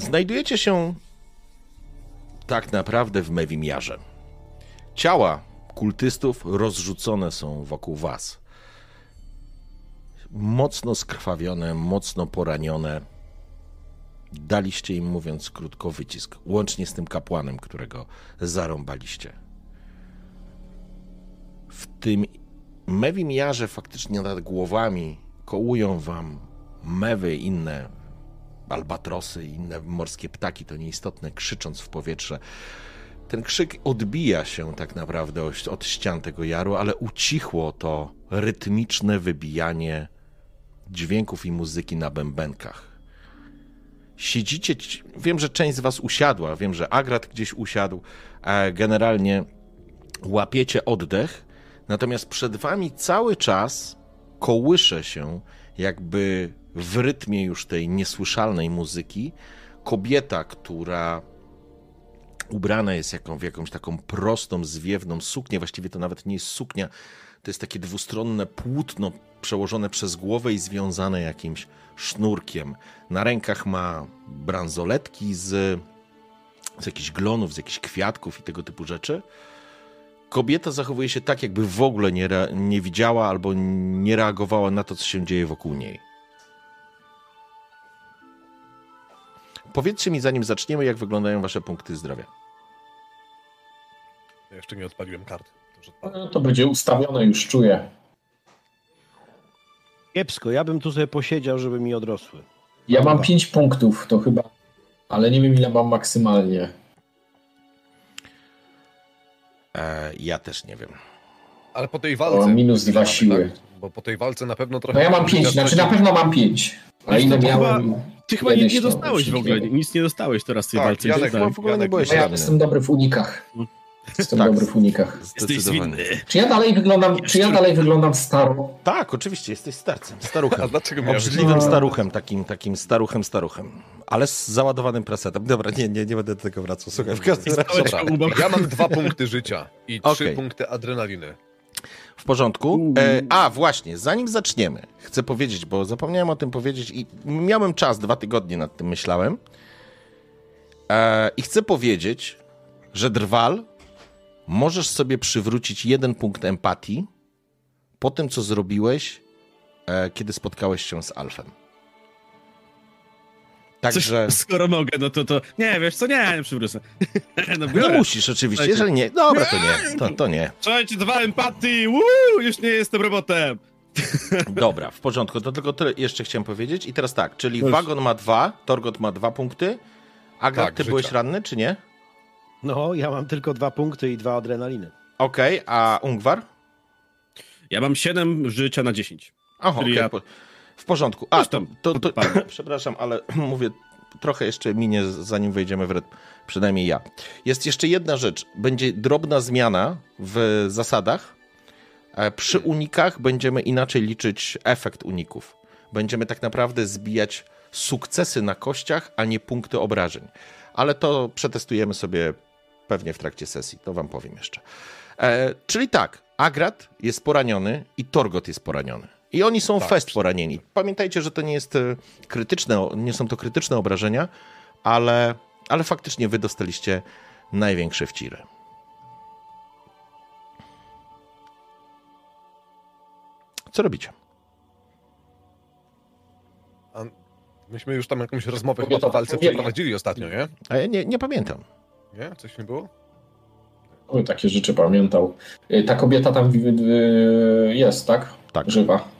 Znajdujecie się tak naprawdę w Mewimiarze. Ciała kultystów rozrzucone są wokół was. Mocno skrwawione, mocno poranione. Daliście im, mówiąc krótko, wycisk, łącznie z tym kapłanem, którego zarąbaliście. W tym Mewimiarze faktycznie nad głowami kołują wam mewy inne albatrosy i inne morskie ptaki, to nieistotne, krzycząc w powietrze. Ten krzyk odbija się tak naprawdę od ścian tego jaru, ale ucichło to rytmiczne wybijanie dźwięków i muzyki na bębenkach. Siedzicie, wiem, że część z was usiadła, wiem, że Agrat gdzieś usiadł, a generalnie łapiecie oddech, natomiast przed wami cały czas kołysze się jakby w rytmie już tej niesłyszalnej muzyki kobieta, która ubrana jest jaką, w jakąś taką prostą, zwiewną suknię, właściwie to nawet nie jest suknia, to jest takie dwustronne płótno przełożone przez głowę i związane jakimś sznurkiem. Na rękach ma bransoletki z, z jakichś glonów, z jakichś kwiatków i tego typu rzeczy. Kobieta zachowuje się tak, jakby w ogóle nie, nie widziała albo nie reagowała na to, co się dzieje wokół niej. Powiedzcie mi, zanim zaczniemy, jak wyglądają wasze punkty zdrowia. Ja jeszcze nie odpaliłem kart. No, to będzie ustawione, już czuję. Kiepsko, ja bym tu sobie posiedział, żeby mi odrosły. Ja mam 5 punktów, to chyba, ale nie wiem ile mam maksymalnie. E, ja też nie wiem. Ale po tej walce. O, minus dwa siły. Tak? Bo po tej walce na pewno trochę. No ja mam 5, znaczy na pewno mam 5. A ile miałem? Ty chyba nie, nie dostałeś w ogóle, nic nie dostałeś teraz w tej tak, walce. Janek, Janek, w ogóle nie byłeś Ja jestem dobry w unikach. Jestem tak, dobry w unikach. Jesteś zwinny. Czy ja dalej wyglądam, czy ja dalej wyglądam staro? Tak, oczywiście, jesteś starcem, staruchem. A dlaczego Obrzydliwym no. staruchem, takim, takim staruchem, staruchem. Ale z załadowanym presetem. Dobra, nie, nie, nie będę do tego wracał. Słuchaj, w każdym razie. Ja mam dwa punkty życia i trzy okay. punkty adrenaliny. W porządku. E, a, właśnie, zanim zaczniemy, chcę powiedzieć, bo zapomniałem o tym powiedzieć i miałem czas, dwa tygodnie nad tym myślałem. E, I chcę powiedzieć, że Drwal możesz sobie przywrócić jeden punkt empatii po tym, co zrobiłeś, e, kiedy spotkałeś się z Alfem. Także... Coś, skoro mogę, no to, to nie, wiesz co, nie, nie przywrócę. no, nie musisz oczywiście, jeżeli nie, dobra, to nie, to, to nie. Słuchajcie, dwa empatii, Woo! już nie jestem robotem. Dobra, w porządku, to tylko tyle jeszcze chciałem powiedzieć. I teraz tak, czyli Już. Wagon ma dwa, Torgot ma dwa punkty. Agat, tak, ty życia. byłeś ranny, czy nie? No, ja mam tylko dwa punkty i dwa adrenaliny. Okej, okay, a Ungwar? Ja mam siedem życia na dziesięć. Aha, okay. ja... w porządku. A, to, to, to, przepraszam, ale mówię, trochę jeszcze minie, zanim wejdziemy w rytm. Przynajmniej ja. Jest jeszcze jedna rzecz. Będzie drobna zmiana w zasadach. E, przy unikach będziemy inaczej liczyć efekt uników. Będziemy tak naprawdę zbijać sukcesy na kościach, a nie punkty obrażeń. Ale to przetestujemy sobie pewnie w trakcie sesji, to wam powiem jeszcze. E, czyli tak, Agrat jest poraniony i Torgot jest poraniony. I oni są tak, fest poranieni. Pamiętajcie, że to nie jest e, krytyczne, nie są to krytyczne obrażenia, ale, ale faktycznie wy dostaliście największe wciry. Co robicie? A myśmy już tam jakąś rozmowę chyba po walce przeprowadzili ostatnio, nie? A ja nie, nie pamiętam. Nie? Coś nie było? O, takie rzeczy pamiętał. Y, ta kobieta tam jest, tak? Tak. Żywa.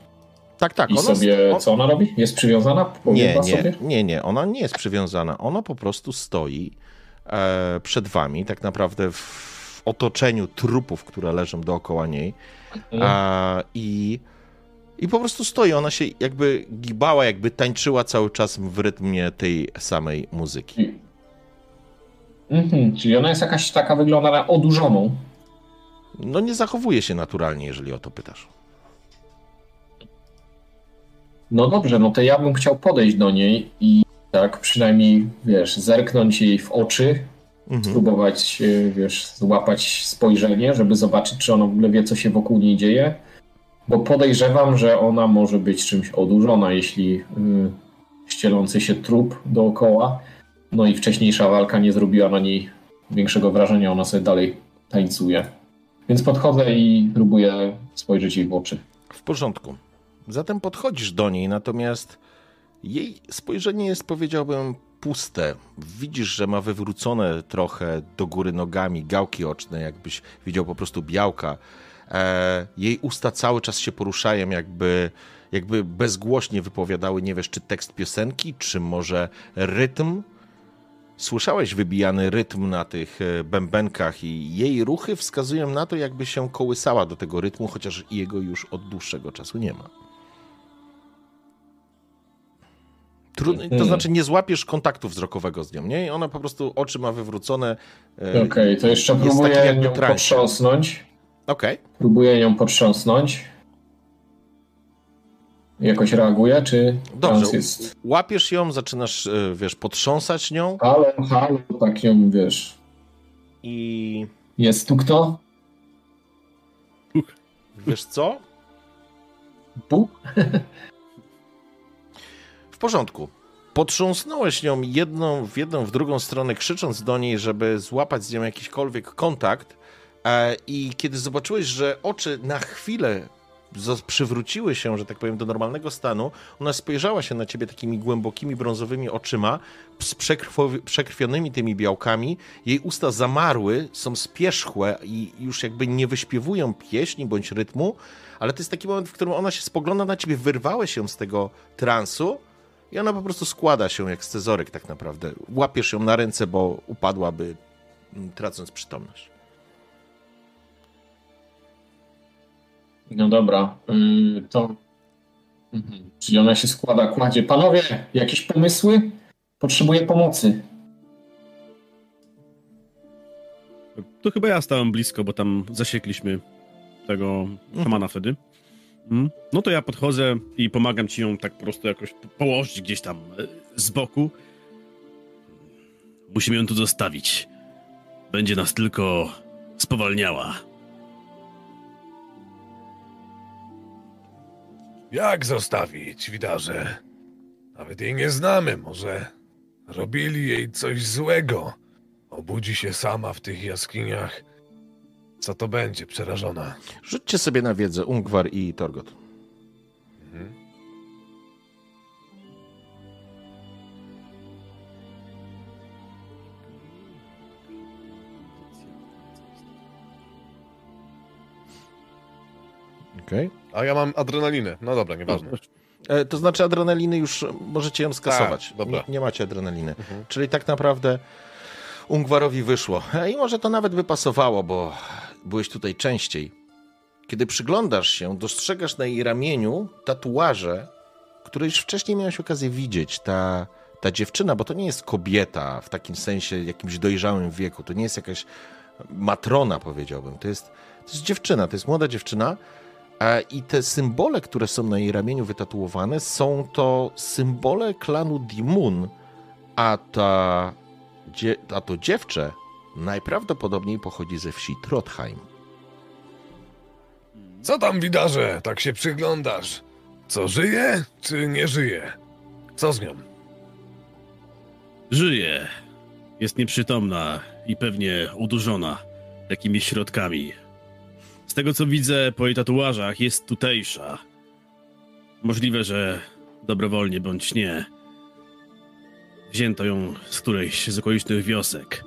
Tak, tak. I ona sobie, co ona robi? Jest przywiązana? nie, nie, sobie? nie, nie, ona nie jest przywiązana. Ona po prostu stoi e, przed wami, tak naprawdę w otoczeniu trupów, które leżą dookoła niej. Mhm. E, I I po prostu stoi, ona się jakby gibała, jakby tańczyła cały czas w rytmie tej samej muzyki. Mhm, czyli ona jest jakaś taka, wygląda na odurzoną. No nie zachowuje się naturalnie, jeżeli o to pytasz. No dobrze, no to ja bym chciał podejść do niej i tak przynajmniej, wiesz, zerknąć jej w oczy, Mhm. spróbować, e, wiesz, złapać spojrzenie, żeby zobaczyć, czy ona w ogóle wie, co się wokół niej dzieje. Bo podejrzewam, że ona może być czymś odurzona, jeśli y, ścielący się trup dookoła, no i wcześniejsza walka nie zrobiła na niej większego wrażenia, ona sobie dalej tańcuje. Więc podchodzę i próbuję spojrzeć jej w oczy. W porządku. Zatem podchodzisz do niej, natomiast jej spojrzenie jest, powiedziałbym, puste. Widzisz, że ma wywrócone trochę do góry nogami gałki oczne, jakbyś widział po prostu białka. E, jej usta cały czas się poruszają, jakby, jakby bezgłośnie wypowiadały, nie wiesz, czy tekst piosenki, czy może rytm. Słyszałeś wybijany rytm na tych e, bębenkach i jej ruchy wskazują na to, jakby się kołysała do tego rytmu, chociaż jego już od dłuższego czasu nie ma. Trudno, to Mhm. znaczy nie złapiesz kontaktu wzrokowego z nią, nie? I ona po prostu oczy ma wywrócone. e, Okej, to jeszcze próbuję nią transie. potrząsnąć. Okej. Próbuję ją potrząsnąć. Jakoś reaguje, czy Dobrze. jest... Łapiesz ją, zaczynasz, e, wiesz, potrząsać nią Halo, halo, tak ją, wiesz... i Jest tu kto? wiesz co? Bóg? Porządku. Potrząsnąłeś nią jedną w jedną, w drugą stronę, krzycząc do niej, żeby złapać z nią jakikolwiek kontakt. E, I kiedy zobaczyłeś, że oczy na chwilę przywróciły się, że tak powiem, do normalnego stanu, ona spojrzała się na ciebie takimi głębokimi, brązowymi oczyma, z przekrwionymi tymi białkami. Jej usta zamarły, są spierzchłe i już jakby nie wyśpiewują pieśni bądź rytmu, ale to jest taki moment, w którym ona się spogląda na ciebie, wyrwałeś się z tego transu i ona po prostu składa się jak scyzoryk tak naprawdę. Łapiesz ją na ręce, bo upadłaby mm, tracąc przytomność. No dobra, yy, to... Mhm. Czyli ona się składa, kładzie. Panowie, jakieś pomysły? Potrzebuję pomocy. To chyba ja stałem blisko, bo tam zasiekliśmy tego szamana wtedy. Mm. No to ja podchodzę i pomagam ci ją tak po prostu jakoś po- położyć gdzieś tam e, z boku. Musimy ją tu zostawić. Będzie nas tylko spowalniała. Jak zostawić, widarze? Nawet jej nie znamy, może robili jej coś złego. Obudzi się sama w tych jaskiniach. Co to będzie, przerażona? Rzućcie sobie na wiedzę Ungwar i Torgot. Mhm. Okay. A ja mam adrenalinę. No dobra, nieważne. E, to znaczy adrenaliny już możecie ją skasować. Tak, dobra. nie, nie macie adrenaliny. Mhm. Czyli tak naprawdę Ungwarowi wyszło. E, I może to nawet by pasowało, bo byłeś tutaj częściej. Kiedy przyglądasz się, dostrzegasz na jej ramieniu tatuaże, które już wcześniej miałeś okazję widzieć. Ta, ta dziewczyna, bo to nie jest kobieta w takim sensie jakimś dojrzałym wieku. To nie jest jakaś matrona, powiedziałbym. To jest, to jest dziewczyna, to jest młoda dziewczyna. I te symbole, które są na jej ramieniu wytatuowane, są to symbole klanu Dimun, a, ta, a to dziewczę najprawdopodobniej pochodzi ze wsi Trotheim. Co tam, widarze? Tak się przyglądasz. Co, żyje czy nie żyje? Co z nią? Żyje. Jest nieprzytomna i pewnie udurzona jakimiś środkami. Z tego co widzę po jej tatuażach, jest tutejsza. Możliwe, że dobrowolnie bądź nie. Wzięto ją z którejś z okolicznych wiosek.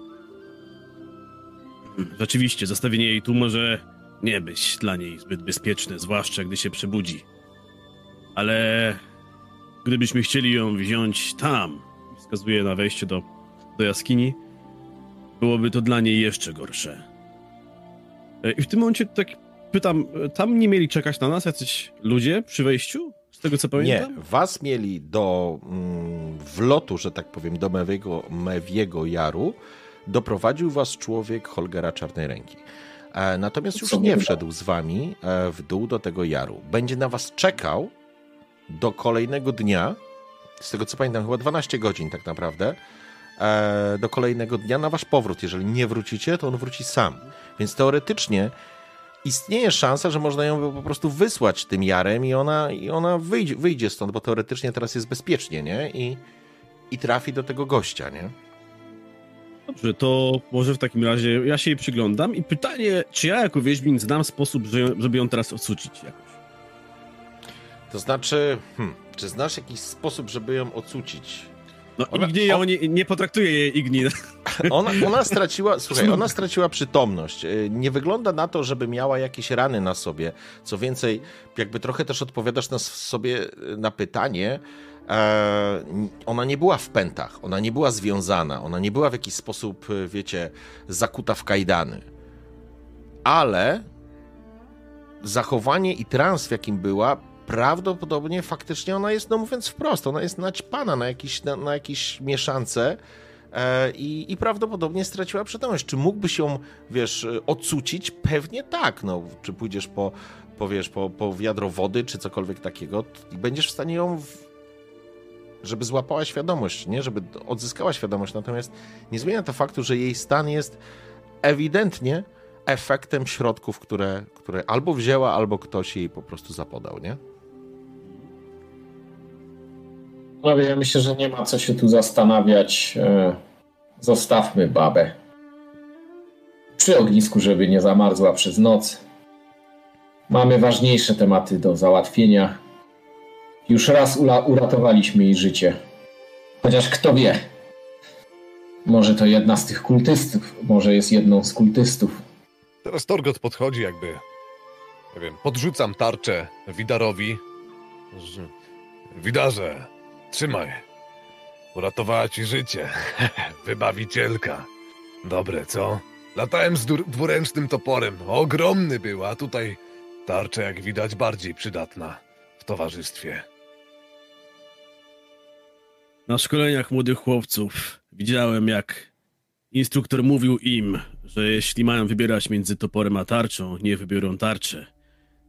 Rzeczywiście, zostawienie jej tu może nie być dla niej zbyt bezpieczne, zwłaszcza gdy się przebudzi. Ale gdybyśmy chcieli ją wziąć tam, wskazuje na wejście do, do jaskini, byłoby to dla niej jeszcze gorsze. E, I w tym momencie tak pytam, tam nie mieli czekać na nas jacyś ludzie przy wejściu? Z tego co pamiętam? Nie, was mieli do mm, wlotu, że tak powiem, do Mewiego, Mewiego Jaru, doprowadził was człowiek Holgera Czarnej Ręki. E, natomiast już nie wszedł z wami e, w dół do tego jaru. Będzie na was czekał do kolejnego dnia, z tego co pamiętam, chyba 12 godzin tak naprawdę, e, do kolejnego dnia na wasz powrót. Jeżeli nie wrócicie, to on wróci sam. Więc teoretycznie istnieje szansa, że można ją po prostu wysłać tym jarem i ona, i ona wyjdzie, wyjdzie stąd, bo teoretycznie teraz jest bezpiecznie, nie? I, i trafi do tego gościa, nie? Dobrze, to może w takim razie ja się jej przyglądam i pytanie, czy ja jako Wiedźmin znam sposób, że- żeby ją teraz odsucić jakoś? To znaczy, hmm, czy znasz jakiś sposób, żeby ją ocucić? No Ona- Igni on- nie, nie potraktuje jej Igni. Ona, ona straciła, słuchaj, ona straciła przytomność. Y, Nie wygląda na to, żeby miała jakieś rany na sobie. Co więcej, jakby trochę też odpowiadasz na sobie y, na pytanie, ona nie była w pętach, ona nie była związana, ona nie była w jakiś sposób, y, wiecie, zakuta w kajdany. Ale zachowanie i trans, w jakim była, prawdopodobnie faktycznie ona jest, no mówiąc wprost, ona jest naćpana na jakiś, na, na jakiejś mieszance e, i, i prawdopodobnie straciła przytomność. Czy mógłbyś ją, wiesz, e, odsucić? Pewnie tak, no. Czy pójdziesz po, po wiesz, po, po wiadro wody, czy cokolwiek takiego i będziesz w stanie ją, żeby złapała świadomość, nie? Żeby odzyskała świadomość. Natomiast nie zmienia to faktu, że jej stan jest ewidentnie efektem środków, które, które albo wzięła, albo ktoś jej po prostu zapodał, nie? No ja myślę, że nie ma co się tu zastanawiać. E, Zostawmy babę przy ognisku, żeby nie zamarzła przez noc. Mamy ważniejsze tematy do załatwienia. Już raz uratowaliśmy jej życie. Chociaż kto wie, może to jedna z tych kultystów, może jest jedną z kultystów. Teraz Torgot podchodzi jakby, nie wiem, podrzucam tarczę Widarowi. Widarze, trzymaj. Uratowała ci życie. Wybawicielka. Dobre, co? Latałem z dwuręcznym toporem. Ogromny był, a tutaj tarcza, jak widać, bardziej przydatna w towarzystwie. Na szkoleniach młodych chłopców widziałem, jak instruktor mówił im, że jeśli mają wybierać między toporem a tarczą, nie wybiorą tarczy.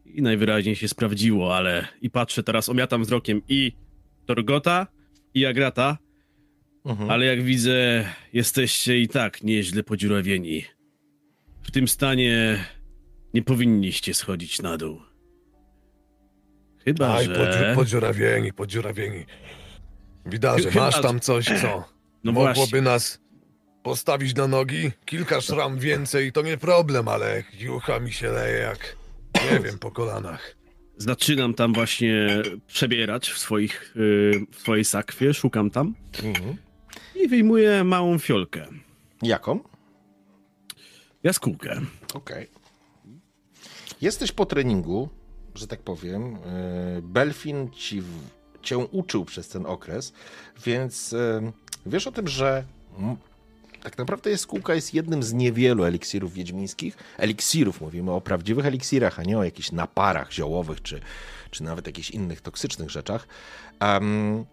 I najwyraźniej się sprawdziło, ale i patrzę teraz, omiatam wzrokiem i Torgota, i Agrata, Mhm. ale jak widzę, jesteście i tak nieźle podziurawieni. W tym stanie nie powinniście schodzić na dół. Chyba, Aj, że... podziu- podziurawieni, podziurawieni. Widarze, Chyba, masz tam coś, co No mogłoby właśnie. nas postawić na nogi? Kilka szram więcej to nie problem, ale jucha mi się leje jak, nie wiem, po kolanach. Zaczynam tam właśnie przebierać w, swoich, yy, w swojej sakwie, szukam tam Mhm. i wyjmuję małą fiolkę. Jaką? Jaskółkę. Okej. Jesteś po treningu, że tak powiem. Yy, Belfin ci w, cię uczył przez ten okres, więc wiesz o tym, że tak naprawdę jaskółka jest jednym z niewielu eliksirów wiedźmińskich. Eliksirów, mówimy o prawdziwych eliksirach, a nie o jakichś naparach ziołowych, czy, czy nawet jakichś innych toksycznych rzeczach, em,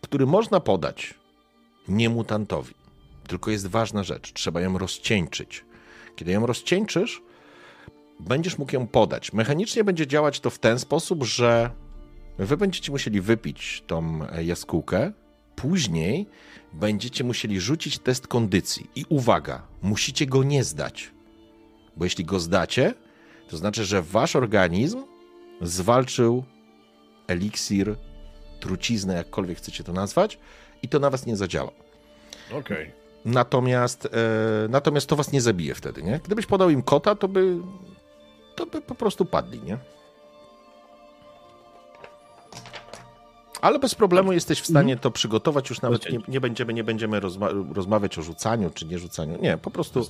który można podać niemutantowi. Tylko jest ważna rzecz, trzeba ją rozcieńczyć. Kiedy ją rozcieńczysz, będziesz mógł ją podać. Mechanicznie będzie działać to w ten sposób, że wy będziecie musieli wypić tą e, jaskółkę, później będziecie musieli rzucić test kondycji. I uwaga, musicie go nie zdać. Bo jeśli go zdacie, to znaczy, że wasz organizm zwalczył eliksir, truciznę, jakkolwiek chcecie to nazwać, i to na was nie zadziała. Okej. Natomiast, e, natomiast to was nie zabije wtedy, nie? Gdybyś podał im kota, to by, to by po prostu padli, nie? Ale bez problemu jesteś w stanie to przygotować, już nawet nie, nie będziemy, nie będziemy rozma- rozmawiać o rzucaniu czy nie rzucaniu. Nie, po prostu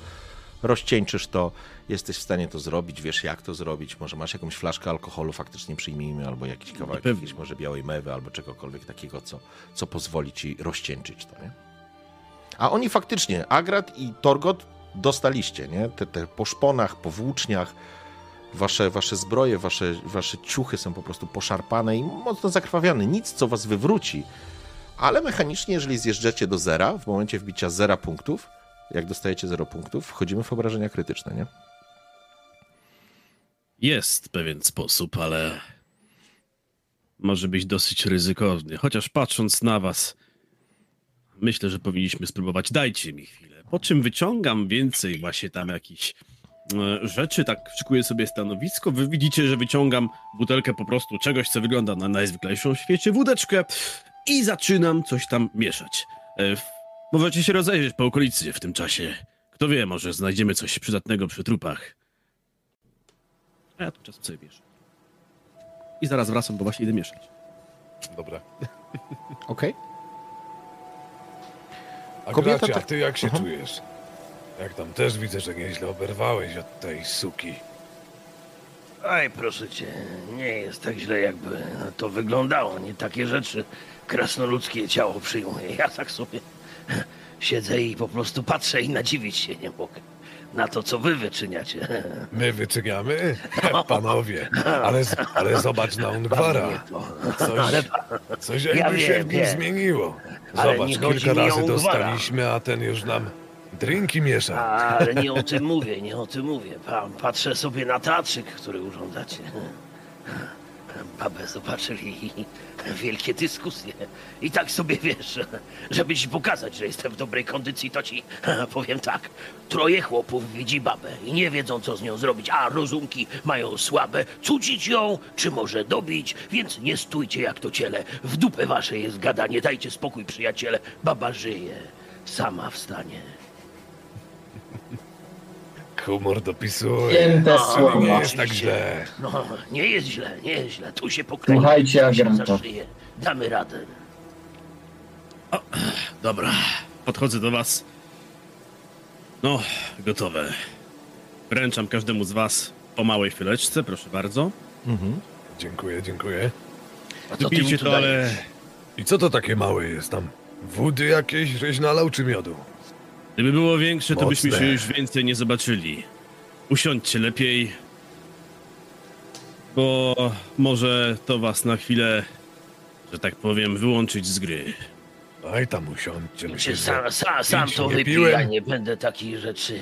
rozcieńczysz to, jesteś w stanie to zrobić, wiesz jak to zrobić, może masz jakąś flaszkę alkoholu, faktycznie przyjmijmy, albo jakiś kawałek Pewnie. jakiejś może białej mewy, albo czegokolwiek takiego, co, co pozwoli ci rozcieńczyć to, nie? A oni faktycznie, Agrat i Torgot dostaliście, nie? Te, te po szponach, po włóczniach, Wasze, wasze zbroje, wasze, wasze ciuchy są po prostu poszarpane i mocno zakrwawione. Nic, co was wywróci. Ale mechanicznie, jeżeli zjeżdżacie do zera, w momencie wbicia zera punktów, jak dostajecie 0 punktów, wchodzimy w obrażenia krytyczne, nie? Jest pewien sposób, ale może być dosyć ryzykowny. Chociaż patrząc na was, myślę, że powinniśmy spróbować. Dajcie mi chwilę. Po czym wyciągam więcej właśnie tam jakichś rzeczy, tak szykuję sobie stanowisko. Wy widzicie, że wyciągam butelkę po prostu czegoś, co wygląda na najzwyklejszą w świecie wódeczkę i zaczynam coś tam mieszać. E, Możecie się rozejrzeć po okolicy w tym czasie. Kto wie, może znajdziemy coś przydatnego przy trupach. A ja tu czasem sobie mieszam. I zaraz wracam, bo właśnie idę mieszać. Dobra. Okej. A Kobieta Gracia, tak- ty jak się Aha. czujesz? Jak tam też widzę, że nieźle oberwałeś od tej suki. Aj, proszę cię, nie jest tak źle, jakby to wyglądało. Nie takie rzeczy krasnoludzkie ciało przyjmuje. Ja tak sobie siedzę i po prostu patrzę i nadziwić się nie mogę. Na to, co wy wyczyniacie. My wyczyniamy? Panowie, ale, ale zobacz na Ungwara. Coś, coś Ja jakby się wiem, w nim zmieniło. Zobacz, kilka razy dostaliśmy, a ten już nam drinki miesza. ale nie o tym mówię, nie o tym mówię. Pa, patrzę sobie na teatrzyk, który urządzacie. Babę zobaczyli wielkie dyskusje. I tak sobie wiesz, żeby ci pokazać, że jestem w dobrej kondycji, to ci powiem tak. Troje chłopów widzi babę i nie wiedzą, co z nią zrobić, a rozumki mają słabe. Cucić ją, czy może dobić, więc nie stójcie jak to ciele. W dupę wasze jest gadanie, dajcie spokój, przyjaciele. Baba żyje, sama wstanie. Humor dopisuje. Ale nie słowa. jest tak źle. No, nie jest źle, nie jest źle. Tu się pokleimy. Słuchajcie, Agranta. zaszyje. Damy radę. Dobra, podchodzę do was. No, gotowe. Wręczam każdemu z was po małej chwileczce, proszę bardzo. Dziękuję, dziękuję. A co ty mi Wypijcie to, ale dajesz? I co to takie małe jest tam? Wody jakieś, żeś nalał czy miodu? Gdyby było większe, to byśmy Mocne. się już więcej nie zobaczyli. Usiądźcie lepiej, bo może to was na chwilę, że tak powiem, wyłączyć z gry. Daj tam usiądźcie. Czy Myślę, sam, sam, sam pić to nie wypij, piłem. ja nie będę takich rzeczy.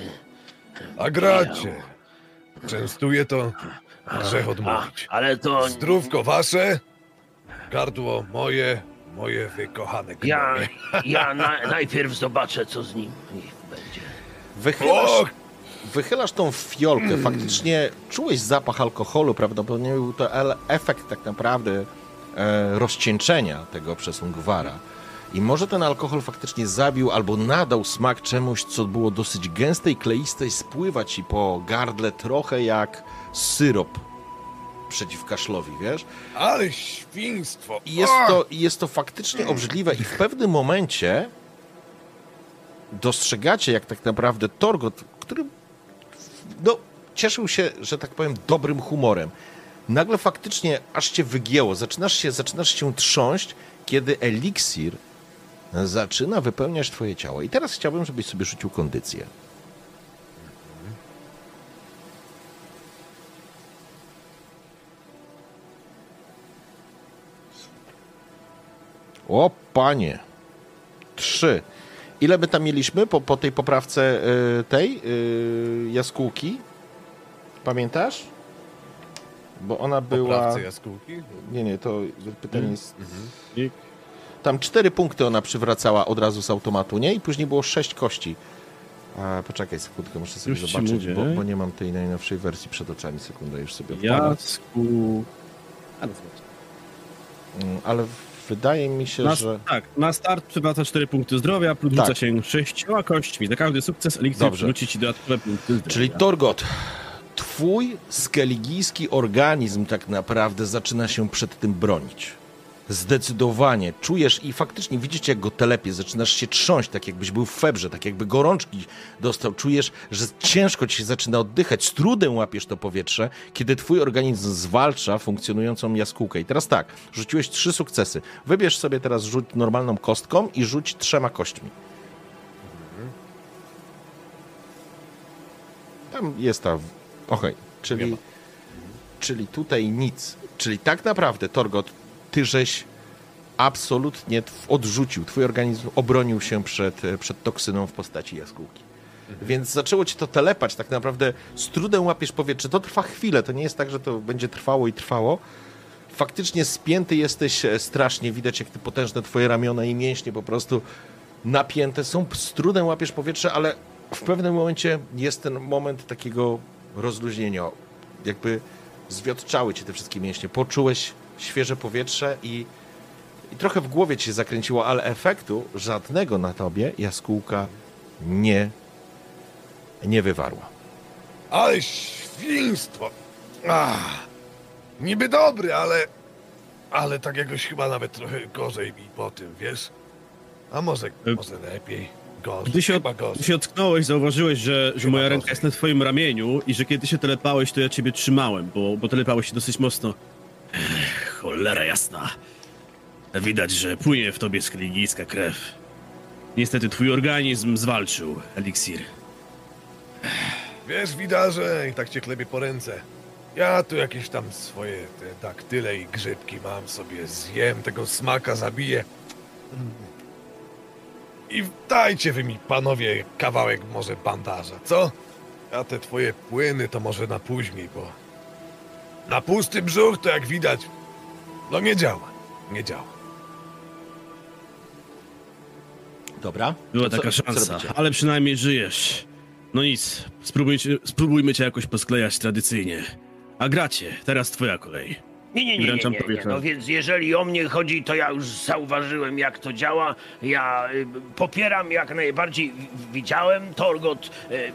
A gracie. Częstuję to grzech A, odmówić. ale to Zdrówko wasze, gardło moje, moje wykochane ja, gnoje. ja na, najpierw zobaczę, co z nim będzie. Wychylasz, wychylasz tą fiolkę, faktycznie czułeś zapach alkoholu, prawdopodobnie był to el- efekt tak naprawdę e, rozcieńczenia tego przez Ungwara. I może ten alkohol faktycznie zabił albo nadał smak czemuś, co było dosyć gęste i kleiste i spływa ci po gardle trochę jak syrop przeciwkaszlowi, wiesz? ale świństwo. I jest to, jest to faktycznie obrzydliwe i w pewnym momencie dostrzegacie, jak tak naprawdę Torgot, który no, cieszył się, że tak powiem, dobrym humorem, nagle faktycznie aż cię wygięło, zaczynasz się, zaczynasz się trząść, kiedy eliksir zaczyna wypełniać twoje ciało. I teraz chciałbym, żebyś sobie rzucił kondycję. O panie. Trzy. Ile by tam mieliśmy po, po tej poprawce y, tej y, jaskółki? Pamiętasz? Bo ona była. Poprawcy jaskółki? Nie, nie, to pytanie jest. I Tam cztery punkty ona przywracała od razu z automatu, nie? I później było sześć kości. A, poczekaj sekundkę, muszę sobie Już zobaczyć, bo, bo nie mam tej najnowszej wersji przed oczami. Sekundę, już sobie odpalam. Jasku... A, no zobacz. Wydaje mi się, Na, że. Tak, na start przywraca 4 punkty zdrowia, plus Tak. rzuca się 6 kośćmi. Za każdy sukces eliksir Dobrze. przywróci ci dodatkowe punkty zdrowia. Czyli Torgot, twój skeligijski organizm tak naprawdę zaczyna się przed tym bronić. Zdecydowanie czujesz i faktycznie widzicie, jak go telepie, zaczynasz się trząść, tak jakbyś był w febrze, tak jakby gorączki dostał. Czujesz, że ciężko ci się zaczyna oddychać, z trudem łapiesz to powietrze, kiedy twój organizm zwalcza funkcjonującą jaskółkę. I teraz tak, rzuciłeś trzy sukcesy. Wybierz sobie teraz rzuć normalną kostką i rzuć trzema kośćmi. Tam jest ta. Okej, czyli czyli tutaj nic. Czyli tak naprawdę, Torgot, ty żeś absolutnie odrzucił, twój organizm obronił się przed, e, przed toksyną w postaci jaskółki. Więc zaczęło ci to telepać, tak naprawdę z trudem łapiesz powietrze. To trwa chwilę, to nie jest tak, że to będzie trwało i trwało. Faktycznie spięty jesteś e, strasznie, widać jak te potężne twoje ramiona i mięśnie po prostu napięte są. Z trudem łapiesz powietrze, ale w pewnym momencie jest ten moment takiego rozluźnienia. Jakby zwiotczały cię te wszystkie mięśnie. Poczułeś świeże powietrze i, i trochę w głowie ci się zakręciło, ale efektu żadnego na tobie jaskółka nie, nie wywarła. Ale świństwo! Ach, niby dobry, ale... Ale tak jakoś chyba nawet trochę gorzej mi po tym, wiesz? A może, może lepiej? Gorzej, Gdy się, od, gdy się ocknąłeś, zauważyłeś, że, że Chyba moja ręka gorzej. jest na twoim ramieniu i że kiedy się telepałeś, to ja ciebie trzymałem, bo, bo telepałeś się dosyć mocno. Ech, cholera jasna. Widać, że płynie w tobie skligijska krew. Niestety twój organizm zwalczył eliksir. Wiesz, widarze, i tak cię klepie po ręce. Ja tu jakieś tam swoje te daktyle i grzybki mam sobie, zjem tego smaka, zabiję. I dajcie wy mi, panowie, kawałek może bandaża, co? A te twoje płyny to może na później, bo na pusty brzuch to jak widać, no nie działa, nie działa. Dobra? Była taka co szansa, ale przynajmniej żyjesz. No nic, spróbujcie, spróbujmy cię jakoś posklejać tradycyjnie. A gracie, teraz twoja kolej. Nie, nie, nie, nie, nie, nie. No więc jeżeli o mnie chodzi, to ja już zauważyłem, jak to działa. Ja y, popieram jak najbardziej. Widziałem Torgot. Y,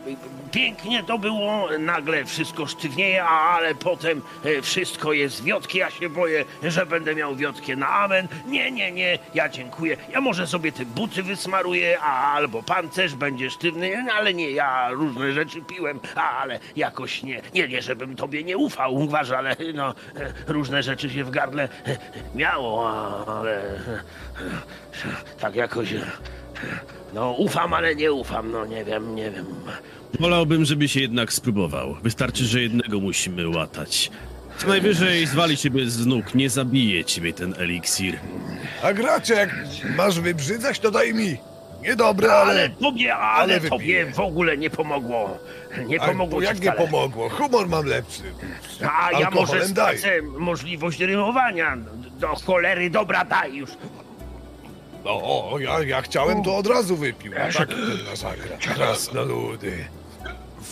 pięknie to było. Nagle wszystko sztywnieje, a, ale potem y, wszystko jest wiotkie. Ja się boję, że będę miał wiotkie na amen. Nie, nie, nie. Ja dziękuję. Ja może sobie te buty wysmaruję, a albo pancerz będzie sztywny, ale nie, ja różne rzeczy piłem, a, ale jakoś nie. Nie, nie, żebym tobie nie ufał, uważ, ale no, e, różne rzeczy się w gardle e, miało, a- ale e, e, tak jakoś. e, No, ufam, ale nie ufam, no nie wiem, nie wiem. Wolałbym, żebyś jednak spróbował. Wystarczy, że jednego musimy łatać. Co najwyżej zwali ciebie z nóg, nie zabije ciebie ten eliksir. A gracie, jak masz wybrzydzać, to daj mi. Niedobre, ale... Ale tobie, ale, ale tobie w ogóle nie pomogło. Nie pomogło jak nie pomogło? Humor mam lepszy. A ja może stracę możliwość rymowania. Do cholery, dobra, daj już. No, o, ja, ja chciałem, to od razu wypił. A tak na zagra. Krasnoludy.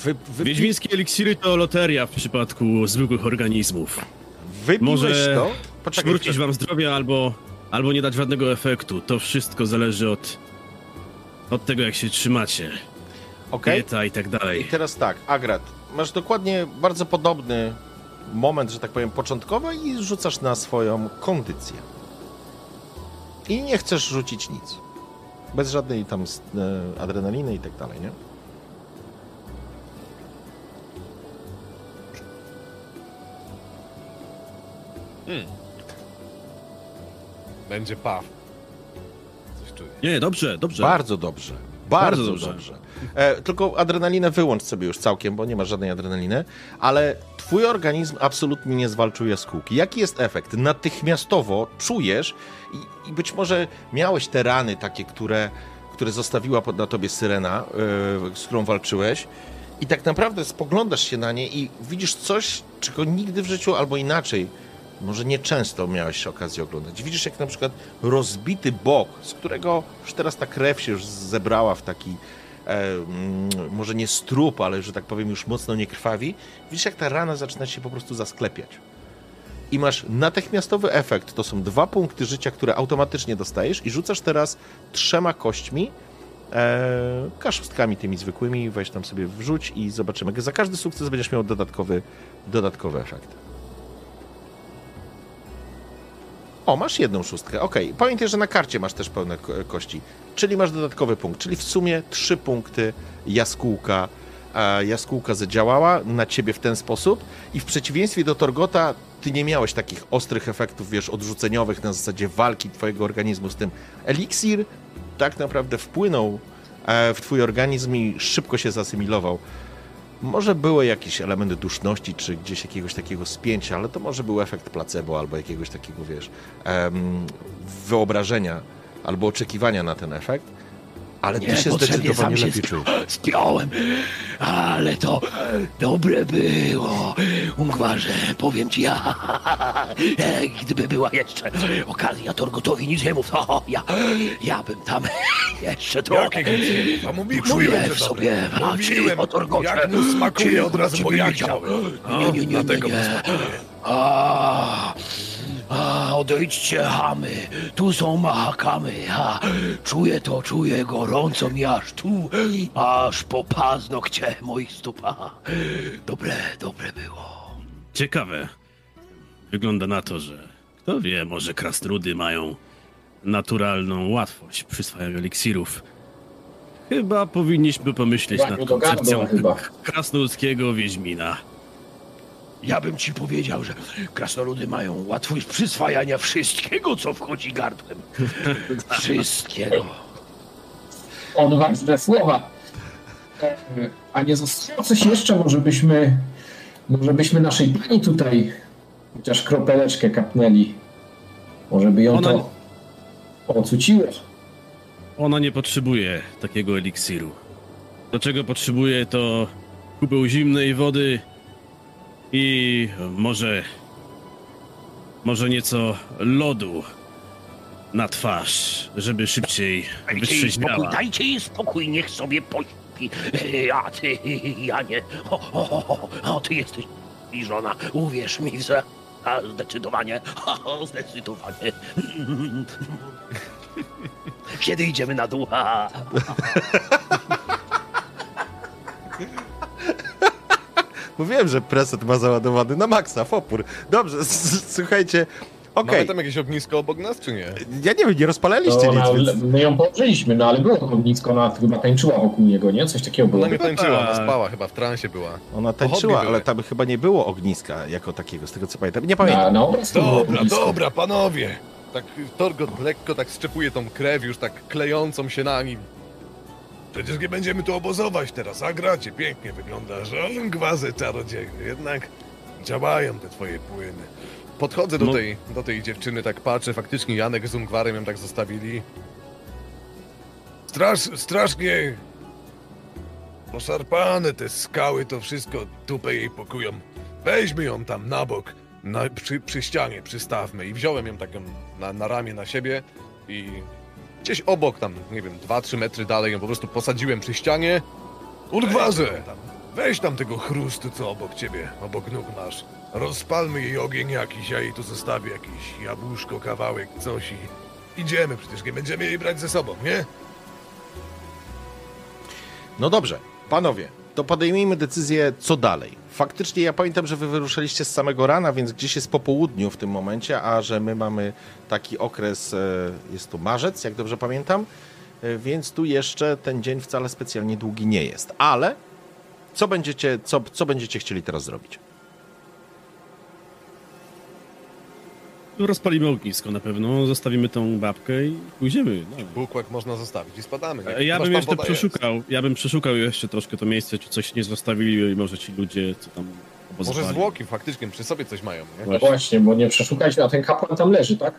Wy, wy, Wiedźmińskie eliksiry to loteria w przypadku zwykłych organizmów. wypiłeś Może to? Poczekaj, przywrócić wam zdrowia albo, albo nie dać żadnego efektu. To wszystko zależy od, od tego, jak się trzymacie. Okej. Dieta i tak I dalej. teraz tak, Agrat, masz dokładnie bardzo podobny moment, że tak powiem, początkowy i rzucasz na swoją kondycję. I nie chcesz rzucić nic. Bez żadnej tam e, adrenaliny i tak dalej, nie? Będzie paw. Czuję. Nie, dobrze, dobrze. Bardzo dobrze. Bardzo, Bardzo dobrze. dobrze. E, tylko adrenalinę wyłącz sobie już całkiem, bo nie ma żadnej adrenaliny, ale twój organizm absolutnie nie zwalczył jaskółki. Jaki jest efekt? Natychmiastowo czujesz i, i być może miałeś te rany takie, które, które zostawiła pod- na tobie syrena, e, z którą walczyłeś i tak naprawdę spoglądasz się na nie i widzisz coś, czego nigdy w życiu albo inaczej może nieczęsto miałeś okazję oglądać. Widzisz jak na przykład rozbity bok, z którego już teraz ta krew się już zebrała w taki e, może nie strup, ale że tak powiem już mocno nie krwawi. Widzisz jak ta rana zaczyna się po prostu zasklepiać. I masz natychmiastowy efekt. To są dwa punkty życia, które automatycznie dostajesz i rzucasz teraz trzema kośćmi e, kaszustkami tymi zwykłymi, weź tam sobie wrzuć i zobaczymy. Za każdy sukces będziesz miał dodatkowy, dodatkowy efekt. O, masz jedną szóstkę. Okej. Pamiętaj, że na karcie masz też pełne ko- kości. Czyli masz dodatkowy punkt. Czyli w sumie trzy punkty jaskółka. Jaskółka zadziałała na ciebie w ten sposób i w przeciwieństwie do Torgota ty nie miałeś takich ostrych efektów, wiesz, odrzuceniowych na zasadzie walki twojego organizmu z tym. Eliksir tak naprawdę wpłynął e, w twój organizm i szybko się zasymilował. Może były jakieś elementy duszności, czy gdzieś jakiegoś takiego spięcia, ale to może był efekt placebo albo jakiegoś takiego, wiesz, wyobrażenia albo oczekiwania na ten efekt. Ale ty się zdecydowanie lepiej czujesz. Spiąłem, ale to dobre było. Ungwarze, powiem ci ja, e, gdyby była jeszcze okazja Torgotowi nic nie mów, to ja, ja bym tam jeszcze trochę? A mówi, czuję mówiłem, w sobie Mówiłem, o Torgocie. jak mu smakuje od razu, bo ja chciałem. No, Nie, nie, nie, nie, nie. A, a, odejdźcie, chamy. Tu są mahakamy. A, czuję to, czuję gorąco mi aż tu, aż po paznokcie moich stóp. A, dobre, dobre było. Ciekawe. Wygląda na to, że kto wie, może krasnoludy mają naturalną łatwość w przyswajaniu eliksirów. Chyba powinniśmy pomyśleć nad koncepcją chyba. krasnoludzkiego wiedźmina. Ja bym ci powiedział, że krasnoludy mają łatwość przyswajania wszystkiego, co wchodzi gardłem. Wszystkiego. Odważne słowa. E, A nie zostało coś jeszcze? Może byśmy, może byśmy naszej pani tutaj chociaż kropeleczkę kapnęli. Może by ją Ona- to ocuciło. Ona nie potrzebuje takiego eliksiru. Do czego potrzebuje to kubeł zimnej wody i może może nieco lodu na twarz, żeby szybciej wytrzeźwiała. dajcie jej spokój, niech sobie pośpi. A ty, Janie, o, o, o, o, ty jesteś i żona, uwierz mi, że a, zdecydowanie, o, zdecydowanie. Kiedy idziemy na dół? Mówiłem, że preset ma załadowany na maksa, w opór. Dobrze, słuchajcie, okej. Mamy tam jakieś ognisko obok nas, czy nie? Ja nie wiem, nie rozpalaliście To ona, nic, więc... my ją położyliśmy, no ale było ognisko, ona chyba tańczyła wokół niego, nie? Coś takiego było. Ona nie tańczyła, ona tak. spała, chyba w transie była. Ona tańczyła, ale tam chyba nie było ogniska jako takiego, z tego co pamiętam. Nie pamiętam. Na, na było Dobra, dobra, panowie. Tak Torgot lekko tak strzepuje tą krew już tak klejącą się na nim. Przecież nie będziemy tu obozować teraz, a gracie pięknie wygląda, że on gwazę czarodzieju. Jednak działają te twoje płyny. Podchodzę do No. tej, do tej dziewczyny, tak patrzę, faktycznie Janek z Ungwarem ją tak zostawili. Strasz, strasznie poszarpane te skały, to wszystko dupę jej pokują. Weźmy ją tam na bok, na, przy, przy ścianie przystawmy i Wziąłem ją taką na, na ramię na siebie i gdzieś obok tam, nie wiem, 2-3 metry dalej ją po prostu posadziłem przy ścianie. Urgwarze! Weź tam tego chrustu, co obok ciebie, obok nóg masz. Rozpalmy jej ogień jakiś, ja jej tu zostawię jakiś jabłuszko, kawałek, coś i idziemy, przecież nie będziemy jej brać ze sobą, nie? No dobrze, panowie, to podejmijmy decyzję, co dalej. Faktycznie ja pamiętam, że wy wyruszyliście z samego rana, więc gdzieś jest po południu w tym momencie, a że my mamy taki okres, e, jest to marzec, jak dobrze pamiętam, e, więc tu jeszcze ten dzień wcale specjalnie długi nie jest. Ale co będziecie, co, co będziecie chcieli teraz zrobić? Rozpalimy ognisko na pewno, zostawimy tą babkę i pójdziemy. No. Bukłak można zostawić i spadamy. nie? Ja bym jeszcze przeszukał, ja bym przeszukał jeszcze troszkę to miejsce, czy coś nie zostawili i może ci ludzie, co tam obozowali. Może zwłoki faktycznie przy sobie coś mają, nie? No właśnie, bo nie przeszukać, a ten kapłan tam leży, tak?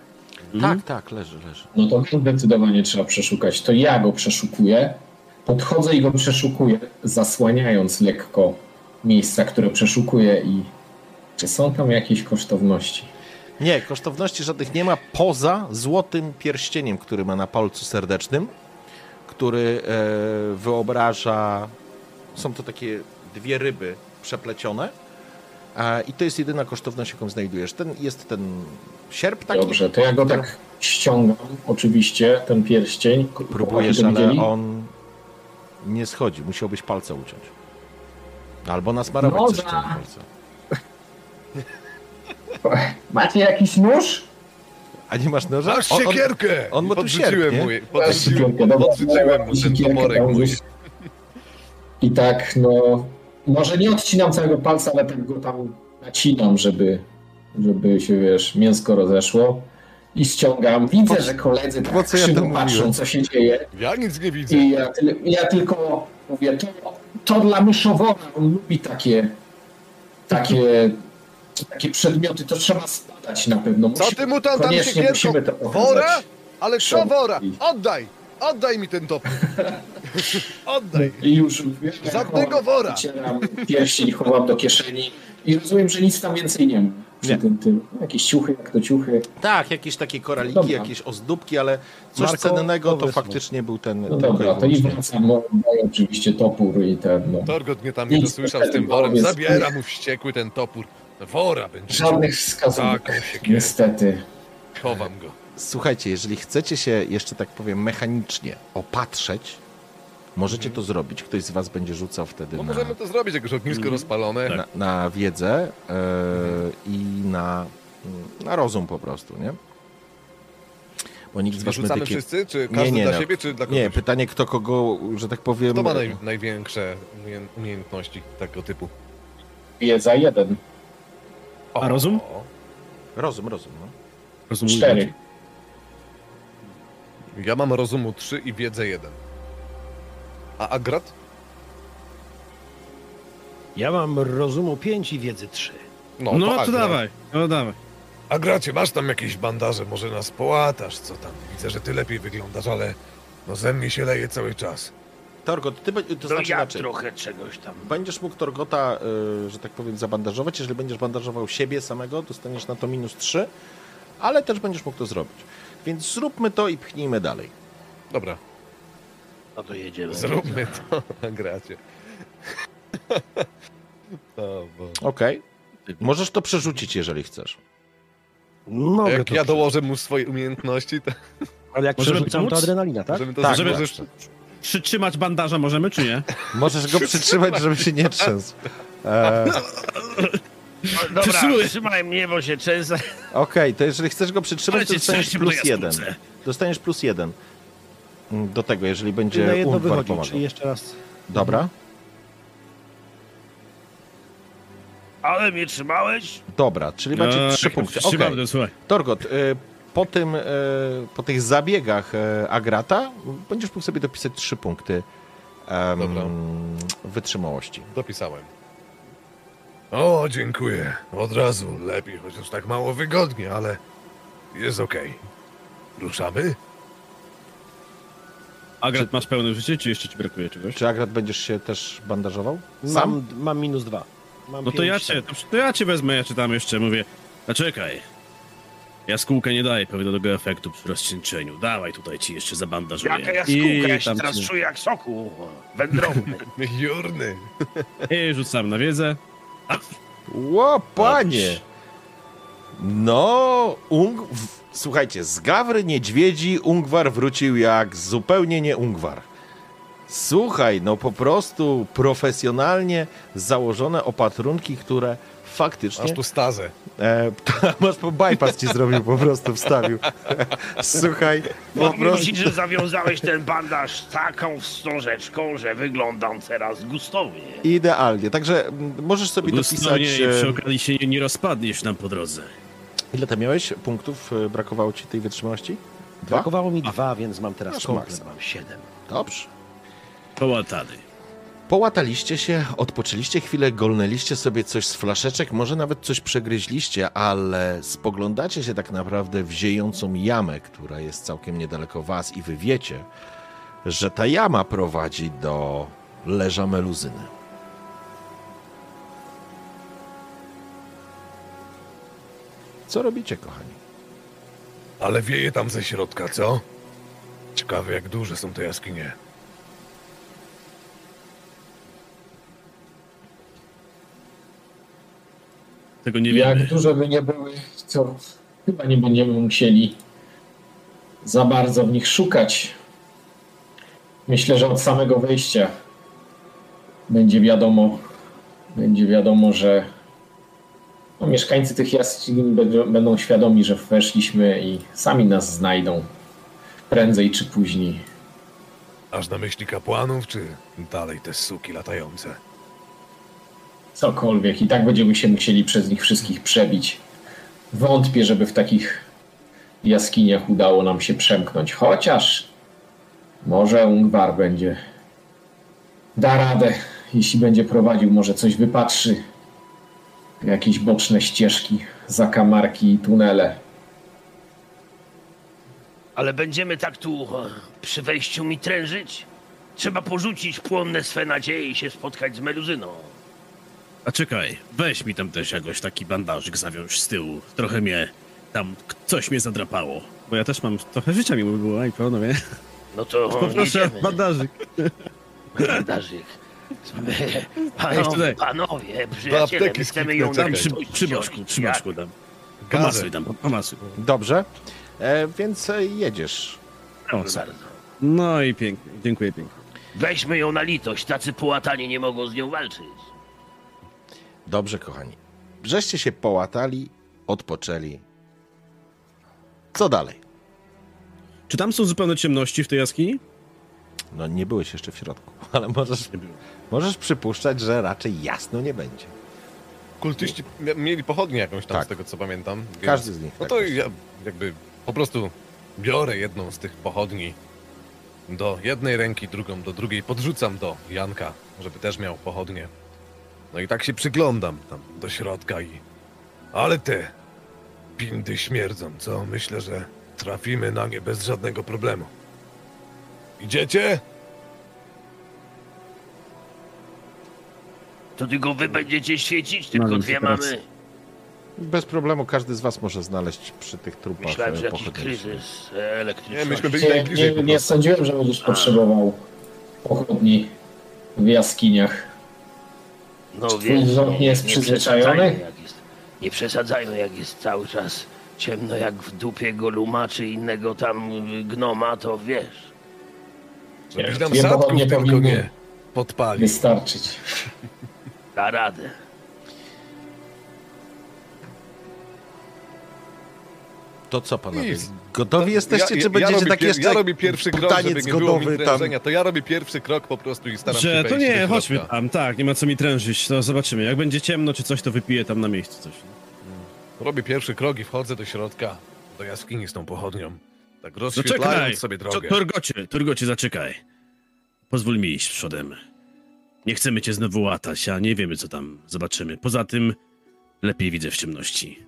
Mhm. Tak, tak, leży, leży. No to zdecydowanie trzeba przeszukać. To ja go przeszukuję. Podchodzę i go przeszukuję, zasłaniając lekko miejsca, które przeszukuję i czy są tam jakieś kosztowności? Nie, kosztowności żadnych nie ma poza złotym pierścieniem, który ma na palcu serdecznym, który e, wyobraża. Są to takie dwie ryby przeplecione. I to jest jedyna kosztowność, jaką znajdujesz. Ten, jest ten sierp taki. Dobrze, to ja go tak ściągam, oczywiście, ten pierścień. Próbujesz, ale on nie schodzi. Musiałbyś palce uciąć. Albo nasmarować Noża. coś w palce. Macie jakiś nóż? A nie masz noża? Masz On- on- siekierkę! On ma tu sierp, mu, podrzuciłem, siekierkę, dobra. podrzuciłem mu ten Siekierkę mój. gdzieś. I tak, no, może nie odcinam całego palca, ale tak go tam nacinam, żeby, żeby się, wiesz, mięsko rozeszło. I ściągam. Widzę, Po- że koledzy tak po co ja patrzą, mówiłem? co się dzieje. Ja nic nie widzę. I ja, ja tylko mówię, to to dla myszowora. On lubi takie, takie, takie przedmioty. To trzeba spadać na pewno. Co Musimy- ty mu tam, tam to pokazać. Wora? Ale co wora? Oddaj! Oddaj mi ten topór! Oddaj! I już Żadnego wora. Wycieram pierścień, chowam do kieszeni i rozumiem, że nic tam więcej nie ma. Przy Nie. tym, tym. Jakieś ciuchy, jak to ciuchy. Tak, jakieś takie koraliki, Dobra. jakieś ozdóbki, ale coś Marko, cennego to faktycznie był ten... No ten dobra, to i wracam. No, oczywiście topór i ten. No. Torgot mnie tam nie dosłyszał z tym worem. Zabiera mu wściekły ten topór. Wora będzie. Żadnych wskazówek. Siekierę. Niestety. Chowam go. Słuchajcie, jeżeli chcecie się jeszcze tak powiem mechanicznie opatrzeć, możecie to zrobić. Ktoś z was będzie rzucał wtedy No na, możemy to zrobić, jak już ognisko rozpalone. na, na wiedzę e, i na, na rozum po prostu, nie? Bo nikt z was Rzucamy medykiem... wszyscy? Czy każdy nie, dla no. siebie, czy dla kogoś? Nie, pytanie kto kogo, że tak powiem... Kto ma naj, największe umie- umiejętności tego typu? Wiedza jeden. A rozum? O, Rozum, rozum, no. Rozumiem. Cztery. Ja mam rozumu 3 i wiedzę 1. A Agrat? Ja mam rozumu 5 i wiedzy 3. No, to Agrat. dawaj, no dawaj. Agracie, masz tam jakieś bandaże, może nas połatasz, co tam? Widzę, że ty lepiej wyglądasz, ale no ze mnie się leje cały czas. Torgot, ty, to To znaczy ja inaczej. trochę czegoś tam. Będziesz mógł Torgota, y, że tak powiem, zabandażować. Jeżeli będziesz bandażował siebie samego, dostaniesz na to minus 3, ale też będziesz mógł to zrobić. Więc zróbmy to i pchnijmy dalej. Dobra, No to jedziemy. zróbmy to, Boże. Okej. Możesz to przerzucić, jeżeli chcesz. Mogę Jak to ja dołożę mu swoje umiejętności, to Ale jak Możemy przerzucam, to adrenalina, tak? możemy to Tak. Przytrzymać bandaża możemy, czy nie? Możesz go przytrzymać, żeby się nie trzęsł. E, No, Dobra, Przytrzymaj. trzymaj mnie, bo się często... Okej, to jeżeli chcesz go przytrzymać, to dostaniesz plus jeden. Dostaniesz plus jeden. Do tego, jeżeli będzie na jedno wychodzi, pomagał. czyli jeszcze raz. Dobra, Ale mnie trzymałeś? dobra, czyli macie No, trzy jak punkty. Okej. słuchaj. Torgot, y, po, tym, y, po tych zabiegach y, Agrata będziesz mógł sobie dopisać trzy punkty Dobra. wytrzymałości. Dopisałem. O, dziękuję. Od razu lepiej, chociaż tak mało wygodnie, ale jest okej. Ruszamy? Agrat, masz pełne życie, czy jeszcze ci brakuje czegoś? Czy Agrat będziesz się też bandażował? Sam? Mam, mam minus dwa. Mam No to pięć, ja cię, to, to ja cię wezmę, ja cię tam jeszcze mówię. A czekaj. Jaskółka nie daje pewnego efektu przy rozcieńczeniu. Dawaj tutaj ci jeszcze zabandażuję. Jaka jaskółka, ja się tam teraz ci- czuję jak soku wędrowny. Jurny. I rzucam na wiedzę. Ło, panie! No, Ung... Słuchajcie, z Gawry Niedźwiedzi Ungwar wrócił jak zupełnie nie Ungwar. Słuchaj, no po prostu profesjonalnie założone opatrunki, które faktycznie... Masz tu stazę. E, masz po bypass ci zrobił, po prostu wstawił. Słuchaj, po prostu... wrócić, że zawiązałeś ten bandaż taką wstążeczką, że wyglądam teraz gustownie. Idealnie, także możesz sobie dopisać... Dosłownie i przy e, okazji się nie, nie rozpadniesz nam po drodze. Ile tam miałeś punktów? e, Brakowało ci tej wytrzymałości? Dwa? Brakowało mi dwa, więc mam teraz komplet, mam siedem. Dobrze. Połatany. Połataliście się, odpoczęliście chwilę, golnęliście sobie coś z flaszeczek, może nawet coś przegryźliście, ale spoglądacie się tak naprawdę w ziejącą jamę, która jest całkiem niedaleko was i wy wiecie, że ta jama prowadzi do leża meluzyny. Co robicie, kochani? Ale wieje tam ze środka, co? Ciekawe, jak duże są te jaskinie. Tego nie Jak wiemy. duże by nie były, to chyba nie będziemy musieli za bardzo w nich szukać. Myślę, że od samego wejścia będzie wiadomo, będzie wiadomo, że no, mieszkańcy tych jaskiń będą, będą świadomi, że weszliśmy i sami nas znajdą prędzej czy później. Aż na myśli kapłanów, czy dalej te suki latające? Cokolwiek. I tak będziemy się musieli przez nich wszystkich przebić. Wątpię, żeby w takich jaskiniach udało nam się przemknąć. Chociaż może Ungwar będzie. Da radę. jeśli będzie prowadził, może coś wypatrzy. Jakieś boczne ścieżki, zakamarki i tunele. Ale będziemy tak tu przy wejściu mi trężyć? Trzeba porzucić płonne swe nadzieje i się spotkać z meluzyną. A czekaj, weź mi tam też jakoś taki bandażyk zawiąż z tyłu. Trochę mnie tam, coś mnie zadrapało. Bo ja też mam, trochę życia mi było, i panowie. No to Poproszę jedziemy. bandażyk. Bandażyk. Panowie, panowie, przyjaciele, my chcemy ją Tam na przy, przy boczku, przy boczku tam. Gazę. Pomasuj tam, pomasuj. Dobrze, e, więc e, jedziesz. O, Proszę bardzo. No i pięknie, dziękuję pięknie. Weźmy ją na litość, tacy połatani nie mogą z nią walczyć. Dobrze, kochani. Żeście się połatali, odpoczęli. Co dalej? Czy tam są zupełne ciemności w tej jaskini? No nie byłeś jeszcze w środku, ale możesz, możesz przypuszczać, że raczej jasno nie będzie. Kultyści mia- mieli pochodnię jakąś tam, Tak. z tego co pamiętam. Więc... Każdy z nich. No tak to jest. ja jakby po prostu biorę jedną z tych pochodni do jednej ręki, drugą do drugiej, podrzucam do Janka, żeby też miał pochodnię. No i tak się przyglądam tam do środka i... Ale te pindy śmierdzą, co? Myślę, że trafimy na nie bez żadnego problemu. Idziecie? To tylko wy będziecie świecić, tylko dwie teraz. mamy. Bez problemu każdy z was może znaleźć przy tych trupach Myślałem, e, że jakiś pochodniejsze. kryzys e. Nie, myśmy byli Nie, najbliżej nie, po nie prostu. sądziłem, że będziesz potrzebował pochodni w jaskiniach. No wiesz, wzrok nie jest przyzwyczajony? przesadzajmy, Jak jest, nie przesadzajmy, jak jest cały czas ciemno jak w dupie goluma czy innego tam gnoma, to wiesz. Nam Dwie sadków pochodnie tylko nie podpalił. wystarczyć. Da radę. To co panowie? Nic. Gotowi jesteście, ja, czy będziecie robię tak jeszcze Ja robię pierwszy krok, żeby taniec nie było mi trężenia. To ja robię pierwszy krok po prostu i staram się Że wejść to nie, do chodźmy tam, tak, nie ma co mi trężyć, to zobaczymy. Jak będzie ciemno czy coś, to wypiję tam na miejscu coś. Robię pierwszy krok i wchodzę do środka, do jaskini z tą pochodnią. Tak Zaczekaj! rozświetlając sobie drogę. Torgocie, Torgocie, zaczekaj. Pozwól mi iść przodem. Nie chcemy cię znowu łatać, a nie wiemy, co tam zobaczymy. Poza tym, lepiej widzę w ciemności.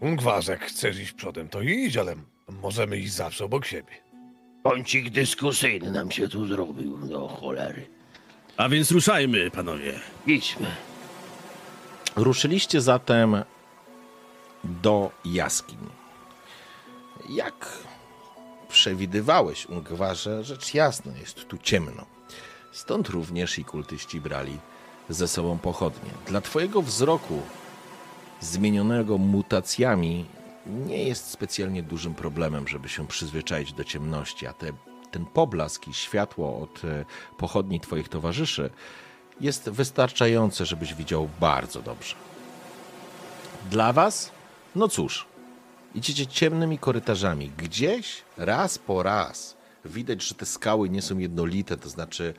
Ungwarzek, chcesz iść przodem, to idź, ale możemy iść zawsze obok siebie. Kącik dyskusyjny nam się tu zrobił, do cholery. A więc ruszajmy, panowie. Idźmy. Ruszyliście zatem do jaskiń. Jak przewidywałeś, Ungwarze, rzecz jasna, jest tu ciemno. Stąd również i kultyści brali ze sobą pochodnie. Dla twojego wzroku, zmienionego mutacjami, nie jest specjalnie dużym problemem, żeby się przyzwyczaić do ciemności, a te, ten poblask i światło od e, pochodni twoich towarzyszy jest wystarczające, żebyś widział bardzo dobrze. Dla was? No cóż, idziecie ciemnymi korytarzami. Gdzieś, raz po raz, widać, że te skały nie są jednolite, to znaczy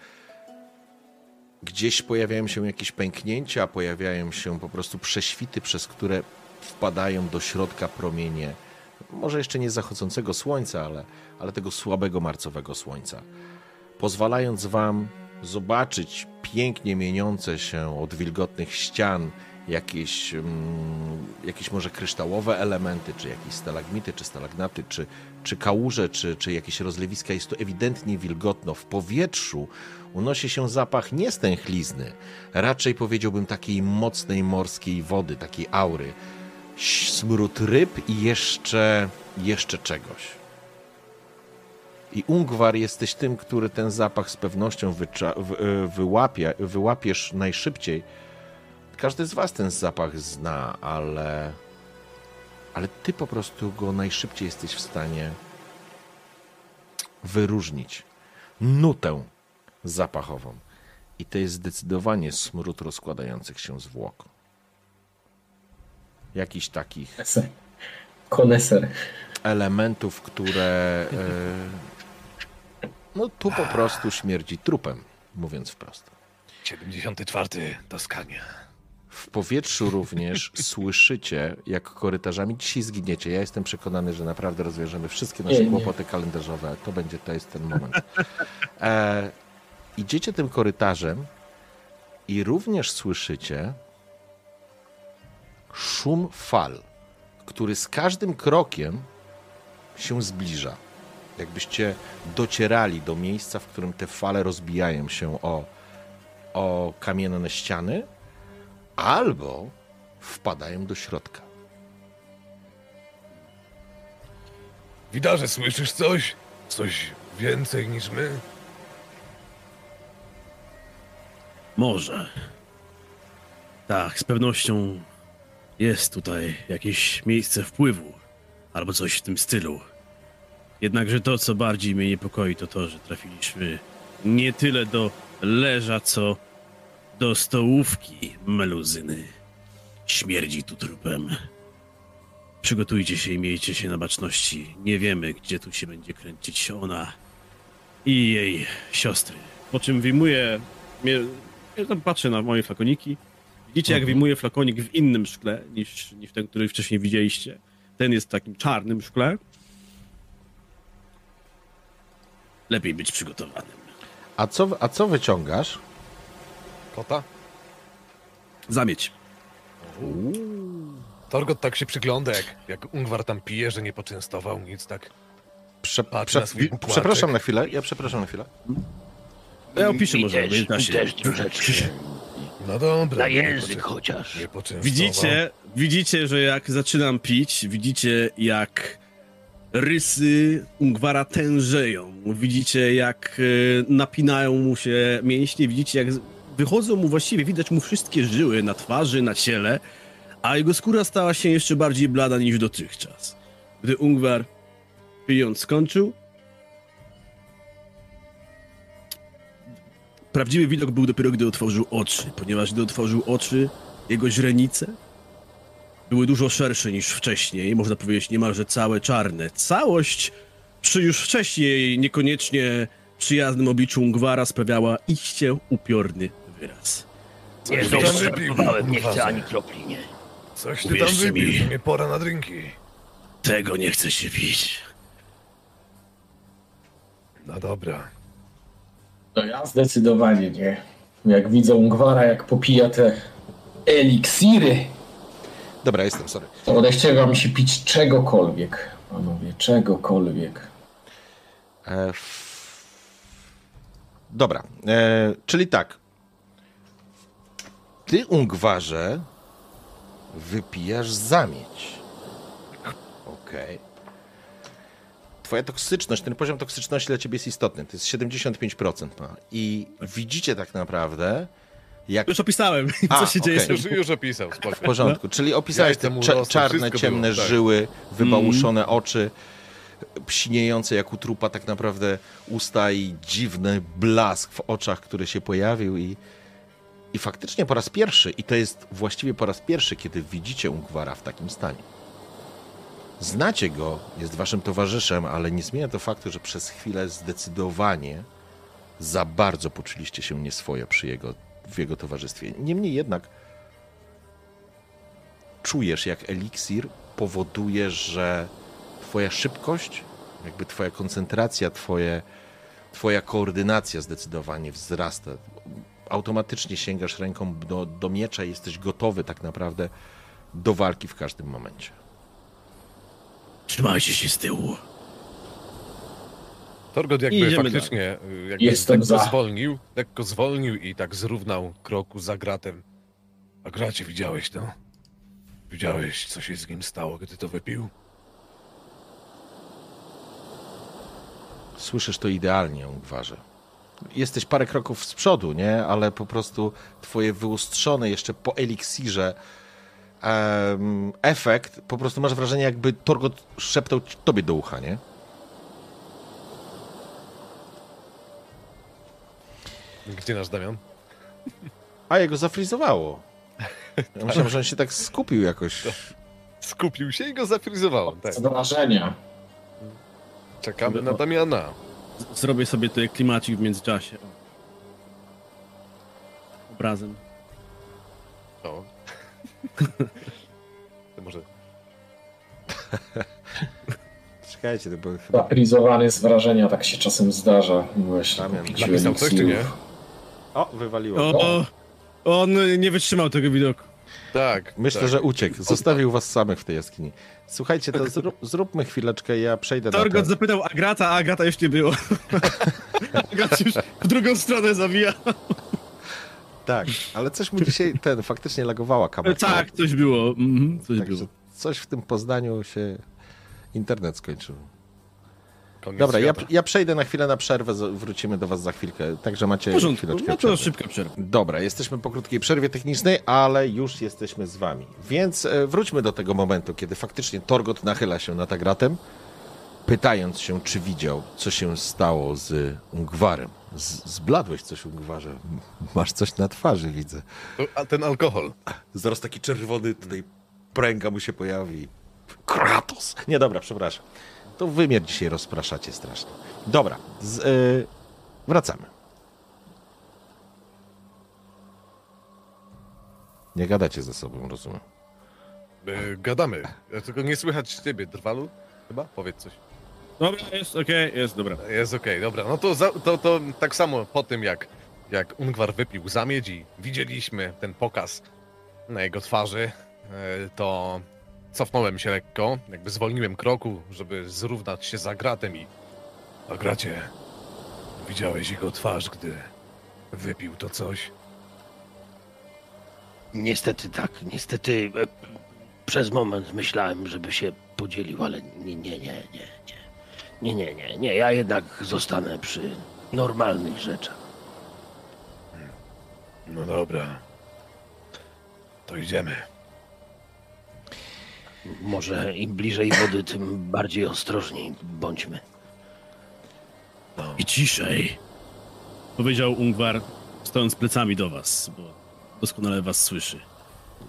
gdzieś pojawiają się jakieś pęknięcia, pojawiają się po prostu prześwity, przez które wpadają do środka promienie, może jeszcze nie zachodzącego słońca, ale, ale tego słabego marcowego słońca pozwalając wam zobaczyć pięknie mieniące się od wilgotnych ścian jakieś, mm, jakieś może kryształowe elementy, czy jakieś stalagmity, czy stalagnaty, czy, czy kałuże, czy, czy jakieś rozlewiska. Jest to ewidentnie wilgotno. W powietrzu unosi się zapach nie stęchlizny, raczej powiedziałbym takiej mocnej morskiej wody, takiej aury. Smród ryb i jeszcze, jeszcze czegoś. I Ungwar jesteś tym, który ten zapach z pewnością wycza- w, e, wyłapie, wyłapiesz najszybciej. Każdy z was ten zapach zna, ale, ale ty po prostu go najszybciej jesteś w stanie wyróżnić. Nutę zapachową. I to jest zdecydowanie smród rozkładających się zwłok. Jakichś takich Koneser. elementów, które. e, No tu po prostu śmierdzi trupem, mówiąc wprost. 74. Toskania. W powietrzu również słyszycie, jak korytarzami dzisiaj zginiecie. Ja jestem przekonany, że naprawdę rozwiążemy wszystkie nasze Nie, nie. kłopoty kalendarzowe. To będzie, to jest ten moment. E, idziecie tym korytarzem I również słyszycie szum fal, który z każdym krokiem się zbliża. Jakbyście docierali do miejsca, w którym te fale rozbijają się o, o kamienne ściany, albo wpadają do środka. Widarze, słyszysz coś? Coś więcej niż my? Może. Tak, z pewnością jest tutaj jakieś miejsce wpływu, albo coś w tym stylu. Jednakże to, co bardziej mnie niepokoi, to to, że trafiliśmy nie tyle do leża, co do stołówki meluzyny. Śmierdzi tu trupem. Przygotujcie się i miejcie się na baczności. Nie wiemy, gdzie tu się będzie kręcić ona i jej siostry. Po czym wyjmuję. Ja tam patrzę na moje flakoniki. Widzicie, jak wyjmuję flakonik w innym szkle niż, niż ten, który wcześniej widzieliście. Ten jest w takim czarnym szkle. Lepiej być przygotowanym. A co, a co wyciągasz? Kota? Zamieć. Torgot tak się przygląda, jak, jak Ungwar tam pije, że nie poczęstował nic, tak. Prze, Patrz prze, na swój wi- przepraszam na chwilę, ja przepraszam na chwilę. Ja opiszę może też, też troszeczkę. No dobra. Na język chociaż. Widzicie, widzicie, że jak zaczynam pić, widzicie jak rysy Ungwara tężeją. Widzicie jak e, napinają mu się mięśnie, widzicie jak wychodzą mu właściwie, widać mu wszystkie żyły na twarzy, na ciele, a jego skóra stała się jeszcze bardziej blada niż dotychczas. Gdy Ungwar pijąc skończył, prawdziwy widok był dopiero gdy otworzył oczy, ponieważ gdy otworzył oczy, jego źrenice były dużo szersze niż wcześniej, można powiedzieć niemalże całe czarne. Całość przy już wcześniej niekoniecznie przyjaznym obliczu Ungwara sprawiała iście upiorny wyraz. Nie tam żartowałem, nie chcę ani kropli, nie. Coś ty tam Uwierzcie wypił, mi. to nie pora na drinki. Tego nie chce się pić. No dobra. No ja zdecydowanie nie. Jak widzę Ungwara, jak popija te eliksiry, Dobra, jestem, sorry. to odechciewa mi się pić czegokolwiek. Panowie, czegokolwiek. E, f... Dobra, e, czyli tak. Ty, Ungwarze, wypijasz zamieć. Okej. Twoja toksyczność, ten poziom toksyczności dla ciebie jest istotny. To jest 75%. No. I widzicie tak naprawdę, jak Już opisałem, A, co się dzieje. okej. z Już, już opisał, spoko. w porządku. Czyli opisałeś te mu cze- rosną, czarne, ciemne było, tak. żyły, wybałuszone oczy, psiniejące jak u trupa tak naprawdę usta i dziwny blask w oczach, który się pojawił i, i faktycznie po raz pierwszy, i to jest właściwie po raz pierwszy, kiedy widzicie Ungwara w takim stanie. Znacie go, jest waszym towarzyszem, ale nie zmienia to faktu, że przez chwilę zdecydowanie za bardzo poczuliście się nieswoje przy jego, w jego towarzystwie. Niemniej jednak czujesz, jak eliksir powoduje, że twoja szybkość, jakby twoja koncentracja, twoje, twoja koordynacja zdecydowanie wzrasta. Automatycznie sięgasz ręką do, do miecza i jesteś gotowy tak naprawdę do walki w każdym momencie. Trzymajcie się z tyłu. Torgot jakby Idziemy faktycznie y, jakby Jestem lekko za. zwolnił, lekko zwolnił i tak zrównał kroku za gratem. A gracie, widziałeś to? Widziałeś, co się z nim stało, gdy to wypił? Słyszysz to idealnie, Ungwarze. Jesteś parę kroków z przodu, nie? Ale po prostu twoje wyustrzone jeszcze po eliksirze em, efekt, po prostu masz wrażenie, jakby Torgot szeptał tobie do ucha, nie? Gdzie nasz Damian? A jego zafrizowało. Ja myślałem, że on się tak skupił jakoś. Skupił się i go zafryzowałem. Tak. Z wrażenia. Czekamy na Damiana. Zrobię sobie tutaj klimacik w międzyczasie. Obrazem. O. To może Czekajcie, to było chyba... Zaprizowany z wrażenia, tak się czasem zdarza. Właśnie napisał coś, czy nie? O, wywaliło. O, On nie wytrzymał tego widoku. Tak. Myślę, tak. że uciekł. Zostawił was samych w tej jaskini. Słuchajcie, to zrób, zróbmy chwileczkę, ja przejdę na Torgot ten... zapytał Agrata, a Agrata już nie było. Agrat już w drugą stronę zawija. Tak, ale coś mu dzisiaj ten faktycznie lagowała kamera. Tak, coś było. Mhm, coś Także było. coś w tym Poznaniu się internet skończył. Koniec Dobra, ja, ja przejdę na chwilę na przerwę, wrócimy do was za chwilkę, także macie porządku, chwileczkę no to przerwy. szybka przerwa. Dobra, jesteśmy po krótkiej przerwie technicznej, ale już jesteśmy z wami. Więc e, wróćmy do tego momentu, kiedy faktycznie Torgot nachyla się nad Agratem, pytając się, czy widział, co się stało z Ungwarem. Z, zbladłeś coś, Ungwarze. Masz coś na twarzy, widzę. A ten alkohol. Zaraz taki czerwony tutaj pręga mu się pojawi. Kratos! Nie, dobra, przepraszam. To wymiar dzisiaj rozpraszacie strasznie. Dobra, z, y, wracamy. Nie gadacie ze sobą, rozumiem. E, gadamy. Ja Tylko nie słychać ciebie, drwalu? Chyba? Powiedz coś. Dobra, jest okej, jest dobra. Jest okej, dobra. No to, za, to, to tak samo po tym, jak, jak Ungwar wypił zamiedź i widzieliśmy ten pokaz na jego twarzy, e, to cofnąłem się lekko, jakby zwolniłem kroku, żeby zrównać się z Agratem i... Agracie, widziałeś jego twarz, gdy wypił to coś? Niestety tak, niestety e, przez moment myślałem, żeby się podzielił, ale nie, nie, nie, nie, nie. Nie, nie, nie, nie. Ja jednak zostanę przy normalnych rzeczach. No dobra. To idziemy. Może im bliżej wody, tym bardziej ostrożni bądźmy. I ciszej. Powiedział Ungwar, stojąc plecami do was, bo doskonale was słyszy.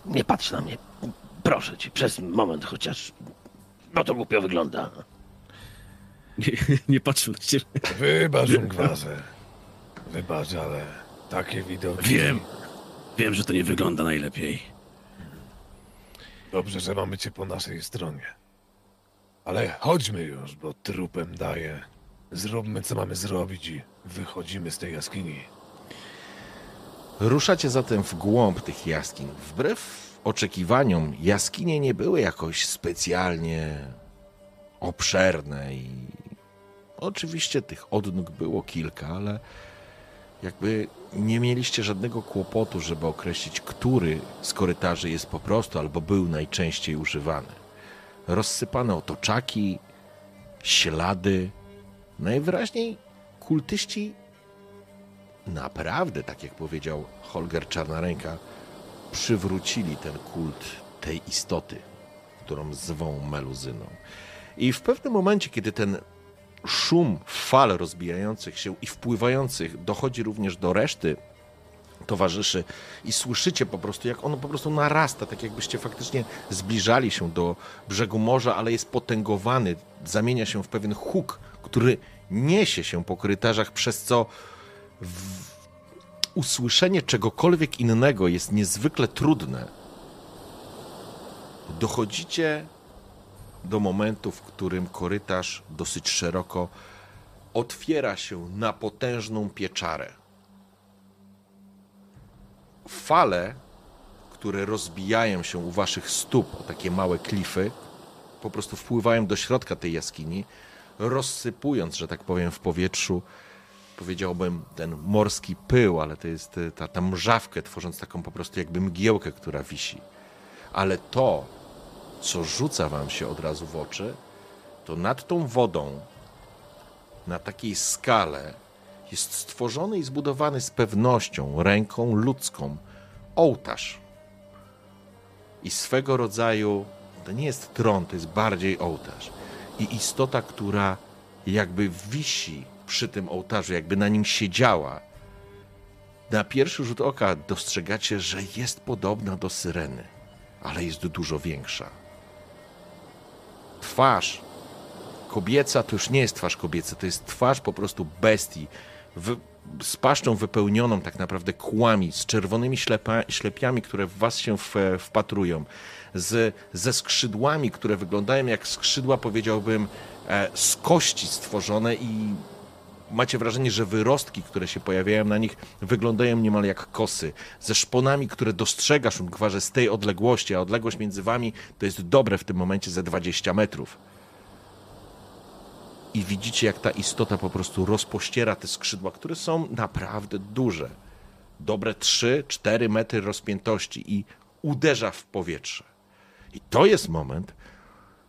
Nie patrz na mnie. Proszę cię, przez moment chociaż. Bo to głupio wygląda. Nie, nie patrzył na ciebie. Wybacz, Ungwarze. Wybacz, ale takie widoki... Wiem. Wiem, że to nie wygląda najlepiej. Dobrze, że mamy cię po naszej stronie. Ale chodźmy już, bo trupem daje. Zróbmy, co mamy zrobić i wychodzimy z tej jaskini. Ruszacie zatem w głąb tych jaskiń. Wbrew oczekiwaniom, jaskinie nie były jakoś specjalnie obszerne i oczywiście tych odnóg było kilka, ale jakby nie mieliście żadnego kłopotu, żeby określić, który z korytarzy jest po prostu albo był najczęściej używany. Rozsypane otoczaki, ślady. Najwyraźniej kultyści naprawdę, tak jak powiedział Holger Czarnaręka, przywrócili ten kult tej istoty, którą zwą meluzyną. I w pewnym momencie, kiedy ten szum fal rozbijających się i wpływających dochodzi również do reszty towarzyszy i słyszycie po prostu, jak ono po prostu narasta, tak jakbyście faktycznie zbliżali się do brzegu morza, ale jest potęgowany, zamienia się w pewien huk, który niesie się po korytarzach, przez co usłyszenie czegokolwiek innego jest niezwykle trudne. Dochodzicie do momentu, w którym korytarz dosyć szeroko otwiera się na potężną pieczarę. Fale, które rozbijają się u waszych stóp, o takie małe klify, po prostu wpływają do środka tej jaskini, rozsypując, że tak powiem, w powietrzu, powiedziałbym, ten morski pył, ale to jest e, ta, ta mrzawkę, tworząc taką po prostu jakby mgiełkę, która wisi. Ale to, co rzuca wam się od razu w oczy, to nad tą wodą, na takiej skale, jest stworzony i zbudowany z pewnością ręką ludzką ołtarz. I swego rodzaju, to nie jest tron, to jest bardziej ołtarz. I istota, która jakby wisi przy tym ołtarzu, jakby na nim siedziała. Na pierwszy rzut oka dostrzegacie, że jest podobna do syreny, ale jest dużo większa. Twarz. Kobieca to już nie jest twarz kobieca, to jest twarz po prostu bestii, wy, z paszczą wypełnioną tak naprawdę kłami, z czerwonymi ślepa, ślepiami, które w was się w, wpatrują, z, ze skrzydłami, które wyglądają jak skrzydła, powiedziałbym, e, z kości stworzone i macie wrażenie, że wyrostki, które się pojawiają na nich, wyglądają niemal jak kosy, ze szponami, które dostrzegasz, Ungwarze, z tej odległości, a odległość między wami to jest dobre w tym momencie ze 20 metrów. I widzicie, jak ta istota po prostu rozpościera te skrzydła, które są naprawdę duże. Dobre 3-4 metry rozpiętości i uderza w powietrze. I to jest moment,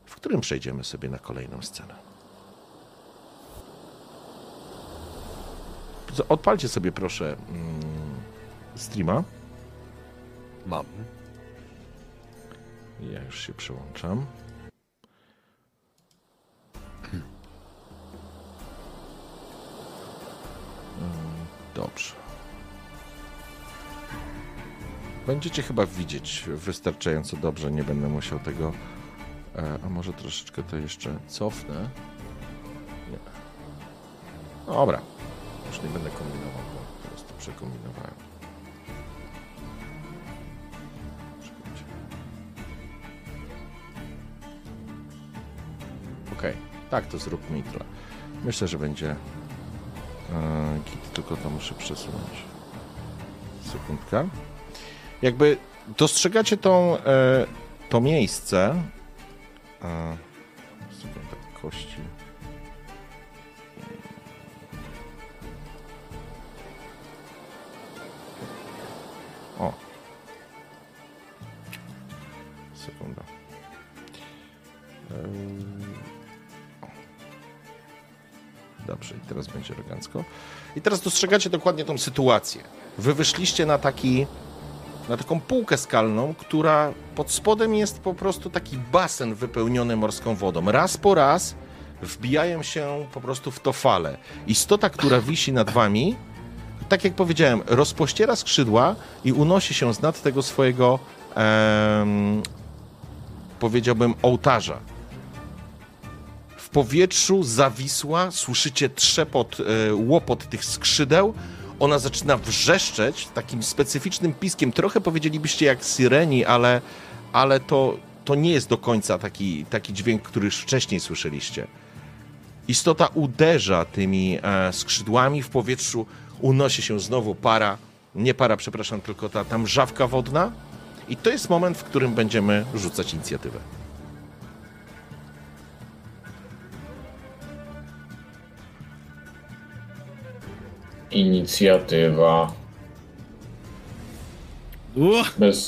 w którym przejdziemy sobie na kolejną scenę. Odpalcie sobie proszę mm, streama. Mam. Ja już się przełączam. Mm, Dobrze. Będziecie chyba widzieć wystarczająco dobrze, nie będę musiał tego. E, a może troszeczkę to jeszcze cofnę? Nie. Dobra. Już nie będę kombinował, bo po prostu przekombinowałem. Okej, tak to zróbmy i tyle. Myślę, że będzie e, git, tylko to muszę przesunąć. Sekundka. Jakby dostrzegacie tą, e, to miejsce. Sekunda, kości. I teraz dostrzegacie dokładnie tą sytuację. Wy wyszliście na taki, na taką półkę skalną, która pod spodem jest po prostu taki basen wypełniony morską wodą. Raz po raz wbijają się po prostu w to fale. Istota, która wisi nad wami, tak jak powiedziałem, rozpościera skrzydła i unosi się z nad tego swojego, em, powiedziałbym, ołtarza. W powietrzu zawisła, słyszycie trzepot, e, łopot tych skrzydeł. Ona zaczyna wrzeszczeć takim specyficznym piskiem. Trochę powiedzielibyście jak syreni, ale, ale to, to nie jest do końca taki, taki dźwięk, który już wcześniej słyszeliście. Istota uderza tymi e, skrzydłami w powietrzu, unosi się znowu para, nie para, przepraszam, tylko ta tam żawka wodna. I to jest moment, w którym będziemy rzucać inicjatywę. Inicjatywa. Bez.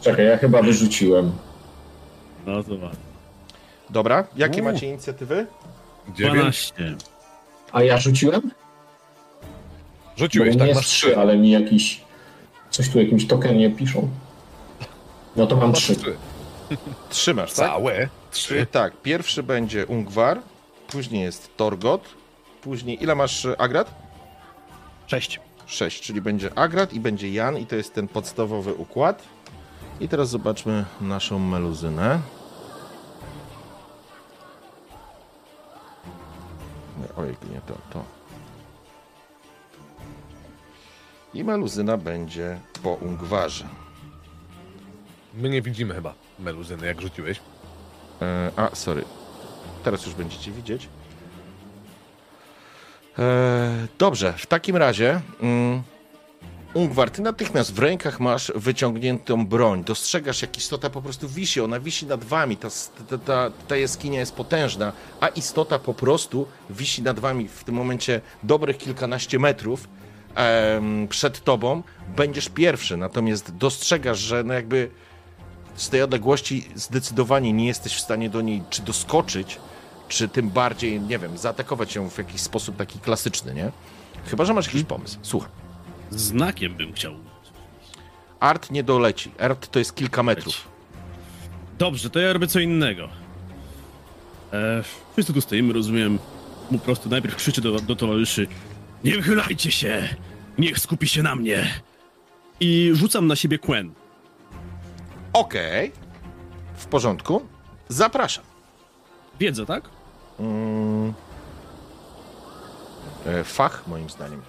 Czekaj, ja chyba wyrzuciłem. No to ładnie. Dobra, jakie U. macie inicjatywy? Dziewięć. 12. A ja rzuciłem? Bo Rzuciłeś, u tak? Masz jest trzy, ale mi jakiś. Coś tu jakimś tokenie piszą. No to mam Masz trzy. trzy. Trzymasz, tak? Całe? Trzy. Tak, pierwszy będzie Ungwar, później jest Torgot, później ile masz e, Agrat? Cześć. Sześć, czyli będzie Agrat i będzie Jan i to jest ten podstawowy układ. I teraz zobaczmy naszą meluzynę. Nie, ojej, nie to, to. I meluzyna będzie po Ungwarze. My nie widzimy chyba meluzyny, jak rzuciłeś. E, a, sorry. Teraz już będziecie widzieć. E, dobrze, w takim razie. Mm, Ungwar, ty natychmiast w rękach masz wyciągniętą broń. Dostrzegasz, jak istota po prostu wisi. Ona wisi nad wami. Ta, ta, ta, ta jaskinia jest potężna, a istota po prostu wisi nad wami w tym momencie dobrych kilkanaście metrów em, przed tobą. Będziesz pierwszy, natomiast dostrzegasz, że no jakby z tej odległości zdecydowanie nie jesteś w stanie do niej czy doskoczyć, czy tym bardziej, nie wiem, zaatakować ją w jakiś sposób taki klasyczny, nie? Chyba, że masz jakiś pomysł. Słucham. Znakiem bym chciał. Art nie doleci. Art to jest kilka metrów. Dobrze, to ja robię co innego. E, wszyscy tu stoimy, rozumiem. Po prostu najpierw krzyczy do, do towarzyszy Nie wychylajcie się! Niech skupi się na mnie! I rzucam na siebie kłen. Okej. W porządku. Zapraszam. Wiedzę, tak? Mm. E, Fach, moim zdaniem.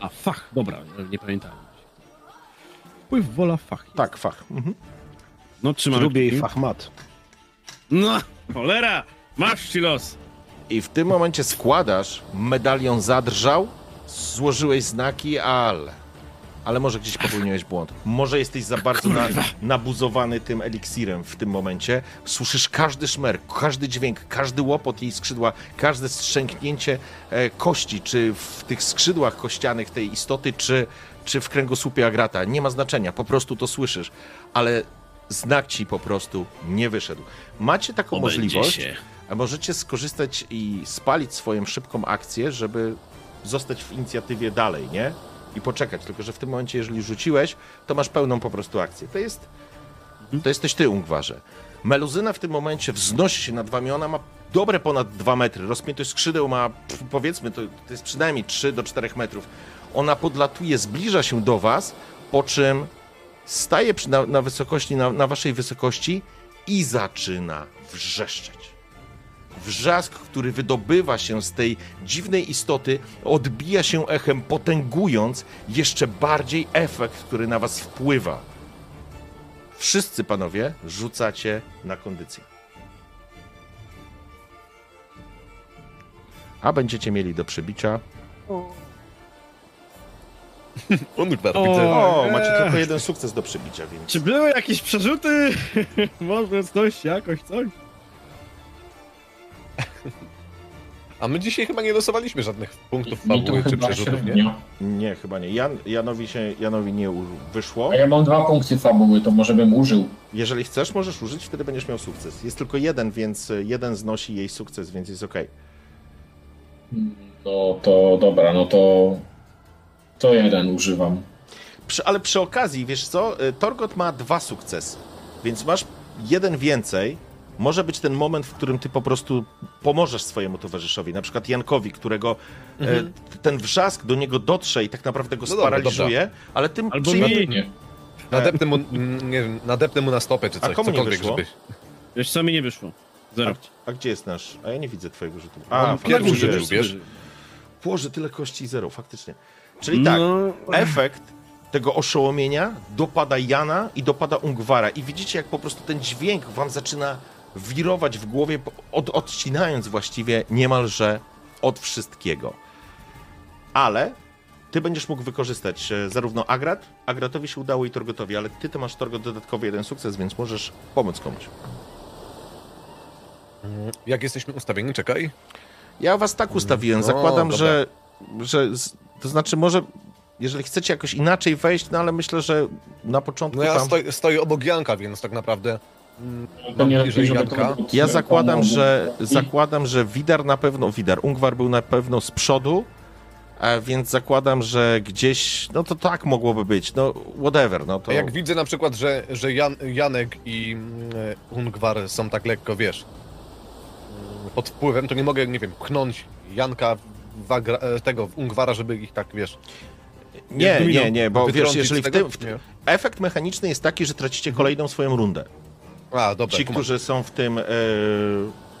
A, fach, dobra, nie, pamiętałem. Wpływ, wola, fach. Tak, fach. Mhm. No, trzymam. Lubię i fachmat. No, cholera! Masz ci los! I w tym momencie składasz, medalion zadrżał, złożyłeś znaki, ale... Ale może gdzieś popełniłeś błąd. Może jesteś za bardzo na, nabuzowany tym eliksirem w tym momencie. Słyszysz każdy szmer, każdy dźwięk, każdy łopot jej skrzydła, każde strzęknięcie e, kości, czy w tych skrzydłach kościanych tej istoty, czy, czy w kręgosłupie agrata. Nie ma znaczenia, po prostu to słyszysz. Ale znak ci po prostu nie wyszedł. Macie taką Obędzie możliwość, się. a możecie skorzystać i spalić swoją szybką akcję, żeby zostać w inicjatywie dalej, nie? I poczekać. Tylko, że w tym momencie, jeżeli rzuciłeś, to masz pełną po prostu akcję. To jest. To jesteś ty, Ungwarze. Meluzyna w tym momencie wznosi się nad wami. Ona ma dobre ponad 2 metry. Rozpiętość skrzydeł ma, powiedzmy, to, to jest przynajmniej 3 do 4 metrów. Ona podlatuje, zbliża się do was, po czym staje na, na wysokości, na, na waszej wysokości i zaczyna wrzeszczeć. Wrzask, który wydobywa się z tej dziwnej istoty, odbija się echem, potęgując jeszcze bardziej efekt, który na was wpływa. Wszyscy panowie rzucacie na kondycję. A będziecie mieli do przebicia. Ungvar, O, widzę. O, macie tylko jeden sukces do przebicia, więc. Czy były jakieś przerzuty? Może coś, jakoś coś? A my dzisiaj chyba nie losowaliśmy żadnych punktów fabuły czy przerzutów, nie? Nie, chyba nie. Jan, Janowi, się, Janowi nie u- wyszło. A ja mam dwa punkty fabuły, to może bym użył. Jeżeli chcesz, możesz użyć, wtedy będziesz miał sukces. Jest tylko jeden, więc y, jeden znosi jej sukces, więc jest ok. No to dobra, no to. To jeden używam. Przy, ale przy okazji, wiesz co, y, Torgot ma dwa sukcesy, więc masz jeden więcej. Może być ten moment, w którym ty po prostu pomożesz swojemu towarzyszowi, na przykład Jankowi, którego e, ten wrzask do niego dotrze i tak naprawdę go Mhm. No dobra, sparaliżuje, ale tym Albo przyjmie- mi. Nie. Nadepnę mu, nie wiem, nadepnę mu na stopę czy A coś, komu nie wyszło? żeby... Wiesz co, mi nie wyszło. Zero. A gdzie jest nasz? A ja nie widzę twojego rzutu. On A, pierwszy faktycznie. rzucił, wiesz? Boże, tyle kości i zero, faktycznie. Czyli tak, No, efekt tego oszołomienia dopada Jana i dopada Ungwara. I widzicie, jak po prostu ten dźwięk wam zaczyna wirować w głowie, od, odcinając właściwie niemalże od wszystkiego. Ale ty będziesz mógł wykorzystać e, zarówno Agrat, Agratowi się udało i Torgotowi, ale ty to masz Torgot dodatkowy jeden sukces, więc możesz pomóc komuś. Jak jesteśmy ustawieni, czekaj. Ja was tak ustawiłem. No, Zakładam, dobra. że, że. To znaczy, może. Jeżeli chcecie jakoś inaczej wejść, no ale myślę, że na początku. No ja tam... stoję, stoję obok Janka, więc tak naprawdę mm, To mam nie lepiej, żeby to Ja zakładam, że zakładam, że Widar na pewno. Widar, Ungwar był na pewno z przodu, a więc zakładam, że gdzieś. No to tak mogłoby być. No, whatever. No to. Jak widzę na przykład, że, że Jan, Janek i mm, Ungwar są tak lekko, wiesz, mm, pod wpływem, to nie mogę, nie wiem, pchnąć Janka w Agra, e, tego, w Ungwara, żeby ich tak, wiesz... Nie, nie, nie, bo wiesz, jeżeli w tym. W, efekt mechaniczny jest taki, że tracicie kolejną swoją rundę. A, dobra, ci, którzy są w tym e,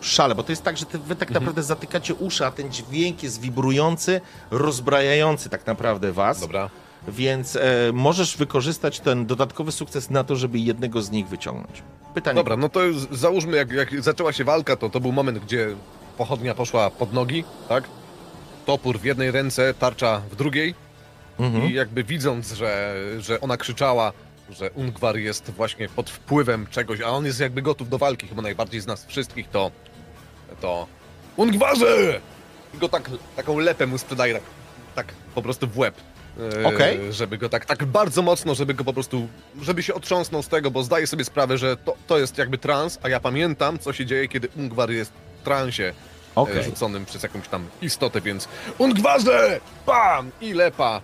szale, bo to jest tak, że ty, wy tak Mhm. naprawdę zatykacie uszy, a ten dźwięk jest wibrujący, rozbrajający tak naprawdę was, Dobra. więc e, możesz wykorzystać ten dodatkowy sukces na to, żeby jednego z nich wyciągnąć. Pytanie. Dobra, no to załóżmy, jak, jak zaczęła się walka, to to był moment, gdzie pochodnia poszła pod nogi, tak? Topór w jednej ręce, tarcza w drugiej Mhm. i jakby widząc, że, że ona krzyczała, że Ungwar jest właśnie pod wpływem czegoś, a on jest jakby gotów do walki, chyba najbardziej z nas wszystkich, to to Ungwarze! I go tak, taką lepę mu sprzedaje, tak, tak po prostu w łeb. e, Okej. Żeby go tak, tak bardzo mocno, żeby go po prostu, żeby się otrząsnął z tego, bo zdaje sobie sprawę, że to, to jest jakby trans, a ja pamiętam, co się dzieje, kiedy Ungwar jest w transie e, rzuconym przez jakąś tam istotę, więc Ungwarze! Bam! I lepa!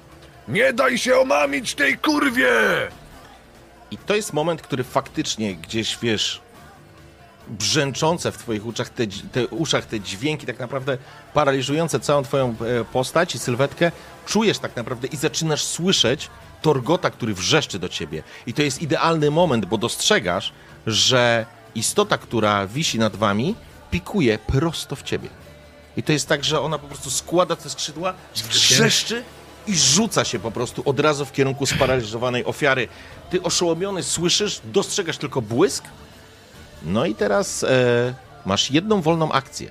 Nie daj się omamić tej kurwie! I to jest moment, który faktycznie gdzieś, wiesz, brzęczące w twoich uszach te, te, uszach te dźwięki, tak naprawdę paraliżujące całą twoją e, postać i sylwetkę, czujesz tak naprawdę i zaczynasz słyszeć Torgota, który wrzeszczy do ciebie. I to jest idealny moment, bo dostrzegasz, że istota, która wisi nad wami, pikuje prosto w ciebie. I to jest tak, że ona po prostu składa te skrzydła, wrzeszczy i rzuca się po prostu od razu w kierunku sparaliżowanej ofiary. Ty oszołomiony słyszysz, dostrzegasz tylko błysk. No i teraz e, masz jedną wolną akcję.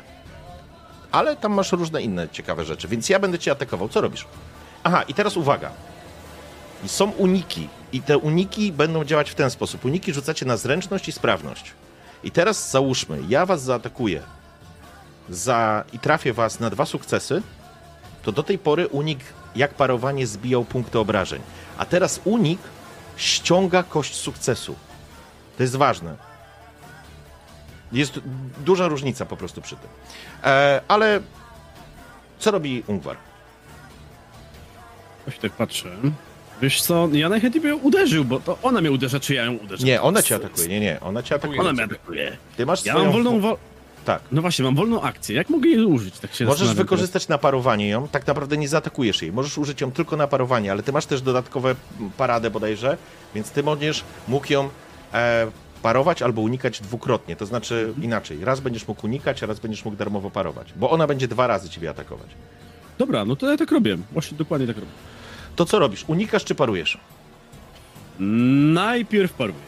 ale tam masz różne inne ciekawe rzeczy, więc ja będę cię atakował. Co robisz? Aha, i teraz uwaga. Są uniki i te uniki będą działać w ten sposób. Uniki rzucacie na zręczność i sprawność. I teraz załóżmy, ja was zaatakuję za, i trafię was na dwa sukcesy, to do tej pory unik jak parowanie zbijał punkty obrażeń. A teraz unik ściąga kość sukcesu. To jest ważne. Jest duża różnica po prostu przy tym. E, ale co robi Ungwar? Właśnie tak patrzę. Wiesz co, ja najchętniej bym ją uderzył, bo to ona mnie uderza, czy ja ją uderzę. Nie, ona cię atakuje. Nie, nie, ona cię atakuje. Ona mnie atakuje. Ty masz Ja swoją... mam wolną... Wo- Tak. no właśnie, mam wolną akcję. Jak mogę jej użyć? Tak się Możesz wykorzystać na parowanie ją, tak naprawdę nie zaatakujesz jej. Możesz użyć ją tylko na parowanie, ale ty masz też dodatkowe paradę bodajże, więc ty będziesz mógł ją e, parować albo unikać dwukrotnie. To znaczy Mhm. inaczej. Raz będziesz mógł unikać, a raz będziesz mógł darmowo parować. Bo ona będzie dwa razy ciebie atakować. Dobra, no to ja tak robię. Właśnie dokładnie tak robię. To co robisz? Unikasz czy parujesz? Najpierw paruję.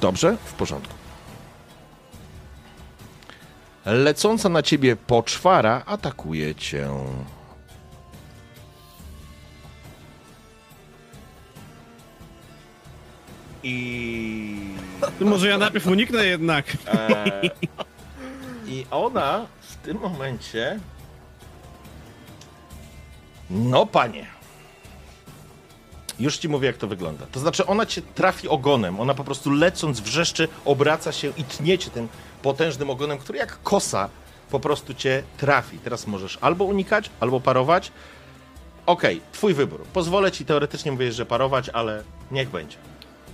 Dobrze, w porządku. Lecąca na ciebie poczwara atakuje cię. I. Może ja najpierw uniknę jednak. E, I ona w tym momencie. No, panie. Już ci mówię, jak to wygląda. To znaczy, ona cię trafi ogonem. Ona po prostu lecąc wrzeszczy, obraca się i tnie cię tym potężnym ogonem, który jak kosa po prostu cię trafi. Teraz możesz albo unikać, albo parować. Okej, twój wybór. Pozwolę ci teoretycznie mówić, że parować, ale niech będzie.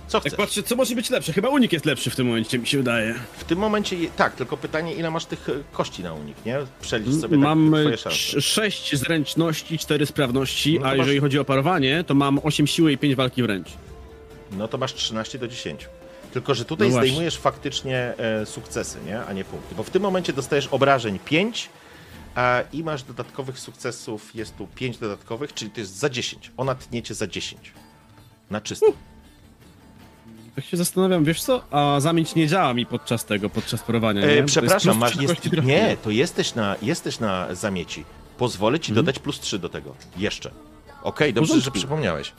Co chcesz? Tak patrzę, co może być lepsze? Chyba unik jest lepszy w tym momencie, mi się wydaje. W tym momencie, tak, tylko pytanie, ile masz tych e, kości na unik, nie? Przelicz sobie Mam tak, twoje szanse. trz- sześć zręczności, cztery sprawności, No a masz- jeżeli chodzi o parowanie, to mam 8 siły i 5 walki wręcz. No to masz 13 do 10. Tylko, że tutaj No zdejmujesz faktycznie e, sukcesy, nie? A nie punkty. Bo w tym momencie dostajesz obrażeń 5 a, i masz dodatkowych sukcesów, jest tu 5 dodatkowych, czyli to jest za 10. Ona tniecie za 10. Na czysto. Tak się zastanawiam, wiesz co? A zamieć nie działa mi podczas tego, podczas parowania, E, przepraszam, masz, jest, nie, to jesteś na, jesteś na zamieci. Pozwolę ci Mhm. dodać plus 3 do tego. Jeszcze. Okej, dobrze, że przypomniałeś.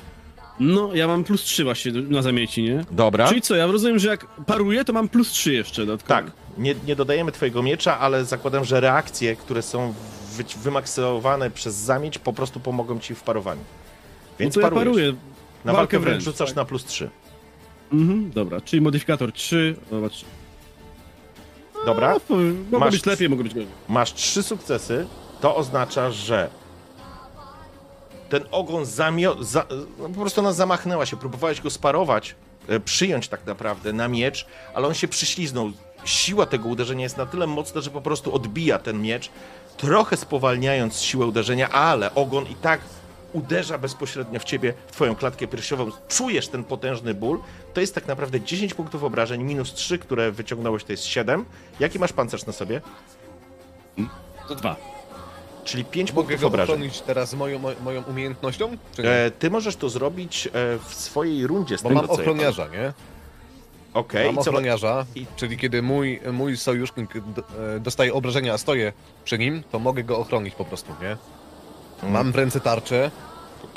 No, ja mam plus 3 właśnie na zamieci, nie? Dobra. Czyli co, ja rozumiem, że jak paruję, to mam plus 3 jeszcze dodatkowo. Tak, nie, nie dodajemy twojego miecza, ale zakładam, że reakcje, które są wy, wymaksowane przez zamieć, po prostu pomogą ci w parowaniu. No Więc to ja paruję. Na walkę wręcz rzucasz tak. na plus 3. Mhm, dobra, czyli modyfikator 3, zobacz. Dobra? No, mogło Masz- być lepiej, mogło być gorzej. Masz trzy sukcesy, to oznacza, że ten ogon zamio... Za... no, po prostu ona zamachnęła się, próbowałeś go sparować, e, przyjąć tak naprawdę na miecz, ale on się przyśliznął. Siła tego uderzenia jest na tyle mocna, że po prostu odbija ten miecz, trochę spowalniając siłę uderzenia, ale ogon i tak uderza bezpośrednio w ciebie, w twoją klatkę piersiową. Czujesz ten potężny ból. To jest tak naprawdę 10 punktów obrażeń, minus 3, które wyciągnąłeś, to jest 7. Jaki masz pancerz na sobie? To dwa. Czyli 5 Mogę punktów go obrażeń. ochronić teraz moją, mo- moją umiejętnością? E, ty możesz to zrobić e, w swojej rundzie z Bo tego, mam co ja- ochroniarza, nie? Okej, Mam i co? ochroniarza, i- czyli kiedy mój, mój sojusznik e, dostaje obrażenia, a stoję przy nim, to mogę go ochronić po prostu, nie? Mm, Mam w ręce tarczę,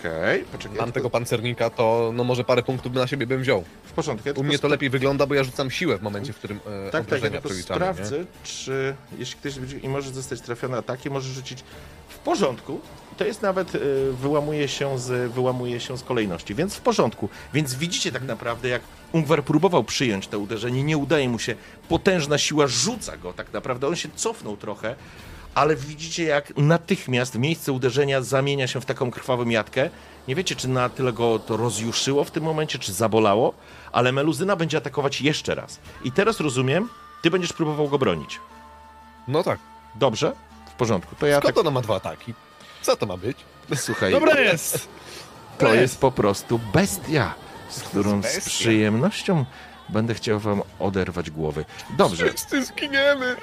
Okej, poczekaj. mam tego pancernika, to no może parę punktów na siebie bym wziął. W porządku. Ja U mnie to lepiej wygląda, bo ja rzucam siłę w momencie, w którym e, Tak, tak, ja tylko przeliczamy, nie? sprawdzę, czy jeśli ktoś będzie i może zostać trafiony atakiem, może rzucić w porządku. To jest nawet, y, wyłamuje się, z, wyłamuje się z kolejności, więc w porządku. Więc widzicie tak naprawdę, jak Ungwer próbował przyjąć to uderzenie, nie udaje mu się, potężna siła rzuca go tak naprawdę, on się cofnął trochę, ale widzicie, jak natychmiast miejsce uderzenia zamienia się w taką krwawą jatkę. Nie wiecie, czy na tyle go to rozjuszyło w tym momencie, czy zabolało, ale Meluzyna będzie atakować jeszcze raz. I teraz rozumiem, ty będziesz próbował go bronić. No tak. Dobrze? W porządku. To ja Skąd tak. ona ma dwa ataki? Co to ma być? Słuchaj, Dobra jest! to jest po prostu bestia, z którą z przyjemnością będę chciał wam oderwać głowy. Dobrze, Wszyscy zginiemy!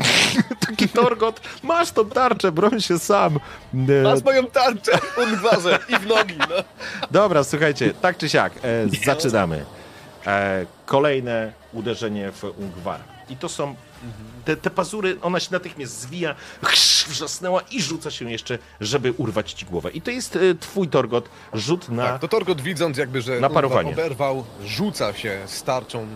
taki Torgot, masz tą tarczę, broń się sam. E, Masz moją tarczę! Ungwarze i w nogi, no! Dobra, słuchajcie, tak czy siak, e, zaczynamy. E, kolejne uderzenie w Ungwara. I to są te, te pazury, ona się natychmiast zwija, chrz, wrzasnęła i rzuca się jeszcze, żeby urwać ci głowę. I to jest e, twój Torgot, rzut na... Tak, to Torgot widząc jakby, że Na parowanie. oberwał, rzuca się starczą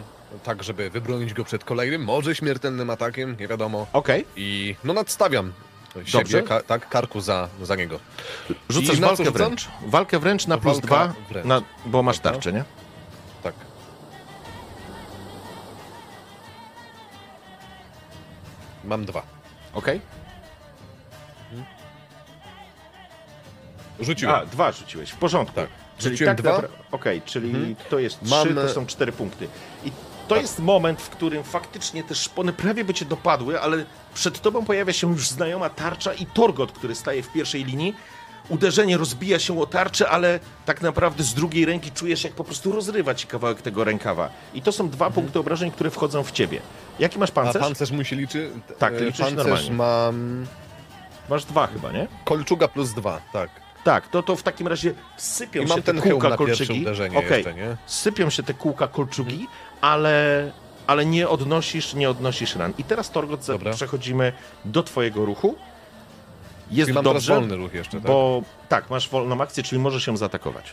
tak, żeby wybronić go przed kolejnym, może śmiertelnym atakiem, nie wiadomo. Okej, I no nadstawiam Dobrze. siebie, ka, tak, karku za, za niego. rzucasz I walkę wręcz. Walkę wręcz na plus dwa, na, bo masz Dobra. tarczę, nie? Tak. Mam dwa. Okej? Rzuciłem. A, dwa rzuciłeś, w porządku. Tak. Czyli Rzuciłem tak dwa. Okej, czyli Mhm. to jest trzy, Mam, to e, są cztery punkty. I to jest moment, w którym faktycznie te szpony prawie by cię dopadły, ale przed tobą pojawia się już znajoma tarcza i Torgot, który staje w pierwszej linii. Uderzenie rozbija się o tarczę, ale tak naprawdę z drugiej ręki czujesz, jak po prostu rozrywa ci kawałek tego rękawa. I to są dwa punkty obrażeń, które wchodzą w ciebie. Jaki masz Mhm. A pancerz? pancerz mu się liczy? Tak, E, liczy się Pancerz normalnie. mam... Masz dwa chyba, nie? Kolczuga plus dwa, tak. Tak, to, to w takim razie sypią I się mam te ten kółka na kolczyki. uderzenie Okej, jeszcze, nie? sypią się te kółka kolczugi, ale, ale nie odnosisz, nie odnosisz ran. I teraz Torgot, Dobra. przechodzimy do twojego ruchu. Jest Czyli mam dobrze, wolny ruch jeszcze, tak? bo tak, masz wolną akcję, czyli możesz się zaatakować.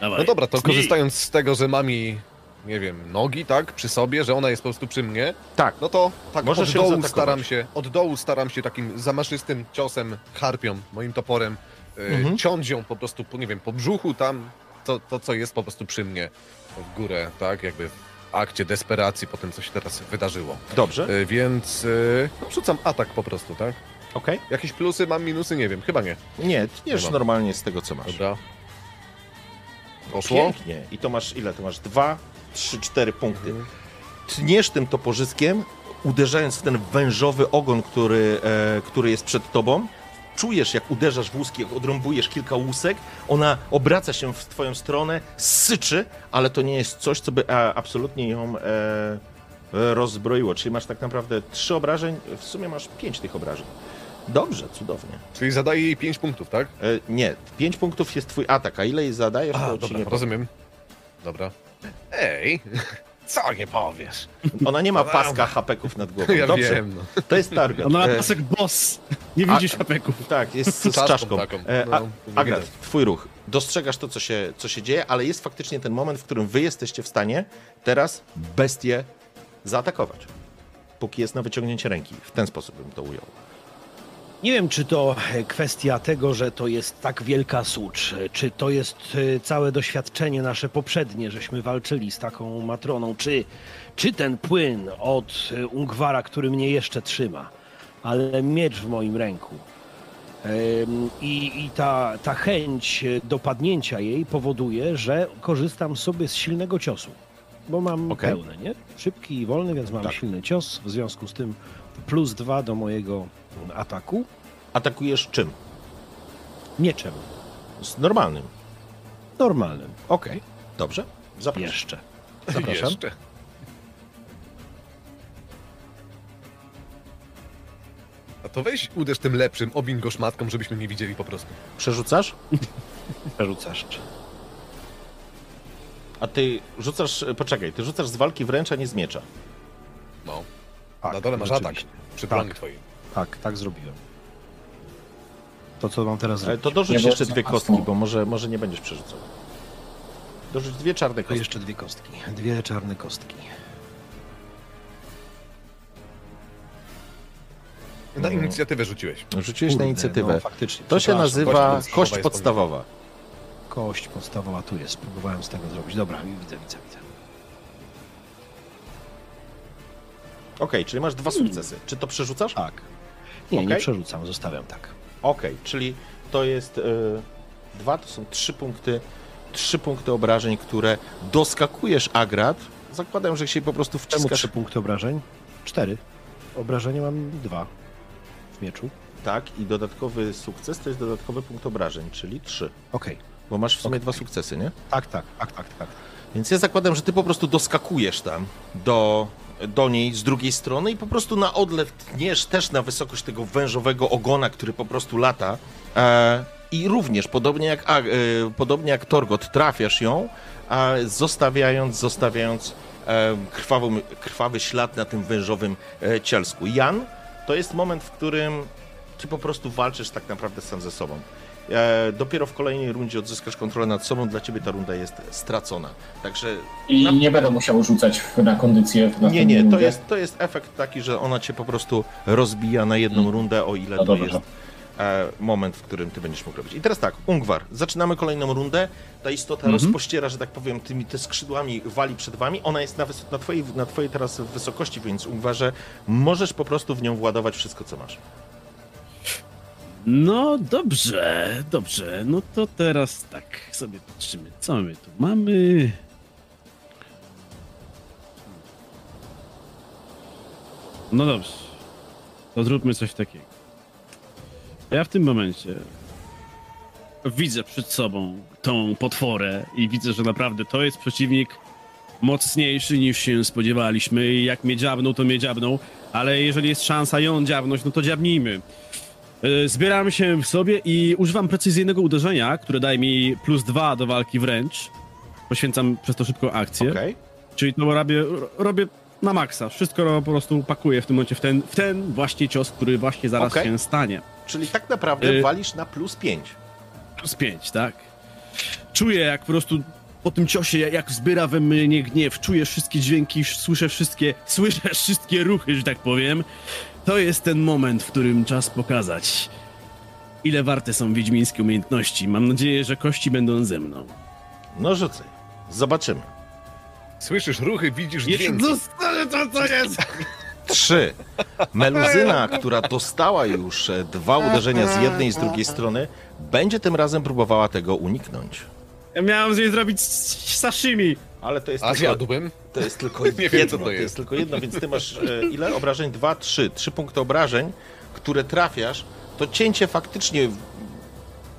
Dawaj. No dobra, to korzystając z tego, że mam jej, nie wiem, nogi, tak, przy sobie, że ona jest po prostu przy mnie, Tak, no to tak Możesz od ją dołu zaatakować. staram się, od dołu staram się takim zamaszystym ciosem, harpią, moim toporem, y, Mhm. ciąć ją po prostu, po, nie wiem, po brzuchu tam, to, to co jest po prostu przy mnie, w górę, tak, jakby w akcie desperacji po tym, co się teraz wydarzyło. dobrze, Y, więc y, no, rzucam atak po prostu, tak? okej. Jakieś plusy mam, minusy, nie wiem, chyba nie. Nie, tniesz normalnie z tego, co masz. Dobra. Poszło? Pięknie. I to masz ile? To masz dwa, trzy, cztery punkty. Mhm. Tniesz tym toporzyskiem, uderzając w ten wężowy ogon, który, e, który jest przed tobą. Czujesz, jak uderzasz w łuski, jak odrąbujesz kilka łusek, ona obraca się w twoją stronę, syczy, ale to nie jest coś, co by absolutnie ją e, rozbroiło. Czyli masz tak naprawdę trzy obrażeń, w sumie masz pięć tych obrażeń. Dobrze, cudownie. Czyli zadaję jej 5 punktów, tak? E, nie, pięć punktów jest twój atak, a ile jej zadajesz, A, to dobra, rozumiem. Dobra. Ej, co nie powiesz? Ona nie ma Dobra. paska hapeków nad głową. Ja Dobrze, wiem, no. to jest target. Ona ma E, pasek boss. Nie a- widzisz apeków. tak, jest z Czaszką czaszką. taką, E, no, a, Agrat, twój ruch. Dostrzegasz to, co się, co się dzieje, ale jest faktycznie ten moment, w którym wy jesteście w stanie teraz bestię zaatakować. Póki jest na wyciągnięcie ręki. W ten sposób bym to ujął. Nie wiem, czy to e, kwestia tego, że to jest tak wielka sucz, e, czy to jest e, całe doświadczenie nasze poprzednie, żeśmy walczyli z taką matroną, czy, czy ten płyn od Ungwara, który mnie jeszcze trzyma, ale miecz w moim ręku. I, i ta, ta chęć dopadnięcia jej powoduje, że korzystam sobie z silnego ciosu. Bo mam Okej. pełne, nie? Szybki i wolny, więc mam Tak. silny cios. W związku z tym plus dwa do mojego ataku. Atakujesz czym? Mieczem. Z normalnym. Normalnym. Okej. Dobrze. Zapraszam. Jeszcze. Zapraszam. Jeszcze. A to weź uderz tym lepszym, obiń go szmatką, żebyśmy nie widzieli po prostu. Przerzucasz? Przerzucasz. A ty rzucasz... Poczekaj, ty rzucasz z walki wręcz, a nie z miecza. No. Tak, Na dole masz atak. Przy Tak. twojej. Tak, tak zrobiłem. To, co mam teraz zrobić. To dorzuć Nie, bo jeszcze dwie kostki, bo może, może nie będziesz przerzucał. Dorzuć dwie czarne To kostki. jeszcze dwie kostki. Dwie czarne kostki. Na inicjatywę rzuciłeś. Rzuciłeś na Kurde, inicjatywę. No, faktycznie. To się przepraszam. nazywa kość kość podstawowa jest podstawowa. Kość podstawowa tu jest. Próbowałem z tego zrobić. Dobra, widzę, widzę, widzę. Okej, czyli masz dwa sukcesy. Czy to przerzucasz? Tak. Nie, nie Okej. przerzucam, zostawiam tak. Okej, czyli to jest y, dwa, to są trzy punkty, trzy punkty obrażeń, które doskakujesz Agrat. Zakładam, że się po prostu Czemu wciskasz. trzy punkty obrażeń? Cztery. Obrażenia mam dwa w mieczu. Tak, i dodatkowy sukces to jest dodatkowy punkt obrażeń, czyli trzy. Okej. Bo masz w sumie Okej. dwa sukcesy, nie? Tak, tak, tak, tak, tak. Więc ja zakładam, że ty po prostu doskakujesz tam do, do niej z drugiej strony i po prostu na odlew tniesz też na wysokość tego wężowego ogona, który po prostu lata. E, I również, podobnie jak, e, podobnie jak Torgot, trafiasz ją, zostawiając, zostawiając e, krwawą, krwawy ślad na tym wężowym cielsku. Jan, to jest moment, w którym ty po prostu walczysz tak naprawdę sam ze sobą. E, dopiero w kolejnej rundzie odzyskasz kontrolę nad sobą, dla ciebie ta runda jest stracona. Także I Na- nie będę musiał rzucać na kondycję. W nie, nie, to jest, to jest efekt taki, że ona cię po prostu rozbija na jedną rundę, o ile No to dobrze. jest e, moment, w którym ty będziesz mógł robić. I teraz tak, Ungwar, zaczynamy kolejną rundę. Ta istota rozpościera, że tak powiem, tymi te skrzydłami wali przed wami. Ona jest na, na, twojej, na twojej teraz wysokości, więc Ungwarze, możesz po prostu w nią władować wszystko, co masz. No dobrze, dobrze. No to teraz tak sobie patrzymy, co my tu mamy. No dobrze. To zróbmy coś takiego. Ja w tym momencie widzę przed sobą tą potworę i widzę, że naprawdę to jest przeciwnik mocniejszy niż się spodziewaliśmy. I Jak mnie dziabną, to mnie dziabną, ale jeżeli jest szansa ją dziabnąć, no to dziabnijmy. E, Zbieram się w sobie i używam precyzyjnego uderzenia, które daje mi plus dwa do walki wręcz. Poświęcam przez to szybką akcję. Okej? Czyli to robię, robię na maksa. Wszystko po prostu pakuję w tym momencie w ten, w ten właśnie cios, który właśnie zaraz Okej. się stanie. Czyli tak naprawdę Y- walisz na plus 5. Plus 5, tak? Czuję jak po prostu po tym ciosie, jak wzbiera we mnie gniew, czuję wszystkie dźwięki, słyszę wszystkie, słyszę wszystkie ruchy, że tak powiem. To jest ten moment, w którym czas pokazać, ile warte są wiedźmińskie umiejętności. Mam nadzieję, że kości będą ze mną. No rzucaj. Zobaczymy. Słyszysz ruchy, widzisz Jeszcze dźwięki. zostanę to, co jest! Trzy. Meluzyna, która dostała już e, dwa uderzenia z jednej i z drugiej strony, będzie tym razem próbowała tego uniknąć. Ja miałem z niej zrobić sashimi. Ale to jest A tylko, zjadłbym? to jest tylko Nie wiem, jedno. co to to jest. jest tylko jedno, więc ty masz e, ile obrażeń? Dwa, trzy. Trzy punkty obrażeń, które trafiasz. To cięcie faktycznie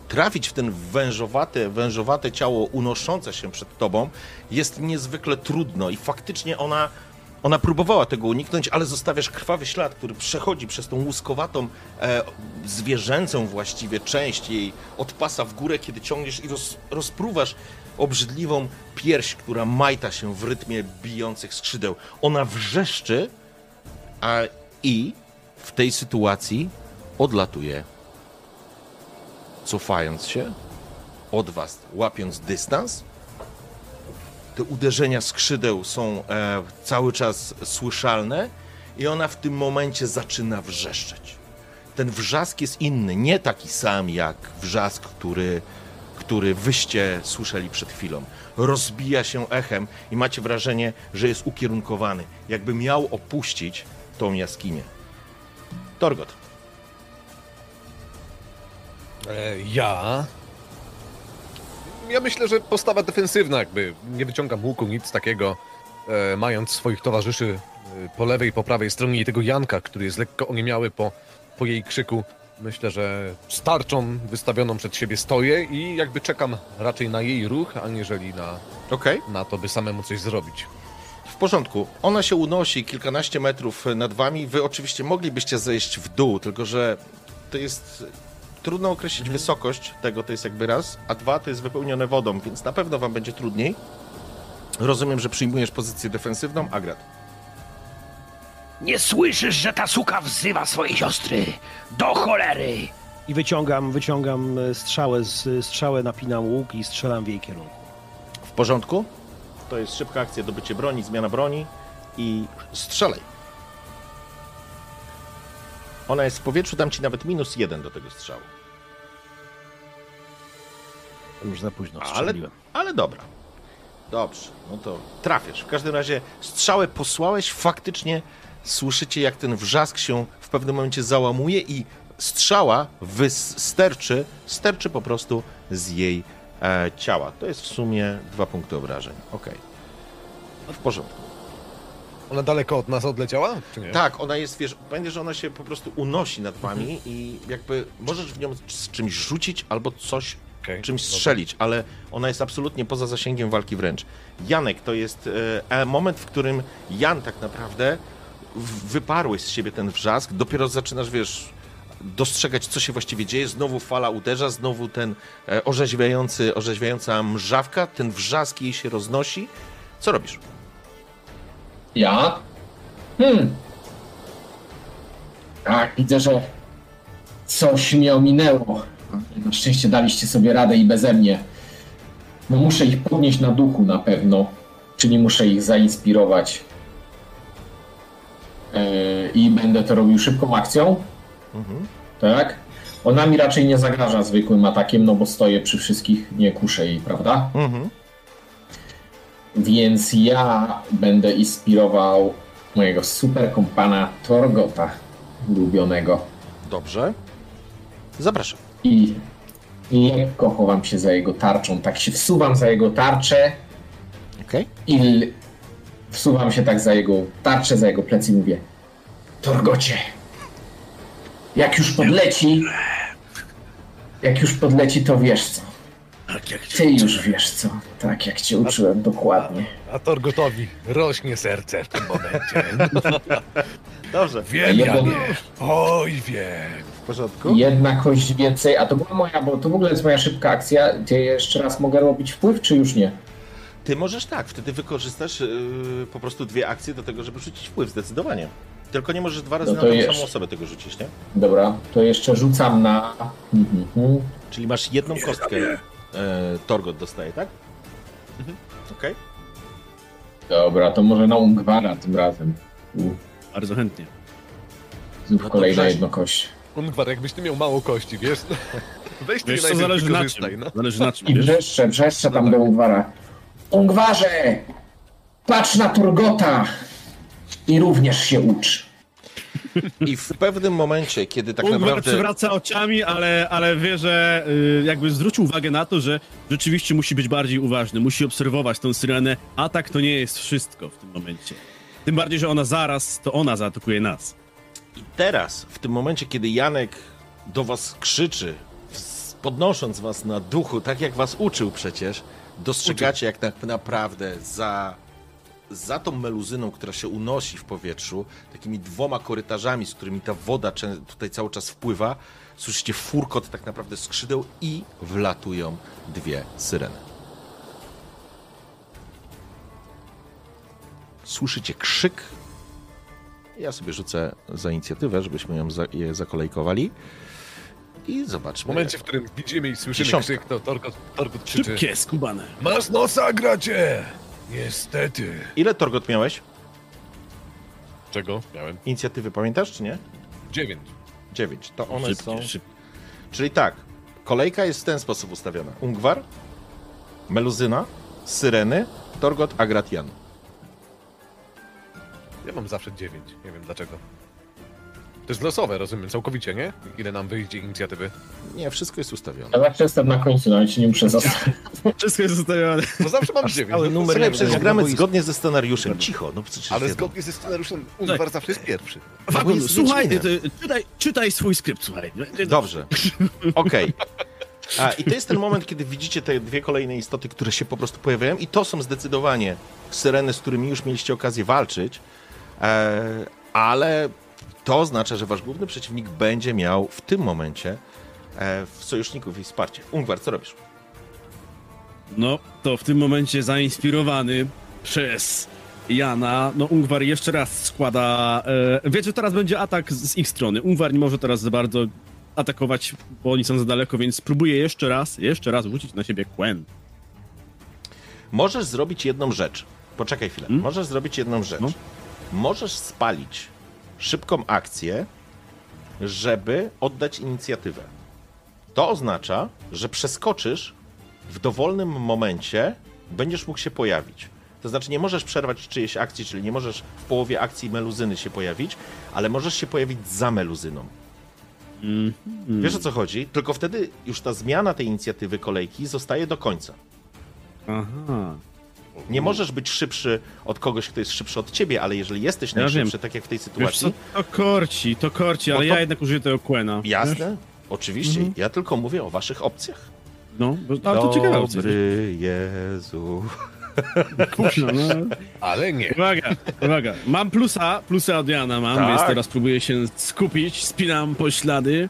trafić w ten wężowate, wężowate ciało unoszące się przed tobą jest niezwykle trudno i faktycznie ona, ona próbowała tego uniknąć, ale zostawiasz krwawy ślad, który przechodzi przez tą łuskowatą, e, zwierzęcą właściwie część jej od pasa w górę, kiedy ciągniesz i roz, rozpruwasz obrzydliwą pierś, która majta się w rytmie bijących skrzydeł. Ona wrzeszczy, a i w tej sytuacji odlatuje cofając się od was, łapiąc dystans. Te uderzenia skrzydeł są e, cały czas słyszalne i ona w tym momencie zaczyna wrzeszczeć. Ten wrzask jest inny, nie taki sam jak wrzask, który, który wyście słyszeli przed chwilą. Rozbija się echem i macie wrażenie, że jest ukierunkowany, jakby miał opuścić tą jaskinię. Torgot. E, ja. Ja myślę, że postawa defensywna, jakby nie wyciągam łuku, nic takiego. E, mając swoich towarzyszy e, po lewej i po prawej stronie i tego Janka, który jest lekko oniemiały po, po jej krzyku, myślę, że z tarczą wystawioną przed siebie stoję i jakby czekam raczej na jej ruch, aniżeli na, Okej. na to, by samemu coś zrobić. W porządku. Ona się unosi kilkanaście metrów nad wami. Wy oczywiście moglibyście zejść w dół, tylko że to jest. Trudno określić wysokość tego, to jest jakby raz, a dwa to jest wypełnione wodą, więc na pewno wam będzie trudniej. Rozumiem, że przyjmujesz pozycję defensywną, Agrat. Nie słyszysz, że ta suka wzywa swojej siostry? Do cholery! I wyciągam, wyciągam e, strzałę, z, strzałę napinam łuk i strzelam w jej kierunku. W porządku? To jest szybka akcja, dobycie broni, zmiana broni i strzelaj. Ona jest w powietrzu, dam ci nawet minus jeden do tego strzału. Już za późno Ale, strzeliłem. ale dobra. Dobrze, no to trafiasz. W każdym razie strzałę posłałeś, faktycznie słyszycie jak ten wrzask się w pewnym momencie załamuje i strzała wysterczy, sterczy po prostu z jej e, ciała. To jest w sumie dwa punkty obrażeń. Okej. No w porządku. Ona daleko od nas odleciała? Czy nie? Tak, ona jest, wiesz, będzie, że ona się po prostu unosi nad wami i jakby możesz w nią z czymś rzucić albo coś Okej, czymś dobra. strzelić, ale ona jest absolutnie poza zasięgiem walki wręcz. Janek to jest e, e, moment, w którym Jan tak naprawdę wyparłeś z siebie ten wrzask, dopiero zaczynasz, wiesz, dostrzegać, co się właściwie dzieje. Znowu fala uderza, znowu ten e, orzeźwiający, orzeźwiająca mrzawka, ten wrzask jej się roznosi. Co robisz? Ja? Hmm. Tak, widzę, że coś mnie ominęło. Na szczęście daliście sobie radę i beze mnie. No muszę ich podnieść na duchu na pewno. Czyli muszę ich zainspirować. Yy, I będę to robił szybką akcją. Tak? Ona mi raczej nie zagraża zwykłym atakiem, no bo stoję przy wszystkich, nie kuszę jej, prawda? Mhm. Więc ja będę inspirował mojego super kompana Torgota, ulubionego. Dobrze. Zapraszam. I lekko chowam się za jego tarczą. Tak się wsuwam za jego tarczę Okej. i l- wsuwam się tak za jego tarczę, za jego plecy i mówię Torgocie, jak już podleci, jak już podleci, to wiesz co. Tak jak Ty już wiesz co. Tak, jak cię uczyłem dokładnie. A Torgotowi rośnie serce w tym momencie. Dobrze. Wiem, Jeden- Janie. Oj, wiem. W porządku. Jedna kość więcej, a to była moja, bo to w ogóle jest moja szybka akcja. Ty jeszcze raz mogę robić wpływ, czy już nie? Ty możesz tak, wtedy wykorzystasz yy, po prostu dwie akcje do tego, żeby rzucić wpływ, zdecydowanie. Tylko nie możesz dwa razy No na to tą jeszcze. samą osobę tego rzucić, nie? Dobra, to jeszcze rzucam na. Mhm, mhm. Czyli masz jedną kostkę, e, Torgot dostaje, tak? Mhm. Okej. Dobra, to może na Ungwara tym razem. U, Bardzo chętnie. Znów No kolejna wrzaś- jednokość. Ungwar, jakbyś ty miał mało kości, wiesz? Weź ty Wiesz co, zależy na czym. no. Zależy na czym, I wiesz? brzeszcze, brzeszcze tam do Ungwara. Ungwarze! Patrz na Turgota! I również się ucz. I w pewnym momencie, kiedy tak naprawdę... przewraca oczami, ale, ale wie, że y, jakby zwrócił uwagę na to, że rzeczywiście musi być bardziej uważny, musi obserwować tą syrenę. Atak to nie jest wszystko w tym momencie. Tym bardziej, że ona zaraz, to ona zaatakuje nas. I teraz, w tym momencie, kiedy Janek do was krzyczy, podnosząc was na duchu, tak jak was uczył przecież, dostrzegacie jak tak naprawdę za, za tą meluzyną, która się unosi w powietrzu, takimi dwoma korytarzami, z którymi ta woda tutaj cały czas wpływa, słyszycie furkot tak naprawdę skrzydeł i wlatują dwie syreny. Słyszycie krzyk ja sobie rzucę za inicjatywę, żebyśmy ją za, je zakolejkowali. I W zobaczmy. momencie, w którym widzimy i słyszymy Dziesiątka. krzyk, to Torgot, Torgot krzyczy. Szybkie, skubane. Masz nosa, gracie! Niestety. Ile Torgot miałeś? Czego? Miałem. Inicjatywy pamiętasz, czy nie? Dziewięć. 9. To one Szybkie, są. szybkie. Czyli tak, kolejka jest w ten sposób ustawiona: Ungwar, Meluzyna, Syreny, Torgot, Agratian. Ja mam zawsze dziewięć. Nie wiem dlaczego. To jest losowe, rozumiem, całkowicie, nie? Ile nam wyjdzie inicjatywy? Nie, wszystko jest ustawione. Ja zawsze jestem na końcu, nawet się nie muszę zostawić. Wszystko jest zostawione. To zawsze mam dziewięć. cały no, numer Słuchaj, przecież jak gramy zgodnie ze scenariuszem. Cicho, no przecież Ale wiadomo. zgodnie ze scenariuszem Ungwar zawsze jest pierwszy. Wagon, jest słuchaj, Wiedźminem. ty, czytaj, czytaj swój skrypt, słuchaj. Dobrze. Okej. A, I to jest ten moment, kiedy widzicie te dwie kolejne istoty, które się po prostu pojawiają, i to są zdecydowanie syreny, z którymi już mieliście okazję walczyć, e, ale to oznacza, że wasz główny przeciwnik będzie miał w tym momencie e, w sojuszników i wsparcie. Ungwar, co robisz? No, to w tym momencie zainspirowany przez Jana, no Ungwar jeszcze raz składa... E, wie, że teraz będzie atak z, ich strony. Ungwar nie może teraz za bardzo atakować, bo oni są za daleko, więc spróbuje jeszcze raz, jeszcze raz rzucić na siebie Quen. Możesz zrobić jedną rzecz. Poczekaj chwilę. Hmm? Możesz zrobić jedną rzecz. No. Możesz spalić szybką akcję, żeby oddać inicjatywę. To oznacza, że przeskoczysz w dowolnym momencie, będziesz mógł się pojawić. To znaczy, nie możesz przerwać czyjejś akcji, czyli nie możesz w połowie akcji meluzyny się pojawić, ale możesz się pojawić za meluzyną. Wiesz o co chodzi? Tylko wtedy już ta zmiana tej inicjatywy kolejki zostaje do końca. Aha. Nie możesz być szybszy od kogoś, kto jest szybszy od ciebie, ale jeżeli jesteś Ja najszybszy, wiem. tak jak w tej Wiesz co, sytuacji, to korci, to korci, ale to- ja jednak użyję tego Quena. jasne, oczywiście, Mhm. ja tylko mówię o waszych opcjach. No, bo, ale to ciekawe. Dobry Jezu. Kurczę, no. Ale nie. Uwaga, uwaga. Mam plusa, plusa od Jana mam, Tak. więc teraz próbuję się skupić, spinam poślady.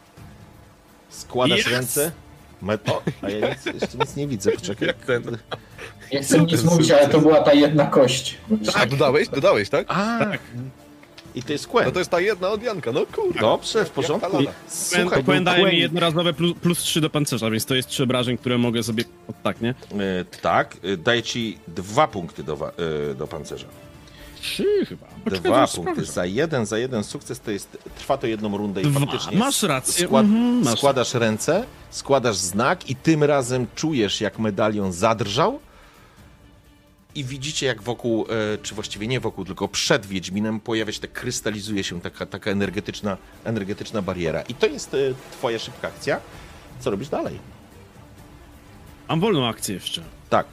Składasz Yes! ręce. Me- O, a ja nic, jeszcze nic nie widzę, poczekaj. Jak ten. Nie chcę nic mówić, ale to była ta jedna kość. A dodałeś? Dodałeś, tak? A, i to jest Quen. No to jest ta jedna od Janka, no kurde. Dobrze, w porządku. Słuchaj, Quen był daje mi Quen- jednorazowe plus, plus 3 do pancerza, więc to jest 3 obrażeń, które mogę sobie... O, tak, nie? E, tak, e, daje ci dwa punkty do, wa- e, do pancerza. 3 chyba. Poczekaj, Dwa zaraz punkty. sprawdzę. Za jeden, za jeden sukces to jest, trwa to jedną rundę i Dwa. faktycznie Masz rację. Skład, Mhm, masz składasz ręce, składasz znak i tym razem czujesz, jak medalion zadrżał i widzicie, jak wokół, e, czy właściwie nie wokół, tylko przed Wiedźminem pojawia się, tak krystalizuje się taka, taka energetyczna, energetyczna bariera. I to jest e, twoja szybka akcja. Co robisz dalej? Mam wolną akcję jeszcze. Tak.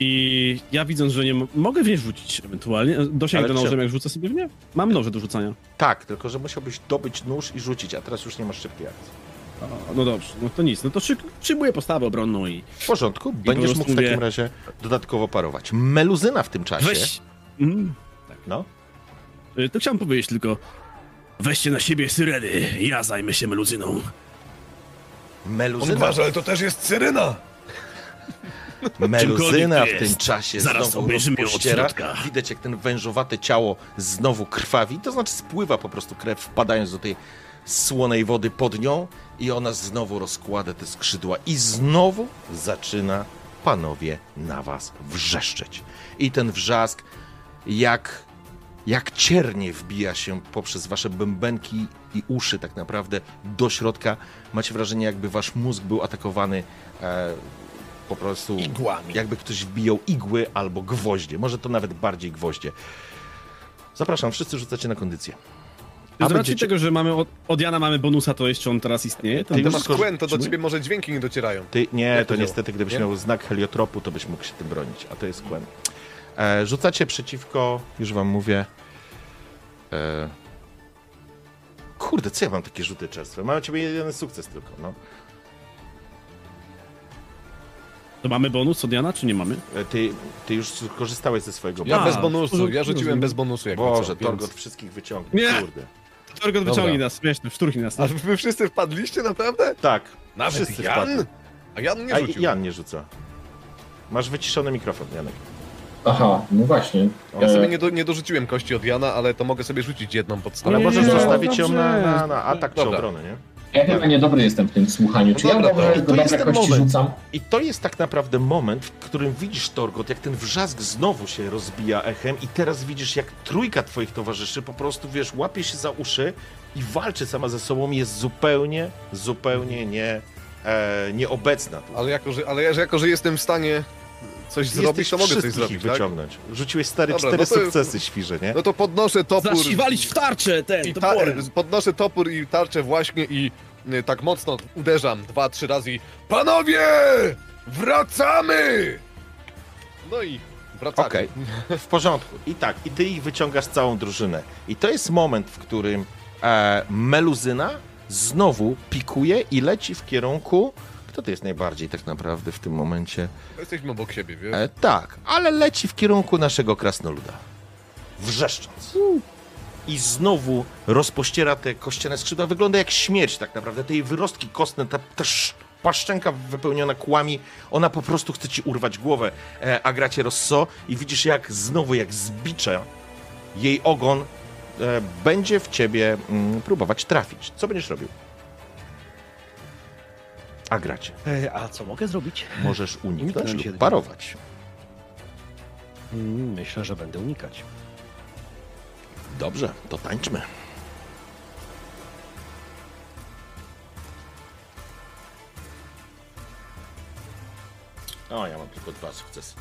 I ja widząc, że nie mo- mogę w nie rzucić ewentualnie. Dosięgnę Ale nożem, czemu? jak rzucę sobie w nie? Mam noże do rzucania. Tak, tylko że musiałbyś dobyć nóż i rzucić, a teraz już nie masz szybkiej akcji. O, no dobrze, no to nic. No to szyk, przyjmuję postawę obronną i W porządku, po będziesz prostu mógł w takim mówię- razie dodatkowo parować. Meluzyna w tym czasie. weź... Mm. No. Y, To chciałem powiedzieć tylko... Weźcie na siebie syreny, ja zajmę się meluzyną. On Meluzyna, uważa, ale to też jest Syryna. meluzyna w tym jest. czasie Zaraz znowu rozpościera. Widać, jak ten wężowate ciało znowu krwawi, to znaczy spływa po prostu krew, wpadając do tej słonej wody pod nią i ona znowu rozkłada te skrzydła i znowu zaczyna panowie na was wrzeszczeć. I ten wrzask jak, jak ciernie wbija się poprzez wasze bębenki i uszy tak naprawdę do środka. Macie wrażenie, jakby wasz mózg był atakowany e, po prostu Igłami. jakby ktoś wbijał igły albo gwoździe. Może to nawet bardziej gwoździe. Zapraszam, wszyscy rzucacie na kondycję. Z racji będziecie- tego, że mamy od, od Jana mamy bonusa, to jeszcze on teraz istnieje? To Ty już masz Quen, to do ciebie może dźwięki nie docierają. Ty, nie, Jak to to niestety, gdybyś Nie? miał znak heliotropu, to byś mógł się tym bronić, a to jest Quen. E, rzucacie przeciwko, już wam mówię. E, kurde, co ja mam takie rzuty czerstwe? Mam ciebie jeden sukces tylko, no. To mamy bonus od Jana, czy nie mamy? E, Ty, ty już korzystałeś ze swojego Ja A, bez bonusu, ja rzuciłem bez bonusu jak Boże, więc- Torgot wszystkich wyciągnie, Nie. kurde. Torgot wyciągnij nas, śmieszny, szturchnij nas. A wy wszyscy wpadliście naprawdę? Tak, Nawet wszyscy Jan? wpadli. A Jan nie A rzucił. Jan nie rzuca. Masz wyciszony mikrofon, Janek. Aha, no właśnie. Ja E, sobie nie, do, nie dorzuciłem kości od Jana, ale to mogę sobie rzucić jedną podstawę. Ale możesz zostawić ją dobrze. na, na, na atak czy obronę, nie? Ja chyba niedobry jestem w tym słuchaniu. Czy No ja dobra, dobrze to- to jest ten moment. rzucam? I to jest tak naprawdę moment, w którym widzisz, Torgot, jak ten wrzask znowu się rozbija echem i teraz widzisz, jak trójka twoich towarzyszy po prostu, wiesz, łapie się za uszy i walczy sama ze sobą, jest zupełnie, zupełnie nie, e, nieobecna tu. Ale jako, że, ale ja- jako, że jestem w stanie coś zrobić, to mogę coś zrobić, ich tak? wyciągnąć. Rzuciłeś stary Dobra, cztery no to- sukcesy świże, nie? No to podnoszę topór. Zasiwalić w tarczę ten, I ta, toporem. podnoszę topór i tarczę właśnie i y, tak mocno uderzam dwa, trzy razy i Panowie! Wracamy! No i wracamy. Okej, w porządku. I tak, i ty ich wyciągasz całą drużynę. I to jest moment, w którym e, Meluzyna znowu pikuje i leci w kierunku. Kto to jest najbardziej tak naprawdę w tym momencie? Jesteśmy obok siebie, wiesz? E, tak, ale leci w kierunku naszego krasnoluda. Wrzeszcząc. I znowu rozpościera te kościane skrzydła. Wygląda jak śmierć tak naprawdę. Te jej wyrostki kostne, ta też paszczęka wypełniona kłami, ona po prostu chce ci urwać głowę. E, Agracie Rosso i widzisz jak znowu, jak z bicza, jej ogon e, będzie w ciebie mm, próbować trafić. Co będziesz robił? Agracie, E, A co mogę zrobić? możesz uniknąć Uniknąć lub parować. Mm, Myślę, że będę unikać. Dobrze, to tańczmy. O, ja mam tylko dwa sukcesy.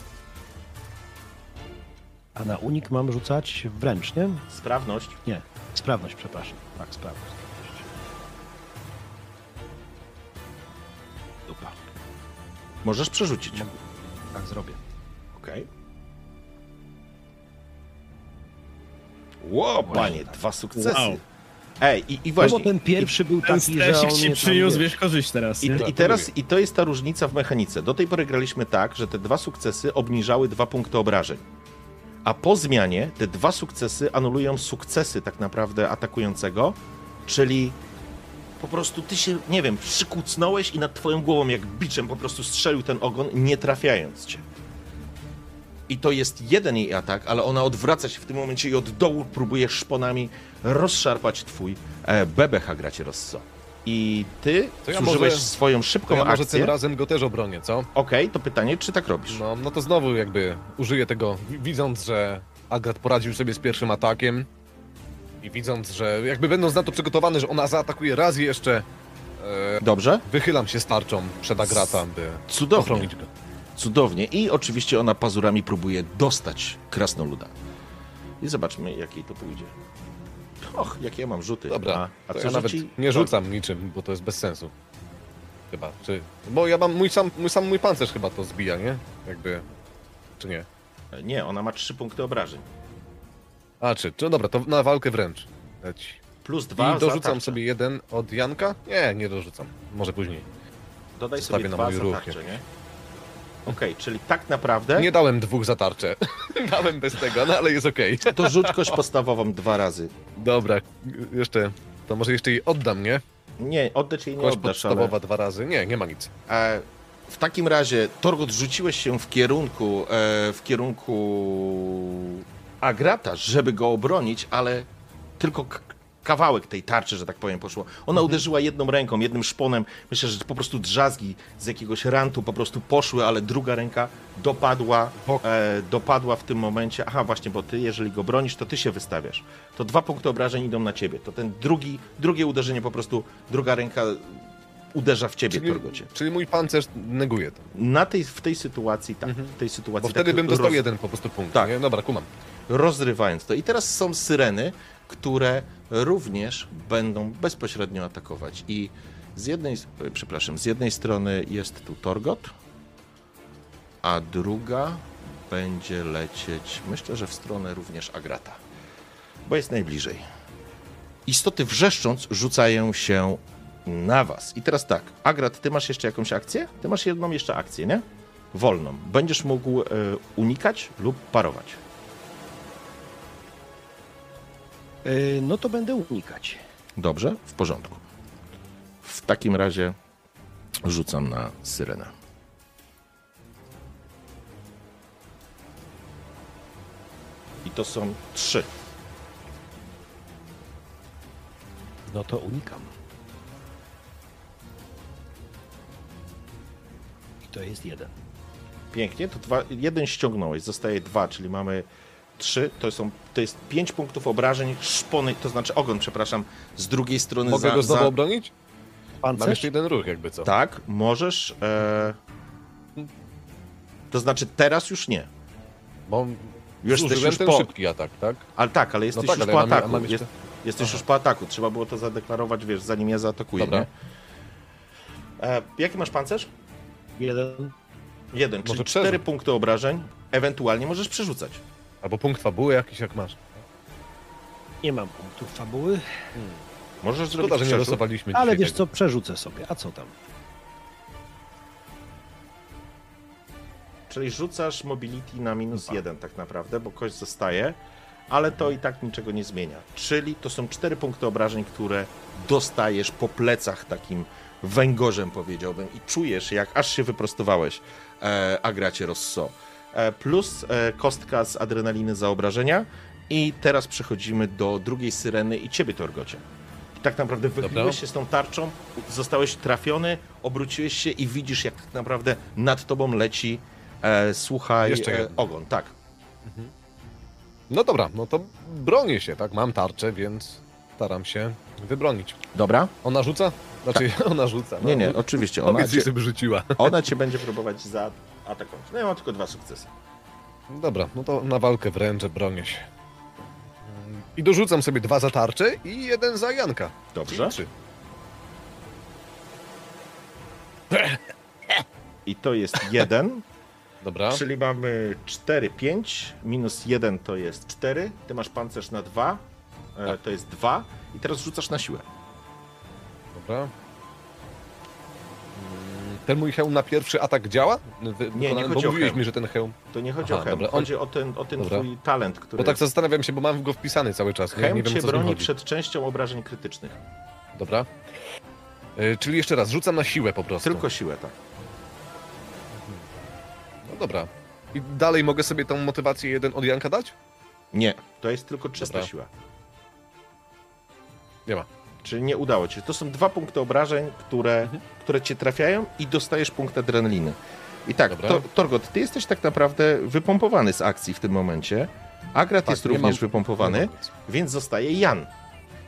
A na unik mam rzucać wręcz, nie? Sprawność. Nie, sprawność, przepraszam. Tak, sprawność. Możesz przerzucić. Mogę. Tak zrobię. Okej. Ło, panie, dwa sukcesy. Wow. Ej, i, i No właśnie. bo ten pierwszy był Ten taki, że on ci przyniósł, wiesz, korzyść teraz, I? I teraz i to jest ta różnica w mechanice. Do tej pory graliśmy tak, że te dwa sukcesy obniżały dwa punkty obrażeń. A po zmianie te dwa sukcesy anulują sukcesy tak naprawdę atakującego, czyli po prostu ty się, nie wiem, przykucnąłeś i nad twoją głową jak biczem po prostu strzelił ten ogon, nie trafiając cię. I to jest jeden jej atak, ale ona odwraca się w tym momencie i od dołu próbuje szponami rozszarpać twój e, bebech, Agracie Rosso. I ty To ja zużyłeś może- swoją To szybką ja może akcję. tym razem go też obronię, co? Okej, to pytanie, czy tak robisz? No, no to znowu jakby użyję tego, wi- widząc, że Agrat poradził sobie z pierwszym atakiem i widząc, że jakby będąc na to przygotowany, że ona zaatakuje raz jeszcze, e, Dobrze? wychylam się z tarczą przed Agrata, by Cudownie. ochronić go. Cudownie. I oczywiście ona pazurami próbuje dostać krasnoluda. I zobaczmy, jak jej to pójdzie. Och, jakie ja mam rzuty. Dobra, a, a co ja nawet rzuci? nie rzucam niczym, bo to jest bez sensu. Chyba, czy... Bo ja mam, mój sam, mój sam mój pancerz chyba to zbija, nie? Jakby, czy nie? Nie, ona ma trzy punkty obrażeń. A, czy, czy dobra, to na walkę wręcz. Leci. Plus dwa I za dorzucam tarczę. sobie jeden od Janka? Nie, nie dorzucam. Może później. Dodaj zostawię sobie na dwa za tarczę, nie? Okej, czyli tak naprawdę Nie dałem dwóch za tarczę. dałem bez tego, no ale jest okej. to rzuć kość podstawową dwa razy. Dobra, jeszcze, to może jeszcze jej oddam, nie? Nie, oddać jej nie Kość oddasz, ale... podstawowa dwa razy. Nie, nie ma nic. E, w takim razie, Torgot, rzuciłeś się w kierunku, e, w kierunku Agrata, żeby go obronić, ale tylko kawałek tej tarczy, że tak powiem, poszło. Ona uderzyła jedną ręką, jednym szponem. Myślę, że po prostu drzazgi z jakiegoś rantu po prostu poszły, ale druga ręka dopadła, e, dopadła w tym momencie. Aha, właśnie, bo ty, jeżeli go bronisz, to ty się wystawiasz. To dwa punkty obrażeń idą na ciebie. To ten drugi, drugie uderzenie po prostu, druga ręka uderza w ciebie, Czyli, Torgocie. czyli mój pancerz neguje to. Na tej, w tej sytuacji, tak, w tej sytuacji Bo wtedy tak bym dostał roz- jeden po prostu punkt. Tak. Nie? Dobra, kumam. Rozrywając to. I teraz są syreny, które również będą bezpośrednio atakować. I z jednej, e, przepraszam, z jednej strony jest tu Torgot, a druga będzie lecieć, myślę, że w stronę również Agrata, bo jest najbliżej. Istoty wrzeszcząc rzucają się na was. I teraz tak, Agrat, ty masz jeszcze jakąś akcję? Ty masz jedną jeszcze akcję, nie? Wolną. Będziesz mógł e, unikać lub parować. No to będę unikać. Dobrze, w porządku. W takim razie rzucam na syrenę. I to są trzy. No to unikam. I to jest jeden. Pięknie, to dwa, jeden ściągnąłeś, zostaje dwa, czyli mamy trzy, to, są, to jest pięć punktów obrażeń, szpony, to znaczy ogon, przepraszam, z drugiej strony Mogę za, go znowu za, obronić? Mam Pancerz? jeszcze jeden ruch, jakby co. Tak, możesz. E... To znaczy teraz już nie. Bo Już jesteś już ten po. szybki atak, tak? Ale tak, ale jesteś tak, już ale po mam- ataku. mam jeszcze- Jest, jesteś już po ataku. Trzeba było to zadeklarować, wiesz, zanim ja zaatakuję. Dobra. Nie? E, jaki masz pancerz? Jeden. Jeden, czyli Może cztery punkty obrażeń. Ewentualnie możesz przerzucać. Albo punkt fabuły jakiś, jak masz. Nie mam punktów fabuły, Możesz zrobić Szkoda, że nie przerzut. losowaliśmy ale dzisiaj wiesz tego. co, przerzucę sobie. A co tam? Czyli rzucasz mobility na minus jeden tak naprawdę, bo kość zostaje, ale to i tak niczego nie zmienia. Czyli to są cztery punkty obrażeń, które dostajesz po plecach takim węgorzem powiedziałbym i czujesz jak aż się wyprostowałeś, e, Agracie Rosso. E, plus e, kostka z adrenaliny za obrażenia i teraz przechodzimy do drugiej syreny i ciebie Torgocie. Tak naprawdę wychyliłeś się z tą tarczą, zostałeś trafiony, obróciłeś się i widzisz jak tak naprawdę nad tobą leci e, słuchaj, Jeszcze e, ogon, tak. No dobra, no to bronię się, tak? Mam tarczę, więc staram się wybronić. Dobra? Ona rzuca? Znaczy, ona rzuca. No, Nie, nie, oczywiście. Ona cię, rzuciła. ona cię będzie próbować zaatakować. No ja mam tylko dwa sukcesy. Dobra, no to na walkę wręczę, bronię się. I dorzucam sobie dwa za tarczę i jeden za Janka. Dobrze. Czyli trzy. I to jest jeden, Dobra, czyli mamy 4, 5, minus 1 to jest 4. Ty masz pancerz na 2, e, to jest 2. I teraz rzucasz na siłę. dobra. Ten mój hełm na pierwszy atak działa? Wy- nie wykonany? chodzi bo o mówiłeś hełm. mi, że ten hełm... To nie chodzi Aha, o hełm, dobra, chodzi o ten, o ten Dobra. twój talent, który... Bo tak zastanawiam się, bo mam go wpisany cały czas. Nie, Hełm nie wiem, cię co broni przed częścią obrażeń krytycznych. Dobra. Y, czyli jeszcze raz, rzucam na siłę po prostu. Tylko siłę, tak. No dobra. I dalej mogę sobie tą motywację jeden od Janka dać? Nie, to jest tylko czysta siła. Nie ma. Czyli nie udało ci się. To są dwa punkty obrażeń, które, Mhm. które cię trafiają i dostajesz punkt adrenaliny. I tak, to, Torgot, ty jesteś tak naprawdę wypompowany z akcji w tym momencie. Agrat Tak, jest nie również mam- wypompowany, więc zostaje Jan.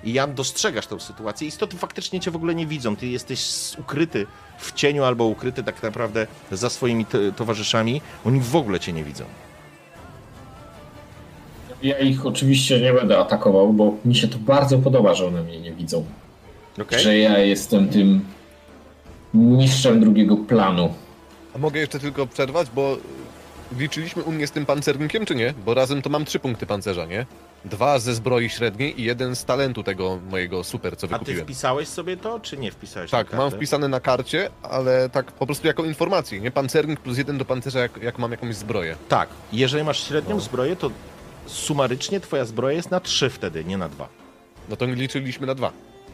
I Jan, dostrzegasz tę sytuację. Istoty faktycznie cię w ogóle nie widzą. Ty jesteś ukryty w cieniu albo ukryty tak naprawdę za swoimi towarzyszami. Oni w ogóle cię nie widzą. Ja ich oczywiście nie będę atakował, bo mi się to bardzo podoba, że one mnie nie widzą. Okej? Że ja jestem tym mistrzem drugiego planu. A mogę jeszcze tylko przerwać, bo liczyliśmy u mnie z tym pancernikiem, czy nie? Bo razem to mam trzy punkty pancerza, nie? Dwa ze zbroi średniej i jeden z talentu tego mojego super, co A ty wykupiłem. wpisałeś sobie to, czy nie wpisałeś Tak, mam wpisane na karcie, ale tak po prostu jako informację, nie? Pancernik plus jeden do pancerza, jak, jak mam jakąś zbroję. Tak, jeżeli masz średnią No. zbroję, to sumarycznie twoja zbroja jest na 3 wtedy, nie na 2. No to liczyliśmy na dwa.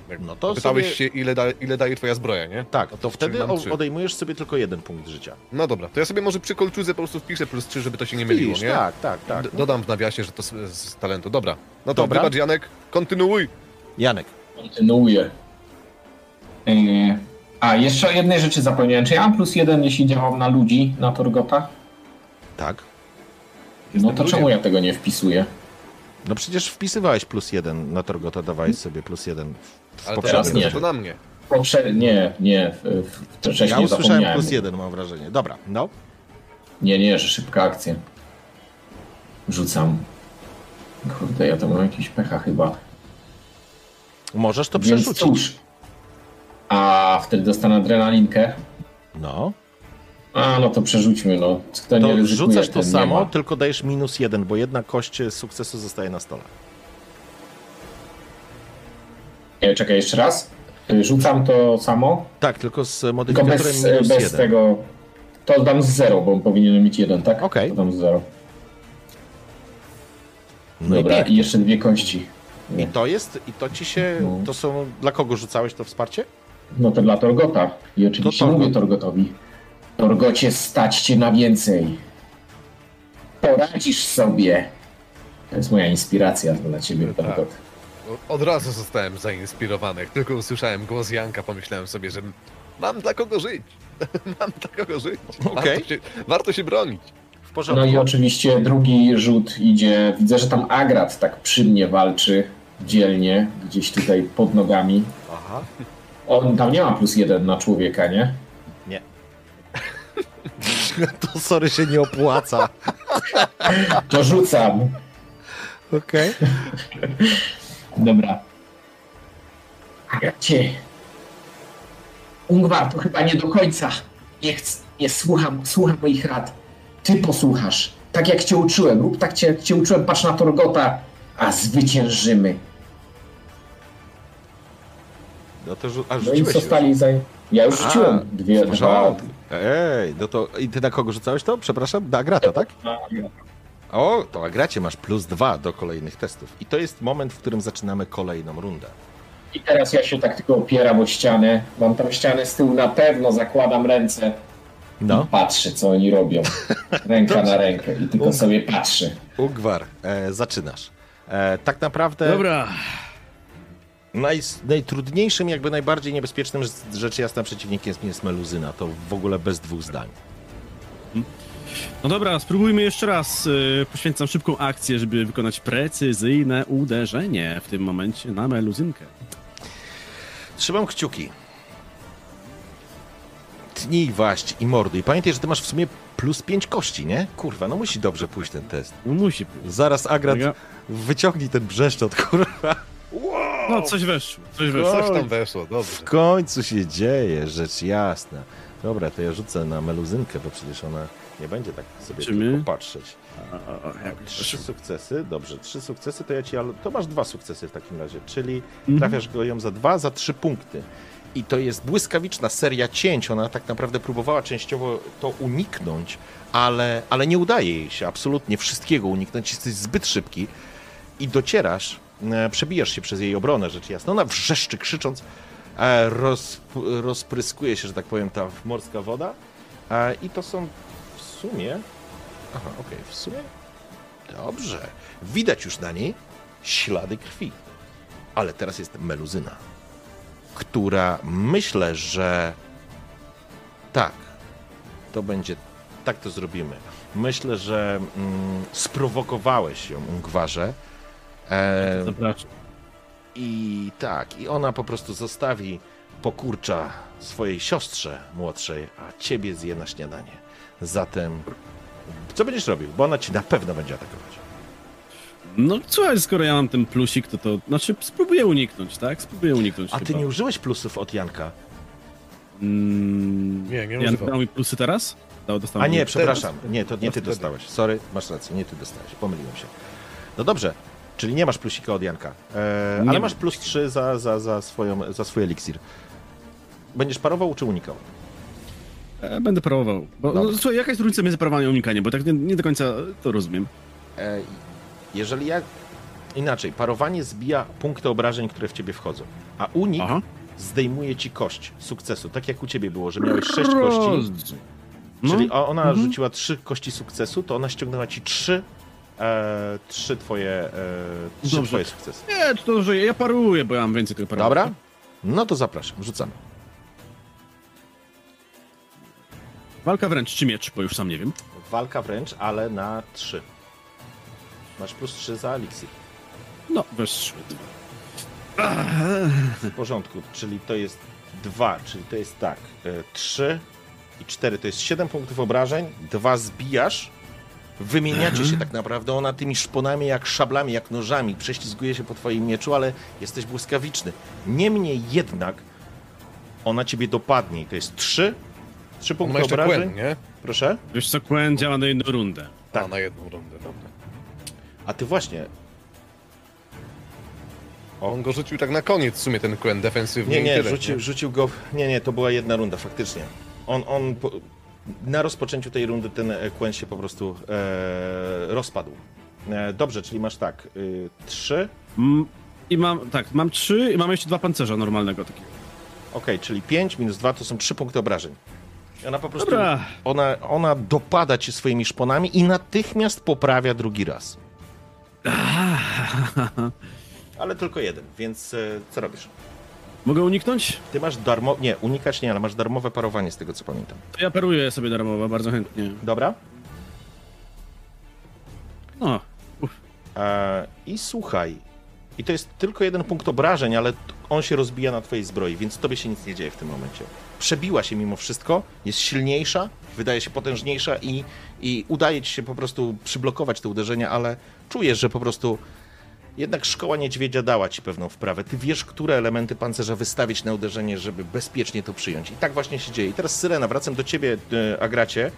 Jak No to Pytałeś sobie- się, ile, da, ile daje twoja zbroja, nie? Tak, No to czyli wtedy odejmujesz sobie tylko jeden punkt życia. No dobra, to ja sobie może przy kolczudze po prostu wpiszę plus trzy, żeby to się nie myliło, Wpisz, nie? Tak, tak, tak. D- Dodam w nawiasie, że to z, z talentu. Dobra. No to Dobra. wybacz Janek, kontynuuj. Janek, Kontynuuję. Yy, A, jeszcze o jednej rzeczy zapomniałem. Czy ja mam plus jeden, jeśli działam na ludzi, na Torgota? tak. No to ludziem. czemu ja tego nie wpisuję? No przecież wpisywałeś plus jeden na Torgota, dawałeś sobie plus jeden w, Ale teraz nie. to na mnie. Poprze... Nie, nie, w- w- wcześniej Ja usłyszałem plus jeden, mam wrażenie. Dobra, no. Nie, nie, że szybka akcja. Rzucam. Kurde, ja to mam jakiś pecha chyba. Możesz to Więc przerzucić. cóż. A wtedy dostanę adrenalinkę. No. A, no to przerzućmy, no. Kto nie To ryzykuje, rzucasz to nie samo, tylko dajesz minus jeden, bo jedna kość sukcesu zostaje na stole. Nie, czekaj, jeszcze raz. Y, Rzucam to samo, Tak, tylko z tylko modyfikatorem bez, minus bez jeden. tego. To dam z zero, bo on powinien mieć jeden, tak? Okej. To dam z zero. No i Dobra, pięknie. i jeszcze dwie kości. I to jest, i to ci się, No. to są, dla kogo rzucałeś to wsparcie? No to dla Torgota. I oczywiście To Torgot. mówię Torgotowi. Torgocie, stać cię na więcej. Poradzisz sobie. To jest moja inspiracja dla ciebie, Tak. Torgot. Od razu zostałem zainspirowany. Jak tylko usłyszałem głos Janka, pomyślałem sobie, że mam dla kogo żyć. mam dla kogo żyć. Okej. Warto, się, warto się bronić. W porządku. No i oczywiście drugi rzut idzie. Widzę, że tam Agrat tak przy mnie walczy dzielnie, gdzieś tutaj pod nogami. Aha. On tam nie ma plus jeden na człowieka? Nie. to sorry się nie opłaca. To rzucam. Okej. Dobra. Agacie. Ungwar, to chyba nie do końca. Nie, chcę, nie słucham, słucham moich rad. Ty posłuchasz. Tak jak cię uczyłem. Rób tak cię, jak cię uczyłem. Patrz na Torgota. A zwyciężymy. No to rzu- a No i zostali za... Ja już A, rzuciłem. Dwie, dwa. Ej, no to i ty na kogo rzucałeś to? Przepraszam, na Agrata, tak? O, to Agracie masz plus dwa do kolejnych testów. I to jest moment, w którym zaczynamy kolejną rundę. I teraz ja się tak tylko opieram o ścianę. Mam tam ścianę z tyłu na pewno, zakładam ręce. No. I patrzę, co oni robią. Ręka na rękę. I tylko sobie patrzę. Ugwar, e, zaczynasz. E, tak naprawdę Dobra, naj, najtrudniejszym, jakby najbardziej niebezpiecznym rzecz jasna przeciwnikiem jest, Meluzyna. To w ogóle bez dwóch zdań. no dobra, spróbujmy jeszcze raz. y, Poświęcam szybką akcję, żeby wykonać precyzyjne uderzenie w tym momencie na meluzynkę. Trzymam kciuki. Tnij waść i mordy. I pamiętaj, że ty masz w sumie plus pięć kości, nie? Kurwa, no musi dobrze pójść ten test. No musi pójść. Zaraz Agrat Uwaga. wyciągnij ten brzeszczot, kurwa. No, coś weszło, coś weszło. Coś tam weszło, dobrze. W końcu się dzieje, rzecz jasna. Dobra, to ja rzucę na meluzynkę, bo przecież ona nie będzie tak sobie Zobaczymy. tylko patrzeć. A, a, a, jak Trzy sukcesy, dobrze, trzy sukcesy, to ja ci, ale to masz dwa sukcesy w takim razie, czyli Mhm. trafiasz go ją za dwa, za trzy punkty. I to jest błyskawiczna seria cięć, ona tak naprawdę próbowała częściowo to uniknąć, ale, ale nie udaje jej się absolutnie wszystkiego uniknąć, jesteś zbyt szybki i docierasz, przebijasz się przez jej obronę, rzecz jasna. Ona wrzeszczy, krzycząc, e, roz, rozpryskuje się, że tak powiem, ta morska woda e, i to są w sumie Aha, okej, w sumie. Dobrze. Widać już na niej ślady krwi. Ale teraz jest meluzyna, która myślę, że tak, to będzie, tak to zrobimy. Myślę, że mm, sprowokowałeś ją, Ungwarze. E, Zapraszam. I tak, i ona po prostu zostawi pokurcza swojej siostrze młodszej, a ciebie zje na śniadanie. Zatem, co będziesz robił? Bo ona ci na pewno będzie atakować. No słuchaj, skoro ja mam ten plusik, to to... Znaczy, spróbuję uniknąć, tak? Spróbuję uniknąć A ty chyba. nie użyłeś plusów od Janka? Mm, Nie, nie Jan używam. dał mi plusy teraz? Dał, dostałem A nie, mi- przepraszam. Nie, to nie ty dostałeś. Sorry, masz rację, nie ty dostałeś. Pomyliłem się. No dobrze, czyli nie masz plusika od Janka. E, Nie ale masz plus 3 za, za, za, swoją, za swój eliksir. Będziesz parował czy unikał? E, Będę próbował. Bo, no, słuchaj, jaka jest różnica między parowaniem a unikaniem? Bo tak nie, nie do końca to rozumiem. E, jeżeli ja... Inaczej, parowanie zbija punkty obrażeń, które w ciebie wchodzą, a unik Aha. zdejmuje ci kość sukcesu. Tak jak u ciebie było, że miałeś 6 kości, No, czyli ona mhm. rzuciła 3 kości sukcesu, to ona ściągnęła ci 3 e, trzy twoje, e, trzy Dobrze. twoje sukcesy. Nie, to że ja paruję, bo ja mam więcej tego parowania. Dobra? No to zapraszam, rzucamy. Walka wręcz czy miecz, bo już sam nie wiem. Walka wręcz, ale na 3. Masz plus 3 za eliksir. No, weszły dwa. W porządku, czyli to jest 2, czyli to jest tak. 3 i 4 to jest 7 punktów obrażeń, 2 zbijasz. Wymieniacie się tak naprawdę, ona tymi szponami jak szablami, jak nożami prześlizguje się po twoim mieczu, ale jesteś błyskawiczny. Niemniej jednak ona ciebie dopadnie i to jest 3, 3 On punkty ma jeszcze obrażeń. Quen, nie? Proszę? Wiesz co, Quen działa na jedną rundę. Tak. A, na jedną rundę, dobra. A ty właśnie, On go rzucił tak na koniec w sumie ten Quen defensywnie Nie, nie, tyle, rzucił, rzucił go. Nie, nie, to była jedna runda, faktycznie. On, on po, na rozpoczęciu tej rundy ten Quen się po prostu e, rozpadł. E, dobrze, czyli masz tak, y, trzy. Mm, I mam, tak, mam trzy i mam jeszcze dwa pancerza normalnego takiego. Okej, czyli 5 minus 2 to są 3 punkty obrażeń. Ona po prostu. Dobra. Ona, ona dopada cię swoimi szponami i natychmiast poprawia drugi raz. Ale tylko jeden, więc e, co robisz? Mogę uniknąć? Ty masz darmo. Nie, unikać nie, ale masz darmowe parowanie z tego co pamiętam. To ja paruję sobie darmowo, bardzo chętnie. Dobra? No, E, I słuchaj, i to jest tylko jeden punkt obrażeń, ale on się rozbija na twojej zbroi, więc tobie się nic nie dzieje w tym momencie. Przebiła się mimo wszystko, jest silniejsza, wydaje się potężniejsza i, i udaje ci się po prostu przyblokować te uderzenia, ale czujesz, że po prostu jednak szkoła niedźwiedzia dała ci pewną wprawę. Ty wiesz, które elementy pancerza wystawić na uderzenie, żeby bezpiecznie to przyjąć. I tak właśnie się dzieje. I teraz Syrena, wracam do ciebie, e, Agracie.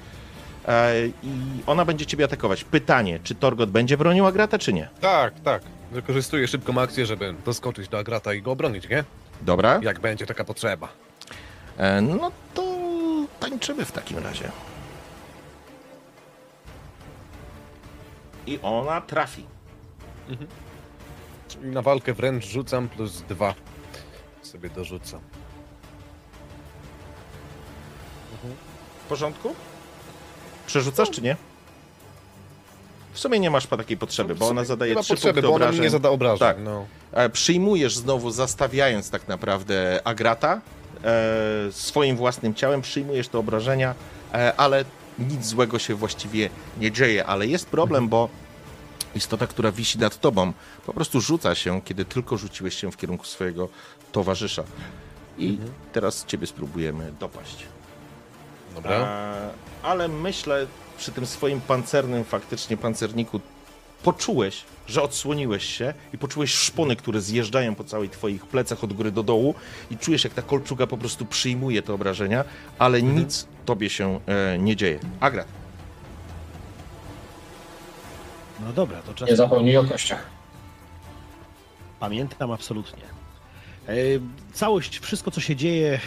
E, I ona będzie ciebie atakować. Pytanie, czy Torgot będzie bronił Agrata, czy nie? Tak, tak. Wykorzystuję szybką akcję, żeby doskoczyć do Agrata i go obronić, nie? Dobra. Jak będzie taka potrzeba. E, no to tańczymy w takim razie. I ona trafi. Czyli na walkę wręcz rzucam plus dwa. Sobie dorzucam. W porządku? Przerzucasz, czy nie? W sumie nie masz takiej potrzeby, bo ona zadaje trzy potrzeby, punkty bo ona mi obrażeń. nie zada obrażeń. Tak. No. E, Przyjmujesz znowu, zastawiając tak naprawdę Agrata e, swoim własnym ciałem, przyjmujesz te obrażenia, e, ale nic złego się właściwie nie dzieje. Ale jest problem, bo istota, która wisi nad tobą, po prostu rzuca się, kiedy tylko rzuciłeś się w kierunku swojego towarzysza. I teraz ciebie spróbujemy dopaść. Dobra. E, ale myślę, przy tym swoim pancernym faktycznie pancerniku poczułeś, że odsłoniłeś się i poczułeś szpony, które zjeżdżają po całych twoich plecach od góry do dołu i czujesz, jak ta kolczuga po prostu przyjmuje te obrażenia, ale nic tobie się e, nie dzieje. Agrat, No dobra, to czas. Nie zapomnij o kościach. Pamiętam absolutnie. E, Całość, wszystko co się dzieje,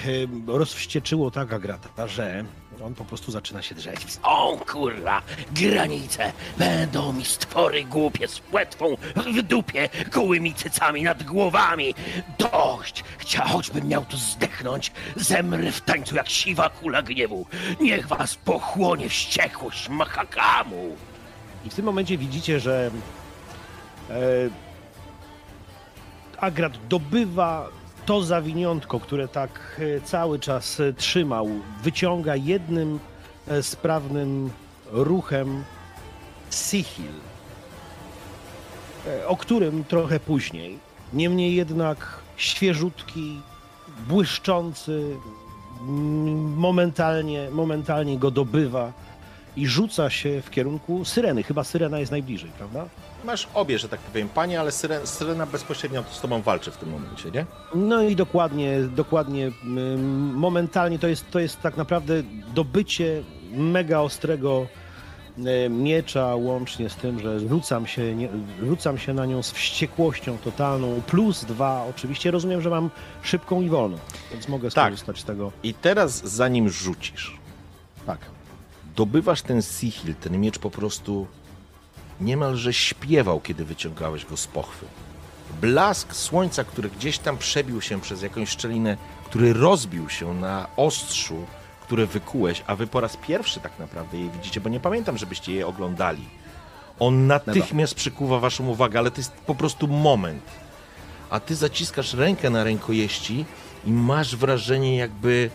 e, rozwścieczyło tak Agrata, że on po prostu zaczyna się drzeć. O kurwa, granice! Będą mi stwory głupie z płetwą w dupie, gołymi cycami nad głowami. Dość! Chcia, choćbym miał tu zdechnąć, zemrę w tańcu jak siwa kula gniewu. Niech was pochłonie wściekłość Mahakamu! I w tym momencie widzicie, że e, Agrat dobywa to zawiniątko, które tak e, cały czas e, trzymał. Wyciąga jednym sprawnym ruchem Sihil, e, o którym trochę później. Niemniej jednak świeżutki, błyszczący, momentalnie, momentalnie go dobywa i rzuca się w kierunku syreny. Chyba syrena jest najbliżej, prawda? Masz obie, że tak powiem, panie, ale syren, syrena bezpośrednio z tobą walczy w tym momencie, nie? No i dokładnie, dokładnie momentalnie to jest, to jest tak naprawdę dobycie mega ostrego e, miecza łącznie z tym, że rzucam się, nie, rzucam się na nią z wściekłością totalną, plus dwa, oczywiście rozumiem, że mam szybką i wolną, więc mogę Tak. skorzystać z tego. I teraz zanim rzucisz, Tak. Dobywasz ten sihil, ten miecz po prostu niemalże śpiewał, kiedy wyciągałeś go z pochwy. Blask słońca, który gdzieś tam przebił się przez jakąś szczelinę, który rozbił się na ostrzu, które wykułeś, a wy po raz pierwszy tak naprawdę je widzicie, bo nie pamiętam, żebyście je oglądali. On natychmiast przykuwa waszą uwagę, ale to jest po prostu moment. A ty zaciskasz rękę na rękojeści i masz wrażenie, jakby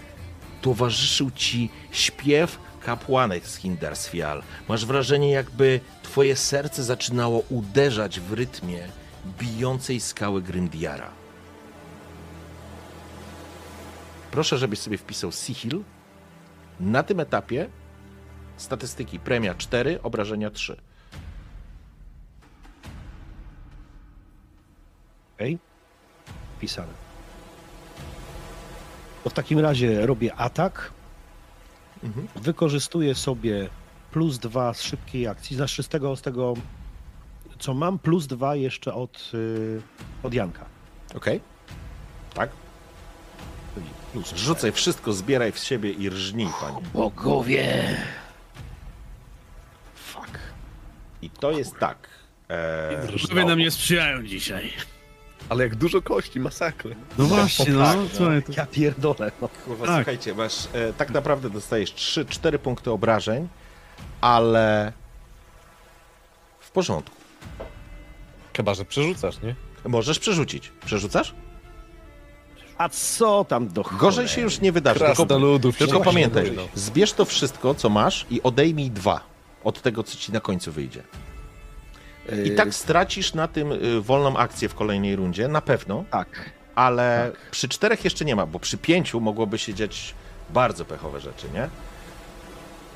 towarzyszył ci śpiew kapłanek z Hindarsfjall. Masz wrażenie, jakby twoje serce zaczynało uderzać w rytmie bijącej skały Grindiara. Proszę, żebyś sobie wpisał Sihil. Na tym etapie statystyki premia 4, obrażenia 3. Okej? Pisane. To w takim razie robię atak. Wykorzystuję sobie plus dwa z szybkiej akcji. Znaczy z tego, z tego co mam, plus dwa jeszcze od, y, od Janka. Ok? Tak? Czyli Plus Rzucaj wszystko, zbieraj w siebie i rżnij, panie. Bogowie! Fuck. I to jest tak. E, Różowie nam nie sprzyjają dzisiaj. Ale jak dużo kości, masakry. No właśnie, no. tak, no. Słuchaj, to... Ja pierdolę. No. Kurwa, Tak. słuchajcie, masz, e, tak naprawdę dostajesz 3-4 punkty obrażeń, ale w porządku. Chyba, że przerzucasz, nie? Możesz przerzucić. Przerzucasz? A co tam do Gorzej cholery? się już nie wydarzy. Tylko, Krasnoludów. tylko pamiętaj, no. zbierz to wszystko, co masz i odejmij dwa od tego, co ci na końcu wyjdzie. I tak stracisz na tym y, wolną akcję w kolejnej rundzie, na pewno, Tak. ale przy czterech jeszcze nie ma, bo przy pięciu mogłoby się dziać bardzo pechowe rzeczy, nie?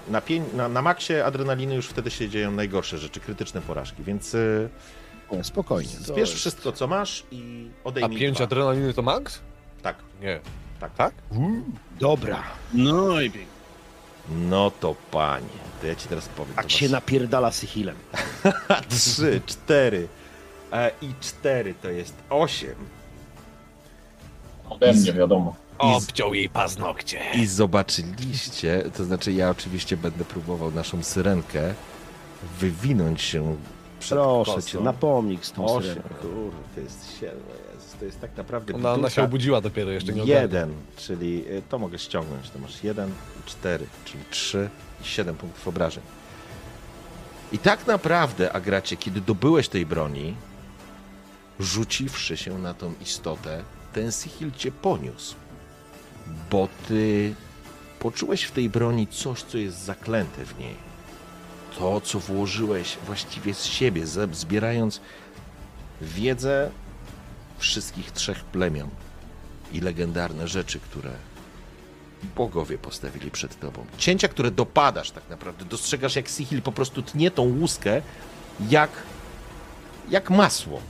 Na, pię- na, na maksie adrenaliny już wtedy się dzieją najgorsze rzeczy, krytyczne porażki, więc y, Nie, spokojnie. zbierz jest- wszystko, co masz i A odejmij 5 dwa. adrenaliny to max? Tak, Nie. tak, Tak? Dobra. No i pięknie. No to panie, to ja ci teraz powiem. Tak się napierdala Sychilem. Trzy, cztery e, i cztery to jest osiem. Ode mnie, wiadomo. Obciął jej paznokcie. I zobaczyliście, to znaczy ja oczywiście będę próbował naszą syrenkę wywinąć się przed Proszę kosą. cię, napomnij z tą Osiem, syreną. kurde, to jest siedem, to jest tak naprawdę Ona, ona się obudziła dopiero, jeszcze nie. Jeden, czyli y, to mogę ściągnąć, to masz jeden cztery, czyli trzy i siedem punktów obrażeń. I tak naprawdę, Agracie, kiedy dobyłeś tej broni, rzuciwszy się na tą istotę, ten Sihil cię poniósł. Bo ty poczułeś w tej broni coś, co jest zaklęte w niej. To, co włożyłeś właściwie z siebie, zbierając wiedzę wszystkich trzech plemion i legendarne rzeczy, które bogowie postawili przed tobą. Cięcia, które dopadasz tak naprawdę. Dostrzegasz, jak Sihil po prostu tnie tą łuskę jak, jak masło.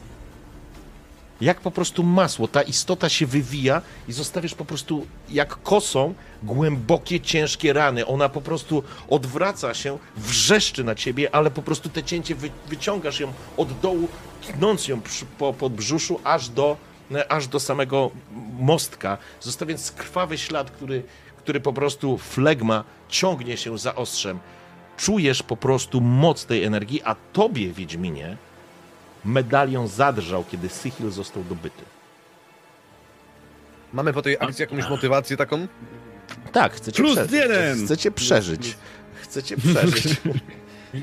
Jak po prostu masło. Ta istota się wywija i zostawiasz po prostu jak kosą głębokie, ciężkie rany. Ona po prostu odwraca się, wrzeszczy na ciebie, ale po prostu te cięcie wy, wyciągasz ją od dołu, tnąc ją przy, po, brzuszu aż do aż do samego mostka, zostawiając krwawy ślad, który, który po prostu flegma ciągnie się za ostrzem. Czujesz po prostu moc tej energii, a tobie, Wiedźminie, medalion zadrżał, kiedy Sychil został dobyty. Mamy po tej akcji jakąś motywację taką? Tak, chcecie Plus przeżyć. jeden! Chcecie przeżyć. Chcecie przeżyć.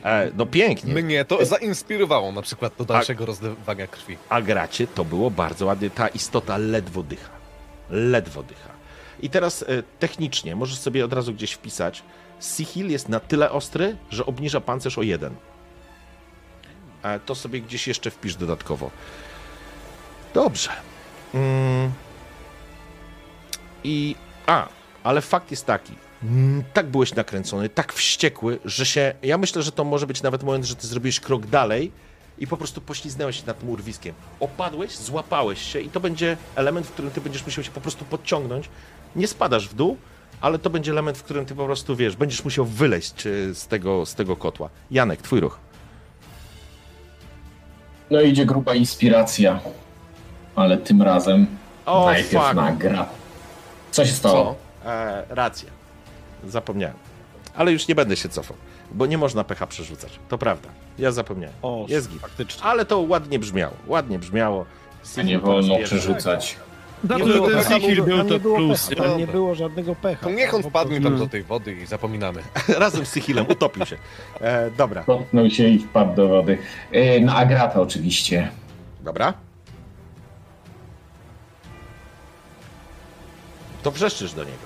E, no pięknie. Mnie to zainspirowało na przykład do dalszego rozlewania krwi. A gracie to było bardzo ładnie. Ta istota ledwo dycha. Ledwo dycha. I teraz e, technicznie możesz sobie od razu gdzieś wpisać. Sihil jest na tyle ostry, że obniża pancerz o jeden. E, to sobie gdzieś jeszcze wpisz dodatkowo. Dobrze. Mm. I. A, ale fakt jest taki. mm, Tak byłeś nakręcony, tak wściekły, że się. Ja myślę, że to może być nawet moment, że ty zrobiłeś krok dalej i po prostu pośliznęłeś się nad tym urwiskiem. Opadłeś, złapałeś się i to będzie element, w którym ty będziesz musiał się po prostu podciągnąć. Nie spadasz w dół, ale to będzie element, w którym ty po prostu wiesz, będziesz musiał wyleźć e, z tego, z tego kotła. Janek, twój ruch. No idzie gruba inspiracja. Ale tym razem O, najpierw fuck. na gra. Co się stało? E, racja. Zapomniałem. Ale już nie będę się cofał, bo nie można pecha przerzucać. To prawda. Ja zapomniałem. O, Jest git. faktycznie. Ale to ładnie brzmiało. Ładnie brzmiało. Nie wolno przerzucać. To, że było ten pecha. Tam miał nie to było plus. pecha, tam nie było żadnego pecha. To niech on Po wpadnie prostu- tam do tej wody i zapominamy. Razem z Sychilem utopił się. E, dobra. Potknął się i wpadł do wody. E, Na Agrata oczywiście. Dobra. To wrzeszczysz do niego.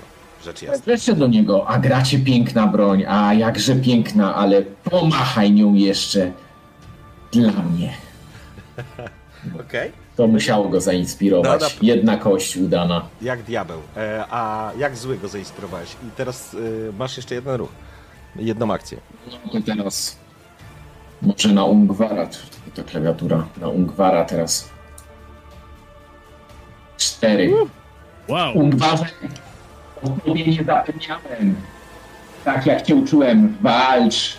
Rzecz jasna. Wreszcie do niego. Agracie piękna broń. A jakże piękna, ale pomachaj nią jeszcze. Dla mnie. Okej. To musiało go zainspirować. No, no. Jedna kość udana. Jak diabeł. E, a jak zły go zainspirowałeś? I teraz e, masz jeszcze jeden ruch. Jedną akcję. No to teraz może na Ungwara, to klawiatura, na Ungwara teraz. Cztery. Wow. Ungwarze, o tobie nie zapomniałem. Tak jak cię uczyłem, walcz.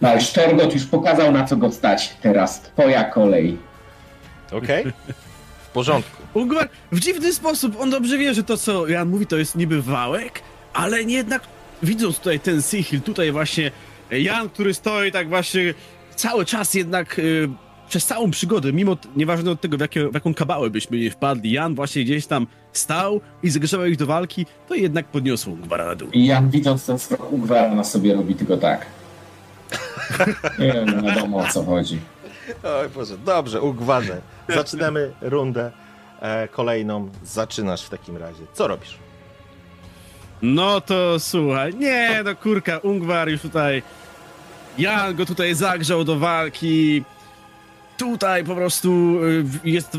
Walcz, Torgot już pokazał na co go stać. Teraz twoja kolej. Okej? W porządku. Ungwar w dziwny sposób, on dobrze wie, że to co Jan mówi to jest niby wałek, ale jednak widząc tutaj ten Sihil, tutaj właśnie Jan, który stoi tak właśnie cały czas jednak y, przez całą przygodę, mimo nieważne od tego w, jakie, w jaką kabałę byśmy nie wpadli, Jan właśnie gdzieś tam stał i zagrzebał ich do walki, to jednak podniosło Ungwara na dół. I Jan widząc ten wzrok Ungwara na sobie robi tylko tak. Nie wiem, wiadomo o co chodzi. Oj Boże, dobrze, ugwarze. Zaczynamy rundę e, kolejną. Zaczynasz w takim razie. Co robisz? No to słuchaj, nie no kurka, Ungwar już tutaj, Jan go tutaj zagrzał do walki, tutaj po prostu y, jest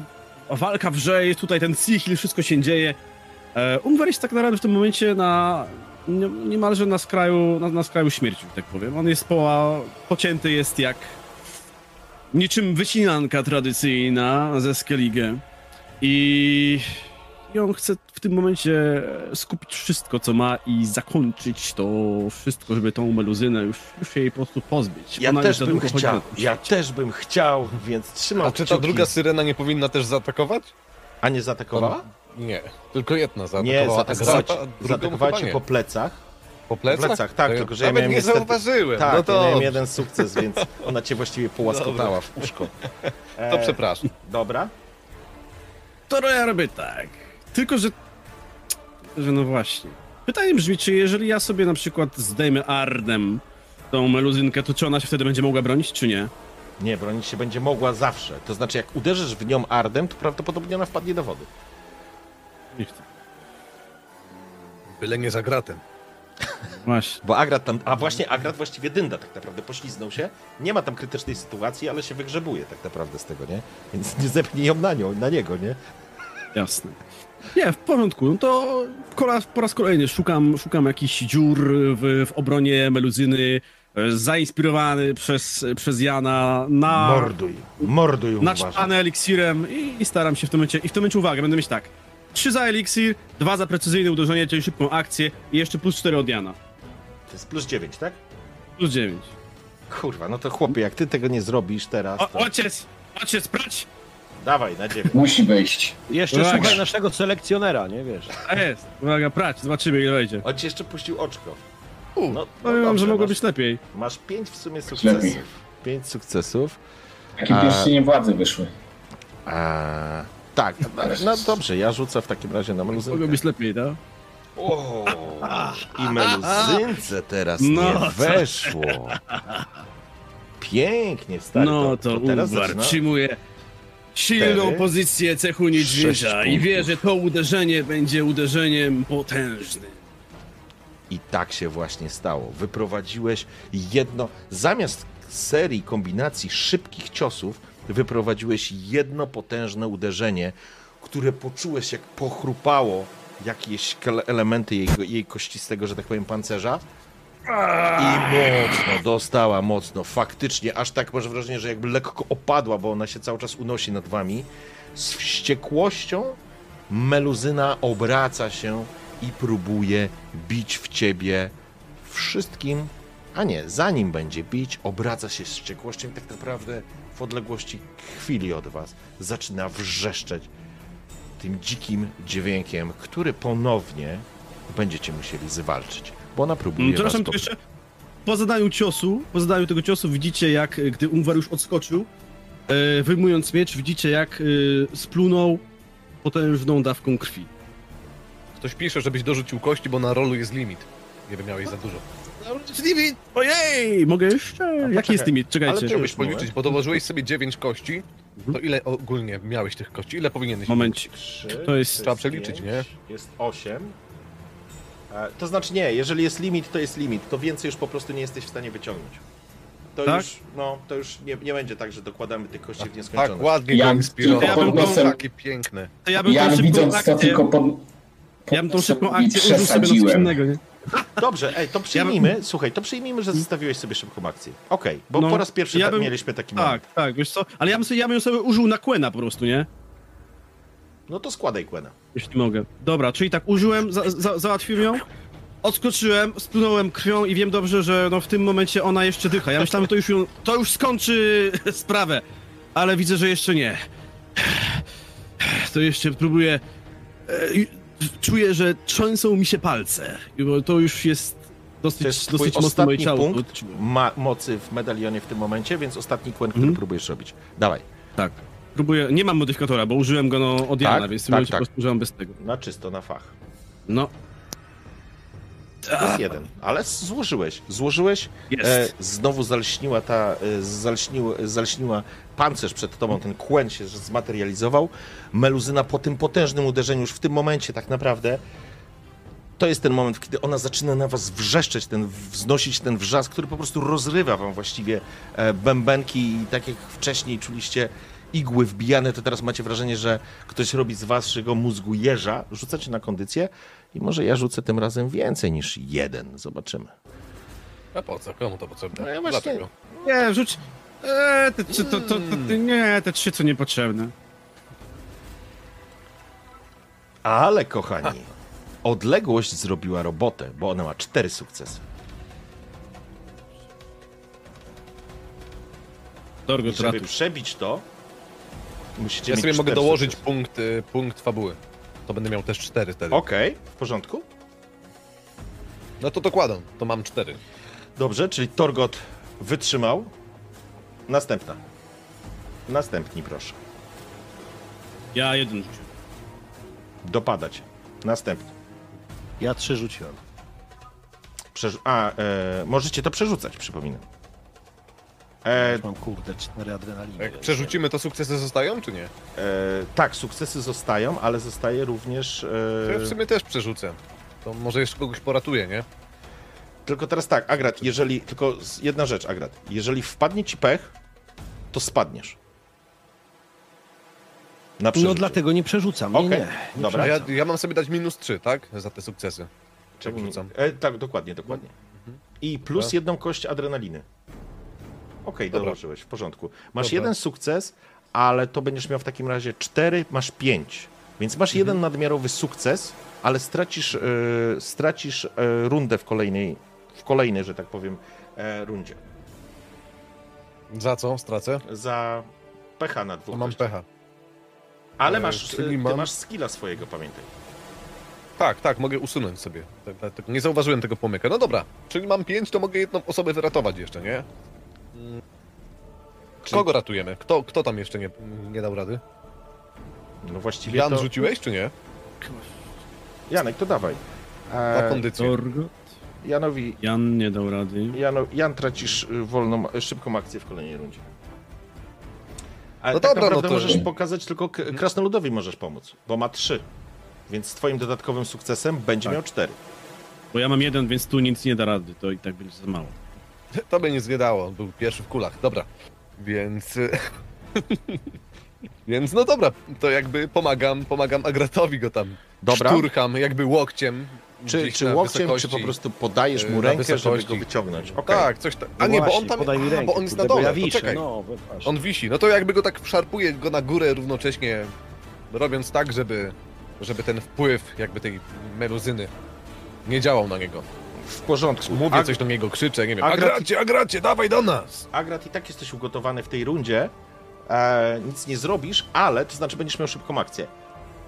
walka wrze, jest tutaj ten Sihil, wszystko się dzieje. E, Ungwar jest tak naprawdę w tym momencie na, nie- niemalże na skraju, na, na skraju śmierci, tak powiem. On jest poła, pocięty jest jak niczym wycinanka tradycyjna ze Skellige i i on chce w tym momencie skupić wszystko, co ma i zakończyć to wszystko, żeby tą meluzynę już, już się jej po prostu pozbyć. Ja Ona też bym chciał. Ja też bym chciał, więc trzymam A czy ta kciuki. druga syrena nie powinna też zaatakować? A nie zaatakowała? Nie, tylko jedna Nie, zaatakowała. zaatakowała a zaatakowała cię nie. po plecach. Po plecach? Po plecach, tak, To tylko że ja nawet miałem nie niestety- zauważyłem. Tak, no ja to, miałem jeden sukces, więc ona cię właściwie połaskotała w uszko. E, to przepraszam. Dobra. To ja robię tak. Tylko, że... Że no właśnie. Pytanie brzmi, czy jeżeli ja sobie na przykład zdejmę Ardem tą meluzynkę, to czy ona się wtedy będzie mogła bronić, czy nie? Nie, bronić się będzie mogła zawsze. To znaczy, jak uderzysz w nią ardem, to prawdopodobnie ona wpadnie do wody. Nie chcę. Byle nie za gratem. Właśnie. Bo Agrat tam, a właśnie Agrat właściwie dynda tak naprawdę, pośliznął się. Nie ma tam krytycznej sytuacji, ale się wygrzebuje tak naprawdę z tego, nie? Więc nie zepnij ją na nią, na niego, nie? Jasne. Nie, w porządku. No to po raz, kolejny szukam, szukam jakichś dziur w, w obronie meluzyny, e, zainspirowany przez, przez Jana na, Morduj, morduj naczpany eliksirem i, i staram się w tym momencie, i w tym momencie uwaga, będę mieć tak, trzy za eliksir, dwa za precyzyjne uderzenie, czyli szybką akcję i jeszcze plus cztery od Jana. To jest plus 9, tak? Plus dziewięć. Kurwa, no to chłopie, jak ty tego nie zrobisz teraz, O, to... ojciec! Ojciec, brać! Dawaj, na dziewięć. Musi wejść. Jeszcze Uwaga. słuchaj naszego selekcjonera, nie wiesz. A jest. Uwaga, prać, zobaczymy ile wejdzie. On ci jeszcze puścił oczko. U, No, Powiem wam, dobrze, że mogło być lepiej. Masz pięć w sumie sukcesów. Pięć sukcesów. Jakie A- pierścienie władzy wyszły. Eee, tak, no, dobrze, ja rzucę w takim razie na Mogło meluzynkę. być lepiej, tak? O, I meluzynce teraz No, nie weszło. Pięknie, stary. No to, teraz Uwar zaczyna- przyjmuje silną Cztery, pozycję cechu niedźwiedzia i wie, że to uderzenie będzie uderzeniem potężnym. I tak się właśnie stało. Wyprowadziłeś jedno, zamiast serii kombinacji szybkich ciosów, wyprowadziłeś jedno potężne uderzenie, które poczułeś jak pochrupało jakieś elementy jej, jej kościstego, że tak powiem, pancerza. I mocno dostała, mocno, faktycznie, aż tak masz wrażenie, że jakby lekko opadła, bo ona się cały czas unosi nad wami. Z wściekłością meluzyna obraca się i próbuje bić w ciebie wszystkim, a nie, zanim będzie bić, obraca się z wściekłością tak naprawdę w odległości chwili od was zaczyna wrzeszczeć tym dzikim dźwiękiem, który ponownie będziecie musieli zwalczyć, bo ona próbuje Mm, was Przepraszam, jeszcze po zadaniu ciosu, po zadaniu tego ciosu widzicie jak, e, gdy Umwar już odskoczył, e, wyjmując miecz, widzicie jak e, splunął potężną dawką krwi. Ktoś pisze, żebyś dorzucił kości, bo na rolu jest limit. Nie wiem, miałeś za dużo. Limit! Ojej! Mogę jeszcze? Jaki poczekaj, jest limit? ale Czekajcie. to Chciałbyś policzyć, bo dołożyłeś sobie 9 kości. To ile ogólnie miałeś tych kości? Ile powinieneś Momencik. Trzy, To jest- Trzeba przeliczyć, pięć, nie? Jest 8. To znaczy nie, jeżeli jest limit, to jest limit. To więcej już po prostu nie jesteś w stanie wyciągnąć. To Tak? już, no, to już nie, nie będzie tak, że dokładamy tych kości w Tak nieskończoność. ładnie Ja go inspirował. podniosę- takie piękne. To ja bym Ja tą szybką widząc to akcję, tylko pod... ja bym tą szybką akcję użył sobie na coś przesadziłem. innego, nie? Dobrze, ej, to przyjmijmy, słuchaj, to przyjmijmy, że zostawiłeś sobie szybką akcję. Okej, bo No, po raz pierwszy ja tak bym- mieliśmy taki moment. Tak, tak, wiesz co? Ale ja bym, sobie, ja bym sobie użył na Quena po prostu, nie? No to składaj Quena. Jeśli mogę. Dobra, czyli tak, użyłem, za, za, załatwiłem ją, odskoczyłem, splunąłem krwią i wiem dobrze, że no w tym momencie ona jeszcze dycha. Ja myślałem, że to już, ją, to już skończy sprawę, ale widzę, że jeszcze nie. To jeszcze próbuję... Czuję, że trzęsą mi się palce, bo to już jest dosyć, To jest dosyć mocno moje ostatni ciało. punkt ma mocy w medalionie w tym momencie, więc ostatni Quen, który Mhm. próbujesz robić. Dawaj, Tak. Próbuję, nie mam modyfikatora, bo użyłem go no, od Jana, Tak, więc tak, tak. po prostu używam bez tego. na czysto, na fach. No, To jest jeden, ale złożyłeś. Złożyłeś, Jest. e, znowu zalśniła ta, e, zalśnił, zalśniła pancerz przed tobą, ten kłęn się zmaterializował. Meluzyna po tym potężnym uderzeniu, już w tym momencie tak naprawdę, to jest ten moment, kiedy ona zaczyna na was wrzeszczeć, ten, wznosić ten wrzask, który po prostu rozrywa wam właściwie e, bębenki i tak jak wcześniej czuliście igły wbijane, to teraz macie wrażenie, że ktoś robi z waszego mózgu jeża, rzucacie na kondycję i może ja rzucę tym razem więcej niż jeden, zobaczymy. A po co? Komu to potrzebne? No ja właśnie- Dlaczego? Nie, rzuć. Eee, te trzy, to, to, to, to, nie, te trzy co niepotrzebne. Ale kochani, odległość zrobiła robotę, bo ona ma cztery sukcesy. Dorgo I żeby tratu. przebić to, musicie Ja mieć sobie mogę cztery dołożyć sukcesy. punkt, y, punkt fabuły. To będę miał też 4 wtedy. Okej, w porządku. No to dokładam, to mam 4. Dobrze, czyli Torgot wytrzymał. Następna. Następni, proszę. Ja jeden rzuciłem. Dopadać. Następny. Ja trzy rzuciłem. Przerzu- A, e, możecie to przerzucać, przypominam. E, mam kurde cztery adrenaliny. Jak przerzucimy, to sukcesy zostają, czy nie? e, tak, sukcesy zostają, ale zostaje również. To ja w E, sumie też przerzucę. To może jeszcze kogoś poratuje, nie? Tylko teraz tak, Agrat, jeżeli. Tylko jedna rzecz, Agrat. Jeżeli wpadnie ci pech, to spadniesz. Na No dlatego nie przerzucam. Nie, Okej, nie. nie dobra. A ja, przerzucam. ja mam sobie dać minus 3, tak? Za te sukcesy. Czemu nie? wrzucam. E, tak, dokładnie, dokładnie. I plus Dobra. jedną kość adrenaliny. Okej, Dobra. dołożyłeś, w porządku. Masz Dobra. jeden sukces, ale to będziesz miał w takim razie cztery, masz pięć. Więc masz Mhm. jeden nadmiarowy sukces, ale stracisz, e, stracisz e, rundę w kolejnej, kolejnej, że tak powiem, e, rundzie. Za co stracę? Za pecha na dwóch mam kościach. pecha. Ale E, masz, czyli ty mam- masz skilla swojego, pamiętaj. Tak, tak, mogę usunąć sobie. Tak, tak, tak, Nie zauważyłem tego pomyka. No dobra, czyli mam pięć, to mogę jedną osobę wyratować jeszcze, nie? Kogo ratujemy? Kto, kto tam jeszcze nie, nie dał rady? No właściwie Jan to... rzuciłeś, czy nie? Janek, to dawaj. Na E, kondycję. Janowi, Jan nie dał rady. Jano, Jan tracisz y, wolną, y, szybką akcję w kolejnej rundzie. Ale No tak dobra, no naprawdę to- możesz pokazać tylko krasnoludowi możesz pomóc, bo ma trzy. Więc z twoim dodatkowym sukcesem będzie Tak. miał cztery. Bo ja mam jeden, więc tu nic nie da rady. To i tak będzie za mało. To by nie zwiedało, był pierwszy w kulach. Dobra, więc... więc no dobra, to jakby pomagam, pomagam Agratowi go tam Dobra. szturcham, jakby łokciem. Czy, czy łokciem, czy po prostu podajesz mu na rękę, żeby go wyciągnąć? Okej. Tak, coś tak. A nie, bo on tam. podaj mi a, rękę, bo on jest na dole, ja wiszę, czekaj. no. On wisi, no to jakby go tak szarpuje go na górę równocześnie, robiąc tak, żeby, żeby ten wpływ jakby tej meluzyny nie działał na niego. W porządku. Mówię Ag- coś do niego, krzyczę, nie wiem, Agrat- Agracie, Agracie, dawaj do nas! Agrat, i tak jesteś ugotowany w tej rundzie. E, nic nie zrobisz, ale, to znaczy będziesz miał szybką akcję.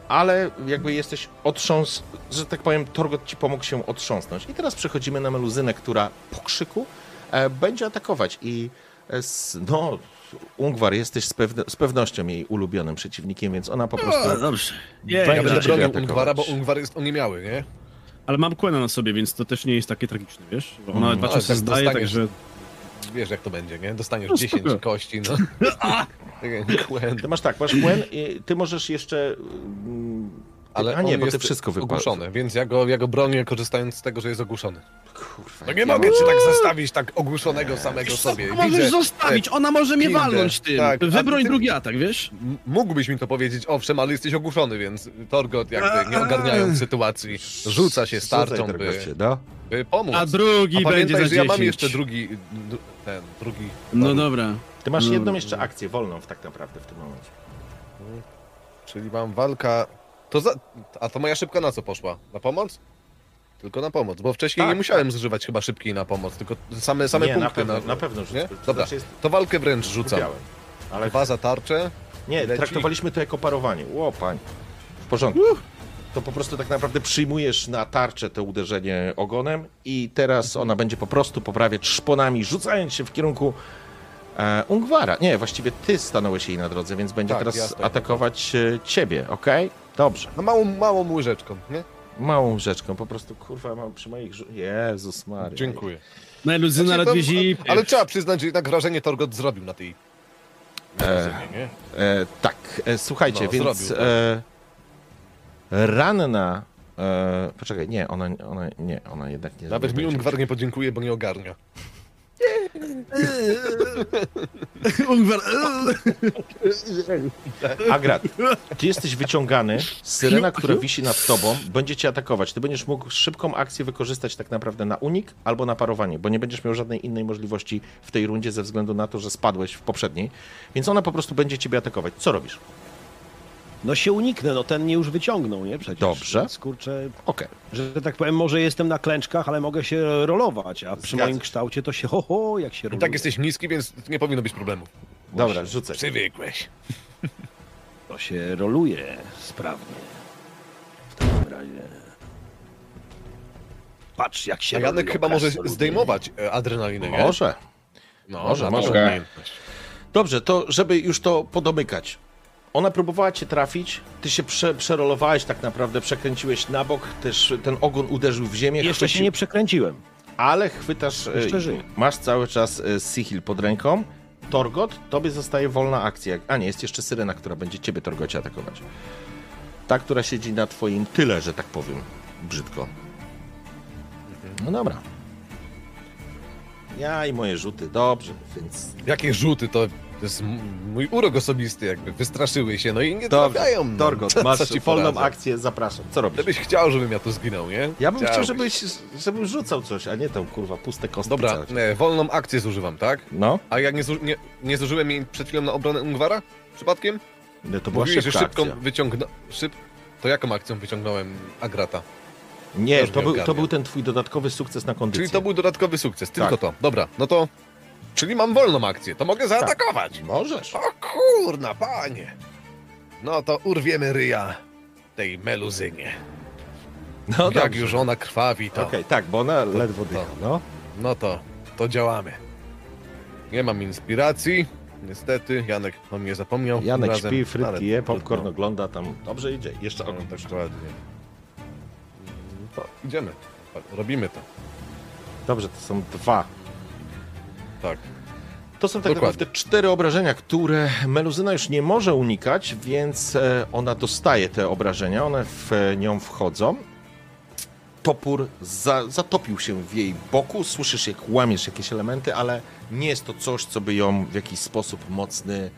Ale jakby jesteś otrząs, że tak powiem, Torgot ci pomógł się otrząsnąć. I teraz przechodzimy na meluzynę, która po krzyku e, będzie atakować. I e, s, no, Ungwar, jesteś z, pewne, z pewnością jej ulubionym przeciwnikiem, więc ona po prostu. O, dobrze. Nie, Ja Będzie będę ciebie bronił. Ungwara, bo Ungwar jest oniemiały, nie? Ale mam Quena na sobie, więc to też nie jest takie tragiczne, wiesz? Bo ona Mm, dwa czasy tak zdaje, także... Wiesz jak to będzie, nie? Dostaniesz No 10 spoko. kości, no. Ty masz tak, masz Gwen i ty możesz jeszcze. Ale A nie, bo ty jest wszystko wypadło. ogłuszony, więc ja go, ja go bronię korzystając z tego, że jest ogłuszony. Kurwa, No nie ja mogę cię tak zostawić, tak ogłuszonego samego sobie. Możesz Widzę, zostawić, ona może mnie Kindę. walnąć tym. Tak, a Wybroń ty- drugi atak, wiesz? M- Mógłbyś mi to powiedzieć, owszem, ale jesteś ogłuszony, więc Torgot jakby nie ogarniając sytuacji, rzuca się Rzucaj, starczą, by, Torgocie, no. by pomóc. A drugi A będzie pamiętaj, za że ja 10. mam jeszcze drugi, d- ten, drugi... No dobra. Ty masz No, jedną jeszcze akcję wolną w tak naprawdę w tym momencie. Czyli mam walka... To za... A to moja szybka na co poszła? Na pomoc? Tylko na pomoc, bo wcześniej Tak, nie musiałem zużywać chyba szybkiej na pomoc, tylko same, same nie, punkty. na pewno, na pewno Nie? rzucę. Dobra, Znaczy jest to walkę wręcz rzucam. Kupiałem. Ale Dwa za tarczę. nie, leci. traktowaliśmy to jako parowanie. Ło, pań. W porządku. To po prostu tak naprawdę przyjmujesz na tarczę to uderzenie ogonem i teraz ona będzie po prostu poprawiać szponami, rzucając się w kierunku e, Ungwara. Nie, właściwie ty stanąłeś jej na drodze, więc będzie Tak, teraz stoję. atakować e, ciebie, okej? Dobrze. No małą, małą łyżeczką, nie? Małą rzeczką, po prostu, kurwa, mam przy moich... rzu- Jezus Maria. Dziękuję. No i Luzyna Znaczy, to- ledwie. Ale trzeba przyznać, że jednak wrażenie Torgot zrobił na tej... E, nie? E, tak, e, słuchajcie, No, więc zrobił, e, ranna. E, poczekaj, nie, ona, ona, nie, ona jednak nie. Nawet nie mi będzie. Ungwar nie podziękuje, bo nie ogarnia. Ungwar... Agrat, ty jesteś wyciągany, syrena, która wisi nad tobą, będzie cię atakować. Ty będziesz mógł szybką akcję wykorzystać tak naprawdę na unik albo na parowanie, bo nie będziesz miał żadnej innej możliwości w tej rundzie ze względu na to, że spadłeś w poprzedniej. Więc ona po prostu będzie ciebie atakować. Co robisz? No się uniknę, no ten mnie już wyciągnął, nie? Przecież. Dobrze. Więc, kurczę, Okej. że tak powiem, może jestem na klęczkach, ale mogę się rolować, a przy Zgadza moim kształcie to się ho, ho jak się I roluje. tak jesteś niski, więc nie powinno być problemów. Dobra, rzucę. Przywykłeś. To się roluje sprawnie. W takim razie. Patrz jak się A Janek chyba może zdejmować e, adrenalinę, nie? Może. No, może, na może. Dobrze, to żeby już to podomykać. Ona próbowała cię trafić, ty się prze, przerolowałeś tak naprawdę, przekręciłeś na bok, też ten ogon uderzył w ziemię, Jeszcze się nie przekręciłem. ale chwytasz, e, masz cały czas e, Sihil pod ręką. Torgot, tobie zostaje wolna akcja. A nie, jest jeszcze Syrena, która będzie ciebie, Torgocie, atakować. Ta, która siedzi na twoim tyle, że tak powiem, brzydko. No dobra. Ja i moje rzuty, dobrze, więc Jakie rzuty, to, to jest mój urok osobisty, jakby wystraszyły się, no i nie Dobrze, trafiają. No. Torgot, Co masz ci wolną poradzę? akcję, zapraszam. Co robisz? Gdybyś chciał, żebym ja tu zginął, nie? Ja bym chciał, żebyś, żebym rzucał coś, a nie tą kurwa puste kostki. Dobra, nie, wolną akcję zużywam, tak? No, A jak nie, zuży- nie, nie zużyłem jej przed chwilą na obronę Ungwara? Przypadkiem? nie, to była Mówiłeś, szybka że szybką akcja. wyciągnę... Szyb... To jaką akcją wyciągnąłem Agrata? Nie, to nie był, to był ten twój dodatkowy sukces na kondycję. Czyli to był dodatkowy sukces, tylko Tak. to. Dobra, no to... Czyli mam wolną akcję, to mogę zaatakować. Możesz. O kurna, panie! No to urwiemy ryja tej meluzynie. No Jak dobrze. już ona krwawi, to... Okej, tak, bo ona ledwo dycha, no. No to, to działamy. Nie mam inspiracji, niestety. Janek o mnie zapomniał. Janek razem, śpi, frytki je, popcorn ogląda, tam dobrze idzie. Jeszcze No, ogląda. tak ładnie. To idziemy. Tak, Robimy to. Dobrze, to są dwa. Tak. To są tak Dokładnie. naprawdę cztery obrażenia, które Meluzyna już nie może unikać, więc e, ona dostaje te obrażenia, one w e, nią wchodzą. Topór za, zatopił się w jej boku, słyszysz jak łamiesz jakieś elementy, ale nie jest to coś, co by ją w jakiś sposób mocny,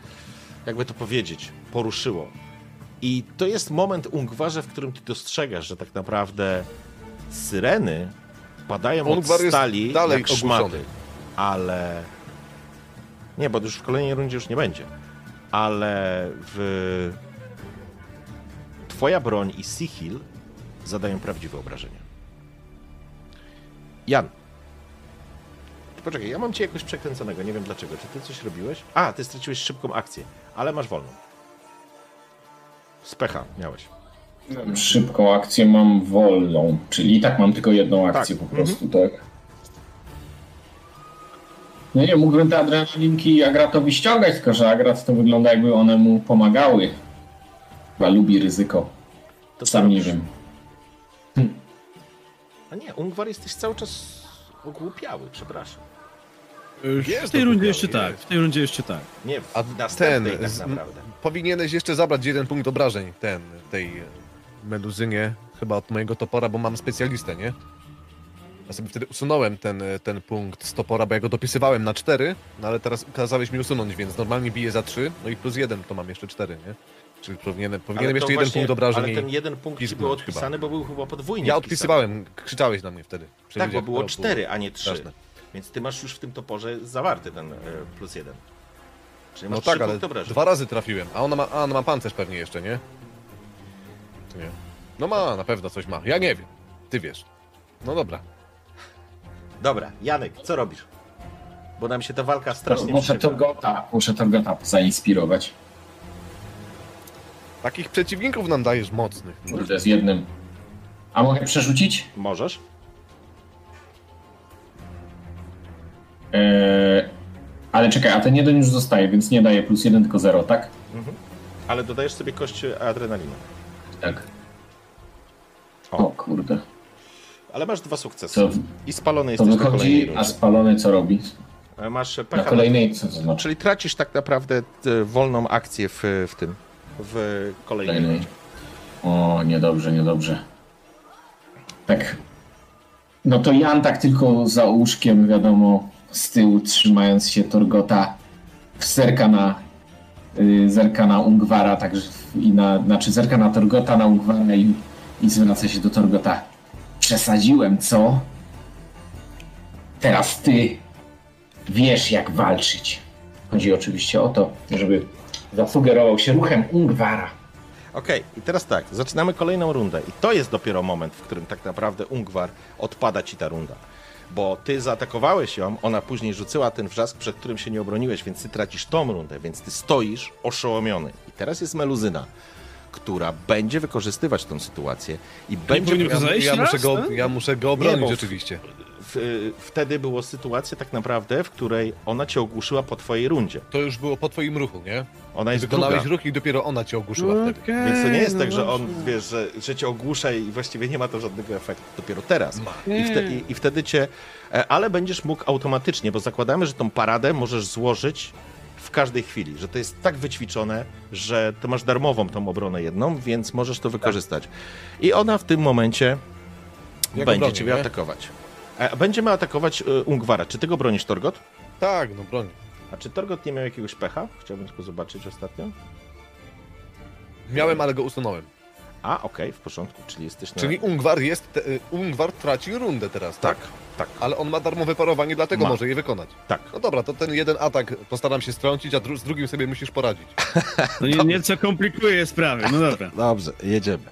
jakby to powiedzieć, poruszyło. I to jest moment, Ungwarze, w którym ty dostrzegasz, że tak naprawdę syreny padają Ungwar od stali dalej jak szmaty. ogłuszony. Ale... Nie, bo już w kolejnej rundzie już nie będzie. Ale w... Twoja broń i Sihil zadają prawdziwe obrażenia. Jan. Poczekaj, ja mam cię jakoś przekręconego, nie wiem dlaczego. Czy ty coś robiłeś? A, ty straciłeś szybką akcję, ale masz wolną. Specha miałeś. Szybką akcję mam wolną, czyli i tak mam tylko jedną akcję Tak, po prostu, tak? No nie, mógłbym te adrenalinki Agratowi ściągać, tylko że Agrat to wygląda jakby one mu pomagały. Chyba lubi ryzyko. To Sam nie wiem. A nie, Ungwar jesteś cały czas ogłupiały, przepraszam. W Jest tej to rundzie jeszcze jest. tak, w tej rundzie jeszcze tak. Nie, w A następnej ten, tak z- naprawdę. Powinieneś jeszcze zabrać jeden punkt obrażeń, ten, tej meduzynie, chyba od mojego topora, bo mam specjalistę, nie? Ja sobie wtedy usunąłem ten, ten punkt z topora, bo ja go dopisywałem na 4, no ale teraz kazałeś mi usunąć, więc normalnie biję za 3, no i plus 1 to mam jeszcze 4, nie? Czyli powinienem, powinienem jeszcze jeden właśnie- punkt obrażeń Ale ten jeden punkt ci był chyba. odpisany, bo był chyba podwójnie Ja wpisany. odpisywałem, krzyczałeś na mnie wtedy. Tak, bo było to cztery, a nie trzy. straszne. Więc ty masz już w tym toporze zawarty ten e, plus jeden. Czyli masz No tak, ale dwa razy trafiłem, a ona ma, a ona ma pancerz pewnie jeszcze, nie? Czy nie? No ma, na pewno coś ma. Ja nie wiem. Ty wiesz. No dobra. Dobra, Janek, co robisz? Bo nam się ta walka strasznie Muszę przerywa. Torgota, muszę Torgota zainspirować. Takich przeciwników nam dajesz mocnych. Kurde, z jednym. A mogę przerzucić? Możesz? Eee, ale czekaj, a ten jeden już zostaje, więc nie daje plus jeden, tylko zero, tak? Ale dodajesz sobie kość adrenaliny. Tak. O. O kurde. Ale masz dwa sukcesy. To, I spalony jesteś na kolejnej wychodzi, a rundzie. spalony co robi? E, Masz Na pecha. kolejnej, co to znaczy? Czyli tracisz tak naprawdę e, wolną akcję w, w tym. W kolejnej Kolejnej. rundzie. O, niedobrze, niedobrze. Tak. No to Jan tak tylko za łóżkiem, wiadomo, z tyłu trzymając się Torgota, zerka na, y, zerka na Ungwara, także i na, znaczy zerka na Torgota, na Ungwara i, i zwraca się do Torgota. Przesadziłem, co? Teraz ty wiesz, jak walczyć. Chodzi oczywiście o to, żeby zasugerował się ruchem Ungwara. Okej, i teraz tak, zaczynamy kolejną rundę. I to jest dopiero moment, w którym tak naprawdę Ungwar odpada ci ta runda. Bo ty zaatakowałeś ją, ona później rzuciła ten wrzask, przed którym się nie obroniłeś, więc ty tracisz tą rundę, więc ty stoisz oszołomiony. I teraz jest Meluzyna, która będzie wykorzystywać tą sytuację i będzie... powinien Ja, Zejść ja, muszę go, ja muszę go obronić Nie, bo w- oczywiście. W, y, wtedy była sytuacja tak naprawdę, w której ona cię ogłuszyła po twojej rundzie. To już było po twoim ruchu, nie? Ona jest Wykonałeś druga. ruch i dopiero ona cię ogłuszyła wtedy. Okej, Więc to nie jest no tak, że on, dobrze. wiesz, że, że cię ogłusza i właściwie nie ma to żadnego efektu. Dopiero teraz. I, wte, i, I wtedy cię... e, Ale będziesz mógł automatycznie, bo zakładamy, że tą paradę możesz złożyć w każdej chwili, że to jest tak wyćwiczone, że ty masz darmową tą obronę jedną, więc możesz to wykorzystać. I ona w tym momencie Ja go będzie bronię, ciebie nie? atakować. E, Będziemy atakować e, Ungwara. Czy ty go bronisz, Torgot? Tak, no broń. A czy Torgot nie miał jakiegoś pecha? Chciałbym tylko zobaczyć ostatnio. Miałem, ale go usunąłem. A, okej, w porządku, czyli jesteś na... Czyli Ungwar jest, te, y, Ungwar traci rundę teraz, tak? Tak, tak, Ale on ma darmowe parowanie, dlatego Ma. może je wykonać. tak. No dobra, to ten jeden atak postaram się strącić, a dru z drugim sobie musisz poradzić. No nie, nieco komplikuje sprawy, no dobra. Dobrze, jedziemy.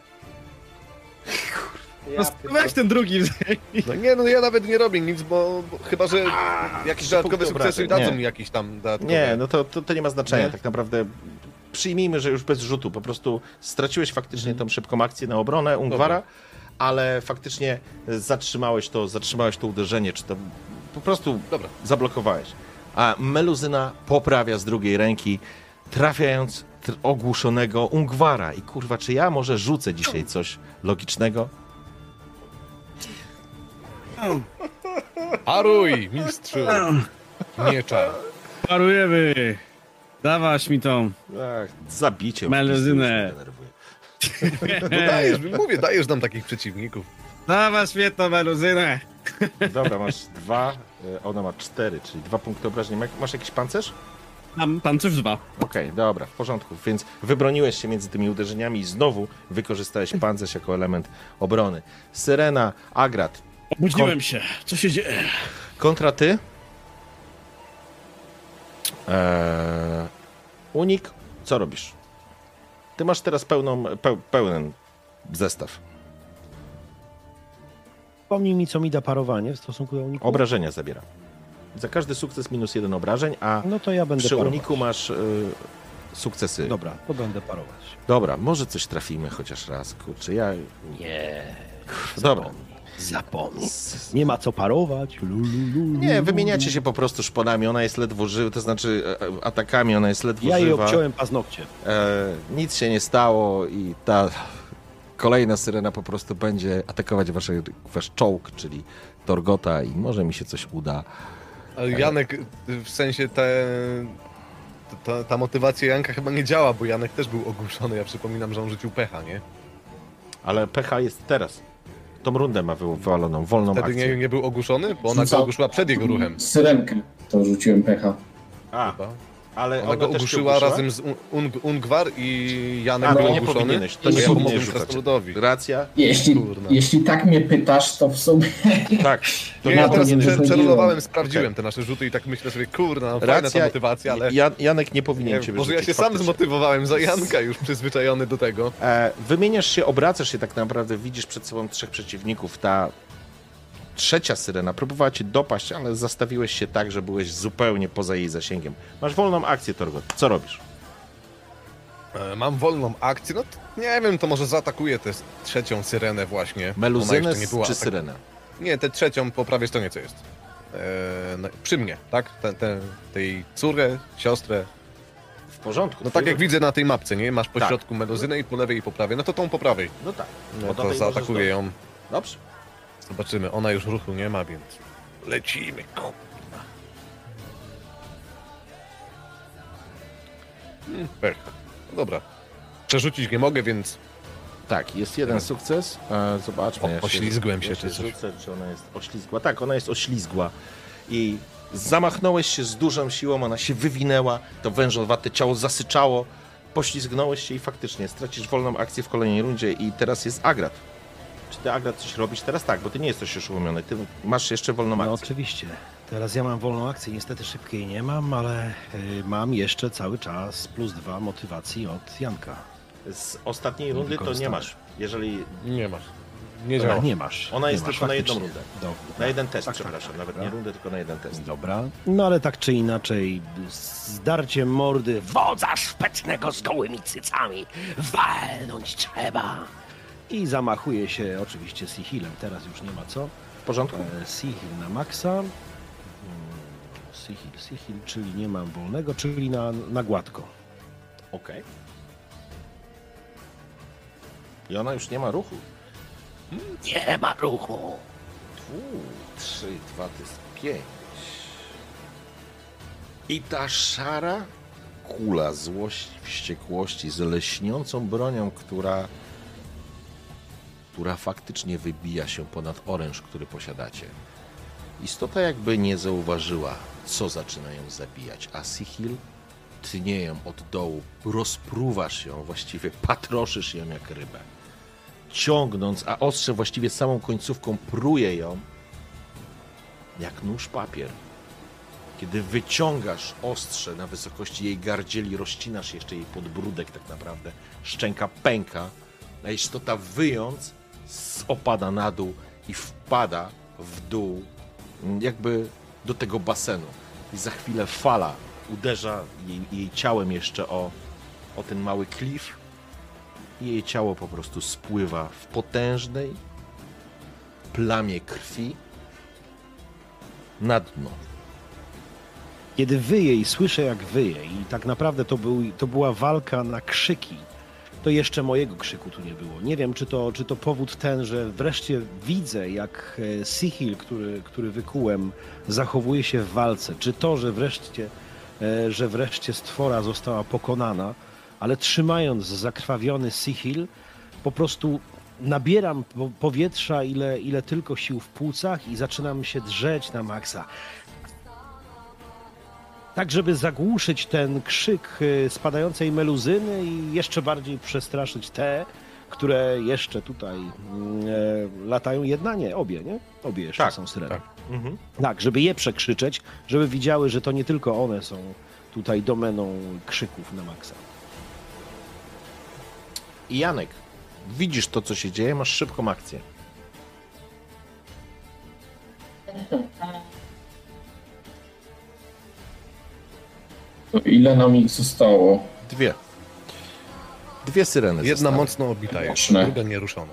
No, weź ten drugi. No nie, no ja nawet nie robię nic, bo, bo chyba, że jakieś dodatkowe punkty sukcesy obrażeń. dadzą Nie. mi jakieś tam dodatkowe. Nie, no to, to, to nie ma znaczenia. Nie? Tak naprawdę przyjmijmy, że już bez rzutu, po prostu straciłeś faktycznie tą szybką akcję na obronę Ungwara, Dobra. Ale faktycznie zatrzymałeś to, zatrzymałeś to uderzenie, czy to po prostu Dobra. zablokowałeś. A Meluzyna poprawia z drugiej ręki, trafiając tr- ogłuszonego Ungwara. I kurwa, czy ja może rzucę dzisiaj coś logicznego? Haruj, mistrzu! Miecza. Parujemy! Dawaś mi tą. Ach, zabicie. Meluzynę. już. No dajesz, mówię, dajesz nam takich przeciwników. Dawaś mnie tą meluzynę! Dobra, masz dwa, y, ona ma cztery, czyli dwa punkty obrażeń. Ma- Masz jakiś pancerz? Mam pancerz dwa. Okej, dobra, w porządku. Więc wybroniłeś się między tymi uderzeniami i znowu wykorzystałeś pancerz jako element obrony. Syrena, Agrat, Obudziłem się. Co się dzieje? kontra ty. Eee, unik, co robisz? Ty masz teraz pełną, peł, pełen zestaw. Pomnij mi, co mi da parowanie w stosunku do uniku. Obrażenia zabiera. Za każdy sukces minus jeden obrażeń, a No to ja będę przy parować. uniku masz y, sukcesy. Dobra, to będę parować. Dobra, może coś trafimy chociaż raz, kurczę, ja... Nie, Dobra. Zapomnij. Nie ma co parować. Lu, lu, lu, lu, Nie, wymieniacie się po prostu szponami, ona jest ledwo żywa, to znaczy e, e, atakami, ona jest ledwo Ja jej żywa. obciąłem paznokcie. E, nic się nie stało i ta kolejna syrena po prostu będzie atakować wasze, wasz czołg, czyli Torgota i może mi się coś uda. Ale Janek, w sensie te, ta, ta motywacja Janka chyba nie działa, bo Janek też był ogłuszony. Ja przypominam, że on rzucił pecha, nie? Ale pecha jest teraz. Tą rundę ma wy- wywaloną, wolną Wtedy akcję. nie, nie był ogłuszony, bo ona go Co? ogłuszyła przed jego ruchem. Syrenkę to rzuciłem pecha. A, Chyba. Ale Ona ona go ogłuszyła razem z Un- Ung Ungwar i Janek był nie ogłuszony. powinieneś, to nie ja pomogłem krasnoludowi. Racja? Jeśli, Kurna. jeśli tak mnie pytasz, to w sumie Tak. To ja to teraz nie prze- wychodziło. przerolowałem, sprawdziłem Okej. te nasze rzuty i tak myślę sobie, kurna, no fajna ta Racja, motywacja, ale... Jan, Janek nie powinien Nie, cię może ja się sam faktycznie. zmotywowałem za Janka, już przyzwyczajony do tego. E, wymieniasz się, obracasz się tak naprawdę, widzisz przed sobą trzech przeciwników. Ta trzecia syrena próbowała cię dopaść, ale zastawiłeś się tak, że byłeś zupełnie poza jej zasięgiem. Masz wolną akcję, Torgot. Co robisz? E, Mam wolną akcję, no to nie wiem, to może zaatakuję tę trzecią syrenę właśnie. Meluzynę jeszcze nie była czy syrenę? Nie, tę trzecią po prawej stronie co jest. E, no, przy mnie, tak? Tę, tę, tej córę, siostrę. W porządku. No tak jak widzę na tej mapce, nie? Masz po Tak. środku meluzynę i po lewej i po prawej. No to tą po prawej. No tak. No do to zaatakuję ją. Dobrze. Zobaczymy. Ona już ruchu nie ma, więc lecimy. kurwa. Hmm, Pech. No dobra. Przerzucić nie mogę, więc Tak, jest jeden sukces. E, zobaczmy. O, oślizgłem się, czy coś. rzucę, czy ona jest oślizgła. Tak, ona jest oślizgła. I zamachnąłeś się z dużą siłą, ona się wywinęła, to wężowate ciało zasyczało, poślizgnąłeś się i faktycznie stracisz wolną akcję w kolejnej rundzie i teraz jest Agrat. Czy ty, Agrat, coś robisz teraz? Tak, bo ty nie jesteś oszołomiony, ty masz jeszcze wolną No akcję. oczywiście. Teraz ja mam wolną akcję, niestety szybkiej nie mam, ale y, mam jeszcze cały czas plus dwa motywacji od Janka. Z ostatniej rundy to nie masz. Jeżeli nie masz. Nie działa. nie masz. Ona nie jest masz, tylko na jedną rundę. Dobra. na jeden test, Tak, tak, przepraszam, tak, nawet dobra. nie rundę, tylko na jeden test. Dobra. No ale tak czy inaczej, zdarcie mordy Wodza szpetnego z gołymi cycami. Walnąć trzeba. I zamachuje się oczywiście Sihilem. Teraz już nie ma co. W porządku? E, Sihil na maksa. Mm, Sihil, Sihil, czyli nie mam wolnego, czyli na, na gładko. Okej. I ona już nie ma ruchu. Nie ma ruchu. Uuu, 3, 2 to jest 5. I ta szara kula złości, wściekłości z leśniącą bronią, która, która faktycznie wybija się ponad oręż, który posiadacie. Istota jakby nie zauważyła, co zaczyna ją zabijać, a Sihil tnie ją od dołu, rozpruwasz ją, właściwie patroszysz ją jak rybę ciągnąc, a ostrze właściwie samą końcówką pruje ją jak nóż papier. Kiedy wyciągasz ostrze na wysokości jej gardzieli, rozcinasz jeszcze jej podbródek tak naprawdę, szczęka pęka, a istota wyjąc opada na dół i wpada w dół jakby do tego basenu. I za chwilę fala uderza jej, jej ciałem jeszcze o o ten mały klif i jej ciało po prostu spływa w potężnej plamie krwi na dno. Kiedy wyje i słyszę jak wyje i tak naprawdę to, był, to była walka na krzyki, to jeszcze mojego krzyku tu nie było. Nie wiem, czy to, czy to powód ten, że wreszcie widzę, jak e, Sihil, który, który wykułem, zachowuje się w walce. Czy to, że wreszcie, e, że wreszcie stwora została pokonana, ale trzymając zakrwawiony Sihil, po prostu nabieram po- powietrza, ile, ile tylko sił w płucach i zaczynam się drzeć na maksa. Tak, żeby zagłuszyć ten krzyk y, spadającej meluzyny i jeszcze bardziej przestraszyć te, które jeszcze tutaj mm, e, latają. Jedna, nie, obie, nie? Obie jeszcze Tak, są syreny. tak. Mhm. Tak, żeby je przekrzyczeć, żeby widziały, że to nie tylko one są tutaj domeną krzyków na maksa. I Janek, widzisz to, co się dzieje, masz szybką akcję. To ile nam ich zostało? Dwie. Dwie syreny Jedna zostały. mocno obita jest, Mocne. druga nieruszona.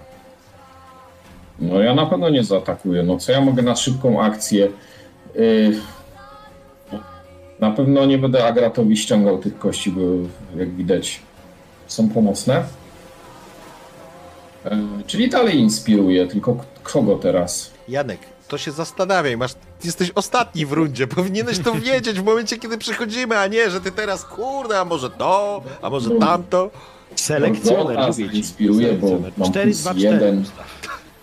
No ja na pewno nie zaatakuję. No co ja mogę na szybką akcję? Yy, na pewno nie będę Agratowi ściągał tych kości, bo jak widać są pomocne. Yy, czyli dalej inspiruję, tylko kogo teraz? Janek, to się zastanawiaj, masz, jesteś ostatni w rundzie, powinieneś to wiedzieć w momencie, kiedy przychodzimy, a nie, że ty teraz, kurde, a może to, a może tamto. Selekcjoner, no, mówię ci. inspiruję, bo mam 4, plus 2, 4. jeden.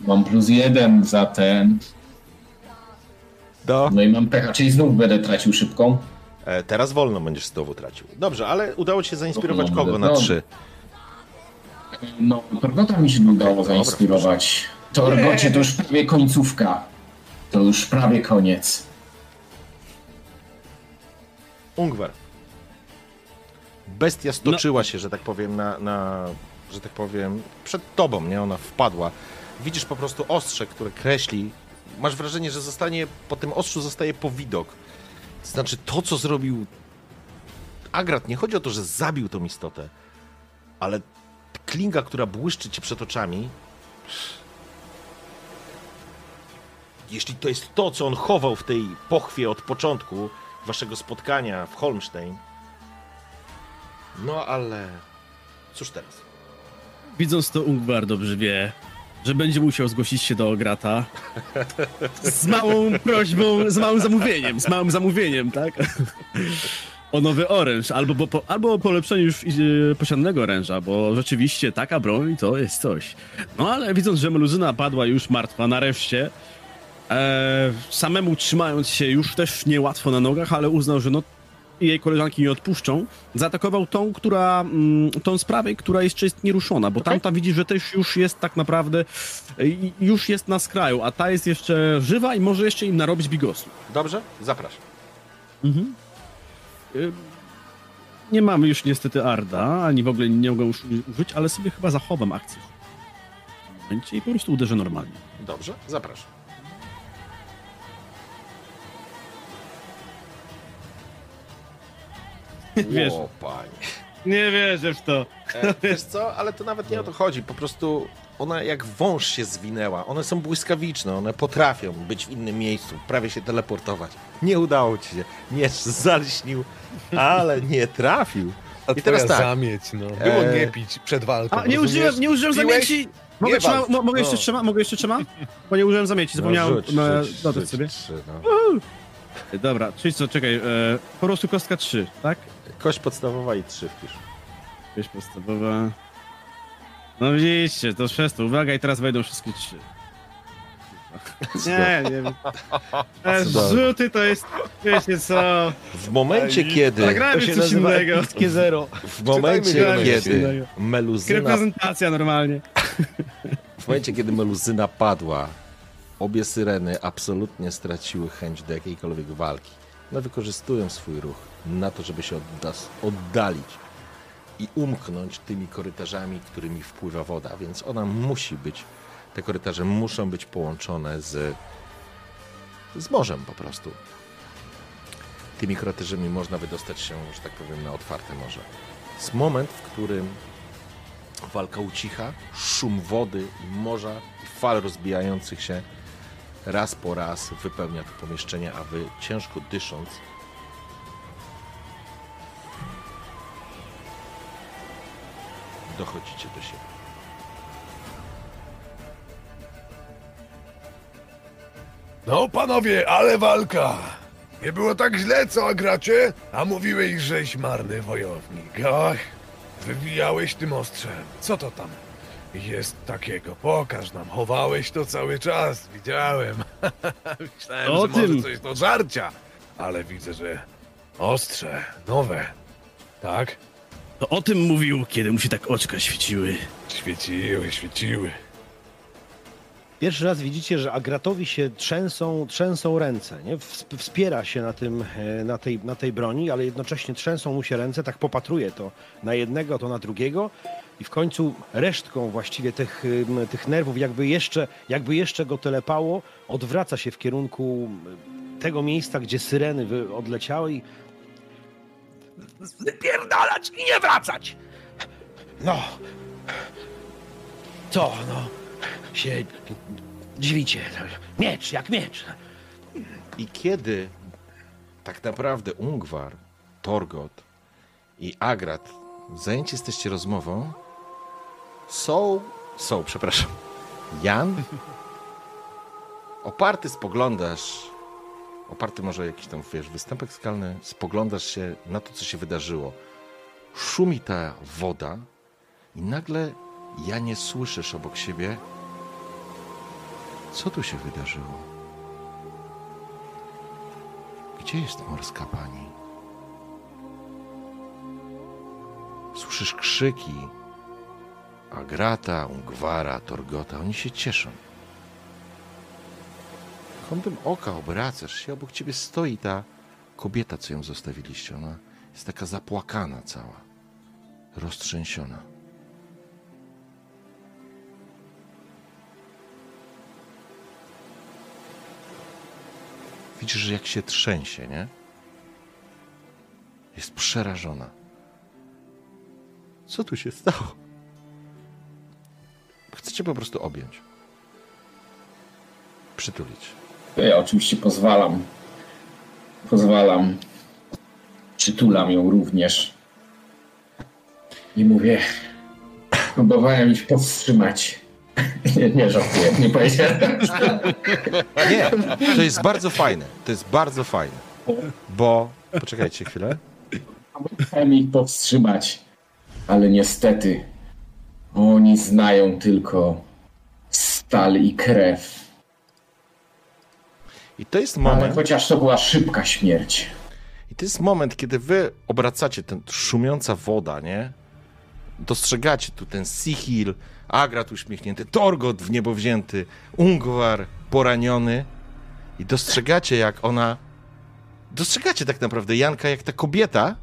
Mam plus jeden za ten. No. No i mam pecha, czyli znów będę tracił szybką. E, teraz wolno będziesz znowu tracił. Dobrze, ale udało ci się zainspirować No, kogo na no. trzy? No, Torgota mi się udało zainspirować. Torgocie to już prawie końcówka. To już prawie koniec. Ungwer. Bestia stoczyła się, że tak powiem, na, na, że tak powiem, przed tobą, nie? Ona wpadła. Widzisz po prostu ostrze, które kreśli. Masz wrażenie, że zostanie, po tym ostrzu zostaje powidok. To znaczy to, co zrobił Agrat, nie chodzi o to, że zabił tą istotę, ale klinga, która błyszczy ci przed oczami, jeśli to jest to, co on chował w tej pochwie od początku waszego spotkania w Holmstein, no ale cóż teraz? Widząc to, Ungvar dobrze wie, że będzie musiał zgłosić się do Ograta z małą prośbą, z małym zamówieniem, z małym zamówieniem, tak? O nowy oręż, albo, po, albo o polepszeniu już e, posiadanego oręża, bo rzeczywiście taka broń to jest coś. No ale widząc, że meluzyna padła już martwa nareszcie, e, samemu trzymając się już też niełatwo na nogach, ale uznał, że no i jej koleżanki nie odpuszczą, zaatakował tą, która, mm, tą z prawej, która jeszcze jest nieruszona, bo tamta widzi, że też już jest tak naprawdę, y, już jest na skraju, a ta jest jeszcze żywa i może jeszcze im narobić bigosu. Dobrze? Zapraszam. Y, Nie mamy już niestety Arda, ani w ogóle nie mogę już użyć, ale sobie chyba zachowam akcję. W tym momencie i po prostu uderzę normalnie. Dobrze, zapraszam. Wiesz. O, panie. Nie wierzę w to. E, wiesz co, ale to nawet nie o to chodzi. Po prostu ona jak wąż się zwinęła. One są błyskawiczne, one potrafią być w innym miejscu, prawie się teleportować. Nie udało ci się. Miecz zalśnił, ale nie trafił. A I teraz tak. zamieć, no. Było E, nie pić przed walką. A, nie rozumiesz? użyłem, nie użyłem Piłeś? zamieci! Mogę, Nie trzyma, walcz. mo, mogę jeszcze No. trzyma? Mogę jeszcze trzyma? Bo nie użyłem zamieci, zapomniałem No, rzuć, no, rzuć, dodać rzuć sobie. trzy, no. Dobra, czyli co, czekaj, e, po prostu kostka 3, tak? Kość podstawowa i trzy wpisz. Wieś podstawowa. No widzicie, to szesty, uwaga i teraz wejdą wszystkie trzy. Nie, nie wiem. Rzuty to jest, wiecie co, W momencie, kiedy... zagrajmy coś nazywa innego. epickie zero. W momencie, Czytajmy kiedy meluzyna Reprezentacja normalnie. W momencie, kiedy meluzyna padła, obie syreny absolutnie straciły chęć do jakiejkolwiek walki. One wykorzystują swój ruch na to, żeby się od nas oddalić i umknąć tymi korytarzami, którymi wpływa woda, więc ona musi być, te korytarze muszą być połączone z, z morzem po prostu. Tymi korytarzami można wydostać się, że tak powiem, na otwarte morze. Jest moment, w którym walka ucicha, szum wody morza i fal rozbijających się raz po raz wypełnia to pomieszczenie, a wy ciężko dysząc dochodzicie do siebie. No panowie, ale walka! Nie było tak źle, co gracie? A mówiłeś, żeś marny wojownik. Ach, wywijałeś tym ostrzem. Co to tam jest takiego? Pokaż nam. Chowałeś to cały czas. Widziałem. Myślałem, O że może tym. coś do żarcia. Ale widzę, że ostrze, nowe. Tak? To o tym mówił, kiedy mu się tak oczka świeciły. Świeciły, świeciły. Pierwszy raz widzicie, że Agratowi się trzęsą, trzęsą ręce. Nie? Wsp- Wspiera się na, tym, e, na, tej, na tej broni, ale jednocześnie trzęsą mu się ręce, tak popatruje to na jednego, to na drugiego i w końcu resztką właściwie tych, tych nerwów, jakby jeszcze, jakby jeszcze go telepało, odwraca się w kierunku tego miejsca, gdzie syreny odleciały i Wypierdalać i nie wracać! No. Co, no? Się dziwicie. Miecz, jak miecz. I kiedy tak naprawdę Ungwar, Torgot i Agrat zajęci jesteście rozmową, są, są, przepraszam, Jan, oparty spoglądasz, oparty może jakiś tam, wiesz, występek skalny, spoglądasz się na to, co się wydarzyło. Szumi ta woda i nagle Janie słyszysz obok siebie, co tu się wydarzyło? Gdzie jest morska pani? Słyszysz krzyki Agrata, Ungwara, Torgota. Oni się cieszą. Kątem oka obracasz się, obok ciebie stoi ta kobieta, co ją zostawiliście. Ona jest taka zapłakana cała, roztrzęsiona. Widzisz, jak się trzęsie, nie? Jest przerażona. Co tu się stało? Chcecie po prostu objąć. Przytulić. Ja oczywiście pozwalam. Pozwalam. Przytulam ją również. I mówię, próbowałem ich powstrzymać. Nie, nie żartuję, nie powiedziałem. Nie, to jest bardzo fajne. To jest bardzo fajne. Bo. Poczekajcie chwilę. Próbowałem ich powstrzymać. Ale niestety oni znają tylko stal i krew. I to jest Ale moment. chociaż to była szybka śmierć. I to jest moment, kiedy wy obracacie ten szumiąca woda, nie? Dostrzegacie tu ten Sihil, Agrat uśmiechnięty, Torgot w niebo wzięty, Ungwar poraniony i dostrzegacie, jak ona... Dostrzegacie tak naprawdę Janka, jak ta kobieta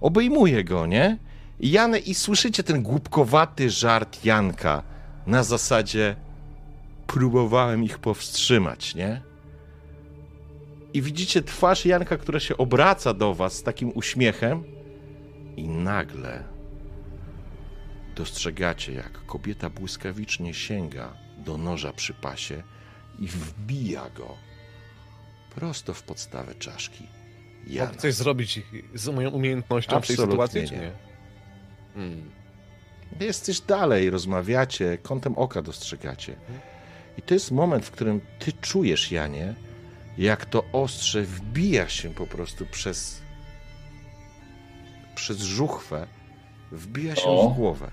obejmuje go, nie? I Janę, i słyszycie ten głupkowaty żart Janka na zasadzie próbowałem ich powstrzymać, nie? I widzicie twarz Janka, która się obraca do was z takim uśmiechem i nagle dostrzegacie, jak kobieta błyskawicznie sięga do noża przy pasie i wbija go prosto w podstawę czaszki. Jana. Mogę coś zrobić z moją umiejętnością w tej Absolutnie sytuacji, nie. nie? Hmm. Jesteś dalej, rozmawiacie, kątem oka dostrzegacie. I to jest moment, w którym ty czujesz, Janie, jak to ostrze wbija się po prostu przez przez żuchwę, wbija się O. w głowę.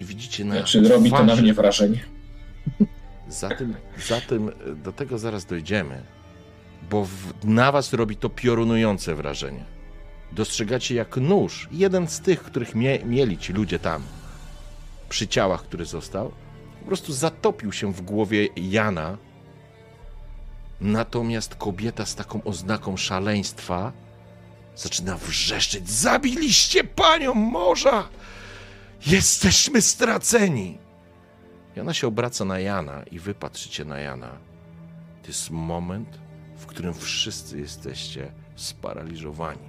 Widzicie na Czy robi to na mnie wrażenie? za tym, za tym, do tego zaraz dojdziemy, bo w, na was robi to piorunujące wrażenie. Dostrzegacie jak nóż, jeden z tych, których mie, mieli ci ludzie tam, przy ciałach, który został, po prostu zatopił się w głowie Jana. Natomiast kobieta z taką oznaką szaleństwa zaczyna wrzeszczeć: Zabiliście panią morza! Jesteśmy straceni! I ona się obraca na Jana i wy patrzycie na Jana. To jest moment, w którym wszyscy jesteście sparaliżowani.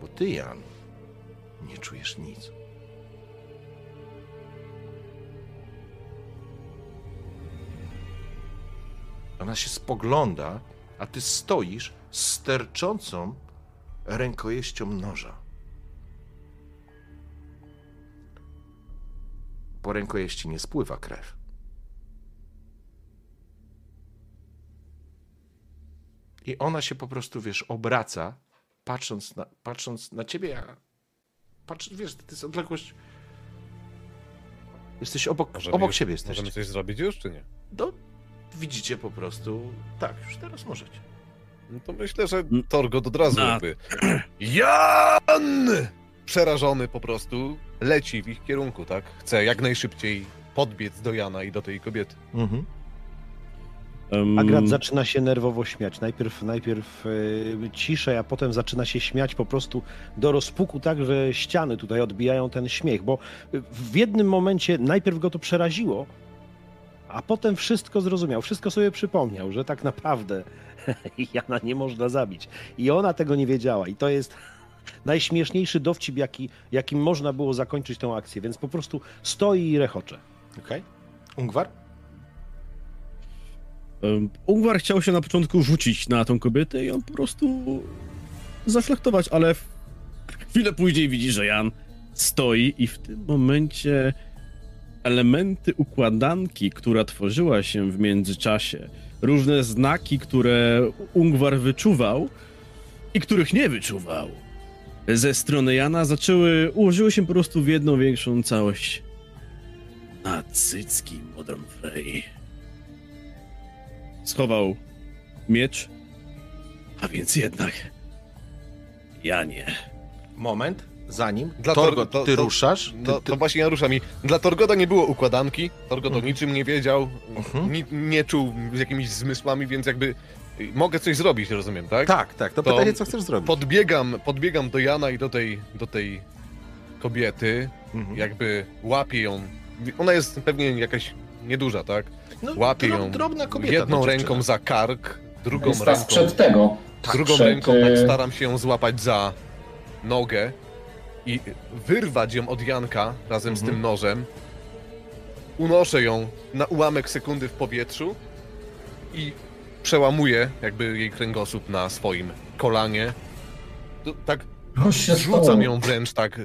Bo ty, Jan, nie czujesz nic. Ona się spogląda, a ty stoisz z sterczącą rękojeścią noża. Po rękojeści nie spływa krew. I ona się po prostu, wiesz, obraca, patrząc na, patrząc na ciebie, a patrz, wiesz, to jest odległość. Jesteś obok, Możemy obok już- siebie jesteście. Możemy coś zrobić już, czy nie? No, widzicie po prostu. Tak, już teraz możecie. No to myślę, że Torgot od razu Na- jakby... Jan! Przerażony po prostu leci w ich kierunku, tak? Chce jak najszybciej podbiec do Jana i do tej kobiety. Mhm. Em, Agrat zaczyna się nerwowo śmiać. Najpierw, najpierw e, ciszej, a potem zaczyna się śmiać po prostu do rozpuku, tak, że ściany tutaj odbijają ten śmiech, bo w jednym momencie najpierw go to przeraziło, a potem wszystko zrozumiał, wszystko sobie przypomniał, że tak naprawdę Jana nie można zabić. I ona tego nie wiedziała. I to jest najśmieszniejszy dowcip, jaki, jakim można było zakończyć tę akcję, więc po prostu stoi i rechocze. Okej. Ungwar? em, Ungwar chciał się na początku rzucić na tą kobietę i on po prostu zaflektować, ale w- chwilę później widzi, że Jan stoi i w tym momencie elementy układanki, która tworzyła się w międzyczasie, różne znaki, które Ungwar wyczuwał i których nie wyczuwał, ze strony Jana zaczęły, ułożyły się po prostu w jedną większą całość. Na cycki, Modern Frey. Schował miecz, a więc jednak ja nie. Moment, zanim. Dla Torgot, Torgo- to- ty to- ruszasz. Ty, No ty... to właśnie ja ruszam i dla Torgoda nie było układanki, Torgod o Mhm. niczym nie wiedział, Mhm. ni, nie czuł z jakimiś zmysłami, więc jakby y, mogę coś zrobić, rozumiem, tak? Tak, tak. To, To pytanie, co chcesz zrobić. Podbiegam, podbiegam do Jana i do tej, do tej kobiety, Mhm. jakby łapię ją. Ona jest pewnie jakaś nieduża, tak? No, Łapię ją Drobna kobieta. jedną no, ręką za kark, drugą Jest ręką, sprzed tego. drugą przed, ręką tak e, staram się ją złapać za nogę i wyrwać ją od Janka razem z Mhm. tym nożem. Unoszę ją na ułamek sekundy w powietrzu i przełamuję jakby jej kręgosłup na swoim kolanie. To, tak Rzucam stało? ją wręcz tak.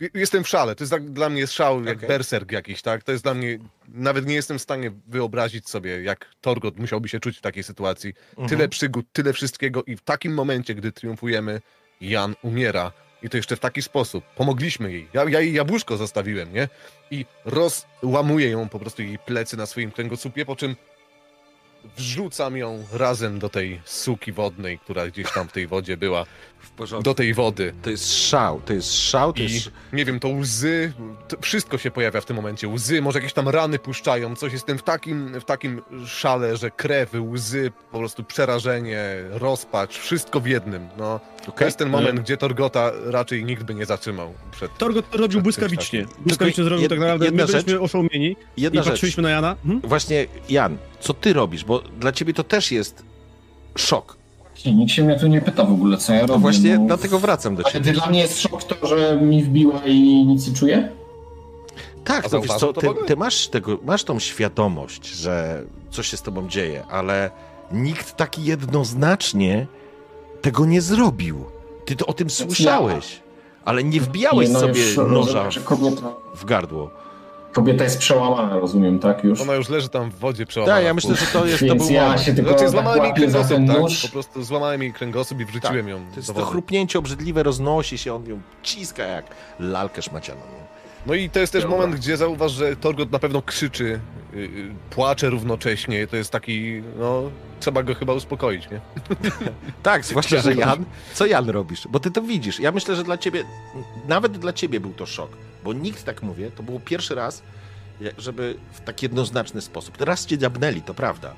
Yy, jestem w szale. To jest tak, dla mnie szał jak berserk jakiś, tak? To jest dla mnie. Nawet nie jestem w stanie wyobrazić sobie, jak Torgot musiałby się czuć w takiej sytuacji. Mhm. Tyle przygód, tyle wszystkiego i w takim momencie, gdy triumfujemy, Jan umiera. I to jeszcze w taki sposób. Pomogliśmy jej. Ja, ja jej jabłuszko zostawiłem, nie? I rozłamuję ją po prostu jej plecy na swoim kręgosłupie, po czym wrzucam ją razem do tej suki wodnej, która gdzieś tam w tej wodzie była. W porządku. Do tej wody. To jest szał, to jest szał, to I jest... nie wiem, to łzy, to wszystko się pojawia w tym momencie. Łzy, może jakieś tam rany puszczają, coś jestem w takim, w takim szale, że krew, łzy, po prostu przerażenie, rozpacz, wszystko w jednym. No, to Okej. jest ten moment, gdzie Torgota raczej nikt by nie zatrzymał przed Torgot to robił Przed błyskawicznie. Błyskawicznie zrobił jed- tak naprawdę. jedna My byliśmy rzecz. oszołomieni Jedna i rzecz. patrzyliśmy na Jana. Hmm? Właśnie, Jan, co ty robisz? Bo dla ciebie to też jest szok. Nikt się mnie tu nie pyta w ogóle, co ja robię. No właśnie, no. dlatego wracam do Ale ciebie. dla mnie jest szok to, że mi wbiła i nic nie czuję? Tak, A no wiesz co, to ty, w ty masz, tego, masz tą świadomość, że coś się z tobą dzieje, ale nikt tak jednoznacznie tego nie zrobił. Ty to o tym słyszałeś, ale nie wbijałeś Nie, no sobie noża kobieta, w gardło. Kobieta jest przełamana, rozumiem, tak już? Ona już leży tam w wodzie przełamana. Tak, ja myślę, że to jest to Więc był ja się tylko Znaczy tak złamałem jej kręgosłup, tak? nóż. Po prostu złamałem jej kręgosłup i wrzuciłem ją To jest do to chrupnięcie obrzydliwe, roznosi się, on ją ciska jak lalkę szmacianą. No i to jest też Dobra. moment, gdzie zauważ, że Torgot na pewno krzyczy, yy, yy, płacze równocześnie. To jest taki, no, trzeba go chyba uspokoić, nie? Tak, zwłaszcza, że Jan, co Jan robisz? Bo ty to widzisz. Ja myślę, że dla ciebie, nawet dla ciebie był to szok, bo nikt tak mówię, to był pierwszy raz, żeby w tak jednoznaczny sposób. Teraz cię dziabnęli, to prawda,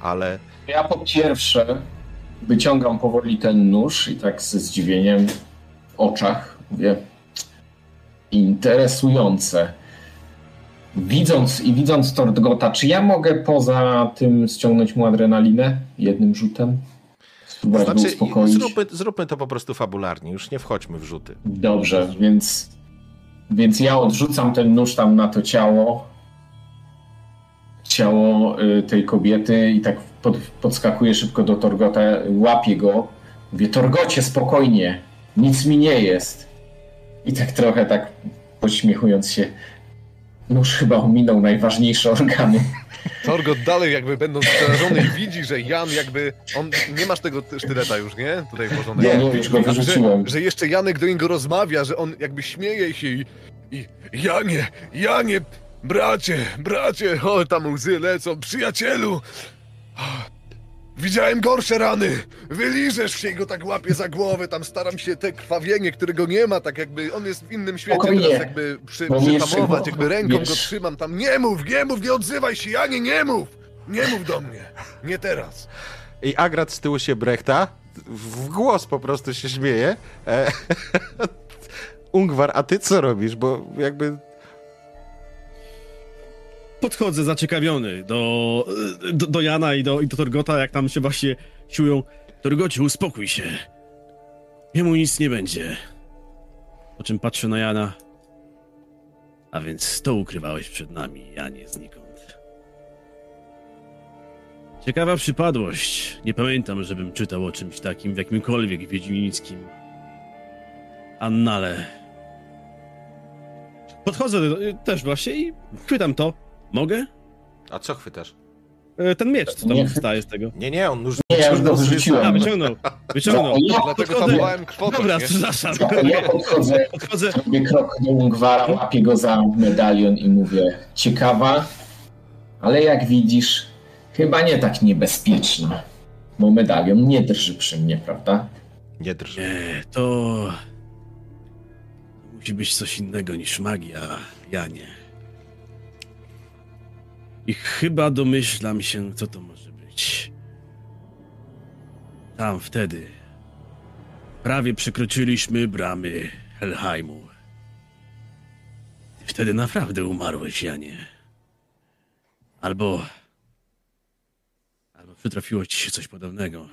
ale Ja po pierwsze wyciągam powoli ten nóż i tak ze zdziwieniem w oczach mówię interesujące. Widząc i widząc Tortgota, czy ja mogę poza tym ściągnąć mu adrenalinę jednym rzutem? spróbować Znaczy, zróbmy, zróbmy to po prostu fabularnie, już nie wchodźmy w rzuty. Dobrze, więc, więc ja odrzucam ten nóż tam na to ciało. Ciało y, tej kobiety i tak pod, szybko do Torgota, łapię go. Mówię, Torgocie, spokojnie, nic mi nie jest. I tak trochę tak podśmiechując się, nóż chyba ominął najważniejsze organy. Torgot dalej jakby będąc przerażony i widzi, że Jan jakby, on, nie masz tego sztyleta już, nie? Tutaj włożonego. Nie, nie, już go wyrzuciłem. Że, że jeszcze Janek do niego rozmawia, że on jakby śmieje się i, i Janie, Janie, bracie, bracie, o tam łzy lecą, przyjacielu. Widziałem gorsze rany. Wyliżesz się i go tak łapie za głowę, tam staram się te krwawienie, którego nie ma, tak jakby on jest w innym świecie Spokojnie. teraz jakby przy, Bo przytamować, go- jakby ręką go wiesz- trzymam tam. Nie mów, nie mów, nie odzywaj się, Janie, nie mów! Nie mów do mnie, nie teraz. I Agrat z tyłu się brechta, w głos po prostu się śmieje. E, Ungwar, a ty co robisz? Bo jakby Podchodzę zaciekawiony do, do, do Jana i do, i do Torgota, jak tam się właśnie siłują. Torgocie, uspokój się. Jemu nic nie będzie. Po czym patrzę na Jana. A więc to ukrywałeś przed nami, Janie, znikąd. Ciekawa przypadłość. Nie pamiętam, żebym czytał o czymś takim w jakimkolwiek wiedźmińskim annale. Podchodzę do, też właśnie i chwytam to. Mogę? A co chwytasz? E, Ten miecz, co tam Nie. wstaje z tego. Nie, nie, on już... Nie, ja już go wyrzuciłem. A, wyciągnął. Wyciągnął. Ja Dlatego podchodzę- zawołałem krwotok, Dobra, nie? przepraszam. Ja podchodzę, Podchodzę. robię krok do Ungwara, łapię go za medalion i mówię, ciekawa, ale jak widzisz, chyba nie tak niebezpieczna. Bo medalion nie drży przy mnie, prawda? Nie drży. Nie, to... Musi być coś innego niż magia, Janie. I chyba domyślam się, co to może być. Tam wtedy prawie przekroczyliśmy bramy Helheimu. Ty wtedy naprawdę umarłeś, Janie. Albo... Albo przytrafiło ci się coś podobnego.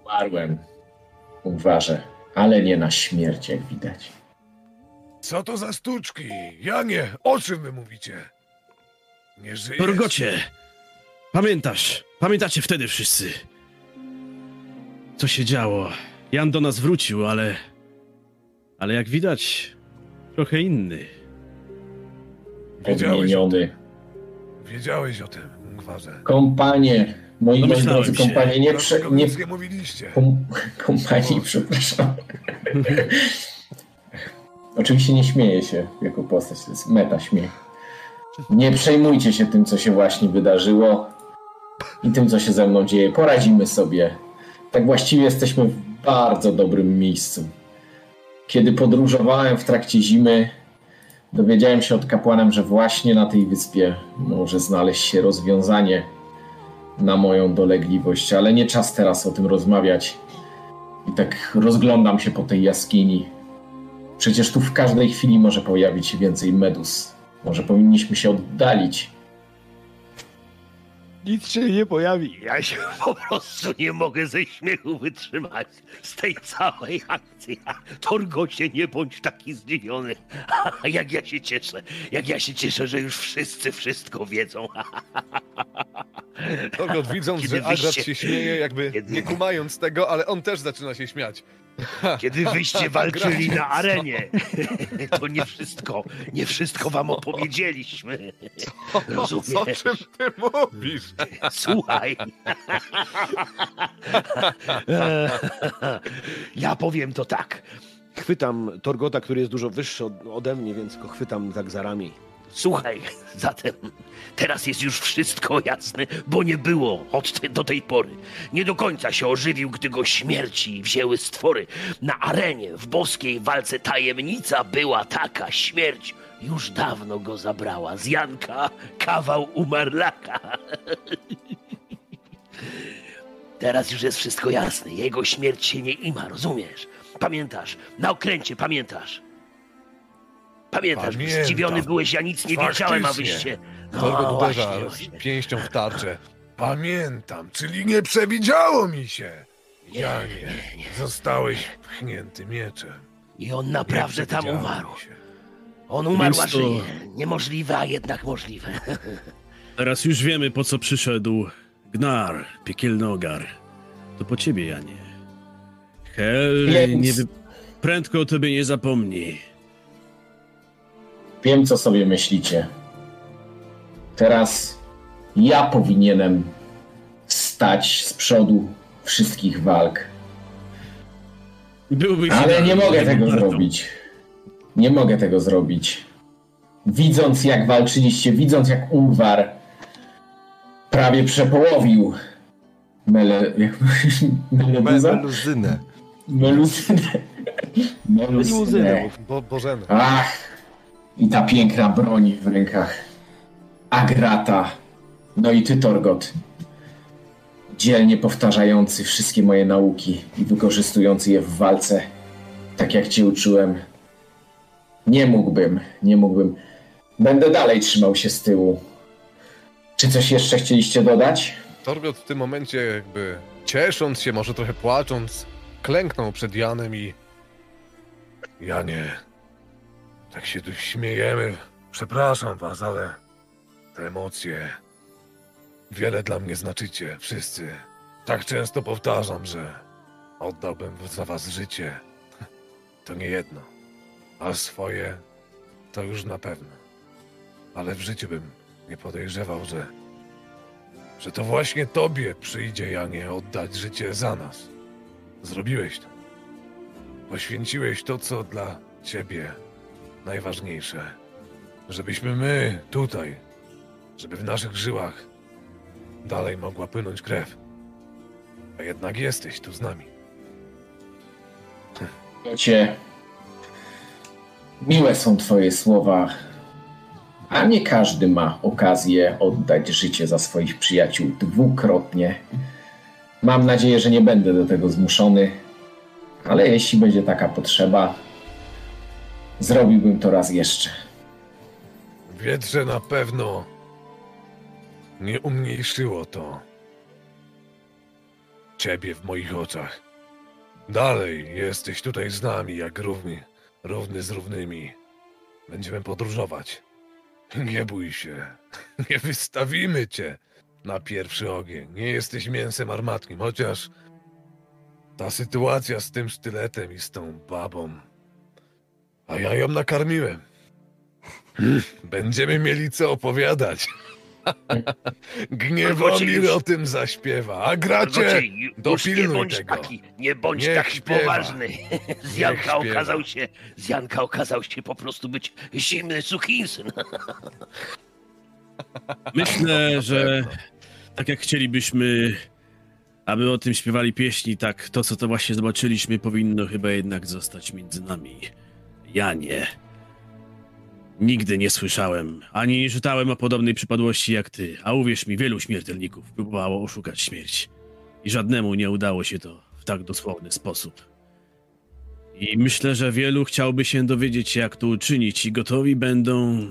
Umarłem, Ungwarze, ale nie na śmierć, jak widać. Co to za sztuczki? Janie, o czym wy mówicie? Nie żyjesz? Pamiętasz, pamiętacie wtedy wszyscy. Co się działo? Jan do nas wrócił, ale. Ale jak widać, trochę inny. Wiedziałeś o Odmieniony. Wiedziałeś o tym, Ungwarze. Kompanie, moi moi Domyślałem drodzy się. kompanie, nie, prze, Dlaczego nie, nic nie mówiliście? Kom, kompanii, przepraszam. Oczywiście nie śmieję się jako postać, to jest meta śmiech. Nie przejmujcie się tym, co się właśnie wydarzyło i tym, co się ze mną dzieje. Poradzimy sobie. Tak właściwie jesteśmy w bardzo dobrym miejscu. Kiedy podróżowałem w trakcie zimy, dowiedziałem się od kapłanem, że właśnie na tej wyspie może znaleźć się rozwiązanie na moją dolegliwość, ale nie czas teraz o tym rozmawiać. I tak rozglądam się po tej jaskini. Przecież tu w każdej chwili może pojawić się więcej medus. Może powinniśmy się oddalić. Nic się nie pojawi. Ja się po prostu nie mogę ze śmiechu wytrzymać z tej całej akcji. Torgocie, nie bądź taki zdziwiony. Jak ja się cieszę, jak ja się cieszę, że już wszyscy wszystko wiedzą. Torgot widząc, Kiedy że Agrat się śmieje, jakby Kiedy- nie kumając tego, ale on też zaczyna się śmiać. Kiedy wyście walczyli na arenie, to nie wszystko, nie wszystko wam opowiedzieliśmy. O Rozumiesz? czym ty mówisz? Słuchaj. Ja powiem to tak. Chwytam Torgota, który jest dużo wyższy od, ode mnie, więc go chwytam tak za ramię. Słuchaj, zatem teraz jest już wszystko jasne, bo nie było od te, do tej pory. Nie do końca się ożywił, gdy go śmierci wzięły stwory. Na arenie w boskiej walce tajemnica była taka, śmierć już dawno go zabrała. Z Janka kawał umarlaka. Teraz już jest wszystko jasne. Jego śmierć się nie ima, rozumiesz? Pamiętasz, na okręcie pamiętasz. Pamiętasz, Pamiętam. zdziwiony byłeś, ja nic nie wiedziałem, a wyście... No, właśnie, właśnie. pięścią w tarczę. Pamiętam, czyli nie przewidziało mi się. Janie, zostałeś pchnięty mieczem. I on Nie naprawdę tam umarł. się. On umarł, Więc to- żyje. Niemożliwe, a jednak możliwe. Teraz już wiemy, po co przyszedł Gnar, piekielny ogar. To po ciebie, Janie. Hel Więc- nie wy... prędko o tobie nie zapomni. Wiem, co sobie myślicie. Teraz ja powinienem stać z przodu wszystkich walk. Byłbyś Ale nie mogę tego zrobić. Nie mogę tego zrobić. Widząc, jak walczyliście, widząc, jak Ulwar prawie przepołowił Mele... Jak... Melebuza? Meluzynę. Meluzynę. Meluzynę. Bo, Bożeny. Ach, i ta piękna broń w rękach. Agrata. No i ty, Torgot. Dzielnie powtarzający wszystkie moje nauki i wykorzystujący je w walce, tak jak cię uczyłem. Nie mógłbym, nie mógłbym. Będę dalej trzymał się z tyłu. Czy coś jeszcze chcieliście dodać? Torgot w tym momencie jakby ciesząc się, może trochę płacząc, klęknął przed Janem i Janie, tak się tu śmiejemy. Przepraszam was, ale te emocje wiele dla mnie znaczycie, wszyscy. Tak często powtarzam, że oddałbym za was życie. To nie jedno, a swoje to już na pewno. Ale w życiu bym nie podejrzewał, że, że to właśnie tobie przyjdzie, Janie, oddać życie za nas. Zrobiłeś to. Poświęciłeś to, co dla ciebie najważniejsze. Żebyśmy my tutaj, żeby w naszych żyłach dalej mogła płynąć krew. A jednak jesteś tu z nami. Cię. Miłe są twoje słowa, a nie każdy ma okazję oddać życie za swoich przyjaciół dwukrotnie. Mam nadzieję, że nie będę do tego zmuszony, ale jeśli będzie taka potrzeba, zrobiłbym to raz jeszcze. Wiedz, że na pewno nie umniejszyło to ciebie w moich oczach. Dalej jesteś tutaj z nami, jak równy, równy z równymi. Będziemy podróżować. Nie bój się. Nie wystawimy cię na pierwszy ogień. Nie jesteś mięsem armatnim, chociaż ta sytuacja z tym sztyletem i z tą babą. A ja ją nakarmiłem. Będziemy mieli co opowiadać. Gniewomir o tym zaśpiewa. A gracie, nie dopilnuj bądź tego. taki, nie bądź Niech taki śpiewa. poważny. Z Janka okazał się, z Janka okazał się po prostu być zimny suchinsyn. Myślę, że tak jak chcielibyśmy, aby o tym śpiewali pieśni, tak to, co to właśnie zobaczyliśmy, powinno chyba jednak zostać między nami. Ja nie. Nigdy nie słyszałem, ani nie czytałem o podobnej przypadłości jak ty, a uwierz mi, wielu śmiertelników próbowało oszukać śmierć. I żadnemu nie udało się to w tak dosłowny sposób. I myślę, że wielu chciałby się dowiedzieć, jak to uczynić, i gotowi będą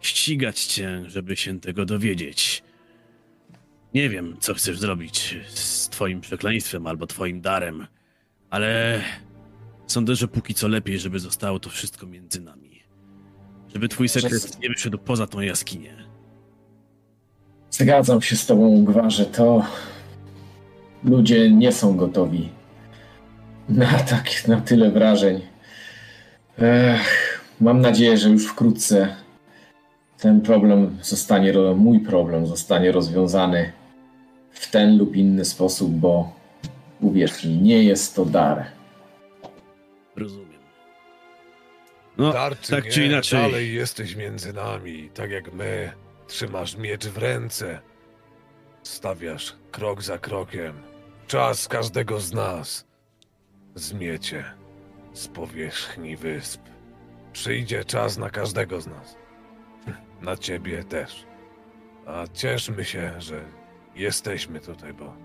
ścigać cię, żeby się tego dowiedzieć. Nie wiem, co chcesz zrobić z twoim przekleństwem albo twoim darem, ale sądzę, że póki co lepiej, żeby zostało to wszystko między nami. Żeby twój sekret nie wyszedł poza tą jaskinię. Zgadzam się z tobą, Gwarze, to ludzie nie są gotowi na tak, na tyle wrażeń. Ech, mam nadzieję, że już wkrótce ten problem zostanie, mój problem zostanie rozwiązany w ten lub inny sposób, bo uwierz mi, nie jest to dar. Rozumiem. No, Dar czy tak nie, czy inaczej. dalej jesteś między nami, tak jak my. Trzymasz miecz w ręce. Stawiasz krok za krokiem. Czas każdego z nas zmiecie z powierzchni wysp. Przyjdzie czas na każdego z nas. Na ciebie też. A cieszmy się, że jesteśmy tutaj, bo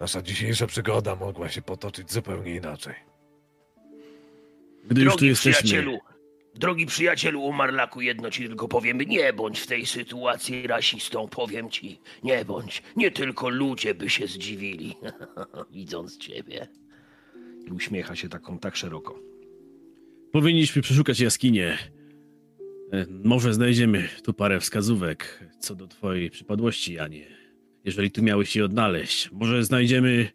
nasza dzisiejsza przygoda mogła się potoczyć zupełnie inaczej. Gdy już tu Drogi jesteśmy, przyjacielu, Drogi przyjacielu Umarlaku, jedno ci tylko powiem, nie bądź w tej sytuacji rasistą, powiem ci, nie bądź. Nie tylko ludzie by się zdziwili, widząc ciebie. I uśmiecha się taką tak szeroko. Powinniśmy przeszukać jaskinię. E, Może znajdziemy tu parę wskazówek co do twojej przypadłości, Janie. Jeżeli tu miałeś się odnaleźć. Może znajdziemy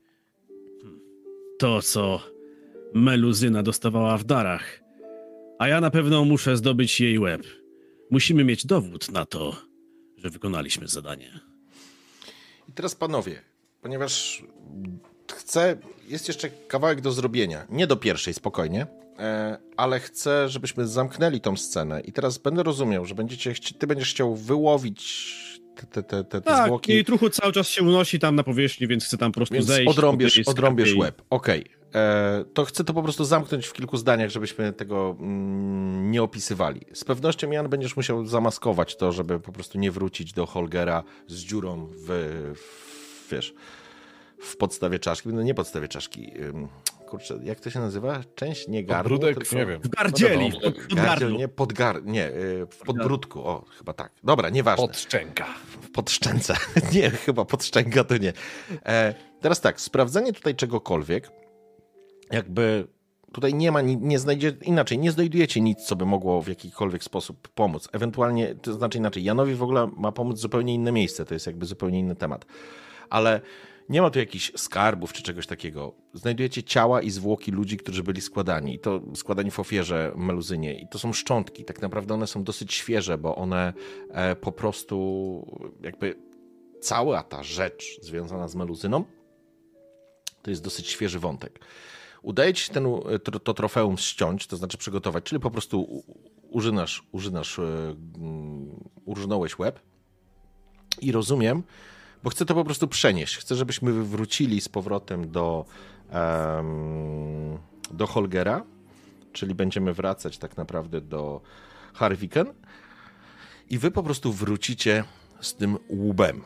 hmm, to, co Meluzyna dostawała w darach. A ja na pewno muszę zdobyć jej łeb. Musimy mieć dowód na to, że wykonaliśmy zadanie. I teraz panowie, ponieważ chcę, jest jeszcze kawałek do zrobienia. Nie do pierwszej, spokojnie, e, ale chcę, żebyśmy zamknęli tą scenę. I teraz będę rozumiał, że będziecie, ty będziesz chciał wyłowić te, te, te, Tak, zwłoki. jej truchu cały czas się unosi tam na powierzchni, więc chcę tam po prostu Więc zejść. odrąbiesz, odrąbiesz i- łeb. Okej. E, To chcę to po prostu zamknąć w kilku zdaniach, żebyśmy tego mm, nie opisywali. Z pewnością, Jan, będziesz musiał zamaskować to, żeby po prostu nie wrócić do Holgera z dziurą w, w wiesz, w podstawie czaszki. No nie podstawie czaszki. Kurczę, jak to się nazywa? Część nie gardło, Podbródek? tylko... Nie wiem. W gardzieli, No pod, Gardziel, nie, podgar... nie, y, w podbródku, o, chyba tak. Dobra, nieważne. Pod szczęka. Pod szczęce. Nie, chyba pod szczęka to nie. E, teraz tak, sprawdzenie tutaj czegokolwiek, jakby tutaj nie ma, ni- nie znajdzie, inaczej, nie znajdujecie nic, co by mogło w jakikolwiek sposób pomóc. Ewentualnie, to znaczy inaczej, Janowi w ogóle ma pomóc zupełnie inne miejsce, to jest jakby zupełnie inny temat. Ale nie ma tu jakichś skarbów czy czegoś takiego. Znajdujecie ciała i zwłoki ludzi, którzy byli składani. I to składani w ofierze meluzynie. I to są szczątki. Tak naprawdę one są dosyć świeże, bo one e, po prostu jakby cała ta rzecz związana z meluzyną to jest dosyć świeży wątek. Udaje ci się ten, to, to trofeum ściąć, to znaczy przygotować, czyli po prostu użynasz, użynasz, e, urżnąłeś łeb i rozumiem, bo chcę to po prostu przenieść. Chcę, żebyśmy wrócili z powrotem do, em, do Holgera, czyli będziemy wracać tak naprawdę do Harviken i wy po prostu wrócicie z tym łbem.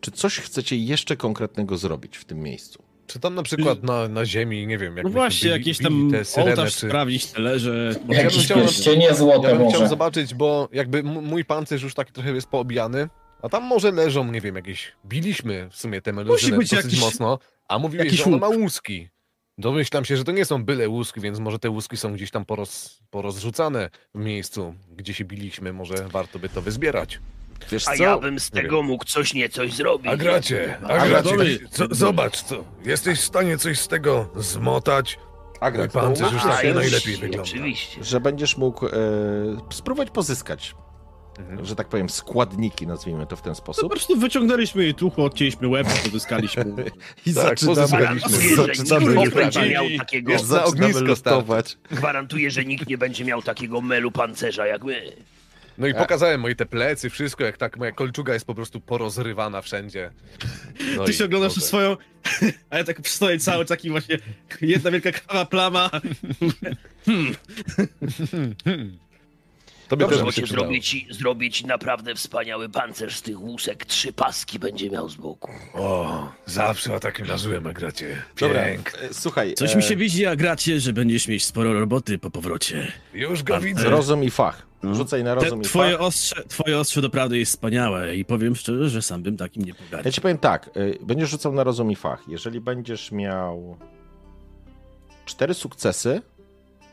Czy coś chcecie jeszcze konkretnego zrobić w tym miejscu? Czy tam na przykład na, na ziemi, nie wiem, jak No właśnie, jakieś tam te syreny, ołtarz czy... sprawdzić, telerze. Ja bym Jakieś chciał- pierścienie złote Ja bym może. chciał zobaczyć, bo jakby mój pancerz już taki trochę jest poobijany, a tam może leżą, nie wiem, jakieś... Biliśmy w sumie te meluzyny być dosyć jakiś- mocno, a mówiłeś, jakiś że ona ma łuski. Domyślam się, że to nie są byle łuski, więc może te łuski są gdzieś tam poroz, porozrzucane w miejscu, gdzie się biliśmy. Może warto by to wyzbierać. Wiesz A co? ja bym z tego mógł coś niecoś zrobić. A gracie, a gracie, co, zobacz co, jesteś w stanie coś z tego zmotać? Agrat, to już tak najlepiej wygląda. Oczywiście. że będziesz mógł e, spróbować pozyskać, Mhm. że tak powiem, składniki, nazwijmy to w ten To po sposób. prostu wyciągnęliśmy jej truchu, odcięliśmy łeb, pozyskaliśmy. I Tak, zaczynamy, zaczynamy, nikt będzie miał takiego... Za. Gwarantuję, że nikt nie będzie miał takiego melu pancerza jak my. No i pokazałem moje te plecy, wszystko, jak tak moja kolczuga jest po prostu porozrywana wszędzie. No Ty się oglądasz może- swoją, a ja tak stoję cały taki właśnie, jedna wielka kawa plama. To by Dobrze, też się się przydało. zrobić, zrobić naprawdę wspaniały pancerz z tych łusek. Trzy paski będzie miał z boku. O, zawsze o takim marzyłem, a gracie. Dobra, e, słuchaj, Coś e, mi się widzi, a gracie, że będziesz mieć sporo roboty po powrocie. Już go A- widzę. rozum i fach. Rzucaj na Te, rozum i twoje, fach. ostrze, twoje ostrze doprawdy jest wspaniałe i powiem szczerze, że sam bym takim nie Ja pogardził. ci powiem tak, y, będziesz rzucał na rozum i fach. Jeżeli będziesz miał cztery sukcesy,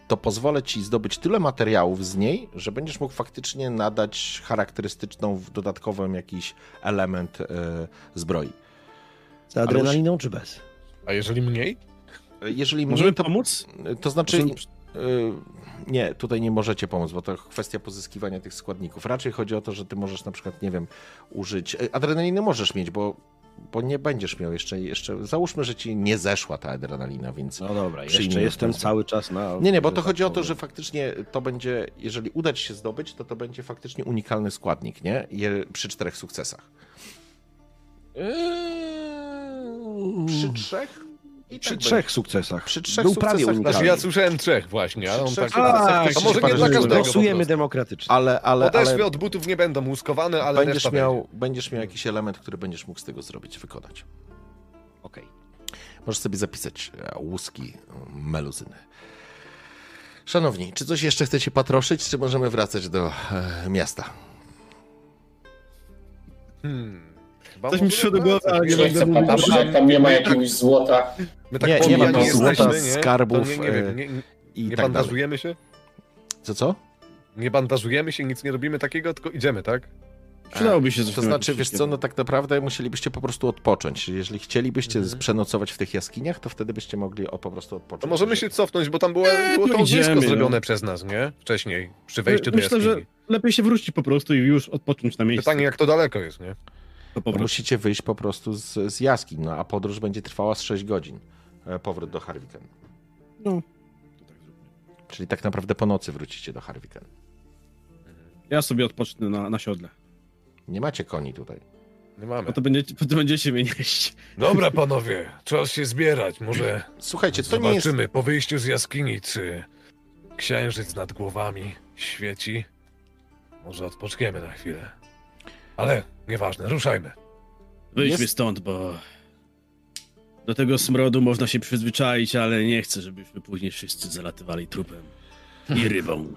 to pozwolę ci zdobyć tyle materiałów z niej, że będziesz mógł faktycznie nadać charakterystyczną, w dodatkowym jakiś element y, zbroi. Z adrenaliną czy bez? A jeżeli mniej? Jeżeli Możemy mniej, to, pomóc? to znaczy... Możemy- y, Nie, tutaj nie możecie pomóc, bo to kwestia pozyskiwania tych składników. Raczej chodzi o to, że ty możesz na przykład, nie wiem, użyć. Adrenaliny możesz mieć, bo, bo nie będziesz miał jeszcze, jeszcze. Załóżmy, że ci nie zeszła ta adrenalina, więc. No dobra, jeszcze jestem ten cały czas na... Nie, nie, bo to chodzi o to, że faktycznie to będzie, jeżeli uda ci się zdobyć, to to będzie faktycznie unikalny składnik, nie? Je, przy czterech sukcesach. Przy trzech? I Przy tak trzech sukcesach. Przy trzech Był prawie sukcesach, unikalny. Znaczy ja słyszałem trzech właśnie, a Przy on trzech tak... Tak, a może nie dla każdego prostu. demokratycznie. Ale, ale, ale od butów nie będą łuskowane, ale będziesz miał, będziesz miał jakiś element, który będziesz mógł z tego zrobić, wykonać. Okej. Możesz sobie zapisać e, łuski e, meluzyny. Szanowni, czy coś jeszcze chcecie patroszyć, czy możemy wracać do e, miasta? Hmm. Chyba Coś mi przyszło do głowy, ale nie Nie będę chcę mówił. patrzeć, jak tam nie ma jakiegoś złota. My tak Nie, nie pomijani ma tam jesteśmy, złota, nie? skarbów, To nie, nie, nie, nie, I nie tak dalej. bandażujemy się? Co, co? Nie bandażujemy się, nic nie robimy takiego, tylko idziemy, tak? Przydałoby się coś To znaczy, wiesz co, no tak naprawdę musielibyście po prostu odpocząć. Jeżeli chcielibyście Mhm. przenocować w tych jaskiniach, to wtedy byście mogli o, po prostu odpocząć. To możemy się cofnąć, bo tam było, było to to idziemy, ognisko no. zrobione przez nas, nie? Wcześniej, przy wejściu do Myślę, jaskini. że lepiej się wrócić po prostu i już odpocząć na miejscu. Pytanie, jak to daleko jest, nie? No musicie wyjść po prostu z, z jaskiń, no a podróż będzie trwała z 6 godzin. e, Powrót do Harwiken. No. Czyli tak naprawdę po nocy wrócicie do Harwiken. Ja sobie odpocznę na, na siodle. Nie macie koni tutaj. Nie mamy. Bo to, będziecie, bo to będziecie mnie nieść. Dobra, panowie, czas się zbierać. Może Słuchajcie, to nie jest... zobaczymy po wyjściu z jaskini, czy księżyc nad głowami świeci. Może odpoczniemy na chwilę. Ale nieważne, ruszajmy. Wyjdźmy Jest- stąd, bo do tego smrodu można się przyzwyczaić, ale nie chcę, żebyśmy później wszyscy zalatywali trupem i rybą.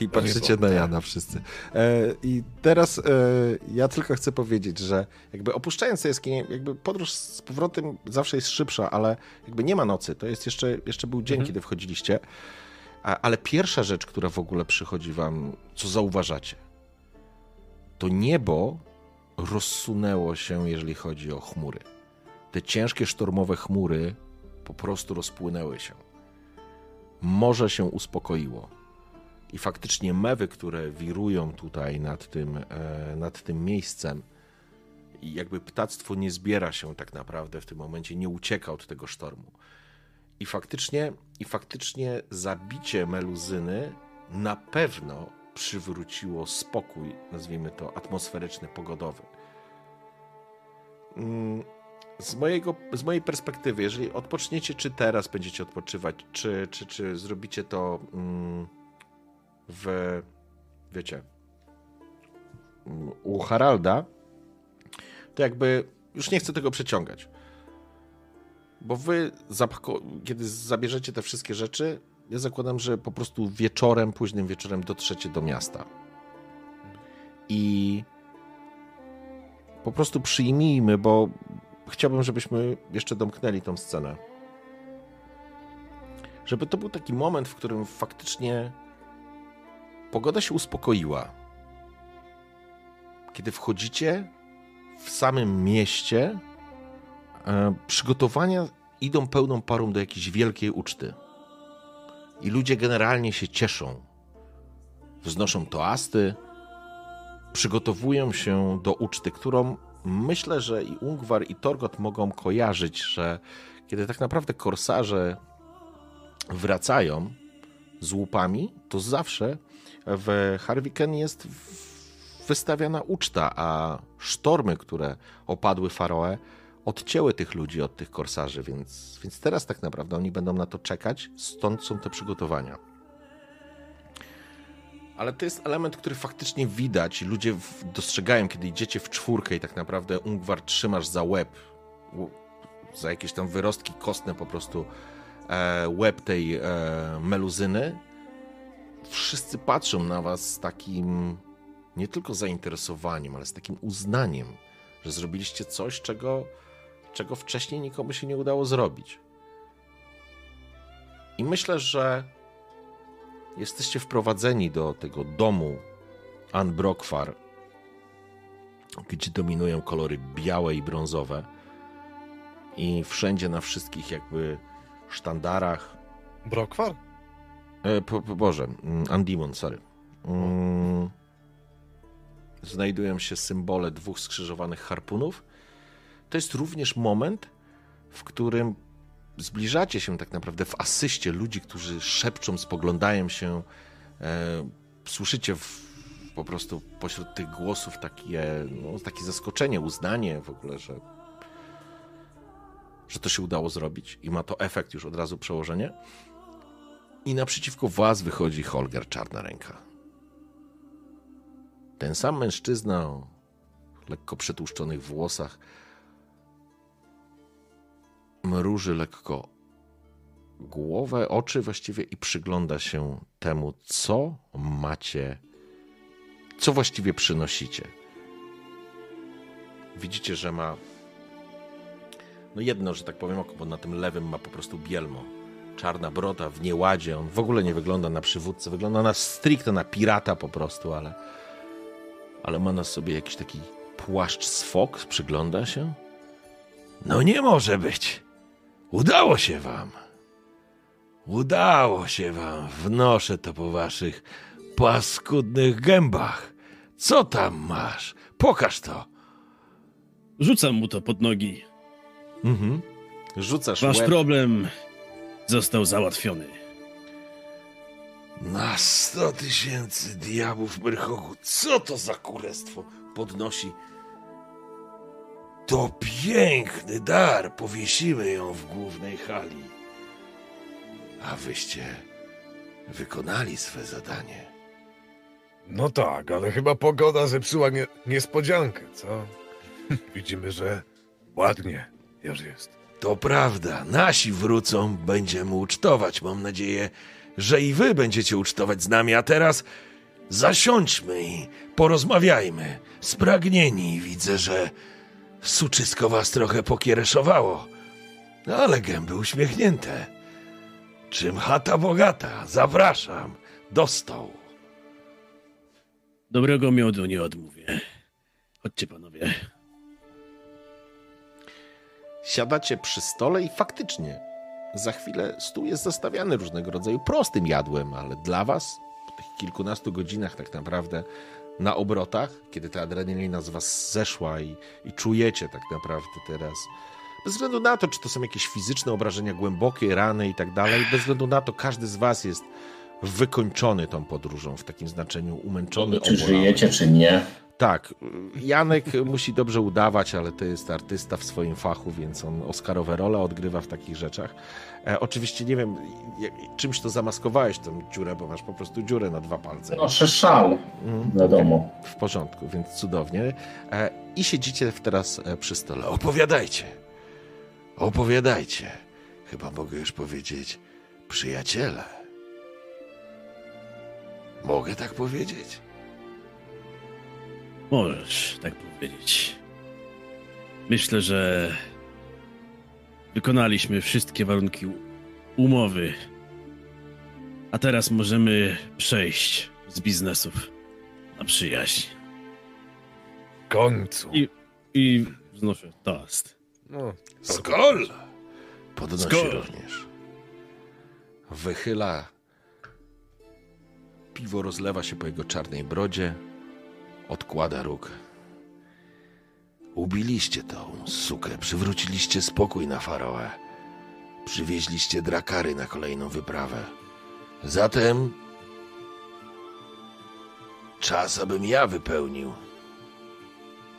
I patrzycie na Jana wszyscy. E, I teraz e, ja tylko chcę powiedzieć, że jakby opuszczając jaskinię, jakby podróż z powrotem zawsze jest szybsza, ale jakby nie ma nocy. To jest jeszcze, jeszcze był dzień, kiedy wchodziliście. A, ale pierwsza rzecz, która w ogóle przychodzi wam, co zauważacie, to niebo rozsunęło się, jeżeli chodzi o chmury. Te ciężkie sztormowe chmury po prostu rozpłynęły się. Morze się uspokoiło. I faktycznie mewy, które wirują tutaj nad tym, e, nad tym miejscem, jakby ptactwo nie zbiera się tak naprawdę w tym momencie, nie ucieka od tego sztormu. I faktycznie, i faktycznie zabicie meluzyny na pewno przywróciło spokój, nazwijmy to atmosferyczny, pogodowy. Mm, Z, mojego, z mojej perspektywy, jeżeli odpoczniecie, czy teraz będziecie odpoczywać, czy, czy, czy zrobicie to mm, w, wiecie, mm, u Haralda, to jakby już nie chcę tego przeciągać. Bo wy, kiedy zabierzecie te wszystkie rzeczy, ja zakładam, że po prostu wieczorem, późnym wieczorem dotrzecie do miasta. I po prostu przyjmijmy, bo chciałbym, żebyśmy jeszcze domknęli tą scenę. Żeby to był taki moment, w którym faktycznie pogoda się uspokoiła. Kiedy wchodzicie w samym mieście, e, przygotowania idą pełną parą do jakiejś wielkiej uczty. I ludzie generalnie się cieszą. Wznoszą toasty, przygotowują się do uczty, którą myślę, że i Ungwar, i Torgot mogą kojarzyć, że kiedy tak naprawdę korsarze wracają z łupami, to zawsze w Harwiken jest wystawiana uczta, a sztormy, które opadły Faroe, odcięły tych ludzi od tych korsarzy, więc, więc teraz tak naprawdę oni będą na to czekać, stąd są te przygotowania. Ale to jest element, który faktycznie widać ludzie dostrzegają, kiedy idziecie w czwórkę i tak naprawdę Ungwar trzymasz za łeb, za jakieś tam wyrostki kostne po prostu e, łeb tej e, meluzyny. Wszyscy patrzą na was z takim nie tylko zainteresowaniem, ale z takim uznaniem, że zrobiliście coś, czego, czego wcześniej nikomu się nie udało zrobić. I myślę, że jesteście wprowadzeni do tego domu Ann gdzie dominują kolory białe i brązowe. I wszędzie na wszystkich jakby sztandarach. Brokwar? E, po, po Boże, mm, Andimon, sorry. Mm, znajdują się symbole dwóch skrzyżowanych harpunów. To jest również moment, w którym zbliżacie się tak naprawdę w asyście ludzi, którzy szepczą, spoglądają się. E, słyszycie w, po prostu pośród tych głosów takie, no, takie zaskoczenie, uznanie w ogóle, że, że to się udało zrobić i ma to efekt już od razu przełożenie. I naprzeciwko was wychodzi Holger Czarna Ręka. Ten sam mężczyzna o lekko przetłuszczonych włosach mruży lekko głowę, oczy właściwie i przygląda się temu, co macie, co właściwie przynosicie. Widzicie, że ma no jedno, że tak powiem, oko, bo na tym lewym ma po prostu bielmo. Czarna broda w nieładzie. On w ogóle nie wygląda na przywódcę, wygląda na stricte na pirata po prostu, ale ale ma na sobie jakiś taki płaszcz fox, przygląda się. No nie może być. Udało się wam. Udało się wam. Wnoszę to po waszych paskudnych gębach. Co tam masz? Pokaż to. Rzucam mu to pod nogi. Mhm. Rzucasz Wasz łeb. problem został załatwiony. Na sto tysięcy diabłów Myrchogu. Co to za kurestwo? Podnosi. To piękny dar. Powiesimy ją w głównej hali. A wyście wykonali swe zadanie. No tak, ale chyba pogoda zepsuła nie, niespodziankę, co? Widzimy, że ładnie już jest. To prawda, nasi wrócą, będziemy ucztować. Mam nadzieję, że i wy będziecie ucztować z nami. A teraz zasiądźmy i porozmawiajmy. Spragnieni widzę, że suczysko was trochę pokiereszowało, ale gęby uśmiechnięte. Czym chata bogata? Zapraszam do stołu. Dobrego miodu nie odmówię. Chodźcie panowie. Siadacie przy stole i faktycznie za chwilę stół jest zastawiany różnego rodzaju prostym jadłem, ale dla was po tych kilkunastu godzinach tak naprawdę na obrotach, kiedy ta adrenalina z was zeszła i, i czujecie tak naprawdę teraz, bez względu na to, czy to są jakieś fizyczne obrażenia, głębokie rany i tak dalej, bez względu na to, każdy z was jest wykończony tą podróżą w takim znaczeniu, umęczony, Czy obolany. żyjecie, czy nie. Tak, Janek musi dobrze udawać, ale to jest artysta w swoim fachu, więc on Oscarowe role odgrywa w takich rzeczach. E, oczywiście nie wiem, jak, czymś to zamaskowałeś tą dziurę, bo masz po prostu dziurę na dwa palce. Noszę szal, Mm, wiadomo. w porządku, więc cudownie. E, I siedzicie teraz e, przy stole. Opowiadajcie. Opowiadajcie. Chyba mogę już powiedzieć przyjaciele. Mogę tak powiedzieć? Możesz tak powiedzieć. Myślę, że wykonaliśmy wszystkie warunki umowy. A teraz możemy przejść z biznesów na przyjaźń. W końcu. I, i znoszę toast. No, Skol! Podnosi Skol. również. Wychyla. Piwo rozlewa się po jego czarnej brodzie. Odkłada róg. Ubiliście tą sukę, przywróciliście spokój na Faroe. Przywieźliście drakary na kolejną wyprawę. Zatem czas, abym ja wypełnił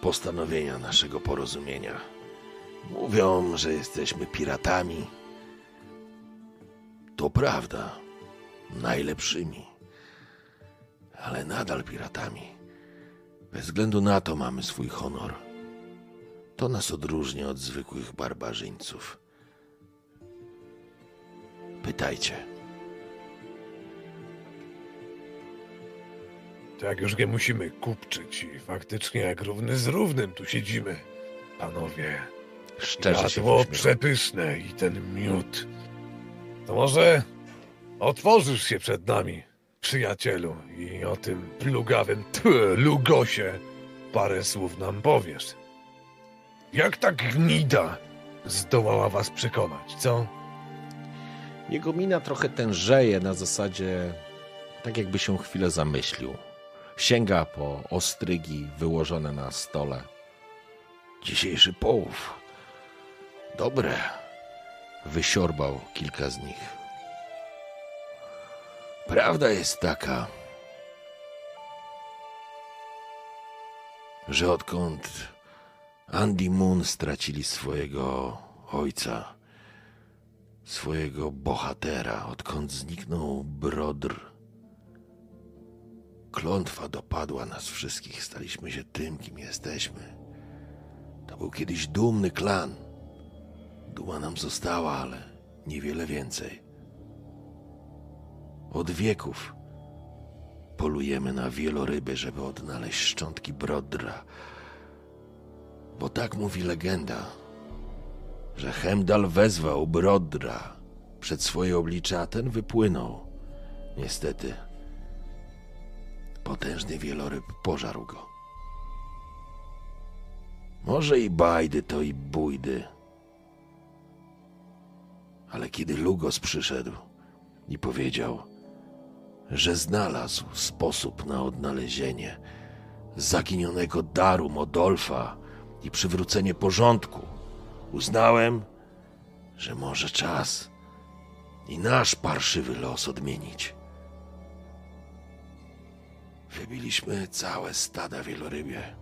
postanowienia naszego porozumienia. Mówią, że jesteśmy piratami. To prawda, najlepszymi, ale nadal piratami. Bez względu na to mamy swój honor. To nas odróżnia od zwykłych barbarzyńców. Pytajcie. to jak już nie musimy kupczyć i faktycznie jak równy z równym tu siedzimy. Panowie, Szczerze się jadło uśmiecham. przepyszne i ten miód. To może otworzysz się przed nami, przyjacielu, i o tym plugawym tch, lugosie parę słów nam powiesz. Jak ta gnida zdołała was przekonać, co? Jego mina trochę tężeje na zasadzie, tak jakby się chwilę zamyślił. Sięga po ostrygi wyłożone na stole. Dzisiejszy połów. Dobre. Wysiorbał kilka z nich. Prawda jest taka, że odkąd Andy Moon stracili swojego ojca, swojego bohatera, odkąd zniknął Brodr. Klątwa dopadła nas wszystkich, staliśmy się tym, kim jesteśmy. To był kiedyś dumny klan. Duma nam została, ale niewiele więcej. Od wieków polujemy na wieloryby, żeby odnaleźć szczątki Brodra. Bo tak mówi legenda, że Hemdal wezwał Brodra przed swoje oblicze, a ten wypłynął. Niestety, potężny wieloryb pożarł go. Może i bajdy to i bójdy. Ale kiedy Lugos przyszedł i powiedział, że znalazł sposób na odnalezienie zaginionego daru Modolfa i przywrócenie porządku, uznałem, że może czas i nasz parszywy los odmienić. Wybiliśmy całe stada wielorybie,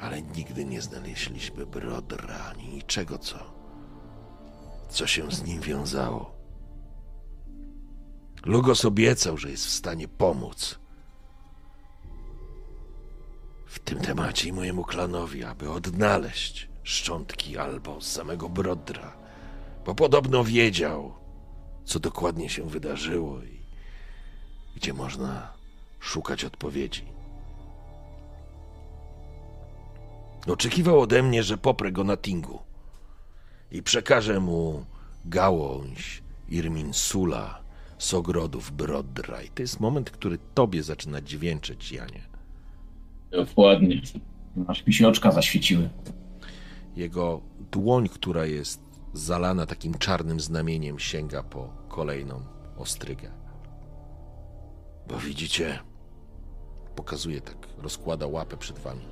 ale nigdy nie znaleźliśmy brodra ani niczego, co, co się z nim wiązało. Lugos obiecał, że jest w stanie pomóc w tym temacie i mojemu klanowi, aby odnaleźć szczątki albo samego Brodra, bo podobno wiedział, co dokładnie się wydarzyło i gdzie można szukać odpowiedzi. Oczekiwał ode mnie, że poprę go na Tingu i przekażę mu gałąź Irminsula z ogrodów Brodra. I to jest moment, który tobie zaczyna dźwięczyć, Janie. Dokładnie. Aż mi się oczka zaświeciły. Jego dłoń, która jest zalana takim czarnym znamieniem, sięga po kolejną ostrygę. Bo widzicie, pokazuje tak, rozkłada łapę przed wami.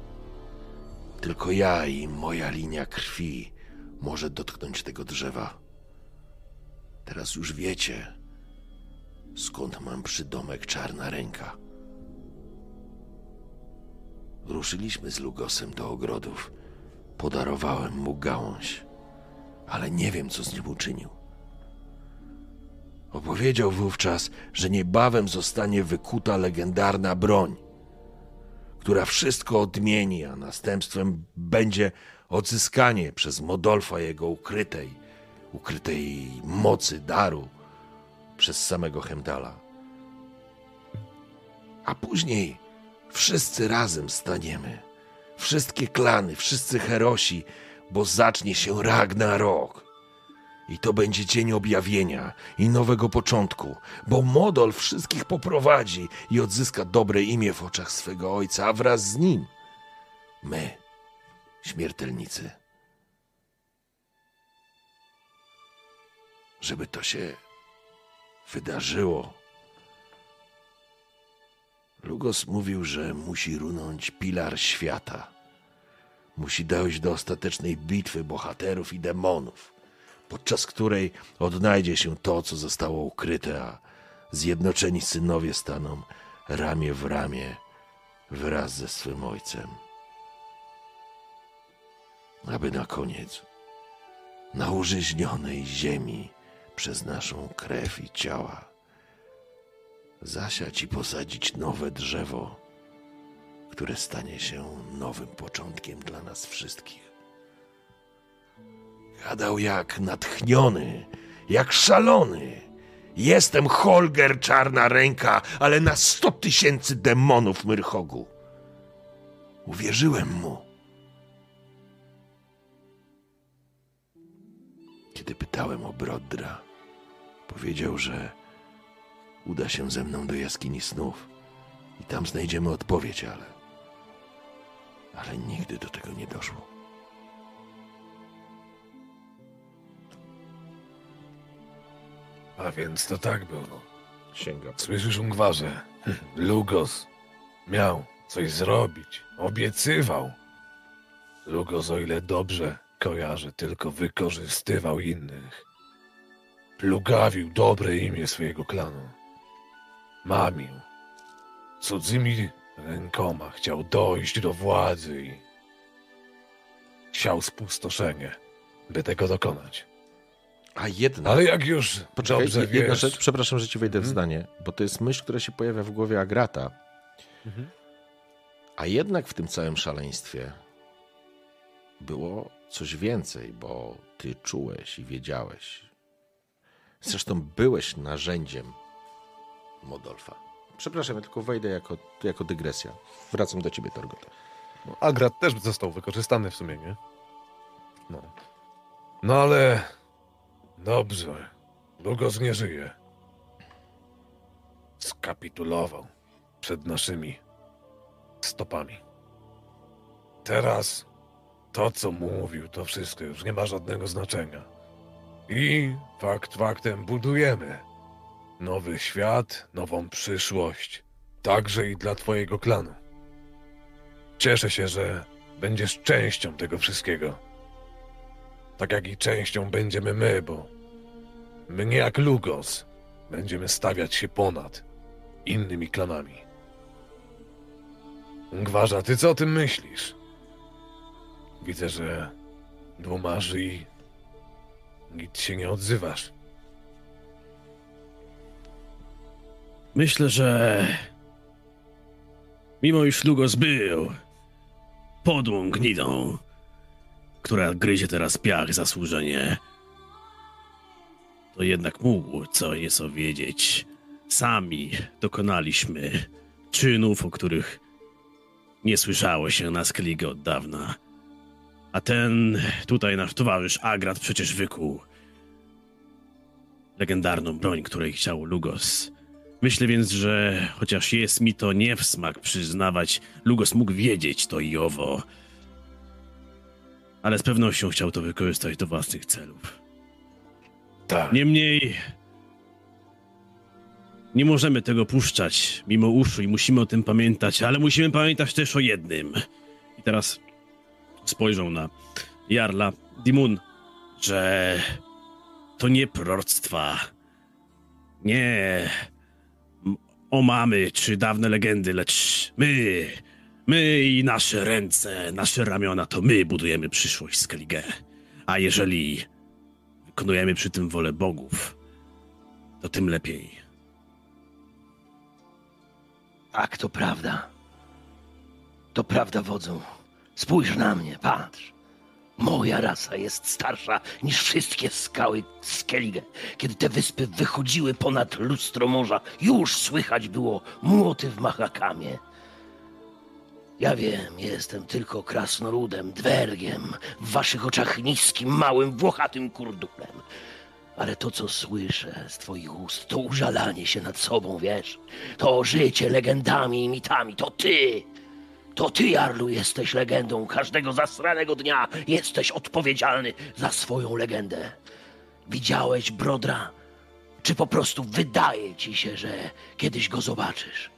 Tylko ja i moja linia krwi może dotknąć tego drzewa. Teraz już wiecie, skąd mam przydomek Czarna Ręka. Ruszyliśmy z Lugosem do ogrodów. Podarowałem mu gałąź, ale nie wiem, co z nim uczynił. Opowiedział wówczas, że niebawem zostanie wykuta legendarna broń, która wszystko odmieni, a następstwem będzie odzyskanie przez Modolfa jego ukrytej, ukrytej mocy, daru przez samego Hemdala. A później wszyscy razem staniemy, wszystkie klany, wszyscy herosi, bo zacznie się Ragnarok. I to będzie dzień objawienia i nowego początku, bo Modol wszystkich poprowadzi i odzyska dobre imię w oczach swego ojca, a wraz z nim my, śmiertelnicy. Żeby to się wydarzyło. Lugos mówił, że musi runąć pilar świata. Musi dojść do ostatecznej bitwy bohaterów i demonów podczas której odnajdzie się to, co zostało ukryte, a zjednoczeni synowie staną ramię w ramię wraz ze swym ojcem. Aby na koniec na użyźnionej ziemi przez naszą krew i ciała zasiać i posadzić nowe drzewo, które stanie się nowym początkiem dla nas wszystkich. Gadał jak natchniony, jak szalony. Jestem Holger Czarna Ręka, ale na sto tysięcy demonów Myrchogu. Uwierzyłem mu. Kiedy pytałem o Brodra, powiedział, że uda się ze mną do jaskini snów i tam znajdziemy odpowiedź, ale. Ale nigdy do tego nie doszło. A więc to tak było. Sięga. Słyszysz, Ungwarze? Lugos miał coś zrobić. Obiecywał. Lugos, o ile dobrze kojarzę, tylko wykorzystywał innych. Plugawił dobre imię swojego klanu. Mamił. Cudzymi rękoma chciał dojść do władzy i chciał spustoszenie, by tego dokonać. A jedna. Ale jak już Poczekaj, dobrze jedna wiesz... rzecz, przepraszam, że ci wejdę w Mhm. zdanie, bo to jest myśl, która się pojawia w głowie Agrata. Mhm. A jednak w tym całym szaleństwie było coś więcej, bo ty czułeś i wiedziałeś. Zresztą byłeś narzędziem Modolfa. Przepraszam, ja tylko wejdę jako, jako dygresja. Wracam do ciebie, Torgot. No, Agrat też został wykorzystany w sumie, nie? No. No ale... Dobrze. Lugos nie żyje. Skapitulował przed naszymi stopami. Teraz to, co mówił, to wszystko już nie ma żadnego znaczenia. I fakt faktem budujemy nowy świat, nową przyszłość, także i dla twojego klanu. Cieszę się, że będziesz częścią tego wszystkiego. Tak jak i częścią będziemy my, bo my nie jak Lugos będziemy stawiać się ponad innymi klanami. Gwarza, ty co o tym myślisz? Widzę, że dłumarzy i nic się nie odzywasz. Myślę, że mimo iż Lugos był podłą gnidą, która gryzie teraz piach zasłużenie, to jednak mógł co nieco wiedzieć. Sami dokonaliśmy czynów, o których nie słyszało się na Skellige od dawna. A ten tutaj nasz towarzysz Agrat przecież wykuł legendarną broń, której chciał Lugos. Myślę więc, że chociaż jest mi to nie w smak przyznawać, Lugos mógł wiedzieć to i owo. Ale z pewnością chciał to wykorzystać do własnych celów. Tak. Niemniej nie możemy tego puszczać mimo uszu i musimy o tym pamiętać, ale musimy pamiętać też o jednym. I teraz spojrzą na Jarla Dimun, że to nie proroctwa, nie m- omamy czy dawne legendy, lecz my, my i nasze ręce, nasze ramiona, to my budujemy przyszłość Skellige. A jeżeli wykonujemy przy tym wolę bogów, to tym lepiej. Tak, to prawda. To prawda, wodzu. Spójrz na mnie, patrz. Moja rasa jest starsza niż wszystkie skały Skellige. Kiedy te wyspy wychodziły ponad lustro morza, już słychać było młoty w Mahakamie. Ja wiem, jestem tylko krasnoludem, dwergiem, w waszych oczach niskim, małym, włochatym kurdulem. Ale to, co słyszę z twoich ust, to użalanie się nad sobą, wiesz? To życie legendami i mitami, to ty! To ty, Jarlu, jesteś legendą. Każdego zasranego dnia jesteś odpowiedzialny za swoją legendę. Widziałeś Brodra? Czy po prostu wydaje ci się, że kiedyś go zobaczysz?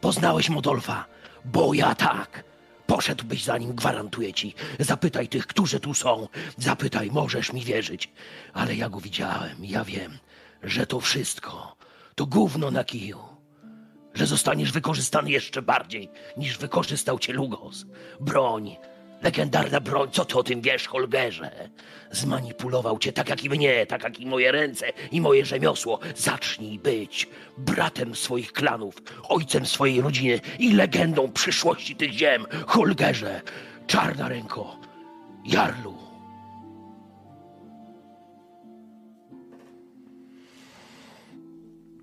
Poznałeś Modolfa? Bo ja tak. Poszedłbyś za nim, gwarantuję ci. Zapytaj tych, którzy tu są. Zapytaj, możesz mi wierzyć. Ale ja go widziałem, ja wiem, że to wszystko to gówno na kiju. Że zostaniesz wykorzystany jeszcze bardziej, niż wykorzystał cię Lugos. Broń, legendarna broń, co ty o tym wiesz, Holgerze? Zmanipulował cię tak jak i mnie, tak jak i moje ręce i moje rzemiosło. Zacznij być bratem swoich klanów, ojcem swojej rodziny i legendą przyszłości tych ziem. Holgerze, czarna ręko, Jarlu.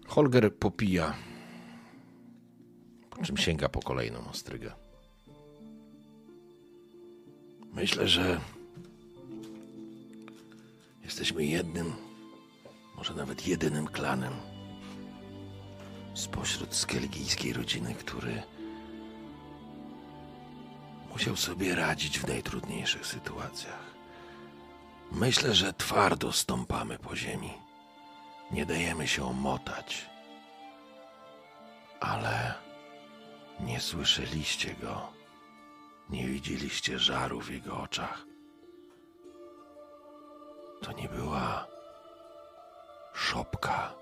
Holger popija, czym sięga po kolejną ostrygę. Myślę, że jesteśmy jednym, może nawet jedynym klanem spośród skelgijskiej rodziny, który musiał sobie radzić w najtrudniejszych sytuacjach. Myślę, że twardo stąpamy po ziemi. Nie dajemy się omotać. Ale nie słyszeliście go. Nie widzieliście żaru w jego oczach. To nie była szopka.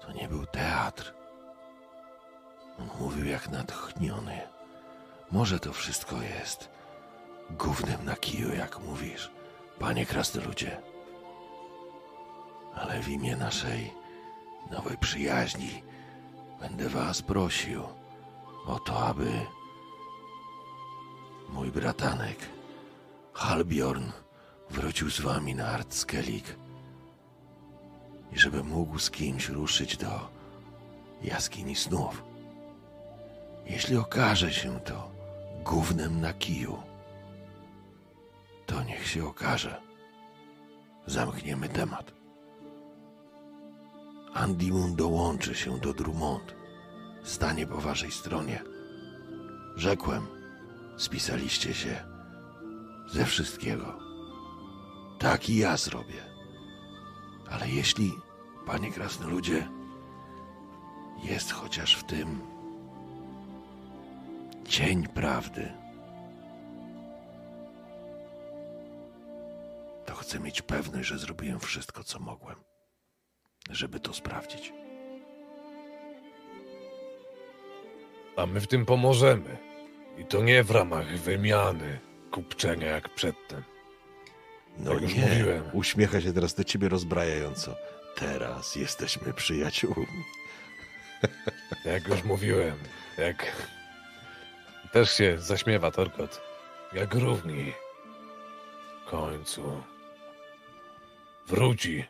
To nie był teatr. On mówił jak natchniony. Może to wszystko jest gównem na kiju, jak mówisz, panie krasnoludzie. Ale w imię naszej nowej przyjaźni będę was prosił o to, aby mój bratanek Halbjorn wrócił z wami na Artskelik. i żeby mógł z kimś ruszyć do jaskini snów. Jeśli okaże się to gównem na kiju, to niech się okaże. Zamkniemy temat. Andimun dołączy się do Drummond. Stanie po waszej stronie. Rzekłem, spisaliście się ze wszystkiego. Tak i ja zrobię. Ale jeśli, panie krasnoludzie, jest chociaż w tym cień prawdy, to chcę mieć pewność, że zrobiłem wszystko, co mogłem, żeby to sprawdzić. A my w tym pomożemy. I to nie w ramach wymiany, kupczenia jak przedtem. No Jak już nie, mówiłem. uśmiecha się teraz do ciebie rozbrajająco. Teraz jesteśmy przyjaciółmi. Jak już mówiłem, jak... Też się zaśmiewa Torkot. Jak równi. W końcu... Wróci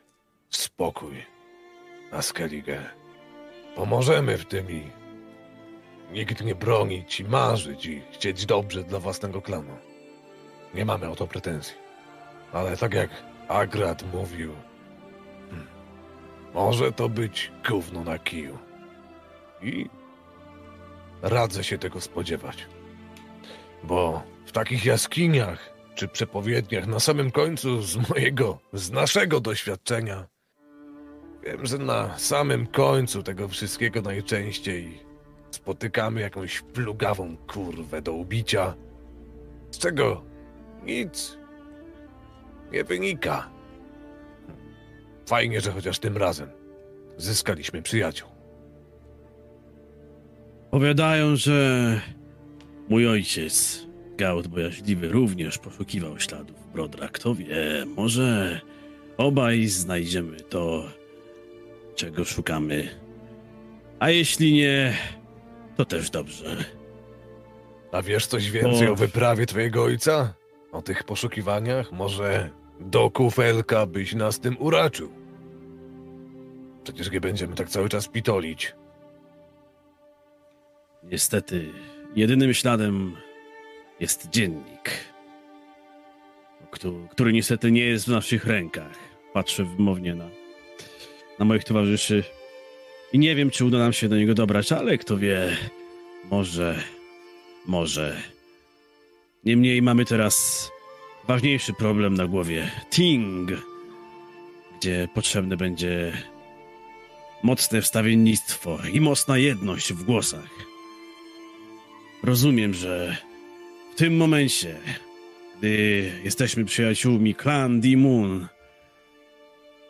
spokój na Skellige. Pomożemy w tym i... Nikt nie broni ci marzyć i chcieć dobrze dla własnego klanu. Nie mamy o to pretensji. Ale tak jak Agrat mówił... hmm, Może to być gówno na kiju. I radzę się tego spodziewać. Bo w takich jaskiniach czy przepowiedniach na samym końcu z mojego, z naszego doświadczenia, wiem, że na samym końcu tego wszystkiego najczęściej spotykamy jakąś plugawą kurwę do ubicia, z czego nic nie wynika. Fajnie, że chociaż tym razem zyskaliśmy przyjaciół. Powiadają, że mój ojciec, Gaut Bojaźliwy, również poszukiwał śladów Brodra. Kto wie, może obaj znajdziemy to, czego szukamy. A jeśli nie, to też dobrze. A wiesz coś więcej O. o wyprawie twojego ojca? O tych poszukiwaniach? Może do kufelka byś nas tym uraczył? Przecież nie będziemy tak cały czas pitolić. Niestety, jedynym śladem jest dziennik, któ- który niestety nie jest w naszych rękach. Patrzę wymownie na, na moich towarzyszy i nie wiem, czy uda nam się do niego dobrać, ale kto wie, może, może. Niemniej mamy teraz ważniejszy problem na głowie. Ting, gdzie potrzebne będzie mocne wstawiennictwo i mocna jedność w głosach. Rozumiem, że w tym momencie, gdy jesteśmy przyjaciółmi, klan Dimun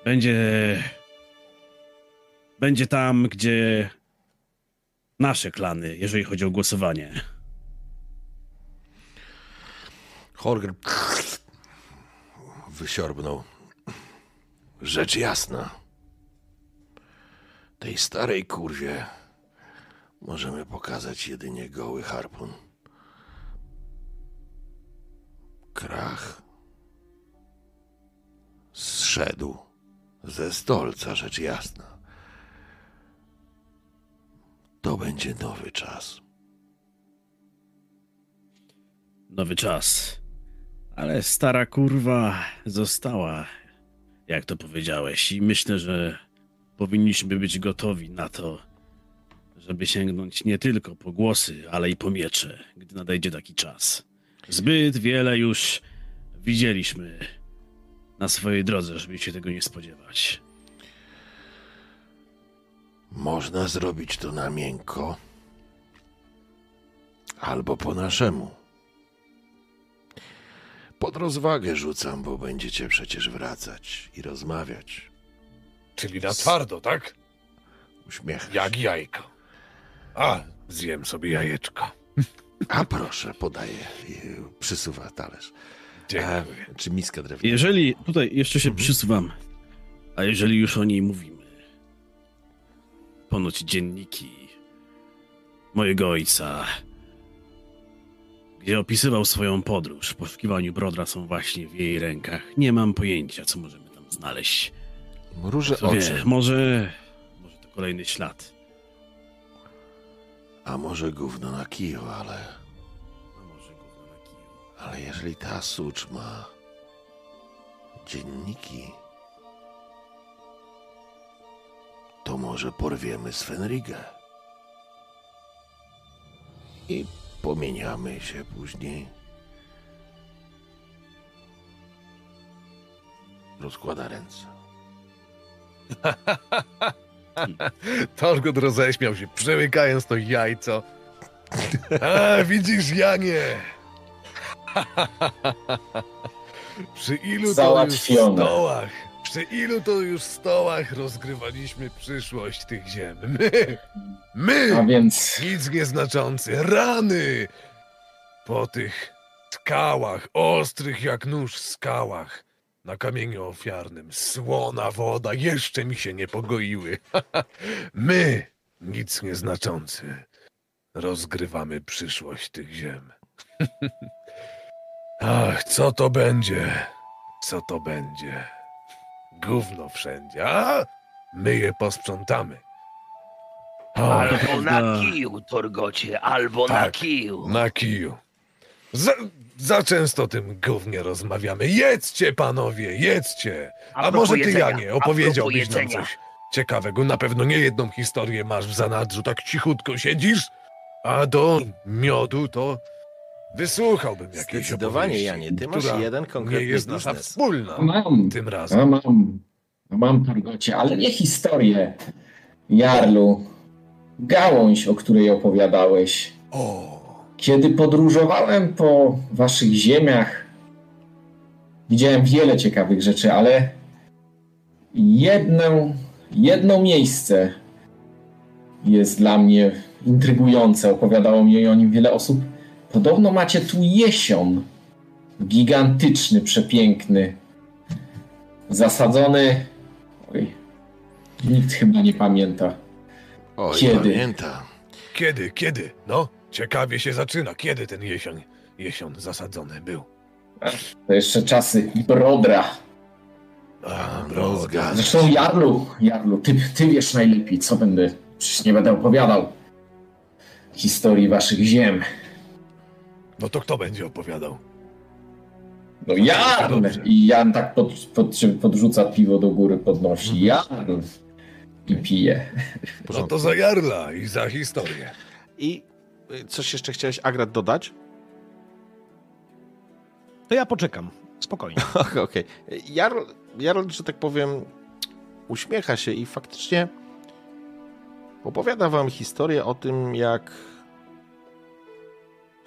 będzie. Będzie tam, gdzie nasze klany, jeżeli chodzi o głosowanie. Horger wysiorbnął. Rzecz jasna. Tej starej kurwie możemy pokazać jedynie goły harpun. Krach zszedł ze stolca, rzecz jasna. To będzie nowy czas. Nowy czas. Ale stara kurwa została, jak to powiedziałeś, i myślę, że powinniśmy być gotowi na to, żeby sięgnąć nie tylko po głosy, ale i po miecze, gdy nadejdzie taki czas. Zbyt wiele już widzieliśmy na swojej drodze, żeby się tego nie spodziewać. Można zrobić to na miękko, albo po naszemu. Pod rozwagę rzucam, bo będziecie przecież wracać i rozmawiać. Czyli na twardo, tak? Uśmiech. Jak jajko. A, zjem sobie jajeczko. A proszę, podaję. Przysuwa talerz. Dziękuję. A, czy miska drewniana? Jeżeli, tutaj jeszcze się przysuwam, a jeżeli już o niej mówimy, ponoć dzienniki mojego ojca, gdzie opisywał swoją podróż w poszukiwaniu Brodra są właśnie w jej rękach. Nie mam pojęcia, co możemy tam znaleźć. Mruży Co wie, oczy. może, może to kolejny ślad. A może gówno na kiju, ale... A może gówno na kiju. Ale jeżeli ta sucz ma dzienniki, to może porwiemy Svenrigę. I pomieniamy się później. Rozkłada ręce. Torgot roześmiał się, przełykając to jajco. A, widzisz, Janie! Przy ilu to już stołach, przy ilu to już stołach rozgrywaliśmy przyszłość tych ziem. My, my, A więc nic nieznaczący, rany! Po tych skałach, ostrych jak nóż skałach, na kamieniu ofiarnym, słona woda, jeszcze mi się nie pogoiły. My, nic nieznaczący, rozgrywamy przyszłość tych ziem. Ach, co to będzie? Co to będzie? Gówno wszędzie, a my je posprzątamy. Ach, Albo na kiju, Torgocie, albo na Tak. kiju. na kiju. Za, za często o tym gównie rozmawiamy. Jedzcie, panowie, jedzcie! A, propos może ty, jedzenia, Janie, a opowiedziałbyś nam coś ciekawego. Na pewno nie jedną historię masz w zanadrzu, tak cichutko siedzisz, a do miodu to wysłuchałbym jakiejś Zdecydowanie, opowieści, Janie, ty masz która jeden nie konkretny jest nasza biznes. wspólna mam, tym razem. a mam, a mam Targocie, ale nie historię. Jarlu, gałąź, o której opowiadałeś. O, Kiedy podróżowałem po waszych ziemiach, widziałem wiele ciekawych rzeczy, ale jedno, jedno miejsce jest dla mnie intrygujące. Opowiadało mi o nim wiele osób. Podobno macie tu jesion. Gigantyczny, przepiękny. Zasadzony. Oj, nikt chyba nie pamięta. Oj, Kiedy? pamiętam. kiedy, kiedy? No, ciekawie się zaczyna. Kiedy ten jesion, jesion zasadzony był? To jeszcze czasy Brodra. A, Rozgaz. Zresztą Jarlu, Jarlu, ty, ty wiesz najlepiej, co będę. Przecież nie będę opowiadał historii waszych ziem. No to kto będzie opowiadał? No dobrze. I Jan tak pod, pod, podrzuca piwo do góry, podnosi. Jarl! I pije. No to za Jarla i za historię. I y, coś jeszcze chciałeś, Agrat, dodać? To ja poczekam. Spokojnie. Okej. Okay. Jarl, Jarl, że tak powiem, uśmiecha się i faktycznie opowiada wam historię o tym, jak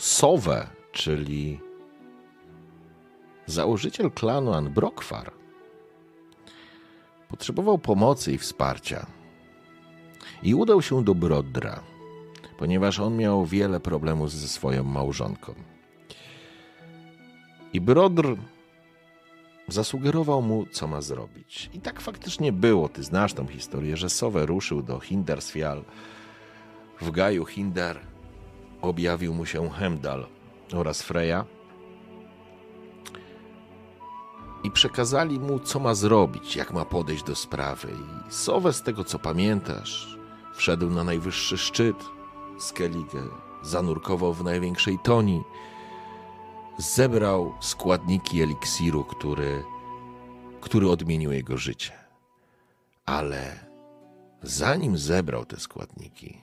Sowę, czyli założyciel klanu Anbrokwar, potrzebował pomocy i wsparcia. I udał się do Brodra, ponieważ on miał wiele problemów ze swoją małżonką. I Brodr zasugerował mu, co ma zrobić. I tak faktycznie było. Ty znasz tą historię, że Sowe ruszył do Hindarsfjall. W gaju Hindar objawił mu się Hemdal oraz Freya i przekazali mu, co ma zrobić, jak ma podejść do sprawy. I Sowe, z tego co pamiętasz, wszedł na najwyższy szczyt Skellige, zanurkował w największej toni, zebrał składniki eliksiru, który, który odmienił jego życie. Ale zanim zebrał te składniki,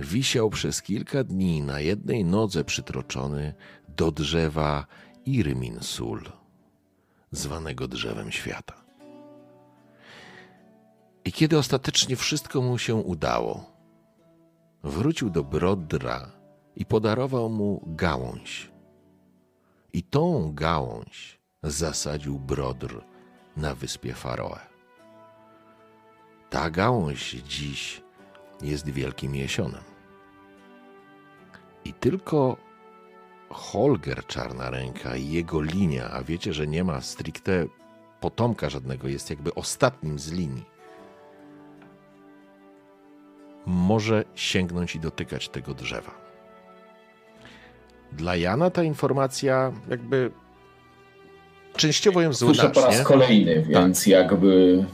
wisiał przez kilka dni na jednej nodze przytroczony do drzewa Irminsul, zwanego drzewem świata. I kiedy ostatecznie wszystko mu się udało, wrócił do Brodra i podarował mu gałąź. I tą gałąź zasadził Brodr na wyspie Faroe. Ta gałąź dziś jest wielkim jesionem. I tylko Holger Czarna Ręka i jego linia, a wiecie, że nie ma stricte potomka żadnego, jest jakby ostatnim z linii, może sięgnąć i dotykać tego drzewa. Dla Jana ta informacja jakby częściowo ją Słyszę po raz nie? kolejny, więc jakby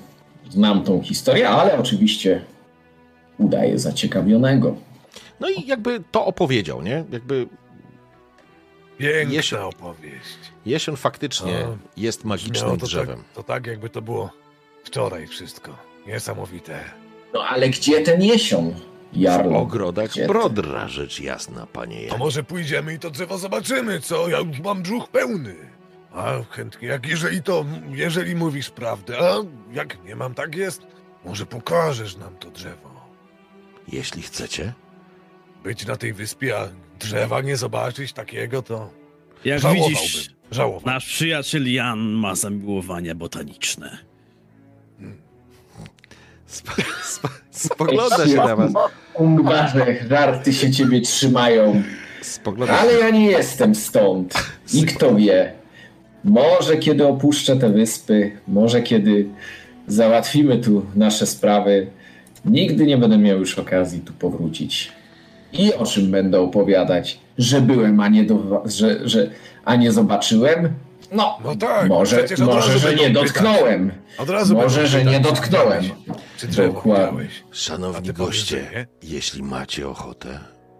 znam tą historię, ale oczywiście udaję zaciekawionego. No i jakby to opowiedział, nie? Jakby Piękna Jeśli- opowieść. jesion faktycznie O, jest magicznym to drzewem. Tak, to tak, jakby to było wczoraj wszystko. Niesamowite. No ale gdzie ten jesion, Jarl? W ogrodach Gdzie? Brodra, rzecz jasna, panie To może pójdziemy i to drzewo zobaczymy, co? Ja już mam brzuch pełny. A chętnie, jak jeżeli to, jeżeli mówisz prawdę, a jak nie mam, tak jest, może pokażesz nam to drzewo. Jeśli chcecie. Być na tej wyspie, a drzewa nie zobaczyć takiego, to Jak żałowałbym. widzisz, Żałowałbym. nasz przyjaciel Jan ma zamiłowania botaniczne. Sp sp spogląda się na was. Ungwarze, żarty się ciebie trzymają. Spogląda Ale się. ja nie jestem stąd. I kto wie, może kiedy opuszczę te wyspy, może kiedy załatwimy tu nasze sprawy, nigdy nie będę miał już okazji tu powrócić. I o czym będę opowiadać? Że byłem, a nie, do, że, że, a nie zobaczyłem? No, No tak, może, może że nie pytać. dotknąłem. Od razu Może, że pytać, nie dotknąłem. Czy Dokładnie. Szanowni goście, jeśli macie ochotę,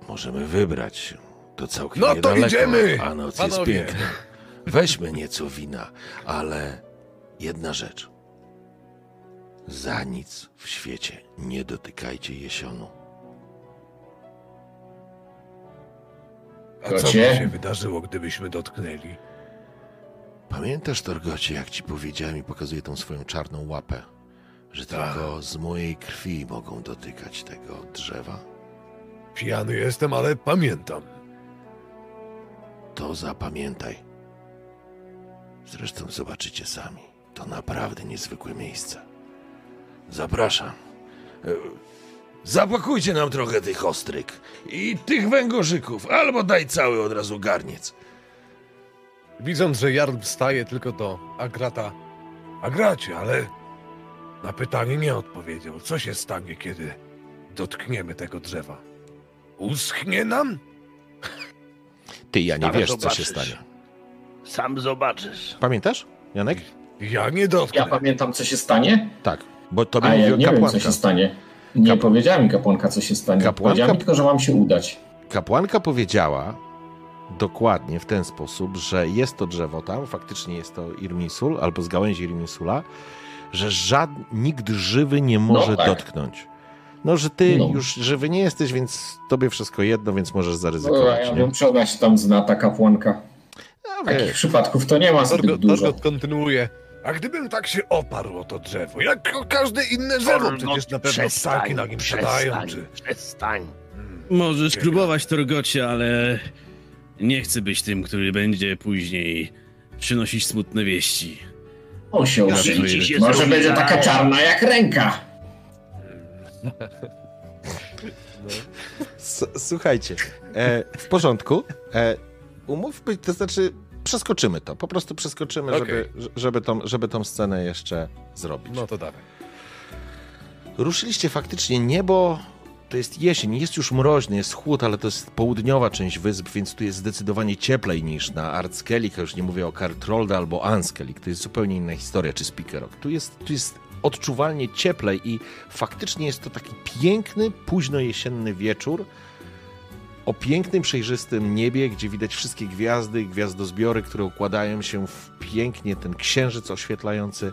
możemy wybrać się. To całkiem No to idziemy, a noc panowie. jest piękna. Weźmy nieco wina, ale jedna rzecz. Za nic w świecie nie dotykajcie jesionu. A co by Kocie? się wydarzyło, gdybyśmy dotknęli? Pamiętasz, Torgocie, jak ci powiedziałem i pokazuję tą swoją czarną łapę, że Tak. tylko z mojej krwi mogą dotykać tego drzewa? Pijany jestem, ale pamiętam. To zapamiętaj. Zresztą zobaczycie sami. To naprawdę niezwykłe miejsce. Zapraszam. E, Zapakujcie nam trochę tych ostryk i tych węgorzyków, albo daj cały od razu garniec. Widząc, że Jarl wstaje tylko do Agrata, A gracie, ale na pytanie nie odpowiedział. Co się stanie, kiedy dotkniemy tego drzewa? Uschnie nam? Ty, ja nie Ale wiesz, co się zobaczysz. stanie. Sam zobaczysz. Pamiętasz, Janek? Ja nie dotknę. Ja pamiętam, co się stanie, Tak, bo tobie a ja mówiła nie wiem, co kapłanka. się stanie. Nie Kap- powiedziała mi kapłanka, co się stanie. Kapłanka- Powiedziała mi tylko, że mam się udać. Kapłanka powiedziała dokładnie w ten sposób, że jest to drzewo tam, faktycznie jest to Irmisul, albo z gałęzi Irmisula, że żadny, nikt żywy nie może tak. dotknąć. No, że ty No. już żywy nie jesteś, więc tobie wszystko jedno, więc możesz No, zaryzykować. ja nie? wiem, czy ona się tam zna, ta kapłanka. No, Takich wiesz, przypadków to nie ma zbyt Torgot, dużo. Kontynuuje. A gdybym tak się oparł o to drzewo, jak o każde inne drzewo, przecież na pewno ptaki na nim siadają, przestań, czy... przestań. Hmm. Możesz Ciekawe. próbować, Torgocie, ale nie chcę być tym, który będzie później przynosić smutne wieści. On się Ja się Może będzie taka czarna jak ręka. S- Słuchajcie, e, w porządku. E, umówmy, to znaczy przeskoczymy to, po prostu przeskoczymy, Okej. żeby, żeby, tą, żeby tą scenę jeszcze zrobić. No to dawaj. Ruszyliście faktycznie niebo. To jest jesień, jest już mroźny, jest chłód, ale to jest południowa część wysp, więc tu jest zdecydowanie cieplej niż na Artskelik, a już nie mówię o Kartrolde albo Anskelik, to jest zupełnie inna historia, czy Spikerok. Tu jest, tu jest odczuwalnie cieplej i faktycznie jest to taki piękny, późno jesienny wieczór o pięknym, przejrzystym niebie, gdzie widać wszystkie gwiazdy i gwiazdozbiory, które układają się w pięknie ten księżyc oświetlający.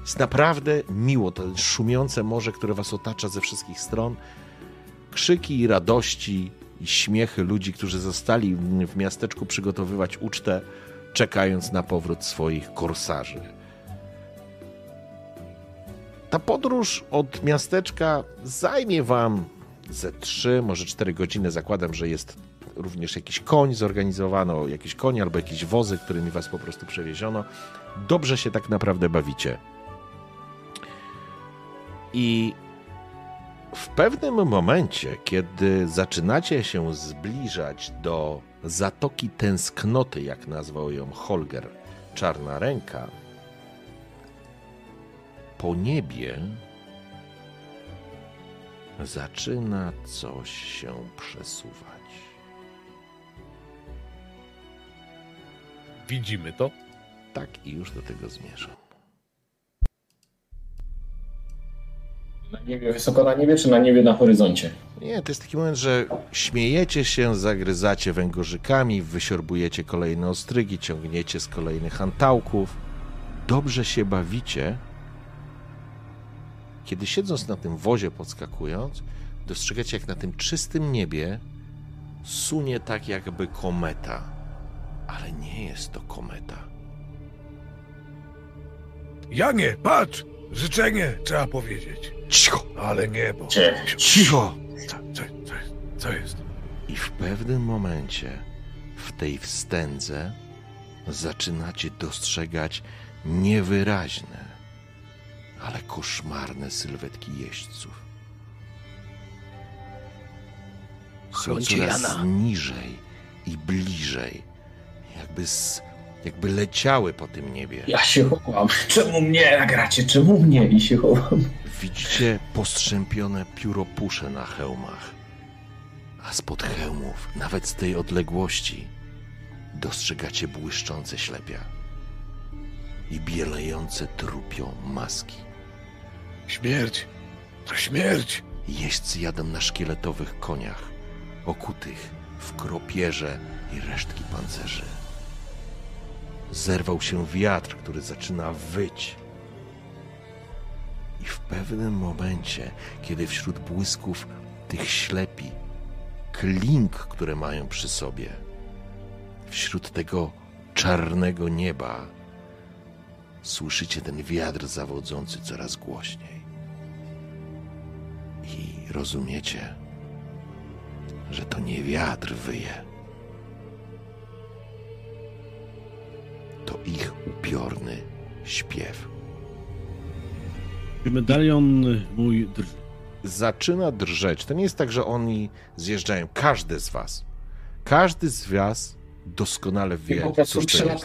Jest naprawdę miło, to szumiące morze, które was otacza ze wszystkich stron. Krzyki i radości i śmiechy ludzi, którzy zostali w miasteczku przygotowywać ucztę, czekając na powrót swoich korsarzy. Ta podróż od miasteczka zajmie wam ze 3, może 4 godziny. Zakładam, że jest również jakiś koń zorganizowano, jakiś koń albo jakieś wozy, którymi was po prostu przewieziono. Dobrze się tak naprawdę bawicie. I w pewnym momencie, kiedy zaczynacie się zbliżać do Zatoki Tęsknoty, jak nazwał ją Holger, Czarna Ręka, po niebie zaczyna coś się przesuwać. Widzimy to. Tak i już do tego zmierzam. Na niebie, wysoko na niebie, czy na niebie na horyzoncie? Nie, to jest taki moment, że śmiejecie się, zagryzacie węgorzykami, wysiorbujecie kolejne ostrygi, ciągniecie z kolejnych antałków. Dobrze się bawicie, kiedy siedząc na tym wozie, podskakując, dostrzegacie, jak na tym czystym niebie sunie tak jakby kometa. Ale nie jest to kometa. Janie, patrz! Życzenie trzeba powiedzieć. Cicho! Ale niebo. Cicho! Co, co, co, co jest? I w pewnym momencie, w tej wstędze, zaczynacie dostrzegać niewyraźne, ale koszmarne sylwetki jeźdźców. Są coraz Jana. niżej i bliżej, jakby, z, jakby leciały po tym niebie. Ja się chowam. Czemu mnie nagracie? Czemu mnie? I się chowam. Widzicie postrzępione pióropusze na hełmach, a spod hełmów, nawet z tej odległości, dostrzegacie błyszczące ślepia i bielejące trupią maski. Śmierć. To śmierć. Jeźdźcy jadą na szkieletowych koniach, okutych w kropierze i resztki pancerzy. Zerwał się wiatr, który zaczyna wyć. I w pewnym momencie, kiedy wśród błysków tych ślepi, klink, które mają przy sobie, wśród tego czarnego nieba, słyszycie ten wiatr zawodzący coraz głośniej. I rozumiecie, że to nie wiatr wyje. To ich upiorny śpiew. Medalion mój drży. Zaczyna drżeć. To nie jest tak, że oni zjeżdżają. Każdy z was. Każdy z was doskonale wie, cóż to jest.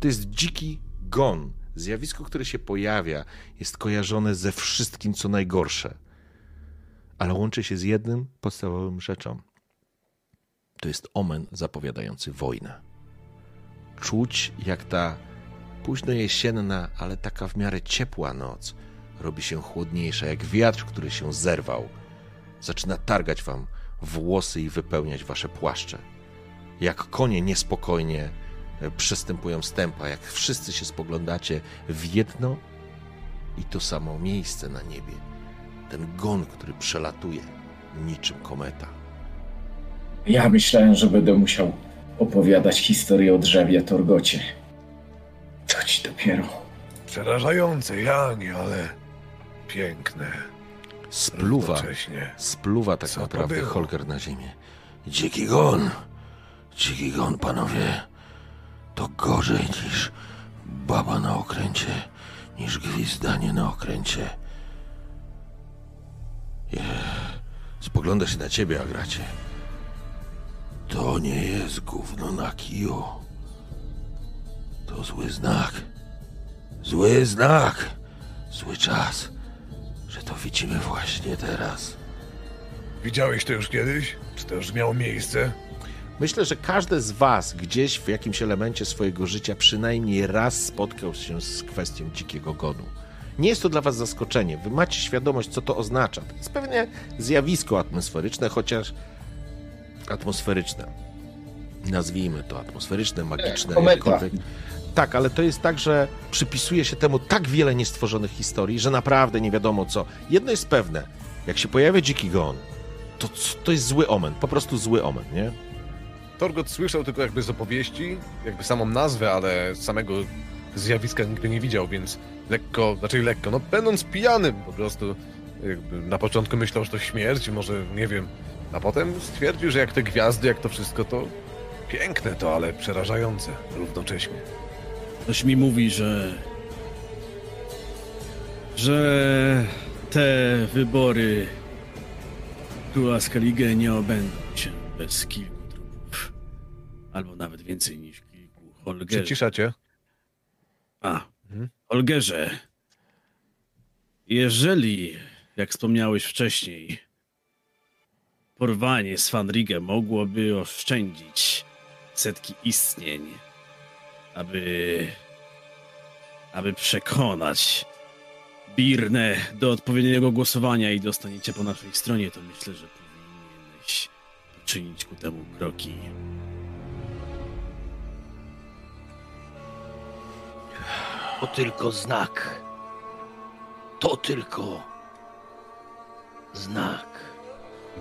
To jest dziki gon. Zjawisko, które się pojawia, jest kojarzone ze wszystkim, co najgorsze. Ale łączy się z jednym podstawowym rzeczą. To jest omen zapowiadający wojnę. Czuć, jak ta późno jesienna, ale taka w miarę ciepła noc robi się chłodniejsza, jak wiatr, który się zerwał. Zaczyna targać wam włosy i wypełniać wasze płaszcze. Jak konie niespokojnie e, przestępują stępa, jak wszyscy się spoglądacie w jedno i to samo miejsce na niebie. Ten gon, który przelatuje niczym kometa. Ja myślałem, że będę musiał opowiadać historię o drzewie Torgocie. To ci dopiero. Przerażające, Janie, ale piękne. Spluwa, Równocześnie. spluwa tak Co naprawdę? Holger na ziemię. Dziki gon, dziki gon, panowie. To gorzej niż baba na okręcie, niż gwizdanie na okręcie. Je, spogląda się na ciebie, Agracie. To nie jest gówno na kiju. To zły znak. Zły znak. Zły czas, że to widzimy właśnie teraz. Widziałeś to już kiedyś? Czy to już miało miejsce? Myślę, że każdy z Was gdzieś w jakimś elemencie swojego życia przynajmniej raz spotkał się z kwestią dzikiego gonu. Nie jest to dla Was zaskoczenie. Wy macie świadomość, co to oznacza. To jest pewnie zjawisko atmosferyczne, chociaż atmosferyczne. Nazwijmy to atmosferyczne, magiczne, kometa. jakkolwiek. Tak, ale to jest tak, że przypisuje się temu tak wiele niestworzonych historii, że naprawdę nie wiadomo co. Jedno jest pewne, jak się pojawia dziki gon, to, to jest zły omen, po prostu zły omen, nie? Torgot słyszał tylko jakby z opowieści, jakby samą nazwę, ale samego zjawiska nigdy nie widział, więc lekko, znaczy lekko, no będąc pijanym po prostu, na początku myślał, że to śmierć, może nie wiem, a potem stwierdził, że jak te gwiazdy, jak to wszystko, to piękne to, ale przerażające równocześnie. Ktoś mi mówi, że. że te wybory Króla Skellige nie obędą się bez kilku. Albo nawet więcej niż kilku. Holgerze. Przycisza cię? A, Mhm. Holgerze. Jeżeli, jak wspomniałeś wcześniej, porwanie z Fanrigę mogłoby oszczędzić setki istnień, aby, aby przekonać Birnę do odpowiedniego głosowania i dostaniecie po naszej stronie, to myślę, że powinieneś poczynić ku temu kroki. To tylko znak. To tylko znak.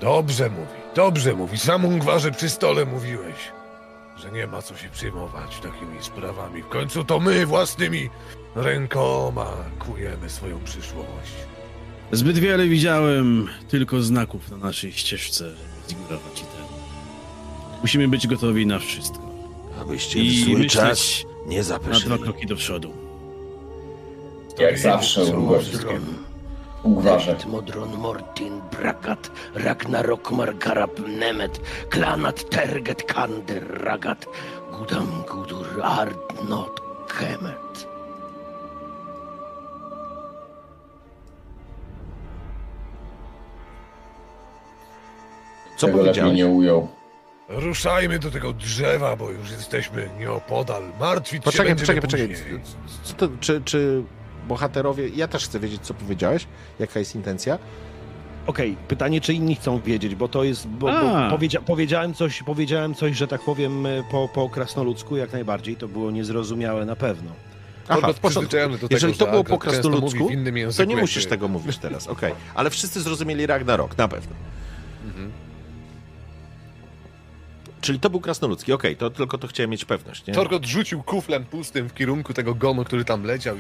Dobrze mówi, dobrze mówi. Sam Ungwarze przy stole mówiłeś, że nie ma co się przejmować takimi sprawami. W końcu to my własnymi rękoma kujemy swoją przyszłość. Zbyt wiele widziałem tylko znaków na naszej ścieżce, żeby zignorować i ten. Musimy być gotowi na wszystko. Abyście I w zły myśleć czas nie Na dwa zapeszyli. kroki do przodu. Jak zawsze Ugwarze. Modron Mortin Brakat Ragnarok Margarab Nemet Klanat Terget Kander Ragat Gudam Gudur Ardnot Kemet Co Tego lepiej nie ujął. Ruszajmy do tego drzewa, bo już jesteśmy nieopodal. Martwić się Poczekaj, będziemy poczekaj, poczekaj. później. Co to, czy, czy bohaterowie... Ja też chcę wiedzieć, co powiedziałeś. Jaka jest intencja? Okej, pytanie, czy inni chcą wiedzieć, bo to jest. Bo, bo powiedzia, powiedziałem, coś, powiedziałem coś, że tak powiem, e, po, po krasnoludzku, jak najbardziej. To było niezrozumiałe na pewno. Aha, przyzwyczajony do tego, Jeżeli to było po krasnoludzku, to nie musisz tego mówić teraz, okej. Ale wszyscy zrozumieli Ragnarok, na pewno. Czyli to był krasnoludzki, okej, to tylko to chciałem mieć pewność, nie? Torgot rzucił kuflem pustym w kierunku tego gonu, który tam leciał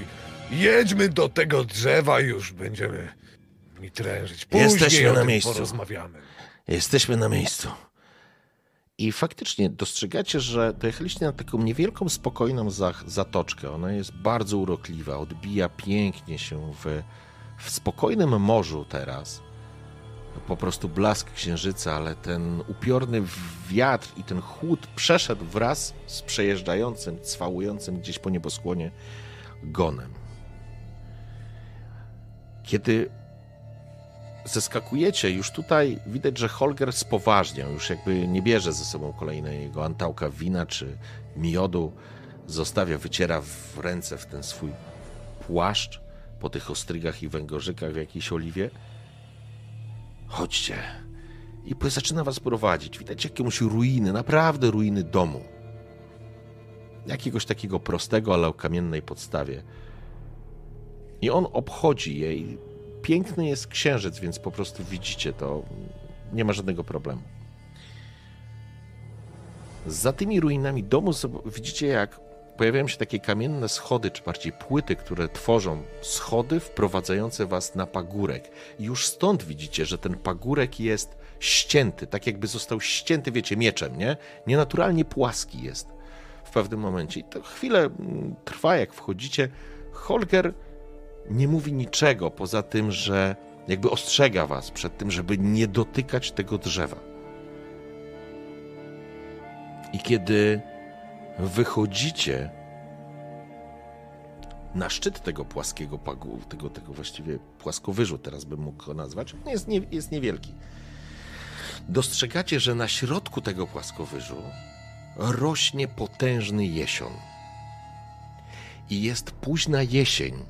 i jedźmy do tego drzewa i już będziemy mi trężyć. Później Jesteśmy na miejscu. porozmawiamy. Jesteśmy na miejscu. I faktycznie dostrzegacie, że dojechaliście na taką niewielką, spokojną za- zatoczkę. Ona jest bardzo urokliwa, odbija pięknie się w, w spokojnym morzu teraz. Po prostu blask księżyca, ale ten upiorny wiatr i ten chłód przeszedł wraz z przejeżdżającym, cwałującym gdzieś po nieboskłonie gonem. Kiedy zeskakujecie, już tutaj widać, że Holger spoważniał, już jakby nie bierze ze sobą kolejnego antałka wina czy miodu, zostawia, wyciera w ręce w ten swój płaszcz po tych ostrygach i węgorzykach w jakiejś oliwie. Chodźcie. I zaczyna was prowadzić. Widać jakieś ruiny, naprawdę ruiny domu. Jakiegoś takiego prostego, ale o kamiennej podstawie. I on obchodzi je i piękny jest księżyc, więc po prostu widzicie to. Nie ma żadnego problemu. Za tymi ruinami domu widzicie, jak pojawiają się takie kamienne schody, czy bardziej płyty, które tworzą schody wprowadzające was na pagórek. I już stąd widzicie, że ten pagórek jest ścięty, tak jakby został ścięty, wiecie, mieczem, nie? Nienaturalnie płaski jest w pewnym momencie. I to chwilę mm, trwa, jak wchodzicie. Holger nie mówi niczego poza tym, że jakby ostrzega was przed tym, żeby nie dotykać tego drzewa. I kiedy wychodzicie na szczyt tego płaskiego pagu, tego, tego właściwie płaskowyżu, teraz bym mógł go nazwać, on jest, nie, jest niewielki. Dostrzegacie, że na środku tego płaskowyżu rośnie potężny jesion. I jest późna jesień,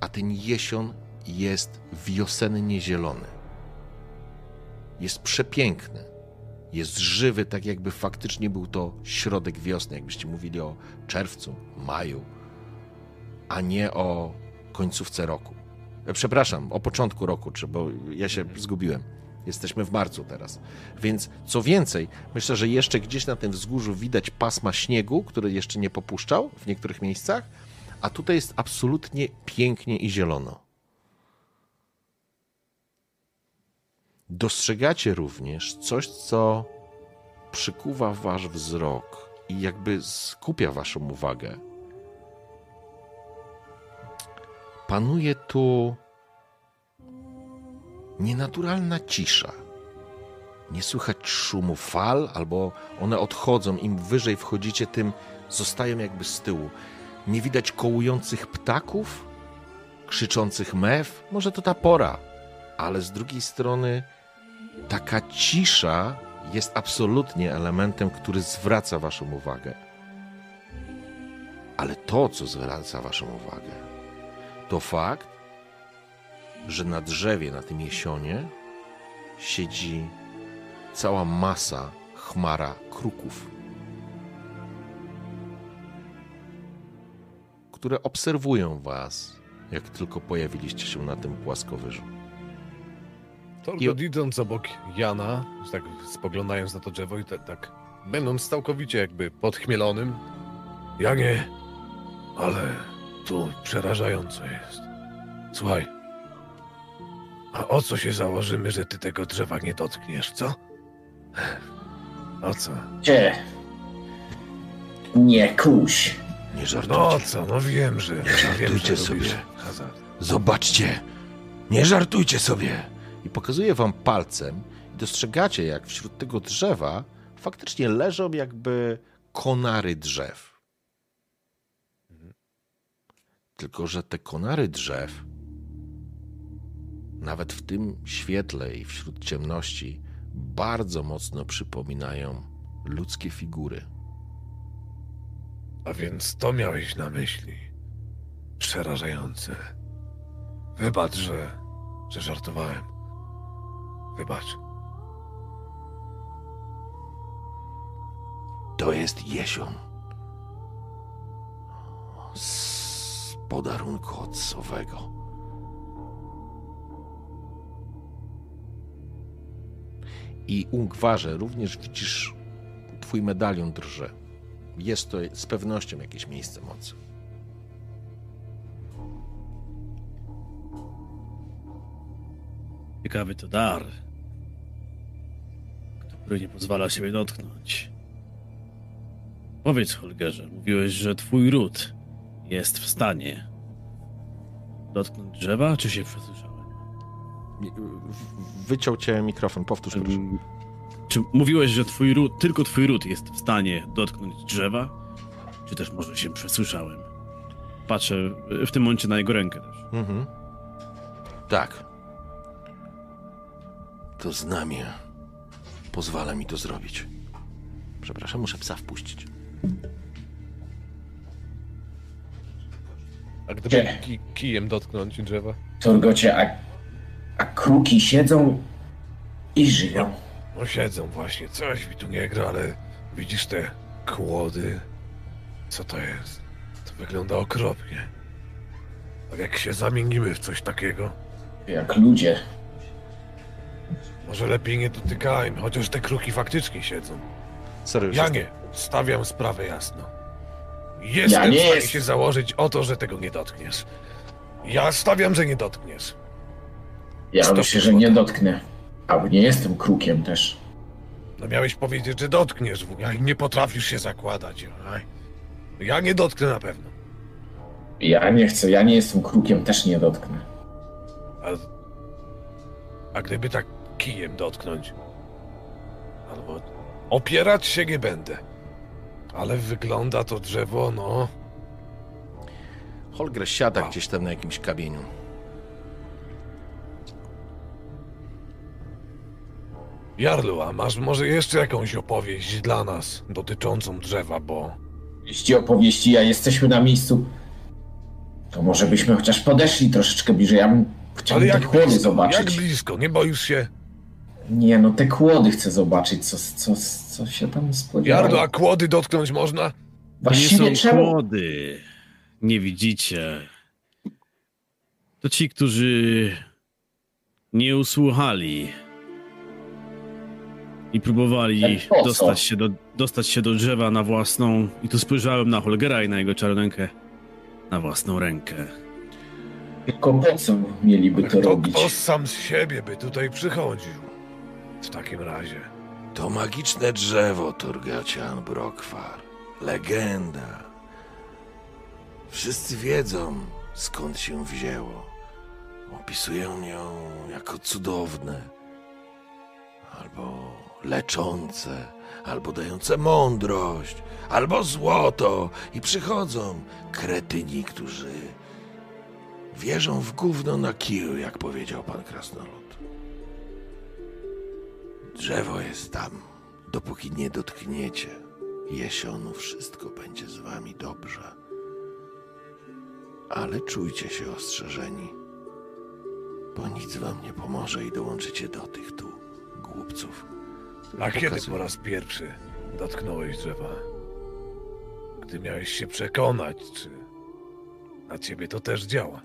a ten jesion jest wiosennie zielony. Jest przepiękny. Jest żywy, tak jakby faktycznie był to środek wiosny, jakbyście mówili o czerwcu, maju, a nie o końcówce roku. E, Przepraszam, o początku roku, czy bo ja się zgubiłem. Jesteśmy w marcu teraz. Więc co więcej, myślę, że jeszcze gdzieś na tym wzgórzu widać pasma śniegu, który jeszcze nie popuszczał w niektórych miejscach, a tutaj jest absolutnie pięknie i zielono. Dostrzegacie również coś, co przykuwa wasz wzrok i jakby skupia waszą uwagę. Panuje tu nienaturalna cisza. Nie słychać szumu fal, albo one odchodzą. Im wyżej wchodzicie, tym zostają jakby z tyłu. Nie widać kołujących ptaków, krzyczących mew. Może to ta pora, ale z drugiej strony taka cisza jest absolutnie elementem, który zwraca Waszą uwagę. Ale to, co zwraca Waszą uwagę, to fakt, że na drzewie, na tym jesionie, siedzi cała masa, chmara kruków, które obserwują was, jak tylko pojawiliście się na tym płaskowyżu. Torgot idąc obok Jana, tak spoglądając na to drzewo i tak, tak będąc całkowicie jakby podchmielonym, Janie, ale tu przerażająco jest. Słuchaj, a o co się założymy, że ty tego drzewa nie dotkniesz, co? O co? Gdzie? Nie kuś. Nie No żartujcie. co, no wiem, że... wiem, żartujcie że sobie. Zobaczcie! Nie żartujcie sobie! I pokazuje wam palcem i dostrzegacie, jak wśród tego drzewa faktycznie leżą jakby konary drzew. Tylko, że te konary drzew, nawet w tym świetle i wśród ciemności, bardzo mocno przypominają ludzkie figury. A więc to miałeś na myśli. Przerażające. Wybacz, że, że żartowałem. Wybacz. To jest jesion. Z podarunku otcowego. I Ungwarze również widzisz, twój medalion drże. Jest to z pewnością jakieś miejsce mocy. Ciekawy to dar, który nie pozwala siebie dotknąć. Powiedz, Holgerze, mówiłeś, że twój ród jest w stanie dotknąć drzewa, czy się przesłyszałem? Wyciął cię mikrofon, powtórz proszę. Czy mówiłeś, że twój ród, tylko twój ród jest w stanie dotknąć drzewa? Czy też może się przesłyszałem? Patrzę y, w tym momencie na jego rękę też. Mhm. Tak. To znamie pozwala mi to zrobić. Przepraszam, muszę psa wpuścić. A gdyby Gdzie? ki kijem dotknąć drzewa? Torgocie, a, a kruki siedzą i żyją. No siedzą właśnie, coś mi tu nie gra, ale widzisz te kłody? Co to jest? To wygląda okropnie. Tak jak się zamienimy w coś takiego, Jak ludzie. Może lepiej nie dotykajmy, chociaż te kruki faktycznie siedzą. Już Ja nie, stawiam sprawę jasno. Jestem Ja nie w stanie jest- się założyć o to, że tego nie dotkniesz. Ja stawiam, że nie dotkniesz. Ja Stop. myślę, że nie dotknę. A nie jestem krukiem też. No miałeś powiedzieć, że dotkniesz, i nie potrafisz się zakładać. Ja nie dotknę na pewno. Ja nie chcę, ja nie jestem krukiem, też nie dotknę. A, a gdyby tak kijem dotknąć? Albo opierać się nie będę. Ale wygląda to drzewo, no. Holger siada Wow. gdzieś tam na jakimś kamieniu. Jarlu, a masz może jeszcze jakąś opowieść dla nas dotyczącą drzewa, bo Jeśli opowieści, a jesteśmy na miejscu, to może byśmy chociaż podeszli troszeczkę bliżej. Ja bym chciał Ale te jak blisko, zobaczyć. jak blisko, nie boisz się? Nie, no te kłody chcę zobaczyć, co, co, co się tam spodziewa. Jarlu, a kłody dotknąć można? To nie Właściwie są czemu? kłody. Nie widzicie. To ci, którzy nie usłuchali i próbowali co? dostać się, do, dostać się do drzewa na własną. I tu spojrzałem na Holgera i na jego czarnkę. Na własną rękę. Tylko po co mieliby to Kto, robić? kto sam z siebie by tutaj przychodził? W takim razie. To magiczne drzewo Torgacian Brokwar. Legenda. Wszyscy wiedzą, skąd się wzięło. Opisują ją jako cudowne, albo leczące, albo dające mądrość, albo złoto. I przychodzą kretyni, którzy wierzą w gówno na kiju, jak powiedział pan Krasnolud. Drzewo jest tam. Dopóki nie dotkniecie jesionu, wszystko będzie z wami dobrze. Ale czujcie się ostrzeżeni. Bo nic wam nie pomoże i dołączycie do tych tu głupców. A kiedy Pokazuję. po raz pierwszy dotknąłeś drzewa? Gdy miałeś się przekonać, czy na ciebie to też działa.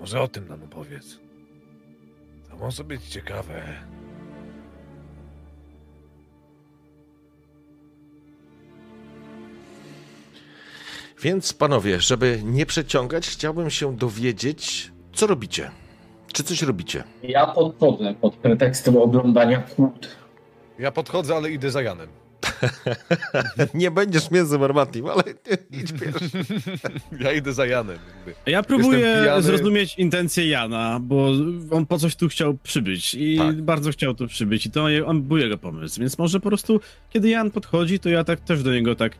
Może o tym nam opowiedz. To może być ciekawe. Więc panowie, żeby nie przeciągać, chciałbym się dowiedzieć, co robicie. Czy coś robicie? Ja podchodzę pod pretekstem oglądania kłód. Ja podchodzę, ale idę za Janem. Nie będziesz mięsem armatnim, ale idź pierwszy. Ja idę za Janem. Ja próbuję zrozumieć intencje Jana, bo on po coś tu chciał przybyć i Tak. bardzo chciał tu przybyć i to on był jego pomysł, więc może po prostu kiedy Jan podchodzi, to ja tak też do niego tak...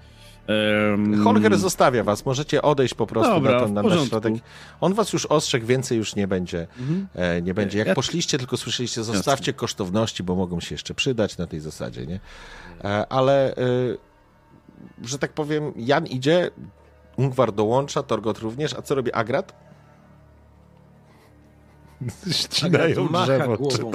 em, Holger zostawia was, możecie odejść po prostu Dobra, na, ten, na, na środek. On was już ostrzegł, więcej już nie będzie. Mhm. E, nie będzie. Jak Ja- poszliście, tylko słyszeliście, zostawcie kosztowności, bo mogą się jeszcze przydać na tej zasadzie, nie? E, ale, e, że tak powiem, Jan idzie, Ungwar dołącza, Torgot również, a co robi Agrat? Ścinają drzewo. głową.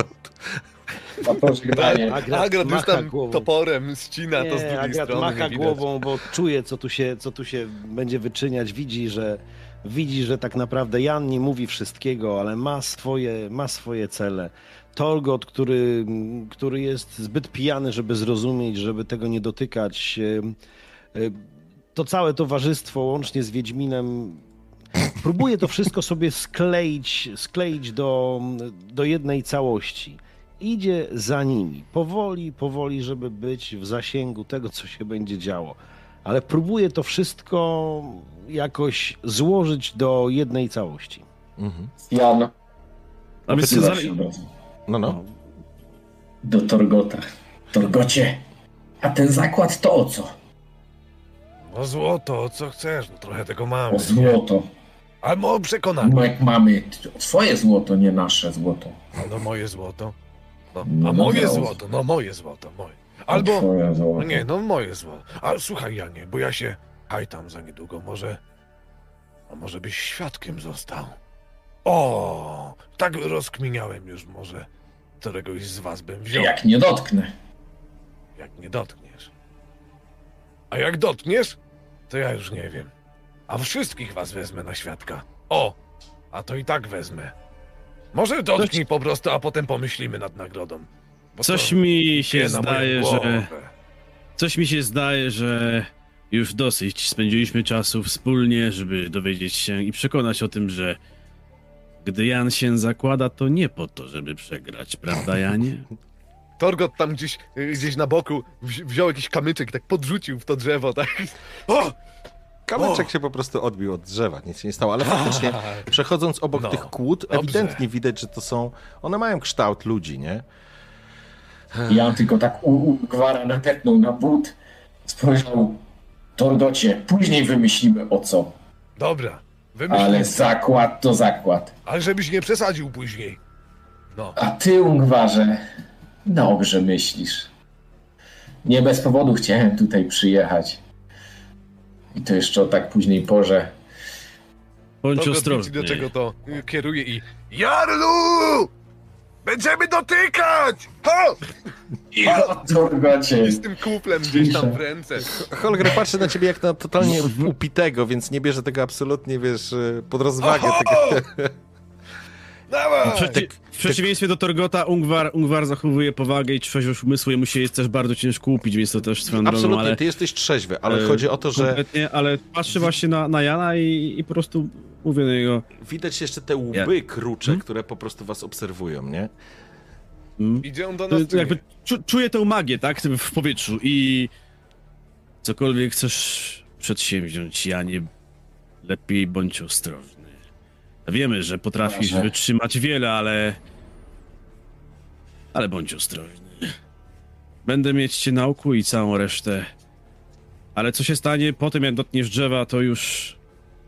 Na pożegnanie. Agrat już macha tam głową. toporem ccina to z drugiej Agrat strony. macha widać. głową, bo czuje, co tu, się, co tu się będzie wyczyniać. Widzi, że widzi, że tak naprawdę Jan nie mówi wszystkiego, ale ma swoje, ma swoje cele. Torgot, który, który jest zbyt pijany, żeby zrozumieć, żeby tego nie dotykać. e, e, To całe towarzystwo, łącznie z Wiedźminem, próbuje to wszystko sobie skleić, skleić do, do jednej całości. Idzie za nimi, powoli, powoli, żeby być w zasięgu tego, co się będzie działo. Ale próbuje to wszystko jakoś złożyć do jednej całości. Mhm. Jan, A więc razu No, no. do Torgota. Torgocie, a ten zakład to o co? No złoto, co chcesz? No trochę tego mamy. O złoto. Albo o przekonanie. No jak mamy swoje złoto, nie nasze złoto. No moje złoto. No, No a moje dobra. złoto, no moje złoto, moje. Albo, no nie, no moje złoto. A słuchaj Janie, bo ja się hajtam za niedługo, może, a może byś świadkiem został? O, tak rozkminiałem już, może któregoś z was bym wziął, Jak nie dotknę. jak nie dotkniesz. A jak dotkniesz, to ja już nie wiem. A wszystkich was wezmę na świadka. O, a to i tak wezmę. Może dotknij po prostu, a potem pomyślimy nad nagrodą. Coś mi się zdaje, że... Coś mi się zdaje, że już dosyć spędziliśmy czasu wspólnie, żeby dowiedzieć się i przekonać o tym, że gdy Jan się zakłada, to nie po to, żeby przegrać, prawda Janie? Torgot tam gdzieś, gdzieś na boku wzi- wziął jakiś kamyczek, tak podrzucił w to drzewo, tak. O! Kamyczek się po prostu odbił od drzewa, nic się nie stało, ale faktycznie przechodząc obok No, tych kłód, dobrze. ewidentnie widać, że to są, one mają kształt ludzi, nie? Jan tylko tak u, u gwara nadepnął na but, spojrzał Torgocie, później wymyślimy o co. Dobra, wymyślimy. Ale Ale... zakład to zakład. Ale żebyś nie przesadził później. No, A ty, Ungwarze, dobrze myślisz. Nie bez powodu chciałem tutaj przyjechać. I to jeszcze o tak późnej porze. Bądź ostrożny. do czego to y, kieruje i Jarlu! Będziemy dotykać! Ho! Torgocie! z tym kuplem gdzieś tam w ręce. Holger patrzy na ciebie jak na totalnie upitego, więc nie bierze tego absolutnie, wiesz, pod rozwagę. Oho! Tego. Dawaj! Przeci- w przeciwieństwie do Torgota, Ungwar, Ungwar zachowuje powagę i trzeźwość umysłu, jemu się jest też bardzo ciężko upić, więc to też swoją drogą, Absolutnie, ale... ty jesteś trzeźwy, ale e, chodzi o to, że Kompletnie, ale patrzy właśnie na, na Jana i, i po prostu mówię do niego... widać jeszcze te łby krucze, które po prostu was obserwują, nie? Mm, Idzie on do nas. jakby czu, czuję tę magię, tak, w powietrzu i cokolwiek chcesz przedsięwziąć, Janie, lepiej bądź ostrożny. Wiemy, że potrafisz Proszę. wytrzymać wiele, ale... Ale bądź ostrożny. Będę mieć cię na oku i całą resztę. Ale co się stanie po tym, jak dotkniesz drzewa, to już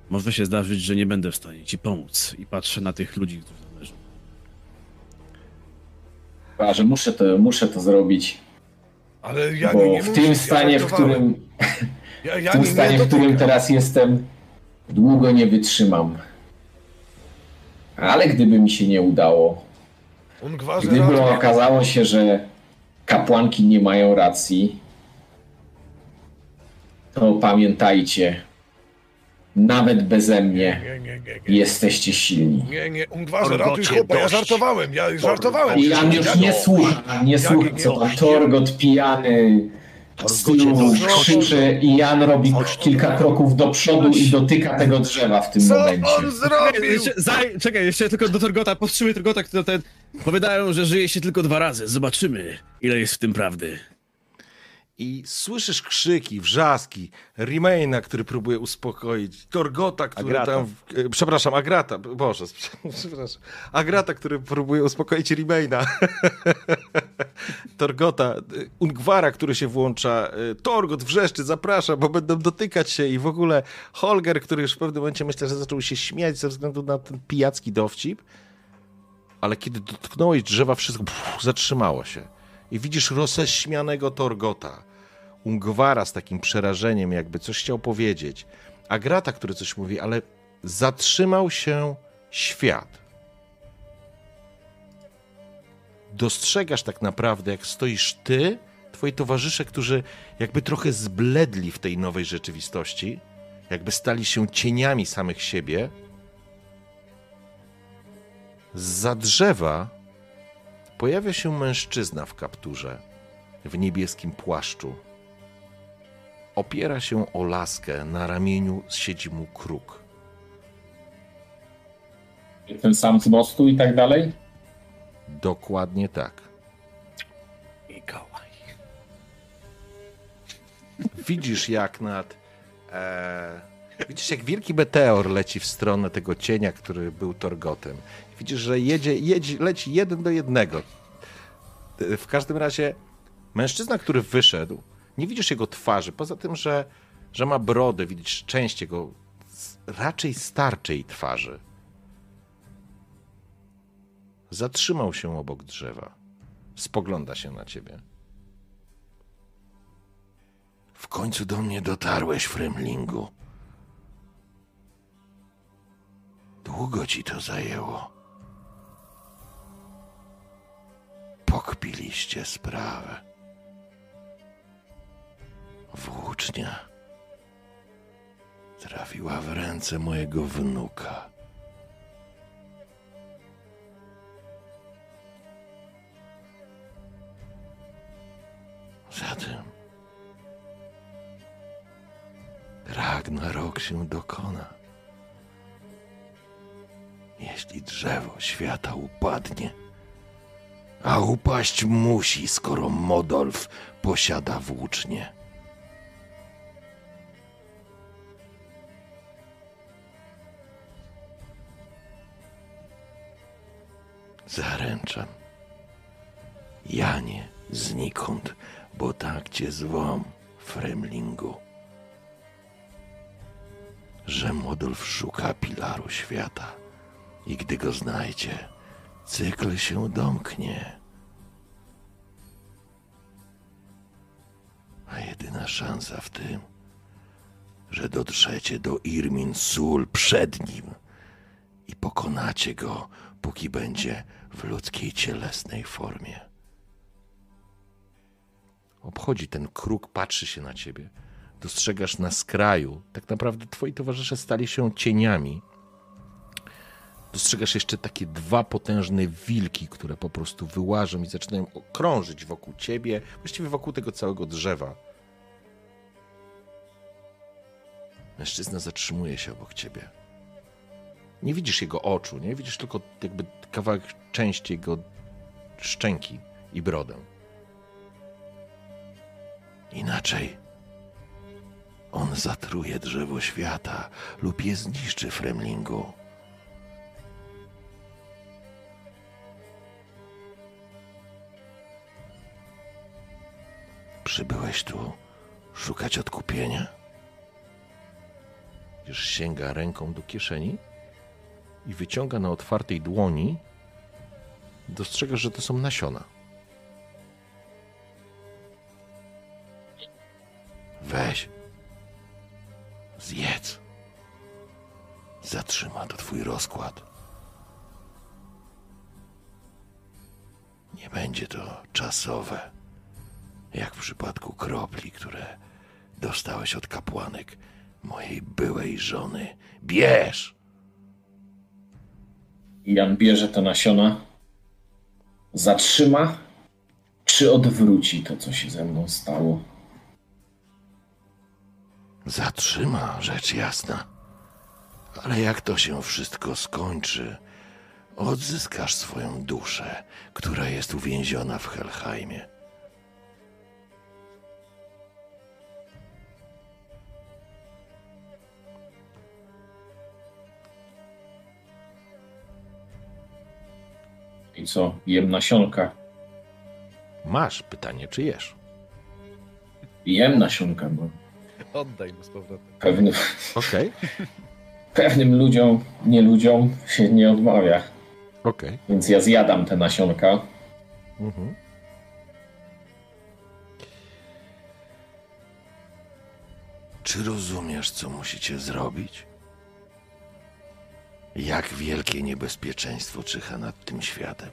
może się zdarzyć, że nie będę w stanie ci pomóc. I patrzę na tych ludzi, którzy tam leżą. Ungwarze, muszę to, muszę to zrobić. Ale ja Bo nie, nie w tym ja stanie, w żartowałem. którym, Ja, ja w tym nie, nie stanie, w którym teraz jestem, długo nie wytrzymam. Ale gdyby mi się nie udało, gdyby okazało się, że kapłanki nie mają racji, to pamiętajcie, nawet beze mnie Nie, nie, nie, nie. jesteście silni. Nie, nie, Ungwarze, ratuj chłopa, ja żartowałem, ja żartowałem. I Jan już nie słucha, nie słucha, co tam Torgot pijany z tyłu Torgocie, krzyczy i Jan robi kilka kroków do przodu i dotyka tego drzewa w tym Co momencie. on zrobił? Jeszcze, zaj, czekaj, jeszcze tylko do Torgota, powstrzymaj Torgota, który ten... Powiadają, że żyje się tylko dwa razy. Zobaczymy, ile jest w tym prawdy. I słyszysz krzyki, wrzaski, Remaina, który próbuje uspokoić, Torgota, który Agrata. tam... e, Przepraszam, Agrata, boże, przepraszam. Agrata, który próbuje uspokoić Remaina. Torgota, e, Ungwara, który się włącza, e, Torgot wrzeszczy, zaprasza, bo będą dotykać się i w ogóle Holger, który już w pewnym momencie myślę, że zaczął się śmiać ze względu na ten pijacki dowcip, ale kiedy dotknąłeś drzewa, wszystko pff, zatrzymało się. I widzisz roześmianego Torgota, Ungwara z takim przerażeniem, jakby coś chciał powiedzieć, Agrata, który coś mówi, ale zatrzymał się świat. Dostrzegasz tak naprawdę, jak stoisz ty, twoi towarzysze, którzy jakby trochę zbledli w tej nowej rzeczywistości, jakby stali się cieniami samych siebie. Za drzewa pojawia się mężczyzna w kapturze, w niebieskim płaszczu. Opiera się o laskę, na ramieniu siedzi mu kruk. Ten sam z mostu i tak dalej? Dokładnie tak. Mikołaj. Widzisz jak nad. E, widzisz jak wielki meteor leci w stronę tego cienia, który był Torgotem. Widzisz, że jedzie, jedzie, leci jeden do jednego. E, W każdym razie mężczyzna, który wyszedł, nie widzisz jego twarzy, poza tym, że, że ma brodę, widzisz część jego raczej starczej twarzy. Zatrzymał się obok drzewa. Spogląda się na ciebie. W końcu do mnie dotarłeś, Fremlingu. Długo ci to zajęło. Pokpiliście sprawę. Włócznia trafiła w ręce mojego wnuka. Zatem Ragnarok się dokona. Jeśli drzewo świata upadnie, a upaść musi, skoro Modolf posiada włócznie. Zaręczam. Janie znikąd, bo tak cię zwą, Fremlingu że Modolf szuka pilaru świata i gdy go znajdzie, cykl się domknie. A jedyna szansa w tym, że dotrzecie do Irmin Sul przed nim i pokonacie go, póki będzie w ludzkiej cielesnej formie. Obchodzi ten kruk, patrzy się na ciebie dostrzegasz na skraju, tak naprawdę twoi towarzysze stali się cieniami. Dostrzegasz jeszcze takie dwa potężne wilki, które po prostu wyłażą i zaczynają krążyć wokół ciebie, właściwie wokół tego całego drzewa. Mężczyzna zatrzymuje się obok ciebie. Nie widzisz jego oczu, nie widzisz tylko jakby kawałek części jego szczęki i brodę. Inaczej on zatruje drzewo świata lub je zniszczy, Fremlingu. Przybyłeś tu szukać odkupienia? Już sięga ręką do kieszeni i wyciąga na otwartej dłoni, dostrzegasz, że to są nasiona. Weź. Zjedz. Zatrzyma to twój rozkład. Nie będzie to czasowe, jak w przypadku kropli, które dostałeś od kapłanek mojej byłej żony. Bierz! Jan bierze te nasiona, zatrzyma, czy odwróci to, co się ze mną stało. Zatrzyma, rzecz jasna. Ale jak to się wszystko skończy, odzyskasz swoją duszę, która jest uwięziona w Helheimie. I co? Jem nasionka. Masz pytanie, czy jesz? Jem nasionka, bo Oddaj mu z powrotem. pewnym, Okej, pewnym ludziom, nie ludziom się nie odmawia. okej. Więc ja zjadam te nasionka. Mhm. Czy rozumiesz, co musicie zrobić? Jak wielkie niebezpieczeństwo czyha nad tym światem?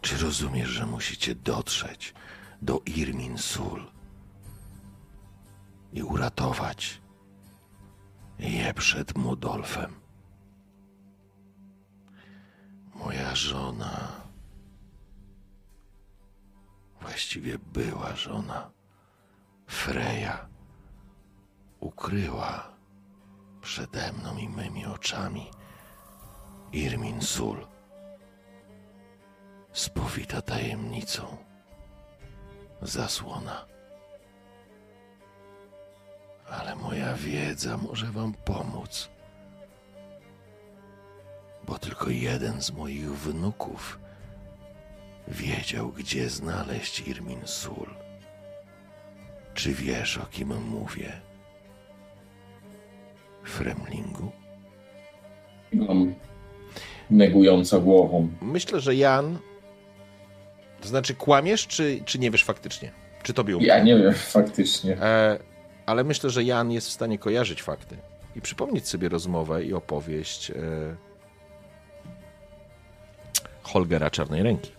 Czy rozumiesz, że musicie dotrzeć do Irmin Sul i uratować je przed Mudolfem? Moja żona, właściwie była żona, Freja, ukryła przede mną i mymi oczami Irmin Sul spowita tajemnicą. Zasłona. Ale moja wiedza może wam pomóc. Bo tylko jeden z moich wnuków wiedział, gdzie znaleźć Irmin Sul. Czy wiesz, o kim mówię? Fremlingu? Mam negująco głową. Myślę, że Jan. To znaczy, kłamiesz, czy, czy nie wiesz faktycznie? Czy tobie umknęło? Ja nie wiem, faktycznie. E, ale myślę, że Jan jest w stanie kojarzyć fakty i przypomnieć sobie rozmowę i opowieść e, Holgera Czarnej Ręki.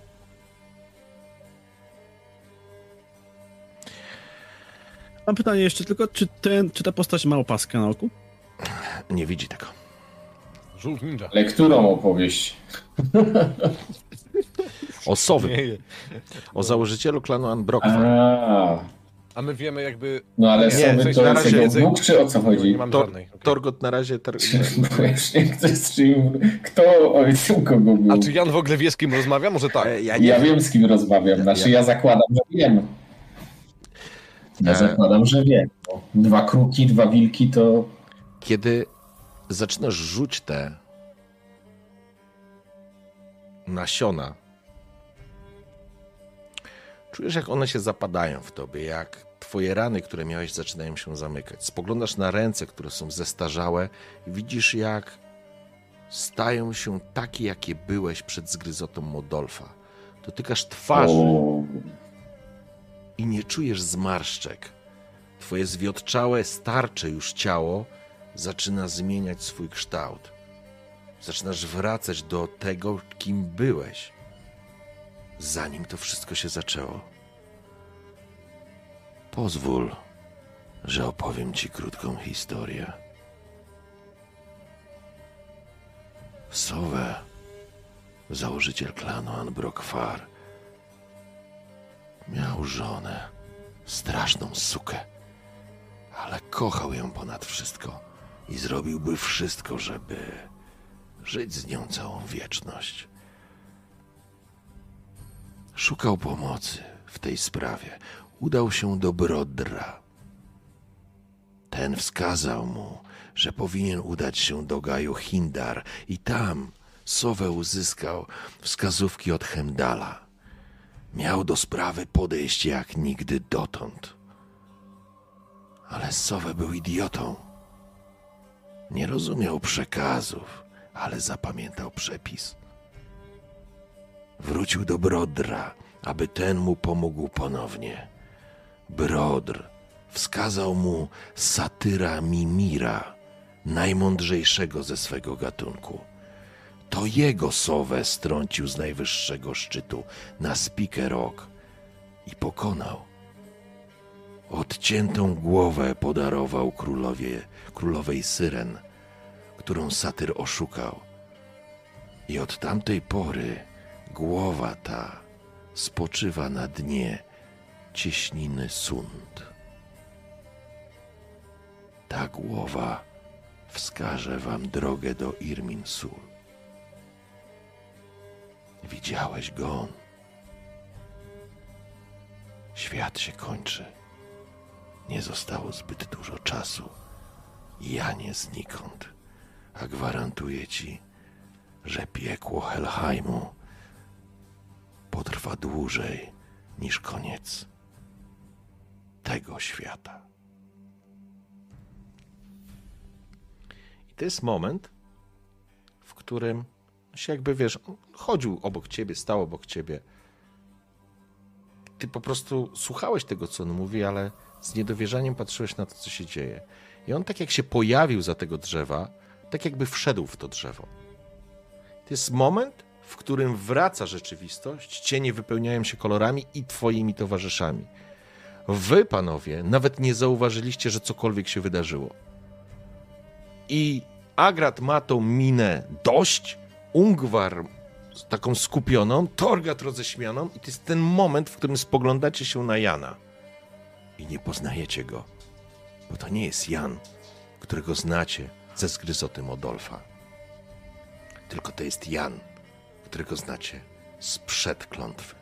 Mam pytanie jeszcze tylko, czy, ten, czy ta postać ma opaskę na oku? Nie widzi tego. Żółw ninja. Ale którą opowieść? O o założycielu klanu Anbrokwa. A, A my wiemy jakby... no ale Nie, sobie coś to na jest razie jego jedzenie- Bóg, czy o co chodzi? Nie mam Tor, żadnej. okej. Torgot na razie. Tar... Bo już nie chcę z czym... Kto ojcem kogo był? A czy Jan w ogóle wie z kim rozmawia? Może tak. E, ja Ja nie wiem, z kim rozmawiam. Znaczy, Ja- ja zakładam, że wiem. Ja E. zakładam, że wiem. Dwa kruki, dwa wilki to... Kiedy zaczynasz rzuć te nasiona, czujesz, jak one się zapadają w tobie, jak twoje rany, które miałeś, zaczynają się zamykać. Spoglądasz na ręce, które są zestarzałe i widzisz, jak stają się takie, jakie byłeś przed zgryzotą Modolfa. Dotykasz twarzy O, i nie czujesz zmarszczek. Twoje zwiotczałe, starcze już ciało zaczyna zmieniać swój kształt. Zaczynasz wracać do tego, kim byłeś, zanim to wszystko się zaczęło. Pozwól, że opowiem ci krótką historię. Sowę, założyciel klanu Anbrokfar, Miał żonę, straszną sukę, ale kochał ją ponad wszystko i zrobiłby wszystko, żeby żyć z nią całą wieczność. Szukał pomocy w tej sprawie. Udał się do Brodra. Ten wskazał mu, że powinien udać się do Gaju Hindar i tam Sowę uzyskał wskazówki od Hemdala. Miał do sprawy podejść jak nigdy dotąd. Ale Sowe był idiotą. Nie rozumiał przekazów, ale zapamiętał przepis. Wrócił do Brodra, aby ten mu pomógł ponownie. Brodr wskazał mu satyra Mimira, najmądrzejszego ze swego gatunku. To jego sowę strącił z najwyższego szczytu na Speaker Rock i pokonał. Odciętą głowę podarował królowie, królowej Syren, którą satyr oszukał. I od tamtej pory głowa ta spoczywa na dnie cieśniny Sund. Ta głowa wskaże wam drogę do Irminsul. Widziałeś go? Świat się kończy. Nie zostało zbyt dużo czasu. Ja nie znikąd, a gwarantuję ci, że piekło Helheimu potrwa dłużej niż koniec tego świata. I to jest moment, w którym się jakby wiesz, chodził obok ciebie, stał obok ciebie. Ty po prostu słuchałeś tego, co on mówi, ale z niedowierzaniem patrzyłeś na to, co się dzieje. I on tak jak się pojawił za tego drzewa, tak jakby wszedł w to drzewo. To jest moment, w którym wraca rzeczywistość, cienie wypełniają się kolorami i twoimi towarzyszami. Wy, panowie, nawet nie zauważyliście, że cokolwiek się wydarzyło. I Agrat ma tą minę dość, Ungwar taką skupioną, Torgat roześmianą i to jest ten moment, w którym spoglądacie się na Jana i nie poznajecie go, bo to nie jest Jan, którego znacie ze zgryzoty Modolfa. Tylko to jest Jan, którego znacie sprzed klątwy.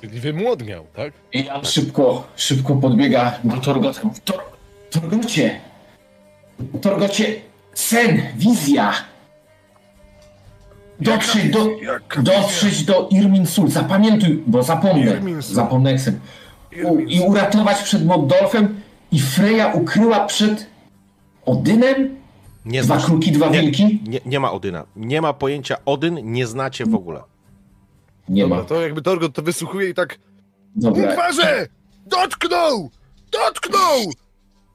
Czyli wymłodniał, tak? I Jan szybko, szybko podbiega do Torgota. Tor, Torgocie! Torgocie! Sen! Wizja! Dotrzeć do, dotrzeć do Irminsul. Zapamiętuj, bo zapomnę. Zapomnę jak. U, I uratować przed Moddolfem i Freya ukryła przed Odynem? Nie Dwa znasz- kruki, dwa nie, wilki? Nie, nie ma Odyna. Nie ma pojęcia Odyn, nie znacie w ogóle. Nie Dobra, ma. to jakby Torgot to wysłuchuje i tak... Dobra. Ungwarze! Dotknął! Dotknął!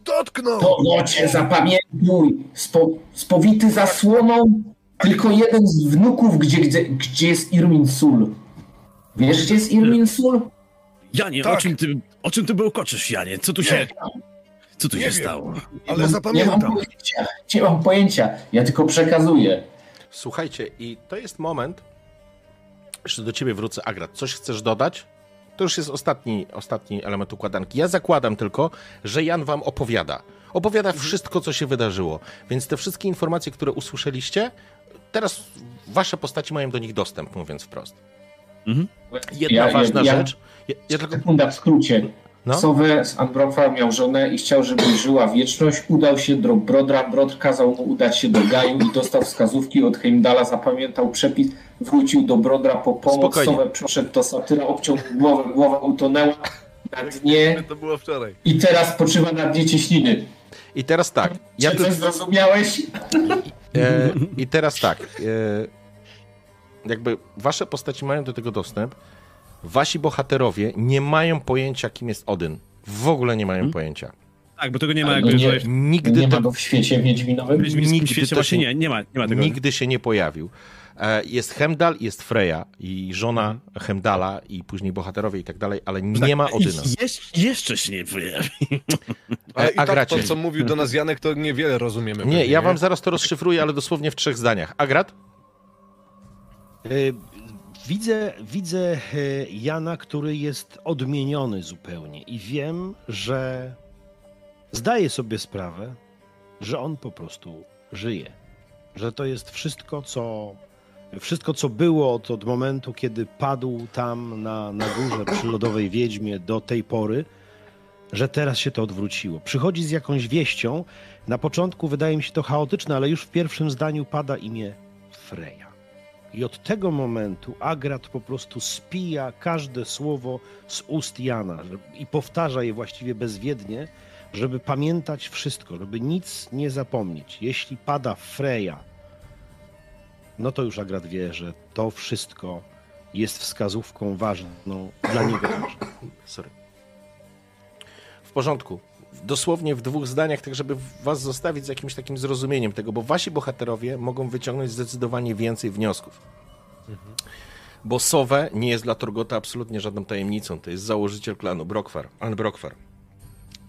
Dotknął! Torgocie, zapamiętuj. Spo, spowity zasłoną tylko jeden z wnuków, gdzie, gdzie, gdzie jest Irminsul. Wiesz, gdzie jest Irminsul? Janie, o Tak. czym ty, o czym ty bełkoczysz, Janie? Co tu się, co tu Nie się wiem. stało? Ale Nie mam zapamiętam. pojęcia. Nie mam pojęcia. Ja tylko przekazuję. Słuchajcie, i to jest moment. Jeszcze do ciebie wrócę, Agrat. Coś chcesz dodać? To już jest ostatni, ostatni element układanki. Ja zakładam tylko, że Jan wam opowiada. Opowiada wszystko, co się wydarzyło. Więc te wszystkie informacje, które usłyszeliście, teraz wasze postaci mają do nich dostęp, mówiąc wprost. Mhm. Jedna Ja- ja- ważna ja- rzecz. Ja, ja tylko, Sekunda w skrócie. No, Sowę z Ambrofa miał żonę i chciał, żeby żyła wieczność. Udał się do Brodra. Brodr kazał mu udać się do Gaju i dostał wskazówki od Heimdala. Zapamiętał przepis. Wrócił do Brodra po pomoc. Spokojnie. Sowę przeszedł do satyra, obciął głowę. Głowa utonęła na dnie To było wczoraj. i teraz poczywa na dnie cieśniny. I teraz tak. Ja Czy tu, zrozumiałeś? E, I teraz tak. E, jakby wasze postaci mają do tego dostęp. Wasi bohaterowie nie mają pojęcia, kim jest Odyn. W ogóle nie mają pojęcia. Tak, bo tego nie ma jakby... nie- że- Nigdy Nie ma go w świecie wiedźminowym? Wiedźmińskim nigdy świecie to właśnie się- nie, nie ma, nie ma tego. nigdy się nie pojawił. E, jest Hemdal, jest Freya i żona Hemdala i później bohaterowie i tak dalej, ale nie ma Odyna. Jeż, jeszcze się nie pojawi. Ale E, i tak to, co mówił do nas Janek, to niewiele rozumiemy. Nie, pewnie, ja wam zaraz to rozszyfruję, ale dosłownie w trzech zdaniach. Agrat? Widzę, widzę y, Jana, który jest odmieniony zupełnie i wiem, że zdaje sobie sprawę, że on po prostu żyje. Że to jest wszystko, co, wszystko, co było od, od momentu, kiedy padł tam na, na górze przy Lodowej Wiedźmie do tej pory, że teraz się to odwróciło. Przychodzi z jakąś wieścią. Na początku wydaje mi się to chaotyczne, ale już w pierwszym zdaniu pada imię Freya. I od tego momentu Agrat po prostu spija każde słowo z ust Jana i powtarza je właściwie bezwiednie, żeby pamiętać wszystko, żeby nic nie zapomnieć. Jeśli pada Freya, no to już Agrat wie, że to wszystko jest wskazówką ważną dla niego. Sorry. W porządku. Dosłownie w dwóch zdaniach, tak żeby was zostawić z jakimś takim zrozumieniem tego, bo wasi bohaterowie mogą wyciągnąć zdecydowanie więcej wniosków. Bo Sowe nie jest dla Torgota absolutnie żadną tajemnicą. To jest założyciel klanu Brokwar, An Brokwar.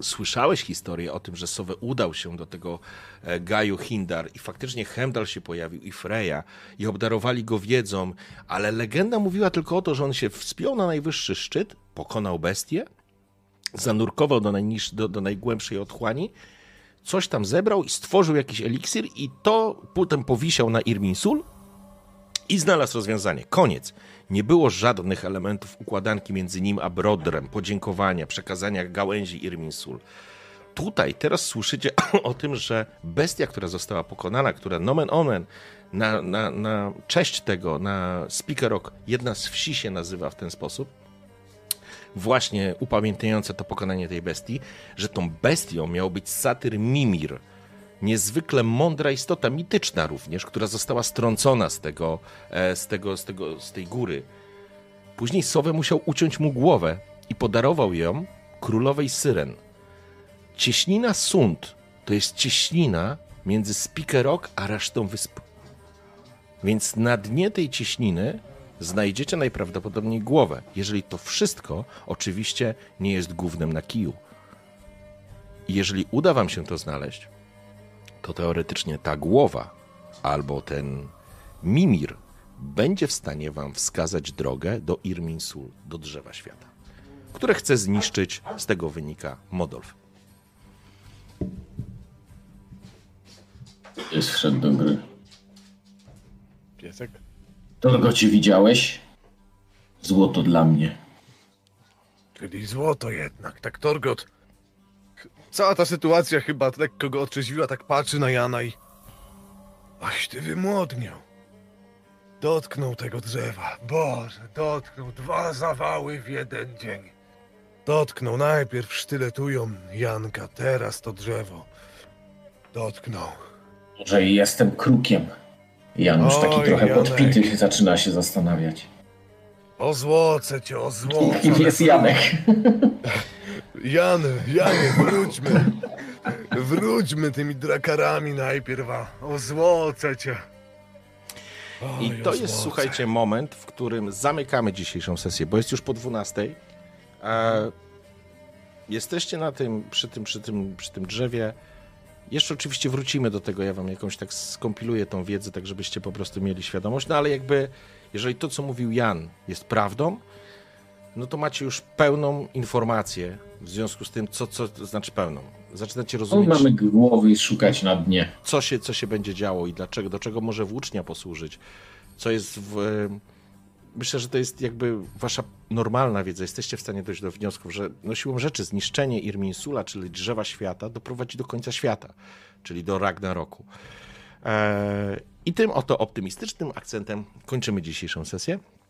Słyszałeś historię o tym, że Sowe udał się do tego e, Gaju Hindar i faktycznie Hemdal się pojawił i Freya i obdarowali go wiedzą, ale legenda mówiła tylko o to, że on się wspiął na najwyższy szczyt, pokonał bestię, zanurkował do, najniż, do, do najgłębszej otchłani, coś tam zebrał i stworzył jakiś eliksir i to potem powisiał na Irminsul i znalazł rozwiązanie. Koniec. Nie było żadnych elementów układanki między nim a Brodrem, podziękowania, przekazania gałęzi Irminsul. Tutaj teraz słyszycie o tym, że bestia, która została pokonana, która nomen omen na, na, na cześć tego, na Spikerok, jedna z wsi się nazywa w ten sposób, właśnie upamiętniające to pokonanie tej bestii, że tą bestią miał być satyr Mimir, niezwykle mądra istota, mityczna również, która została strącona z tego, e, z tego, z tego, z tej góry. Później Sowę musiał uciąć mu głowę i podarował ją królowej Syren. Cieśnina Sund to jest cieśnina między Spikerok a resztą wysp. Więc na dnie tej cieśniny znajdziecie najprawdopodobniej głowę, jeżeli to wszystko oczywiście nie jest gównem na kiju. I jeżeli uda wam się to znaleźć, to teoretycznie ta głowa albo ten Mimir będzie w stanie wam wskazać drogę do Irminsul, do drzewa świata, które chce zniszczyć, z tego wynika Modolf. Jest wszedł do gry. Piesek? Tylko ci widziałeś? Złoto dla mnie. Czyli złoto jednak, tak Torgot. Cała ta sytuacja chyba lekko go otrzeźwiła, tak patrzy na Jana i... Ach, ty wymłodniał. Dotknął tego drzewa. Boże, dotknął dwa zawały w jeden dzień. Dotknął najpierw sztyletują Janka, teraz to drzewo. Dotknął. Może i jestem krukiem. Janusz taki Oj, trochę Janek. podpity zaczyna się zastanawiać. O złoce cię, o złoce. Kim jest Janek? Jan, Janie, wróćmy. Wróćmy tymi drakarami najpierw, a o złoce cię. I Oj, to o jest, słuchajcie, moment, w którym zamykamy dzisiejszą sesję, bo jest już po 12. E, jesteście na tym, przy tym, przy tym, przy tym drzewie. Jeszcze oczywiście wrócimy do tego, ja wam jakąś tak skompiluję tą wiedzę, tak żebyście po prostu mieli świadomość, no ale jakby, jeżeli to, co mówił Jan, jest prawdą, no to macie już pełną informację w związku z tym, co, co znaczy pełną. Zaczynacie No, rozumieć, mamy głowy szukać na dnie. co się, co się będzie działo i dlaczego, do czego może włócznia posłużyć, co jest w... Myślę, że to jest jakby wasza normalna wiedza. Jesteście w stanie dojść do wniosków, że no siłą rzeczy zniszczenie Irminsula, czyli drzewa świata, doprowadzi do końca świata, czyli do Ragnaroku. Eee, I tym oto optymistycznym akcentem kończymy dzisiejszą sesję.